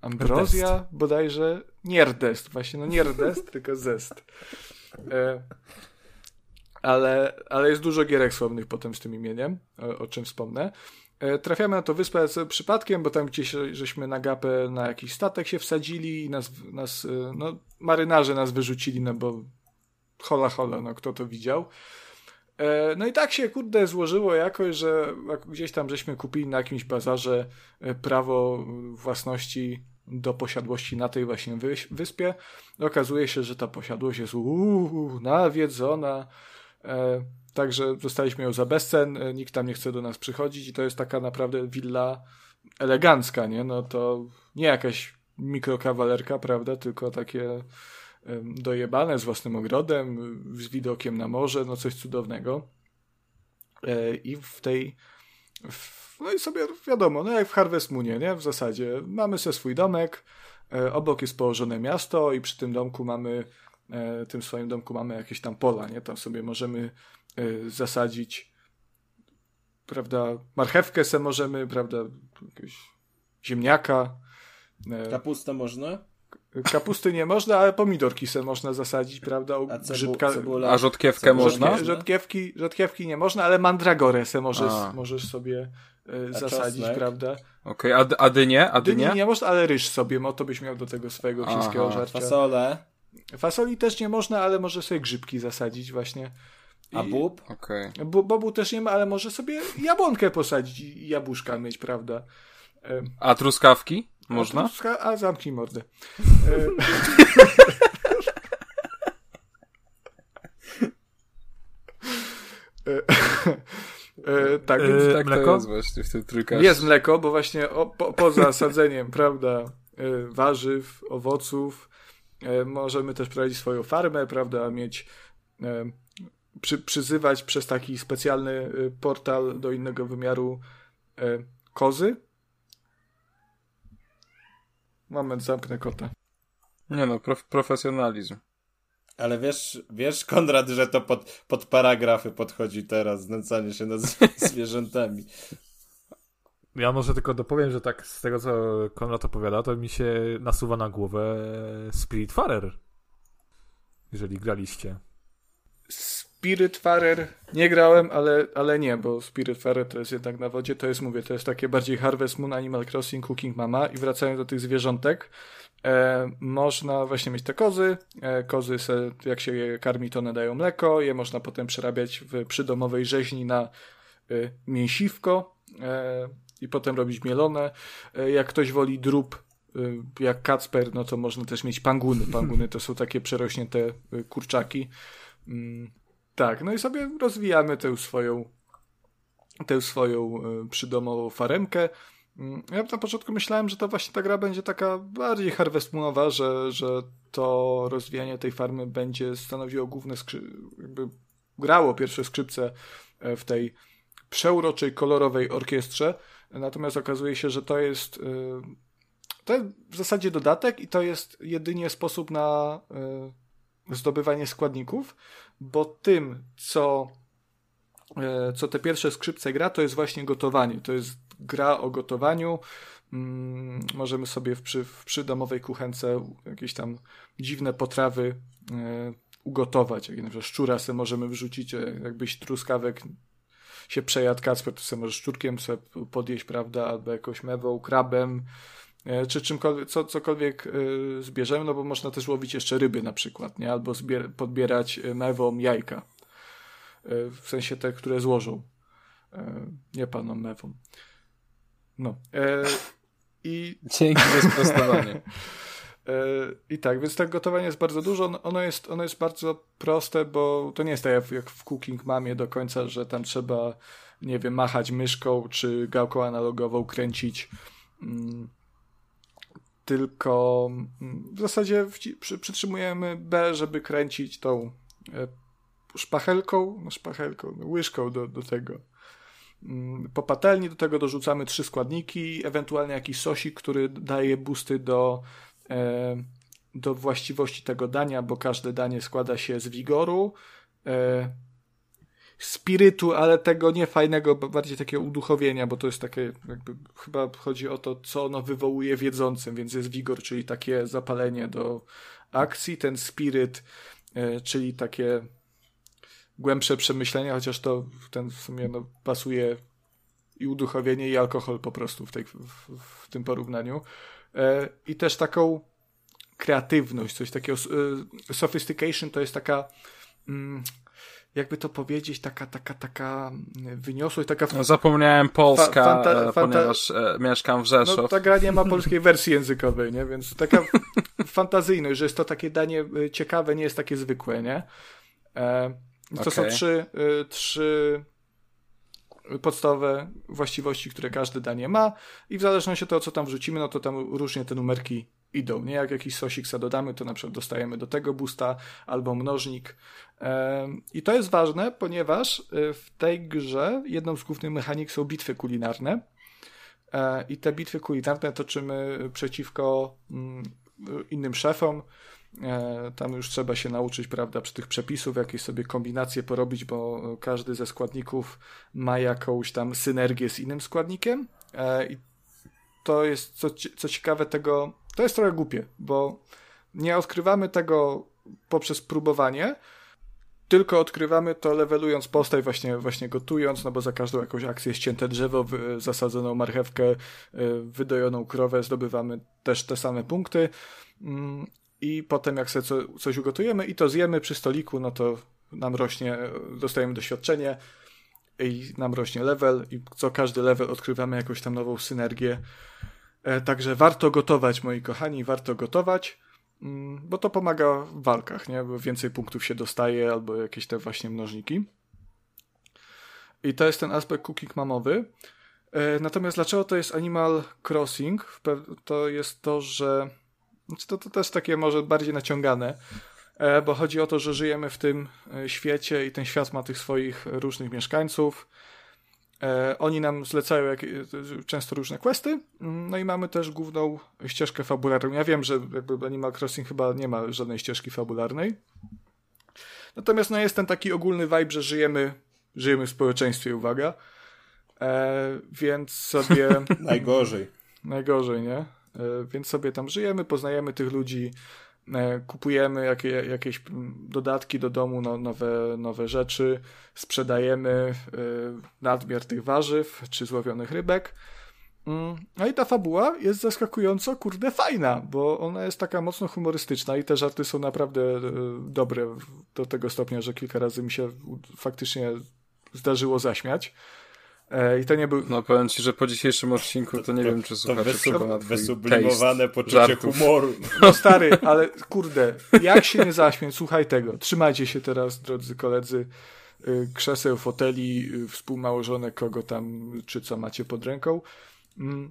Ambrozja Rdest. bodajże. Nie Rdest, właśnie, no nie Rdest, tylko Zest. E, ale, ale jest dużo gierek sławnych potem z tym imieniem, o, o czym wspomnę. E, trafiamy na to wyspę przypadkiem, bo tam gdzieś żeśmy na gapę na jakiś statek się wsadzili i nas, nas e, no, marynarze nas wyrzucili, no bo hola hola, no kto to widział. E, No i tak się, kurde, złożyło jakoś, że gdzieś tam żeśmy kupili na jakimś bazarze prawo własności do posiadłości na tej właśnie wyspie. Okazuje się, że ta posiadłość jest uuu, nawiedzona. E, Także dostaliśmy ją za bezcen, e, nikt tam nie chce do nas przychodzić i to jest taka naprawdę willa elegancka, nie? No to nie jakaś mikrokawalerka, prawda, tylko takie dojebane z własnym ogrodem, z widokiem na morze, no coś cudownego. E, I w tej. No i sobie wiadomo, no jak w Harvest Moonie, nie? W zasadzie mamy sobie swój domek, obok jest położone miasto i przy tym domku mamy, tym swoim domku mamy jakieś tam pola, nie? Tam sobie możemy e, zasadzić, prawda, marchewkę se możemy, prawda, jakiegoś ziemniaka. e, Kapustę można? Kapusty nie można, ale pomidorki se można zasadzić, prawda? A cebu, Grzybka, cebula? A rzodkiewkę cebula można? Rzodkie, rzodkiewki, rzodkiewki nie można, ale mandragorę se możesz, A. możesz sobie e, A zasadzić, czosnek? prawda? Okej, a, a dynie? A Dyni dynie? nie można, ale ryż sobie, no to byś miał do tego swojego Aha. chińskiego żarcia. Fasole? Fasoli też nie można, ale może sobie grzybki zasadzić właśnie. A I- bób? Okej. Bo, bobu też nie ma, ale może sobie jabłonkę posadzić i jabłuszka mieć, prawda? E, A truskawki? a Można? truska- A, zamknij mordę. E, e, e, tak, więc E, Tak mleko? to jest właśnie w tym trójkaście. jest mleko, bo właśnie o, po, poza sadzeniem, prawda, e, warzyw, owoców, możemy też prowadzić swoją farmę, prawda, mieć, e, przy, przyzywać przez taki specjalny e, portal do innego wymiaru e, kozy. Moment, zamknę kota. Nie no, prof profesjonalizm. Ale wiesz, wiesz, Konrad, że to pod, pod paragrafy podchodzi teraz, znęcanie się nad zwierzętami. Ja może tylko dopowiem, że tak z tego, co Konrad opowiada, to mi się nasuwa na głowę Spiritfarer. Jeżeli graliście. Spiritfarer nie grałem, ale, ale nie, bo Spiritfarer to jest jednak na wodzie, to jest, mówię, to jest takie bardziej Harvest Moon, Animal Crossing, Cooking Mama i wracając do tych zwierzątek, e, można właśnie mieć te kozy, e, kozy se, jak się je karmi, to one dają mleko, je można potem przerabiać w przydomowej rzeźni na e, mięsiwko e, i potem robić mielone. E, jak ktoś woli drób y, jak Kacper, no to można też mieć panguny. Panguny to są takie przerośnięte y, kurczaki. Mm, Tak, no i sobie rozwijamy tę swoją tę swoją przydomową faremkę. Mm, Ja na początku myślałem, że to właśnie ta gra będzie taka bardziej Harvest Moonowa, że, że to rozwijanie tej farmy będzie stanowiło główne skrzy... jakby grało pierwsze skrzypce e, w tej przeuroczej, kolorowej orkiestrze. Natomiast okazuje się, że to jest y, to jest w zasadzie dodatek i to jest jedynie sposób na y, zdobywanie składników, bo tym, co, y, co te pierwsze skrzypce gra, to jest właśnie gotowanie. To jest gra o gotowaniu. Mm, możemy sobie w, przy, w przydomowej kuchence jakieś tam dziwne potrawy ugotować. Jak na przykład szczura se możemy wrzucić, e, jakbyś truskawek się przejadł Kacper, to sobie możesz szczurkiem sobie podjeść, prawda, albo jakąś mewą, krabem, e, czy czymkolwiek, co, cokolwiek y, zbierzemy, no bo można też łowić jeszcze ryby na przykład, nie? Albo zbier- podbierać e, mewą jajka. E, w sensie te, które złożą. E, nie paną mewą. No. E, I Dzięki za sprostowanie. I tak, więc tak gotowanie jest bardzo dużo. Ono jest, ono jest bardzo proste, bo to nie jest tak jak w Cooking Mamie do końca, że tam trzeba, nie wiem, machać myszką czy gałką analogową, kręcić. Mm, tylko mm, w zasadzie przytrzymujemy B, żeby kręcić tą e, szpachelką, no szpachelką, no łyżką do, do tego. Mm, po patelni do tego dorzucamy trzy składniki, ewentualnie jakiś sosik, który daje busty do, e, do właściwości tego dania, bo każde danie składa się z wigoru, e, spirytu, ale tego nie fajnego, bardziej takiego uduchowienia, bo to jest takie, jakby chyba chodzi o to, co ono wywołuje w jedzącym, więc jest wigor, czyli takie zapalenie do akcji, ten spiryt, e, czyli takie głębsze przemyślenia, chociaż to ten w sumie no, pasuje i uduchowienie, i alkohol po prostu w, tej, w, w tym porównaniu. E, I też taką kreatywność, coś takiego. E, sophistication to jest taka. Mm, jakby to powiedzieć, taka, taka, taka wyniosłość, taka... No, zapomniałem Polska, fa fanta e, ponieważ mieszkam w Rzeszow. No, ta gra nie ma polskiej wersji językowej, nie? Więc taka fantazyjność, że jest to takie danie ciekawe, nie jest takie zwykłe, nie? To okay. są trzy, trzy podstawowe właściwości, które każde danie ma i w zależności od tego, co tam wrzucimy, no to tam różnie te numerki idą, nie? Jak jakiś sosik dodamy, to na przykład dostajemy do tego busta albo mnożnik. I to jest ważne, ponieważ y, w tej grze jedną z głównych mechanik są bitwy kulinarne e, i te bitwy kulinarne toczymy przeciwko mm, innym szefom, E, tam już trzeba się nauczyć, prawda, przy tych przepisów jakieś sobie kombinacje porobić, bo każdy ze składników ma jakąś tam synergię z innym składnikiem. E, I to jest, co, co ciekawe, tego, to jest trochę głupie, bo nie odkrywamy tego poprzez próbowanie, tylko odkrywamy to levelując postać, właśnie, właśnie gotując, no bo za każdą jakąś akcję ścięte drzewo, zasadzoną marchewkę, e, wydojoną krowę zdobywamy też te same punkty. I potem jak sobie co, coś ugotujemy i to zjemy przy stoliku, no to nam rośnie, dostajemy doświadczenie i nam rośnie level i co każdy level odkrywamy jakąś tam nową synergię. E, także warto gotować, moi kochani, warto gotować, mm, bo to pomaga w walkach, nie? Bo więcej punktów się dostaje albo jakieś te właśnie mnożniki. I to jest ten aspekt cooking mamowy. E, natomiast dlaczego to jest Animal Crossing? To jest to, że znaczy to, to też takie może bardziej naciągane, e, bo chodzi o to, że żyjemy w tym e, świecie i ten świat ma tych swoich różnych mieszkańców. E, oni nam zlecają jak, często różne questy, no i mamy też główną ścieżkę fabularną. Ja wiem, że jakby Animal Crossing chyba nie ma żadnej ścieżki fabularnej. Natomiast no jest ten taki ogólny vibe, że żyjemy, żyjemy w społeczeństwie, uwaga. E, więc sobie... najgorzej. Najgorzej, nie? E, więc sobie tam żyjemy, poznajemy tych ludzi, e, kupujemy jakie, jakieś dodatki do domu, no, nowe, nowe rzeczy, sprzedajemy e, nadmiar tych warzyw czy złowionych rybek. Mm, no i ta fabuła jest zaskakująco, kurde, fajna, bo ona jest taka mocno humorystyczna i te żarty są naprawdę dobre do tego stopnia, że kilka razy mi się faktycznie zdarzyło zaśmiać. E, I to nie był. No powiem ci, że po dzisiejszym odcinku to nie to, wiem, czy słuchacze wysub, Wysublimowane poczucie żartów. humoru. No stary, ale kurde, jak się nie zaśmieć, słuchaj tego. Trzymajcie się teraz, drodzy koledzy, y, krzeseł, foteli, y, współmałżonek, kogo tam, czy co macie pod ręką. Mm,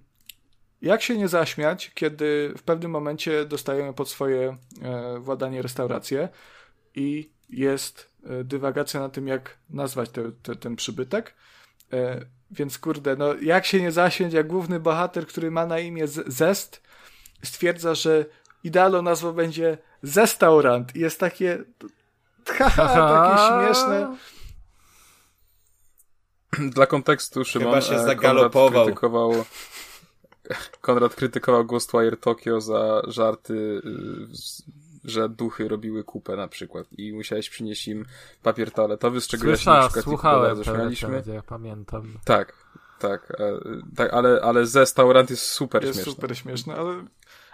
jak się nie zaśmiać, kiedy w pewnym momencie dostajemy pod swoje e, władanie restaurację i jest e, dywagacja na tym, jak nazwać te, te, ten przybytek więc kurde, no jak się nie zasiąść, jak główny bohater, który ma na imię Zest, stwierdza, że idealną nazwą będzie Zestaurant i jest takie haha, takie śmieszne. Dla kontekstu Szymon Chyba się e, zagalopował. Konrad krytykował, Konrad krytykował Ghostwire Tokyo za żarty y, że duchy robiły kupę na przykład i musiałeś przynieść im papier toaletowy, z czego Słysza, ja się na przykład słuchałem śmialiśmy. Ja pamiętam. Tak, tak, e, tak ale, ale Zestaurant jest super jest śmieszny. Jest super śmieszny, ale...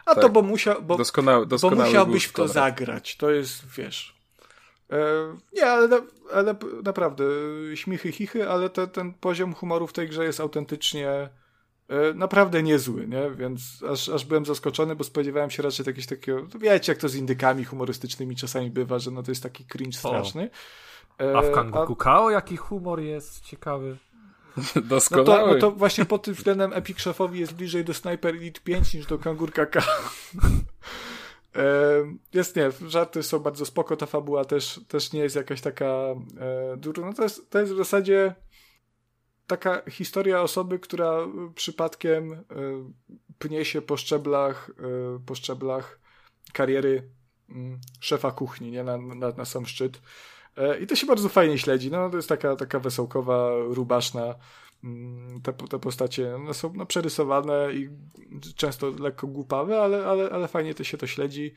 A tak. to bo, musiał, bo, doskonały, doskonały bo musiałbyś w to zagrać. To jest, wiesz... E, nie, ale, ale naprawdę śmichy, chichy, ale te, ten poziom humoru w tej grze jest autentycznie naprawdę niezły, nie? Więc aż, aż byłem zaskoczony, bo spodziewałem się raczej jakiegoś takiego, no wiecie, jak to z indykami humorystycznymi czasami bywa, że no to jest taki cringe straszny. A w Kangoku Kao jaki humor jest ciekawy? No to, no to właśnie pod tym względem Epic Szefowi jest bliżej do Sniper Elite 5 niż do Kangurka K. jest, nie, żarty są bardzo spoko, ta fabuła też, też nie jest jakaś taka e, duża. No to jest, to jest w zasadzie taka historia osoby, która przypadkiem e, pnie się po szczeblach, e, po szczeblach kariery mm, szefa kuchni, nie, na, na, na sam szczyt. E, I to się bardzo fajnie śledzi. No, to jest taka, taka wesołkowa, rubaszna. Mm, te, te postacie one są no, przerysowane i często lekko głupawe, ale, ale, ale fajnie to się to śledzi.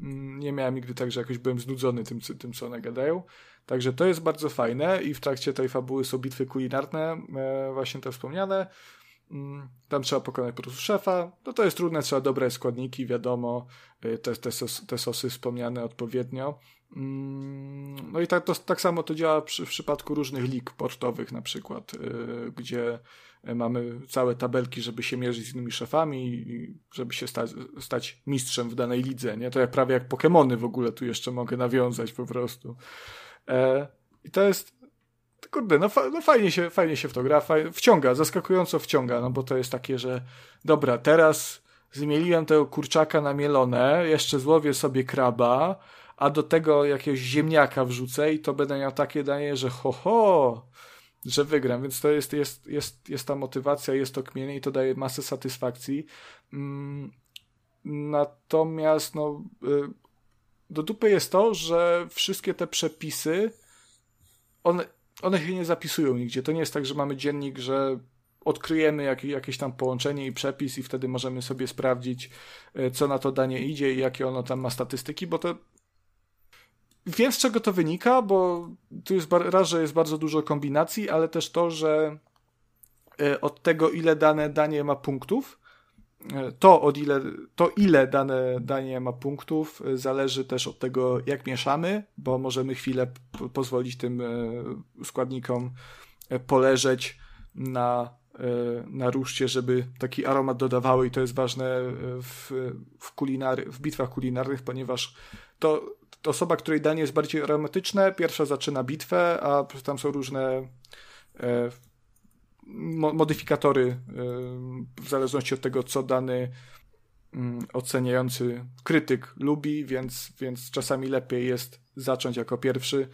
Mm, nie miałem nigdy tak, że jakoś byłem znudzony tym, tym co one gadają. Także to jest bardzo fajne i w trakcie tej fabuły są bitwy kulinarne, e, właśnie te wspomniane. Mm, tam trzeba pokonać po prostu szefa. No to jest trudne, trzeba dobre składniki, wiadomo, e, te, te, te sosy wspomniane odpowiednio. Mm, no i tak, to, tak samo to działa przy, w przypadku różnych lig portowych, na przykład, yy, gdzie mamy całe tabelki, żeby się mierzyć z innymi szefami żeby się stać, stać mistrzem w danej lidze, nie? To jak prawie jak Pokémony w ogóle tu jeszcze mogę nawiązać po prostu. E, I to jest, kurde, no, fa no, fajnie, się, fajnie się w to gra, wciąga, zaskakująco wciąga, no bo to jest takie, że dobra, teraz zmieliłem tego kurczaka na mielone, jeszcze złowię sobie kraba, a do tego jakiegoś ziemniaka wrzucę i to będę miał takie danie, że ho, ho że wygram, więc to jest, jest, jest, jest ta motywacja, jest to kmienie i to daje masę satysfakcji. Mm, natomiast no, y, do dupy jest to, że wszystkie te przepisy one, one się nie zapisują nigdzie. To nie jest tak, że mamy dziennik, że odkryjemy jak, jakieś tam połączenie i przepis i wtedy możemy sobie sprawdzić, y, co na to danie idzie i jakie ono tam ma statystyki, bo to Wiem z czego to wynika, bo tu jest raz, że jest bardzo dużo kombinacji, ale też to, że e, od tego, ile dane danie ma punktów, e, to, od ile, to ile dane danie ma punktów, e, zależy też od tego, jak mieszamy, bo możemy chwilę pozwolić tym składnikom poleżeć na, na ruszcie, żeby taki aromat dodawały i to jest ważne w, w, kulinary, w bitwach kulinarnych, ponieważ to to osoba, której danie jest bardziej aromatyczne, pierwsza zaczyna bitwę, a tam są różne modyfikatory e, w zależności od tego, co dany mm, oceniający krytyk lubi, więc, więc czasami lepiej jest zacząć jako pierwszy,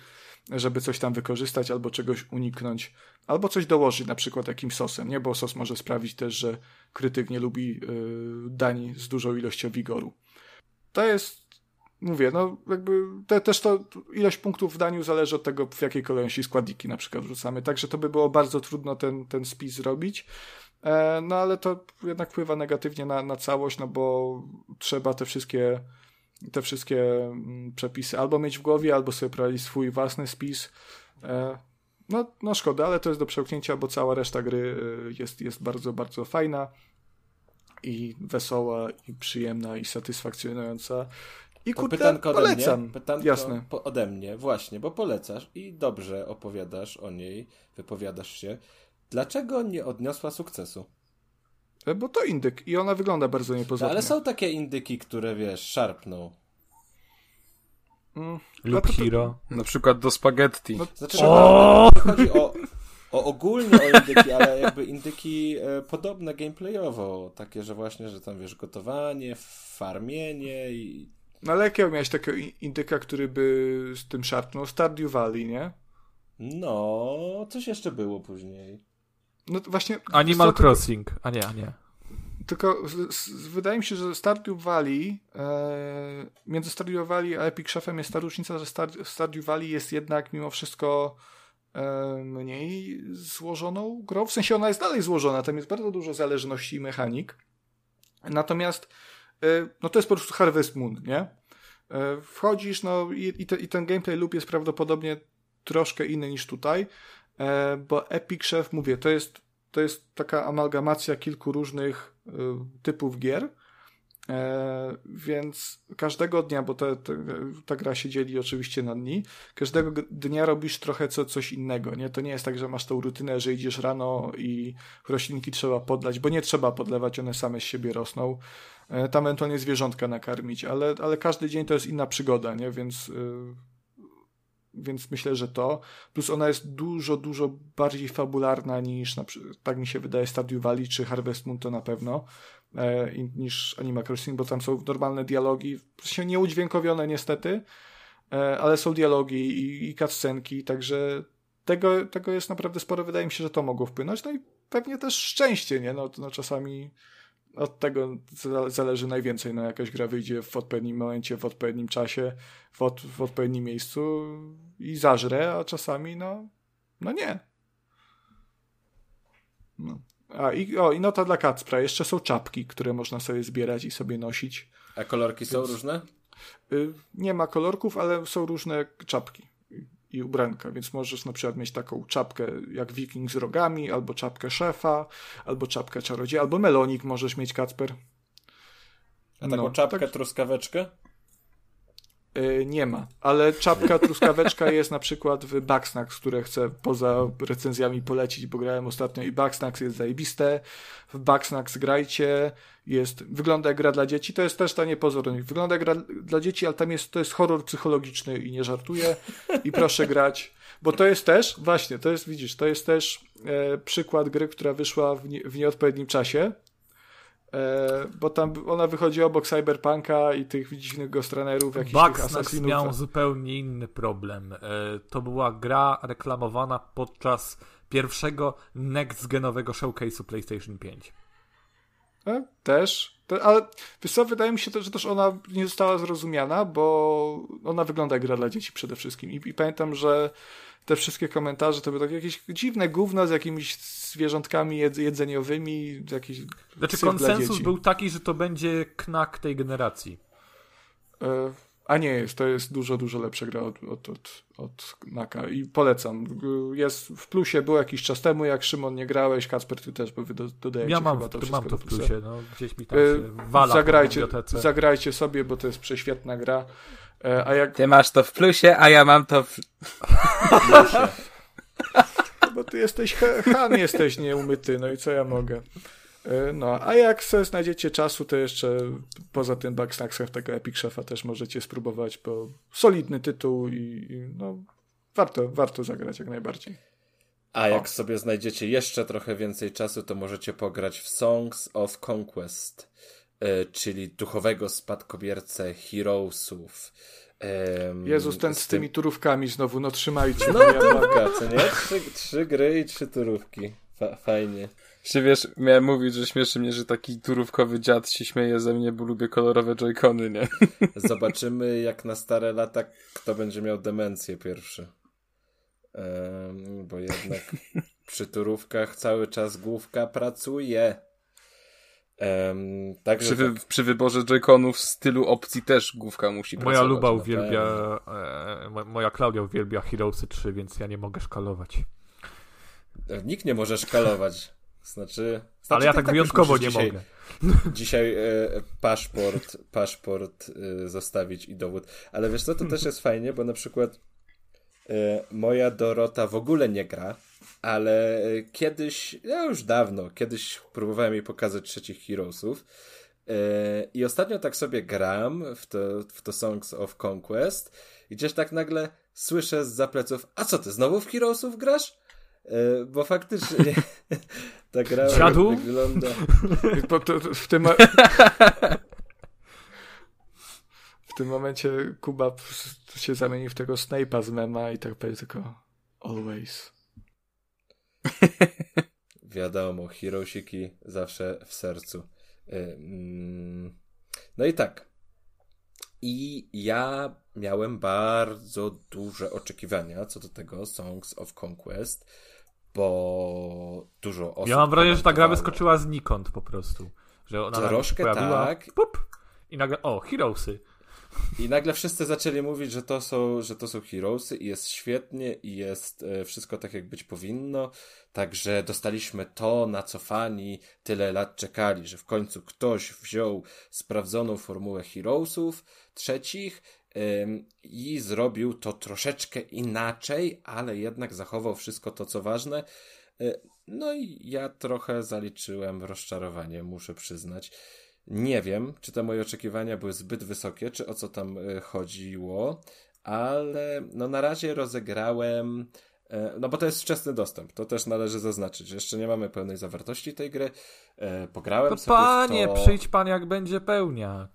żeby coś tam wykorzystać albo czegoś uniknąć, albo coś dołożyć, na przykład jakimś sosem, nie? Bo sos może sprawić też, że krytyk nie lubi y, dań z dużą ilością wigoru. To jest mówię, no jakby te, też to ilość punktów w daniu zależy od tego, w jakiej kolejności składniki na przykład wrzucamy. Także to by było bardzo trudno ten, ten spis zrobić. E, no ale to jednak wpływa negatywnie na, na całość, no bo trzeba te wszystkie te wszystkie mm, przepisy albo mieć w głowie, albo sobie prowadzić swój własny spis. E, no, no szkoda, ale to jest do przełknięcia, bo cała reszta gry e, jest, jest bardzo, bardzo fajna i wesoła, i przyjemna, i satysfakcjonująca. I kurde, pytanko polecam. Ode mnie, pytanko Jasne. Po, ode mnie, właśnie, bo polecasz i dobrze opowiadasz o niej, wypowiadasz się. Dlaczego nie odniosła sukcesu? E, bo to indyk i ona wygląda bardzo niepozornie. ale są takie indyki, które wiesz, szarpną. Mm, Lub to, Hero. Na przykład do spaghetti. No, znaczy, o! chodzi o, o ogólnie o indyki, ale jakby indyki e, podobne gameplayowo. Takie, że właśnie, że tam wiesz, gotowanie, farmienie i no ale jakiego miałeś takiego indyka, który by z tym szarpnął? Stardew Valley, nie? No, coś jeszcze było później. No właśnie... Animal Crossing, a nie, a nie. Tylko z, z, wydaje mi się, że Stardew Valley e, między Stardew Valley a Epic Chefem jest ta różnica, że Star, Stardew Valley jest jednak mimo wszystko e, mniej złożoną grą. W sensie ona jest dalej złożona, tam jest bardzo dużo zależności i mechanik. Natomiast E, no to jest po prostu Harvest Moon, nie? E, wchodzisz, no i, i, te, i ten gameplay loop jest prawdopodobnie troszkę inny niż tutaj, e, bo Epic Chef, mówię, to jest, to jest taka amalgamacja kilku różnych typów gier, E, więc każdego dnia, bo te, te, ta gra się dzieli oczywiście na dni, każdego dnia robisz trochę co, coś innego, nie? To nie jest tak, że masz tą rutynę, że idziesz rano i roślinki trzeba podlać, bo nie trzeba podlewać, one same z siebie rosną. E, tam ewentualnie zwierzątka nakarmić, ale, ale każdy dzień to jest inna przygoda, nie? Więc... Yy więc myślę, że to. Plus ona jest dużo, dużo bardziej fabularna niż, na, tak mi się wydaje, Stardew Valley czy Harvest Moon to na pewno, niż Animal Crossing, bo tam są normalne dialogi, się nie udźwiękowione niestety, e, ale są dialogi i, i cutscenki, także tego, tego jest naprawdę sporo. Wydaje mi się, że to mogło wpłynąć. No i pewnie też szczęście, nie? No, no czasami od tego zależy najwięcej. No, jakaś gra wyjdzie w odpowiednim momencie, w odpowiednim czasie, w, od, w odpowiednim miejscu i zażre, a czasami no, no nie. No. A i, o, i nota dla Kacpra. Jeszcze są czapki, które można sobie zbierać i sobie nosić. A kolorki Więc, są różne? Y, nie ma kolorków, ale są różne czapki i ubranka, więc możesz na przykład mieć taką czapkę jak wiking z rogami, albo czapkę szefa, albo czapkę czarodzieja, albo melonik możesz mieć, Kacper. A taką no, czapkę tak... truskaweczkę? Yy, nie ma, ale czapka truskaweczka jest na przykład w Bugsnax, które chcę poza recenzjami polecić, bo grałem ostatnio i Bugsnax jest zajebiste. W Bugsnax grajcie, jest, wygląda jak gra dla dzieci, to jest też tanie pozornik. Wygląda jak gra dla dzieci, ale tam jest, to jest horror psychologiczny i nie żartuję. I proszę grać, bo to jest też, właśnie, to jest, widzisz, to jest też e, przykład gry, która wyszła w, nie, w nieodpowiednim czasie, e, bo tam ona wychodzi obok Cyberpunka i tych dziwnych Ghostrunnerów, jakichś Bugsnax miał zupełnie inny problem. E, to była gra reklamowana podczas pierwszego next-genowego showcase'u PlayStation 5. E, też. ale wiesz co, wydaje mi się, że też ona nie została zrozumiana, bo ona wygląda jak gra dla dzieci przede wszystkim. I, i pamiętam, że te wszystkie komentarze to były takie jakieś dziwne gówno z jakimiś zwierzątkami jedzeniowymi. Jakiś znaczy konsensus był taki, że to będzie knak tej generacji. E, a nie jest, to jest dużo, dużo lepsza gra od, od, od, od Naka i polecam. Jest w plusie, był jakiś czas temu, jak Szymon nie grałeś, Kacper, ty też, bo wy dodajecie Ja mam, chyba to, mam to w plusie, no, gdzieś mi tam e, się wala zagrajcie, zagrajcie sobie, bo to jest prześwietna gra. E, a jak... Ty masz to w plusie, a ja mam to w... plusie. Bo ty jesteś, Han jesteś nieumyty, no i co ja mogę. E, no, a jak sobie znajdziecie czasu, to jeszcze poza tym Bugsnaxem tego Epic Chefa też możecie spróbować, bo solidny tytuł i, i no, warto, warto zagrać jak najbardziej. A jak o. sobie znajdziecie jeszcze trochę więcej czasu, to możecie pograć w Songs of Conquest, yy, czyli duchowego spadkobiercę Heroesów. Um, Jezus, ten z, z tymi turówkami znowu, no trzymajcie. No, turówka, co nie? Trzy, trzy gry i trzy turówki. Fa fajnie. Czy wiesz, miałem mówić, że śmieszy mnie, że taki turówkowy dziad się śmieje ze mnie, bo lubię kolorowe joycony, nie? Zobaczymy, jak na stare lata kto będzie miał demencję pierwszy. Um, bo jednak przy turówkach cały czas główka pracuje. Um, także przy, wy, tak. przy wyborze joyconów stylu opcji też główka musi moja pracować. Moja Luba uwielbia, e, moja Klaudia uwielbia Heroesy 3, więc ja nie mogę szkalować. Nikt nie może szkalować. Znaczy, znaczy Ale ja tak, tak wyjątkowo nie dzisiaj, mogę. Dzisiaj e, paszport, paszport e, zostawić i dowód. Ale wiesz co, to też jest fajnie, bo na przykład e, moja Dorota w ogóle nie gra, ale kiedyś, ja już dawno, kiedyś próbowałem jej pokazać trzecich Heroesów e, i ostatnio tak sobie gram w to, w to Songs of Conquest i gdzieś tak nagle słyszę z zapleców, a co ty, znowu w Heroesów grasz? E, bo faktycznie ta gra Dziadu? wygląda... w tym... w tym momencie Kuba się zamieni w tego Snape'a z mema i tak powie tylko always. Wiadomo, Hirosiki zawsze w sercu. No i tak. I ja miałem bardzo duże oczekiwania co do tego Songs of Conquest bo dużo osób. Ja mam wrażenie, że ta gra wyskoczyła znikąd po prostu. Że ona Troszkę pojawiła, tak. Pup, I nagle, o, Heroesy. I nagle wszyscy zaczęli mówić, że to są, że to są Heroesy i jest świetnie i jest e, wszystko tak, jak być powinno. Także dostaliśmy to, na co fani tyle lat czekali, że w końcu ktoś wziął sprawdzoną formułę Heroesów trzecich i zrobił to troszeczkę inaczej, ale jednak zachował wszystko to, co ważne. E, no i ja trochę zaliczyłem rozczarowanie, muszę przyznać. Nie wiem, czy te moje oczekiwania były zbyt wysokie, czy o co tam e, chodziło, ale no na razie rozegrałem. E, no bo to jest wczesny dostęp, to też należy zaznaczyć. Jeszcze nie mamy pełnej zawartości tej gry. Pograłem to sobie panie, to... przyjdź pan jak będzie pełnia.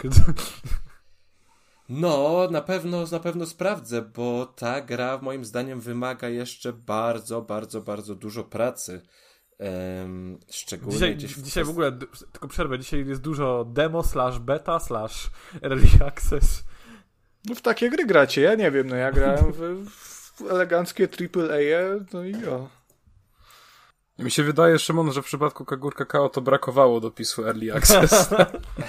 No, na pewno, na pewno sprawdzę, bo ta gra moim zdaniem wymaga jeszcze bardzo, bardzo, bardzo dużo pracy. Um, szczególnie dzisiaj, gdzieś w dzisiaj w ogóle, tylko przerwę, dzisiaj jest dużo demo, slash beta, slash early access. No w takie gry gracie, ja nie wiem, no ja grałem w, w eleganckie AAA, no i o. Mi się wydaje, Szymon, że w przypadku Kagur Kakao to brakowało dopisu Early Access.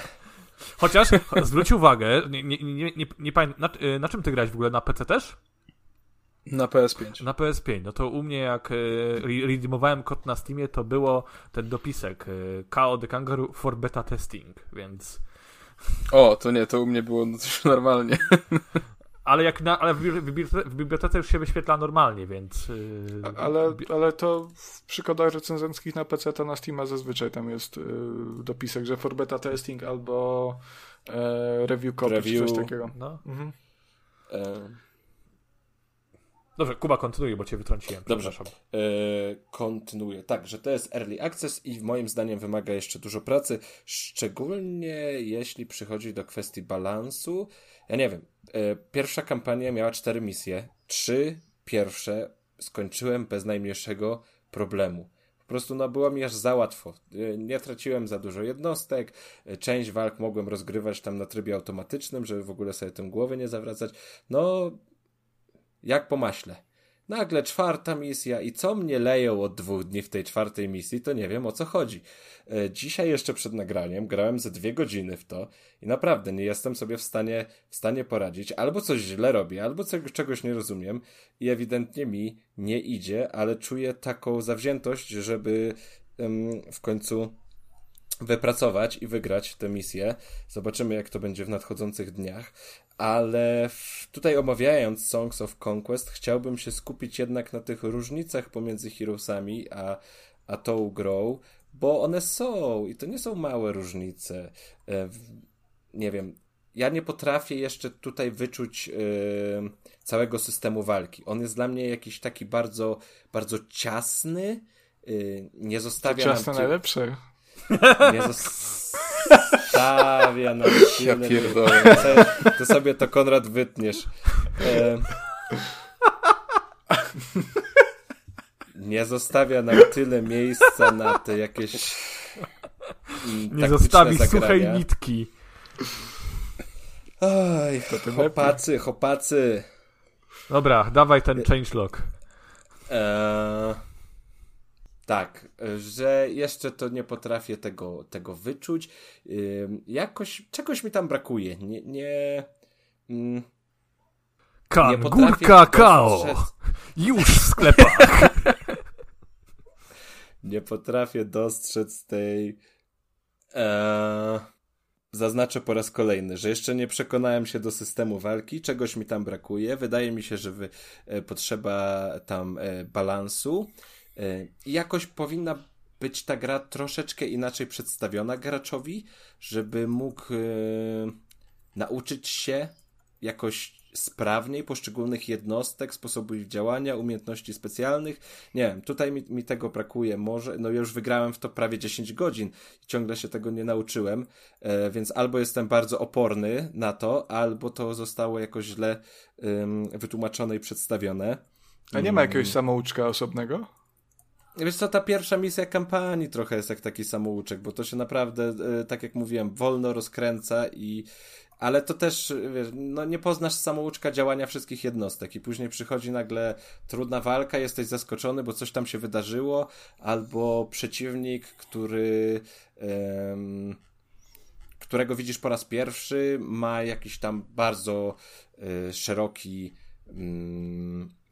Chociaż zwróć uwagę, nie, nie, nie, nie, na, y, na, czym ty grałeś w ogóle? Na PC też? Na PS5. Na PS5. No to u mnie jak y, redeemowałem kod na Steamie, to było ten dopisek y, KO the Kangaroo for beta testing, więc... O, to nie, to u mnie było no, normalnie. Ale jak na, ale w, bibliotece już się wyświetla normalnie, więc. Yy... Ale, ale to w przygodach recenzenckich na PC to na Steama zazwyczaj tam jest yy, dopisek, że for beta testing albo e, review copy review. czy coś takiego. No. Mhm. Dobrze, Kuba kontynuuje, bo cię wytrąciłem. Dobrze, e, kontynuuję. Tak, że to jest early access i moim zdaniem wymaga jeszcze dużo pracy, szczególnie jeśli przychodzi do kwestii balansu. Ja nie wiem, e, pierwsza kampania miała cztery misje, trzy pierwsze skończyłem bez najmniejszego problemu. Po prostu no, było mi aż za łatwo. E, nie traciłem za dużo jednostek. Część walk mogłem rozgrywać tam na trybie automatycznym, żeby w ogóle sobie tym głowy nie zawracać. No, jak po maśle. Nagle czwarta misja i co mnie leją od dwóch dni w tej czwartej misji, to nie wiem o co chodzi. E, dzisiaj jeszcze przed nagraniem grałem ze dwie godziny w to i naprawdę nie jestem sobie w stanie, w stanie poradzić. Albo coś źle robię, albo czegoś nie rozumiem i ewidentnie mi nie idzie, ale czuję taką zawziętość, żeby w końcu wypracować i wygrać tę misję. Zobaczymy, jak to będzie w nadchodzących dniach. Ale w, tutaj omawiając Songs of Conquest, chciałbym się skupić jednak na tych różnicach pomiędzy Heroesami a, a tą grą, bo one są i to nie są małe różnice. E, nie wiem, ja nie potrafię jeszcze tutaj wyczuć yy, całego systemu walki. On jest dla mnie jakiś taki bardzo, bardzo ciasny. Yy, nie zostawia. To ciasne najlepsze. Nie zostawia nam Ja pierdolę. To sobie to Konrad wytniesz. E... Nie zostawia nam tyle miejsca na te jakieś Nie zostawi zagrania. suchej nitki. Oj, chłopacy, chłopacy. Dobra, dawaj ten changelog. Eee... Tak, że jeszcze to nie potrafię tego, tego wyczuć. Jakoś, czegoś mi tam brakuje. Nie, nie, mm, Kangur kakao! Już w sklepach! nie potrafię dostrzec tej... Eee, zaznaczę po raz kolejny, że jeszcze nie przekonałem się do systemu walki, czegoś mi tam brakuje. Wydaje mi się, że wy, e, potrzeba tam e, balansu. E, jakoś powinna być ta gra troszeczkę inaczej przedstawiona graczowi, żeby mógł e, nauczyć się jakoś sprawniej poszczególnych jednostek, sposobu ich działania, umiejętności specjalnych. Nie wiem, tutaj mi, mi tego brakuje. Może, no już wygrałem w to prawie 10 godzin i ciągle się tego nie nauczyłem, e, więc albo jestem bardzo oporny na to, albo to zostało jakoś źle wytłumaczone i przedstawione. A nie ma jakiegoś mm. samouczka osobnego? Wiesz co, ta pierwsza misja kampanii trochę jest jak taki samouczek, bo to się naprawdę, e, tak jak mówiłem, wolno rozkręca i ale to też, wiesz, no nie poznasz samouczka działania wszystkich jednostek i później przychodzi nagle trudna walka, jesteś zaskoczony, bo coś tam się wydarzyło, albo przeciwnik, który um, którego widzisz po raz pierwszy, ma jakiś tam bardzo y, szeroki. Y,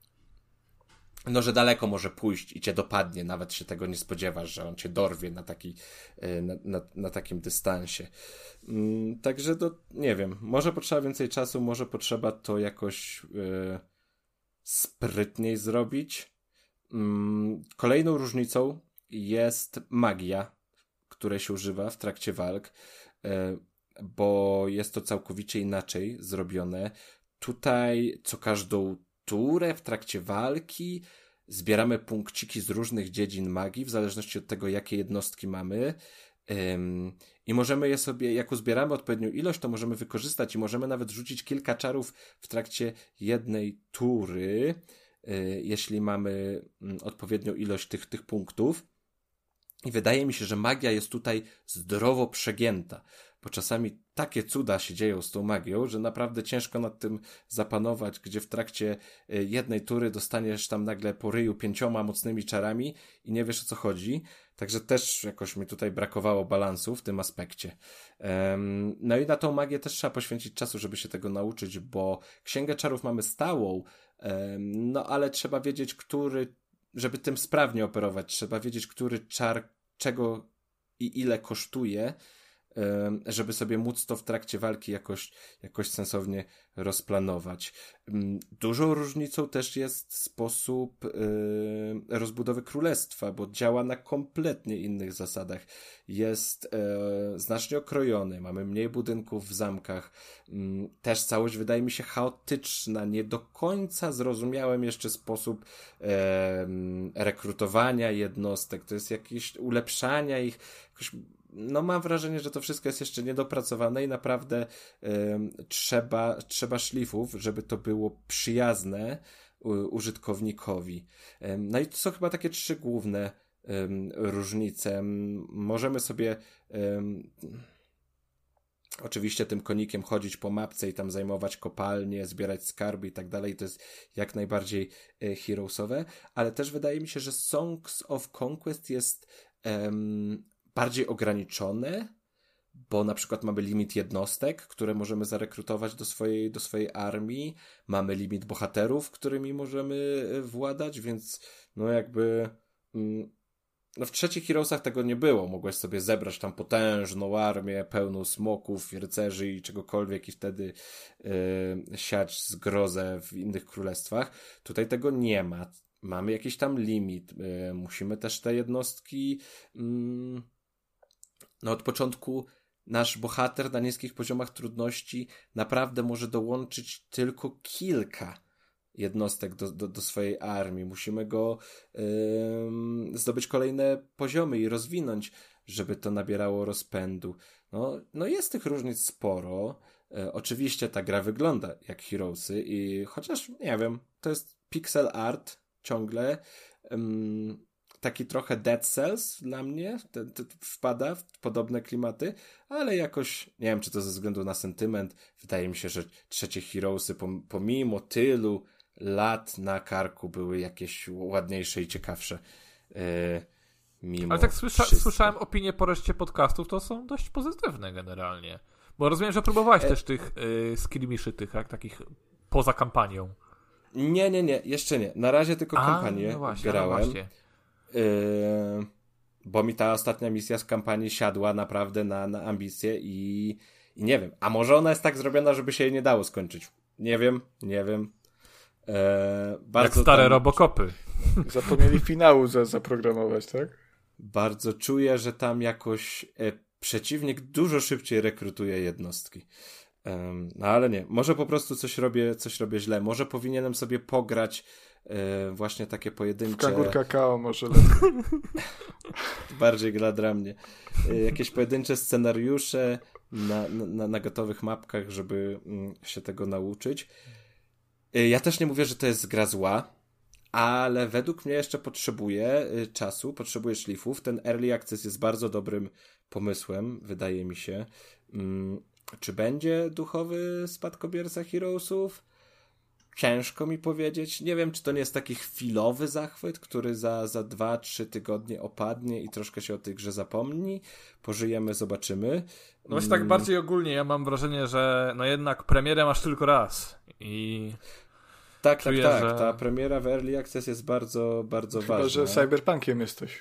no, że daleko może pójść i cię dopadnie, nawet się tego nie spodziewasz, że on cię dorwie na, taki, y, na, na, na takim dystansie. Mm, także to nie wiem, może potrzeba więcej czasu, może potrzeba to jakoś y, sprytniej zrobić. Mm, kolejną różnicą jest magia, której się używa w trakcie walk, y, bo jest to całkowicie inaczej zrobione. Tutaj co każdą turę w trakcie walki zbieramy punkciki z różnych dziedzin magii, w zależności od tego, jakie jednostki mamy. I możemy je sobie, jak uzbieramy odpowiednią ilość, to możemy wykorzystać i możemy nawet rzucić kilka czarów w trakcie jednej tury, y, jeśli mamy mm, odpowiednią ilość tych, tych punktów. I wydaje mi się, że magia jest tutaj zdrowo przegięta, bo czasami takie cuda się dzieją z tą magią, że naprawdę ciężko nad tym zapanować, gdzie w trakcie y, jednej tury dostaniesz tam nagle po ryju pięcioma mocnymi czarami i nie wiesz o co chodzi. Także też jakoś mi tutaj brakowało balansu w tym aspekcie. No i na tą magię też trzeba poświęcić czasu, żeby się tego nauczyć, bo księgę czarów mamy stałą, no ale trzeba wiedzieć, który, żeby tym sprawnie operować, trzeba wiedzieć, który czar czego i ile kosztuje, żeby sobie móc to w trakcie walki jakoś, jakoś sensownie rozplanować. Dużą różnicą też jest sposób rozbudowy królestwa, bo działa na kompletnie innych zasadach. Jest e, znacznie okrojony, mamy mniej budynków w zamkach. Też całość wydaje mi się chaotyczna. Nie do końca zrozumiałem jeszcze sposób rekrutowania jednostek. To jest jakieś ulepszania ich. Jakoś no mam wrażenie, że to wszystko jest jeszcze niedopracowane i naprawdę trzeba, trzeba szlifów, żeby to było przyjazne użytkownikowi. No i to są chyba takie trzy główne różnice. Możemy sobie oczywiście tym konikiem chodzić po mapce i tam zajmować kopalnie, zbierać skarby i tak dalej, to jest jak najbardziej heroesowe, ale też wydaje mi się, że Songs of Conquest jest um, bardziej ograniczone, bo na przykład mamy limit jednostek, które możemy zarekrutować do swojej, do swojej armii, mamy limit bohaterów, którymi możemy e, władać, więc no jakby mm, no w trzecich Heroesach tego nie było. Mogłeś sobie zebrać tam potężną armię pełną smoków, rycerzy i czegokolwiek i wtedy yy, siać zgrozę w innych królestwach. Tutaj tego nie ma. Mamy jakiś tam limit. Yy, musimy też te jednostki yy, no od początku nasz bohater na niskich poziomach trudności naprawdę może dołączyć tylko kilka jednostek do, do, do swojej armii. Musimy go yy, zdobyć kolejne poziomy i rozwinąć, żeby to nabierało rozpędu. No, no jest tych różnic sporo. Yy, oczywiście ta gra wygląda jak Heroesy i chociaż, nie wiem, to jest pixel art ciągle. Taki trochę Dead Cells dla mnie te, te, wpada w podobne klimaty, ale jakoś, nie wiem czy to ze względu na sentyment, wydaje mi się, że trzecie Heroesy pomimo tylu lat na karku były jakieś ładniejsze i ciekawsze. Yy, mimo ale tak słysza, słyszałem opinie po reszcie podcastów, to są dość pozytywne generalnie. Bo rozumiem, że próbowałeś e... też tych yy, skirmiszy, tych jak, takich poza kampanią. Nie, nie, nie, jeszcze nie. Na razie tylko A, kampanię no właśnie, no grałem. No właśnie. Yy, bo mi ta ostatnia misja z kampanii siadła naprawdę na, na ambicje i, i nie wiem. A może ona jest tak zrobiona, żeby się jej nie dało skończyć? Nie wiem, nie wiem. Yy, bardzo Jak stare tam... robokopy. Zapomnieli finału za, zaprogramować, tak? Bardzo czuję, że tam jakoś e, przeciwnik dużo szybciej rekrutuje jednostki. no ale nie, może po prostu coś robię, coś robię źle. Może powinienem sobie pograć właśnie takie pojedyncze... Kangur kakao może lepiej. Bardziej gra dla mnie. E, jakieś pojedyncze scenariusze na, na, na gotowych mapkach, żeby mm, się tego nauczyć. E, ja też nie mówię, że to jest gra zła, ale według mnie jeszcze potrzebuje czasu, potrzebuje szlifów. Ten early access jest bardzo dobrym pomysłem, wydaje mi się. Mm, czy będzie duchowy spadkobierca Heroesów? Ciężko mi powiedzieć. Nie wiem, czy to nie jest taki chwilowy zachwyt, który za, za dwa, trzy tygodnie opadnie i troszkę się o tej grze zapomni. Pożyjemy, zobaczymy. No właśnie tak bardziej ogólnie, ja mam wrażenie, że no jednak premierę masz tylko raz i... Tak, Czuję, tak, tak. że- Ta premiera w Early Access jest bardzo, bardzo Chyba, ważna. że cyberpunkiem jesteś.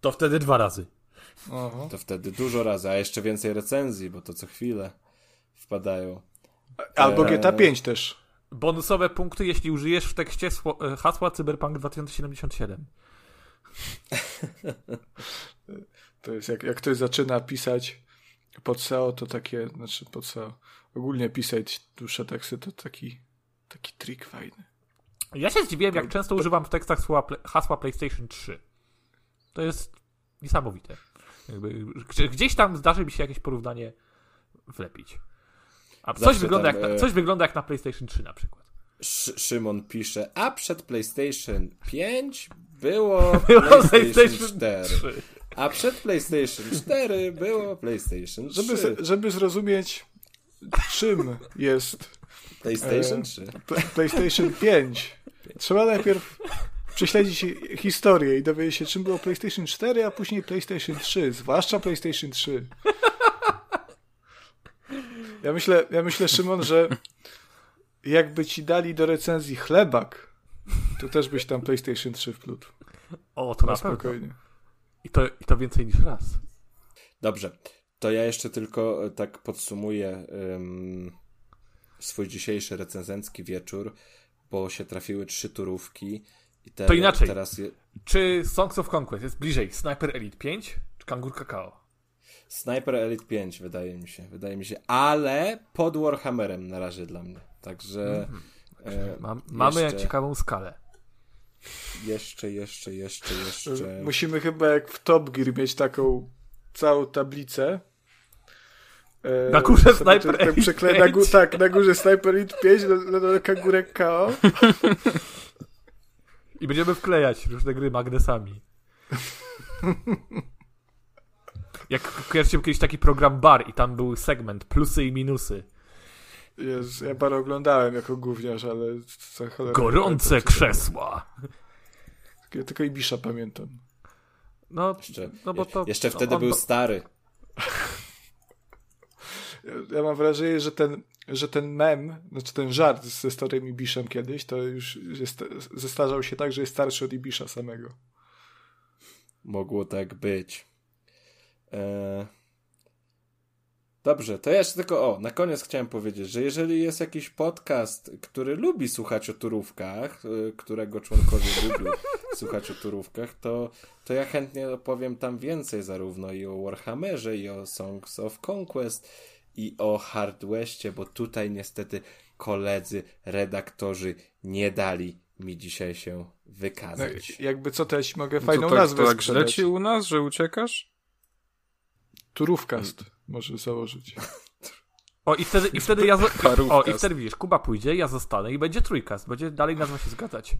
To wtedy dwa razy. Aha. To wtedy dużo razy, a jeszcze więcej recenzji, bo to co chwilę wpadają. Albo. GTA 5 też. Bonusowe punkty, jeśli użyjesz w tekście e, hasła Cyberpunk 2077. To jest jak, jak ktoś zaczyna pisać pod SEO, to takie, znaczy pod SEO, ogólnie pisać dłuższe teksty, to taki, taki trik fajny. Ja się zdziwiłem, jak często używam w tekstach hasła PlayStation 3. To jest niesamowite. Jakby, gdzie- gdzieś tam zdarzy mi się jakieś porównanie wlepić. A coś wygląda, tam, jak na, e, coś wygląda jak na PlayStation 3 na przykład. Sz Szymon pisze, a przed PlayStation 5 było Było PlayStation PlayStation 4. 3. A przed PlayStation 4 było PlayStation 3. Żeby, żeby zrozumieć, czym jest PlayStation e, 3. P- PlayStation 5, trzeba najpierw prześledzić hi- historię i dowiedzieć się, czym było PlayStation 4, a później PlayStation 3, zwłaszcza PlayStation 3. Ja myślę, ja myślę, Szymon, że jakby ci dali do recenzji chlebak, to też byś tam PlayStation 3 wplótł. O, to Na na pewno. spokojnie. I to, I to więcej niż raz. Dobrze, to ja jeszcze tylko e, tak podsumuję ym, swój dzisiejszy recenzencki wieczór, bo się trafiły trzy turówki. I te, To inaczej. Teraz je, Czy Songs of Conquest jest bliżej Sniper Elite 5 czy Kangur Kakao? Sniper Elite 5 wydaje mi się, wydaje mi się, ale pod Warhammerem na razie dla mnie. Także e, Mam, mamy jeszcze, ciekawą skalę. jeszcze, jeszcze, jeszcze, jeszcze. Musimy chyba jak w Top Gear mieć taką całą tablicę. E, Na górze Sniper tak Elite przekle- na gó- 5. Tak, na górze Sniper Elite 5, na, na dole kangurek KO. I będziemy wklejać różne gry magnesami. Jak kojarzycie kiedyś taki program bar i tam był segment plusy i minusy. Jezu, ja parę oglądałem jako gówniarz, ale za cholerę... Gorące co krzesła. Ja tylko Ibisza pamiętam. No, Jeszcze, no bo to, jeszcze wtedy on- był stary. Ja, ja mam wrażenie, że ten, że ten mem, znaczy ten żart ze starym Ibiszem kiedyś, to już jest, zestarzał się tak, że jest starszy od Ibisza samego. Mogło tak być. E... Dobrze, to ja jeszcze tylko, o, na koniec chciałem powiedzieć, że jeżeli jest jakiś podcast, który lubi słuchać o turówkach, y, którego członkowie lubią słuchać o turówkach, to, to ja chętnie opowiem tam więcej, zarówno i o Warhammerze, i o Songs of Conquest, i o Hard Westie, bo tutaj niestety koledzy, redaktorzy nie dali mi dzisiaj się No, wykazać. jakby co też mogę To fajną tak, nazwę to tak źle sprzedać. ci u nas, że uciekasz? Turówkast może założyć. O, i wtedy, i wtedy ja. O, i wtedy widzisz, Kuba pójdzie, ja zostanę i będzie trójkast. Będzie dalej nazwa się zgadzać.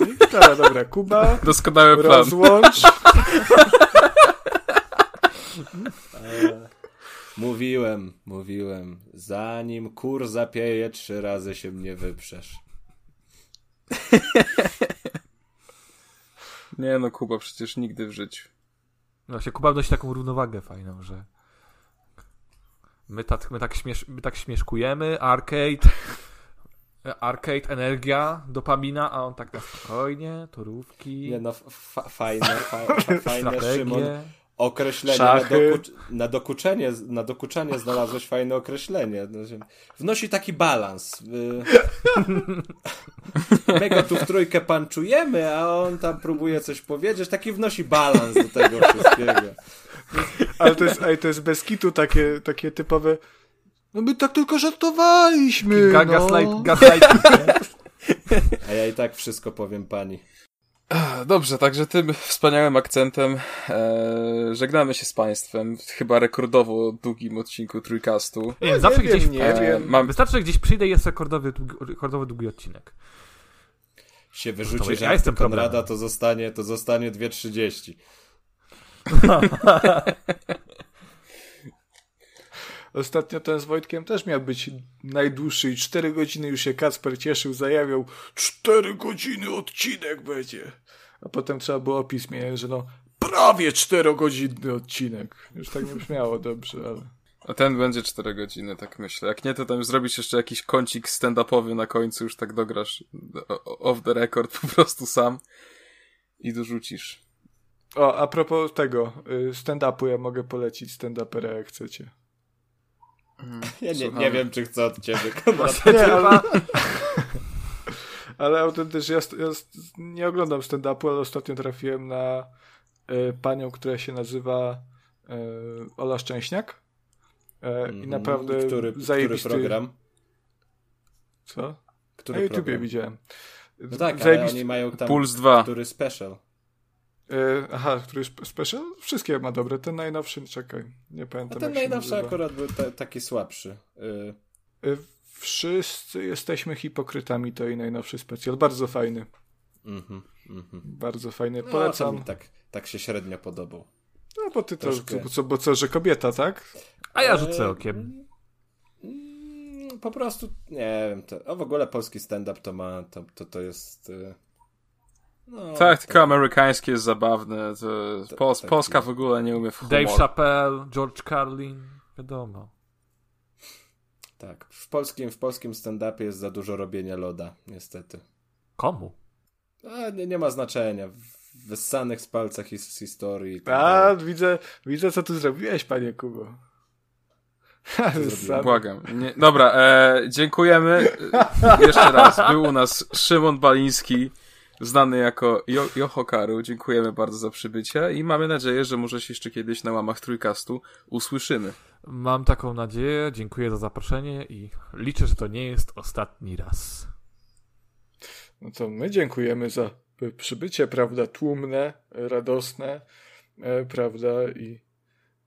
No i dobra, dobra, Kuba, Doskonały plan. rozłącz. E, Mówiłem, mówiłem. Zanim kur zapieje, trzy razy się mnie wyprzesz. Nie no, Kuba, przecież nigdy w życiu. No Właśnie, Kuba wnosi taką równowagę fajną, że. My tak, my tak, śmiesz, my tak śmieszkujemy, arcade. Arcade, energia, dopamina, a on tak na spokojnie, torówki, Nie no, fa fajne, fa fa fajne, Szymon. Określenie na, dokucz na, dokuczenie, na dokuczanie znalazłeś fajne określenie. Znaczy, Wnosi taki balans. Y, My go tu w trójkę panczujemy, a on tam próbuje coś powiedzieć. Taki wnosi balans do tego wszystkiego. Ale to jest, ej, to jest bez kitu takie, takie typowe no my tak tylko żartowaliśmy, Ga no. gaslight, gaslighting. A ja i tak wszystko powiem pani. Dobrze, także tym wspaniałym akcentem e, żegnamy się z Państwem w chyba rekordowo długim odcinku Trójkastu. Nie wiem, zawsze nie gdzieś. wiem, nie E, wiem. mam, Wystarczy, że gdzieś przyjdę i jest rekordowy, długi, rekordowy długi odcinek. Się wyrzuci ja żarty jestem Konrada, problemem. to zostanie, to zostanie 2.30. ostatnio ten z Wojtkiem też miał być najdłuższy i 4 godziny już się Kacper cieszył, zajawiał 4 godziny odcinek będzie. A potem trzeba było opis mieć, że no prawie 4-godzinny odcinek. Już tak nie brzmiało dobrze, ale... A ten będzie 4 godziny, tak myślę. Jak nie, to tam zrobisz jeszcze jakiś kącik stand-upowy na końcu, już tak dograsz off the record po prostu sam i dorzucisz. O, a propos tego y, stand-upu, ja mogę polecić stand-upera jak chcecie. Ja nie, nie wiem, czy chcę od ciebie. Nie, ale, ale autentycznie ja, ja nie oglądam stand-upu, ale ostatnio trafiłem na y, panią, która się nazywa y, Ola Szczęśniak. Y, mm -hmm. I mhm. naprawdę który, zajebisty... który program? Co? Który na YouTubie program? widziałem. No tak, Zajebisty... ale oni mają tam Puls 2. który special. E, aha, który jest special? Wszystkie ma dobre. Ten najnowszy, czekaj, nie pamiętam. A ten najnowszy akurat był ta, taki słabszy. Y... Wszyscy jesteśmy hipokrytami, to i najnowszy specjal. Bardzo fajny. Mhm, mhm. Bardzo fajny. No, Polecam. mi tak, tak się średnio podobał. No bo ty Troszkę. to, bo co, bo co, że kobieta, tak? A ja rzucę okiem. Mm, Po prostu, nie wiem, to, o w ogóle polski stand-up to ma, to, to, to jest... No, Tak, tylko amerykańskie jest zabawne. To To- Polska w ogóle nie umie w humor. Dave Chappelle, George Carlin, wiadomo. Tak, w polskim, w polskim stand-upie jest za dużo robienia loda, niestety. Komu? A nie, nie ma znaczenia. W- Wyssanych z palca his, z historii. i tak A, widzę, widzę, co tu zrobiłeś, panie Kubo. Błagam. Nie, dobra, e, dziękujemy. Jeszcze raz. Był u nas Szymon Baliński, znany jako jo Johokaru. Dziękujemy bardzo za przybycie i mamy nadzieję, że może się jeszcze kiedyś na łamach Trójkastu usłyszymy. Mam taką nadzieję, dziękuję za zaproszenie i liczę, że to nie jest ostatni raz. No to my dziękujemy za przybycie, prawda, tłumne, radosne, e, prawda, i,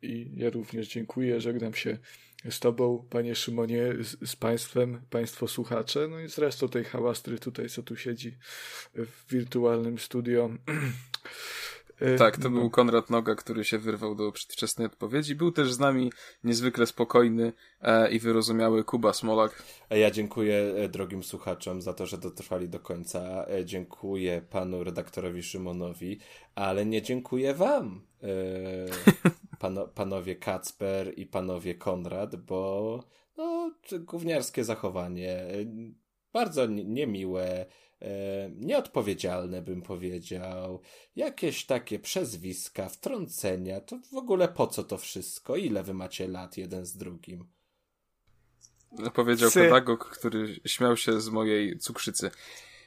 i ja również dziękuję, żegnam się z tobą, panie Szymonie, z, z państwem, państwo słuchacze, no i z resztą tej hałastry tutaj, co tu siedzi w wirtualnym studio. E, Tak, to no. był Konrad Noga, który się wyrwał do przedwczesnej odpowiedzi. Był też z nami niezwykle spokojny e, i wyrozumiały Kuba Smolak. A Ja dziękuję e, drogim słuchaczom za to, że dotrwali do końca. E, Dziękuję panu redaktorowi Szymonowi, ale nie dziękuję wam, e, pano, panowie Kacper i panowie Konrad, bo no, gówniarskie zachowanie, e, bardzo ni- niemiłe, e, nieodpowiedzialne bym powiedział, jakieś takie przezwiska, wtrącenia, to w ogóle po co to wszystko? Ile wy macie lat jeden z drugim? Powiedział Psy. pedagog, który śmiał się z mojej cukrzycy.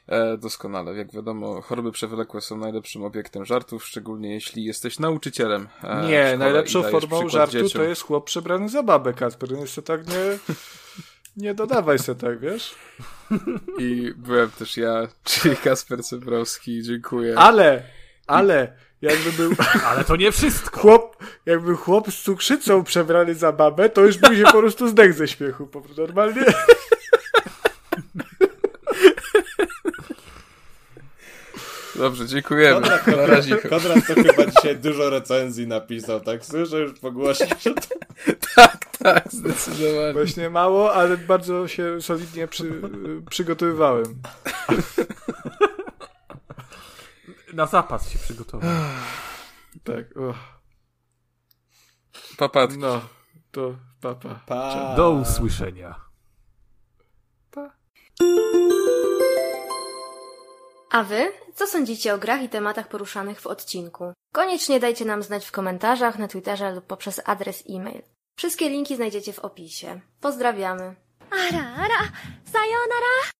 E, doskonale. Jak wiadomo, choroby przewlekłe są najlepszym obiektem żartów, szczególnie jeśli jesteś nauczycielem. E, Nie, najlepszą formą żartu dzieciom. to jest chłop przebrany za babę, Kasper. Jeszcze tak nie, nie dodawaj se tak, wiesz? I byłem też ja, czyli Kasper Cebrowski. Dziękuję. Ale, ale, jakby był Ale to nie wszystko. chłop, jakby chłop z cukrzycą przebrany za babę, to już by się po prostu zdech ze śmiechu, po prostu normalnie. Dobrze, dziękujemy. Konrad, razie. Konrad to chyba dzisiaj dużo recenzji napisał, tak słyszę już po głosie, że to... Tak, tak, zdecydowanie. Właśnie mało, ale bardzo się solidnie przy, przygotowywałem. Na zapas się przygotował. Tak, Papatki. no, to papa. Pa. Do usłyszenia. A wy? Co sądzicie o grach i tematach poruszanych w odcinku? Koniecznie dajcie nam znać w komentarzach, na Twitterze lub poprzez adres e-mail. Wszystkie linki znajdziecie w opisie. Pozdrawiamy! あらあら、さようなら。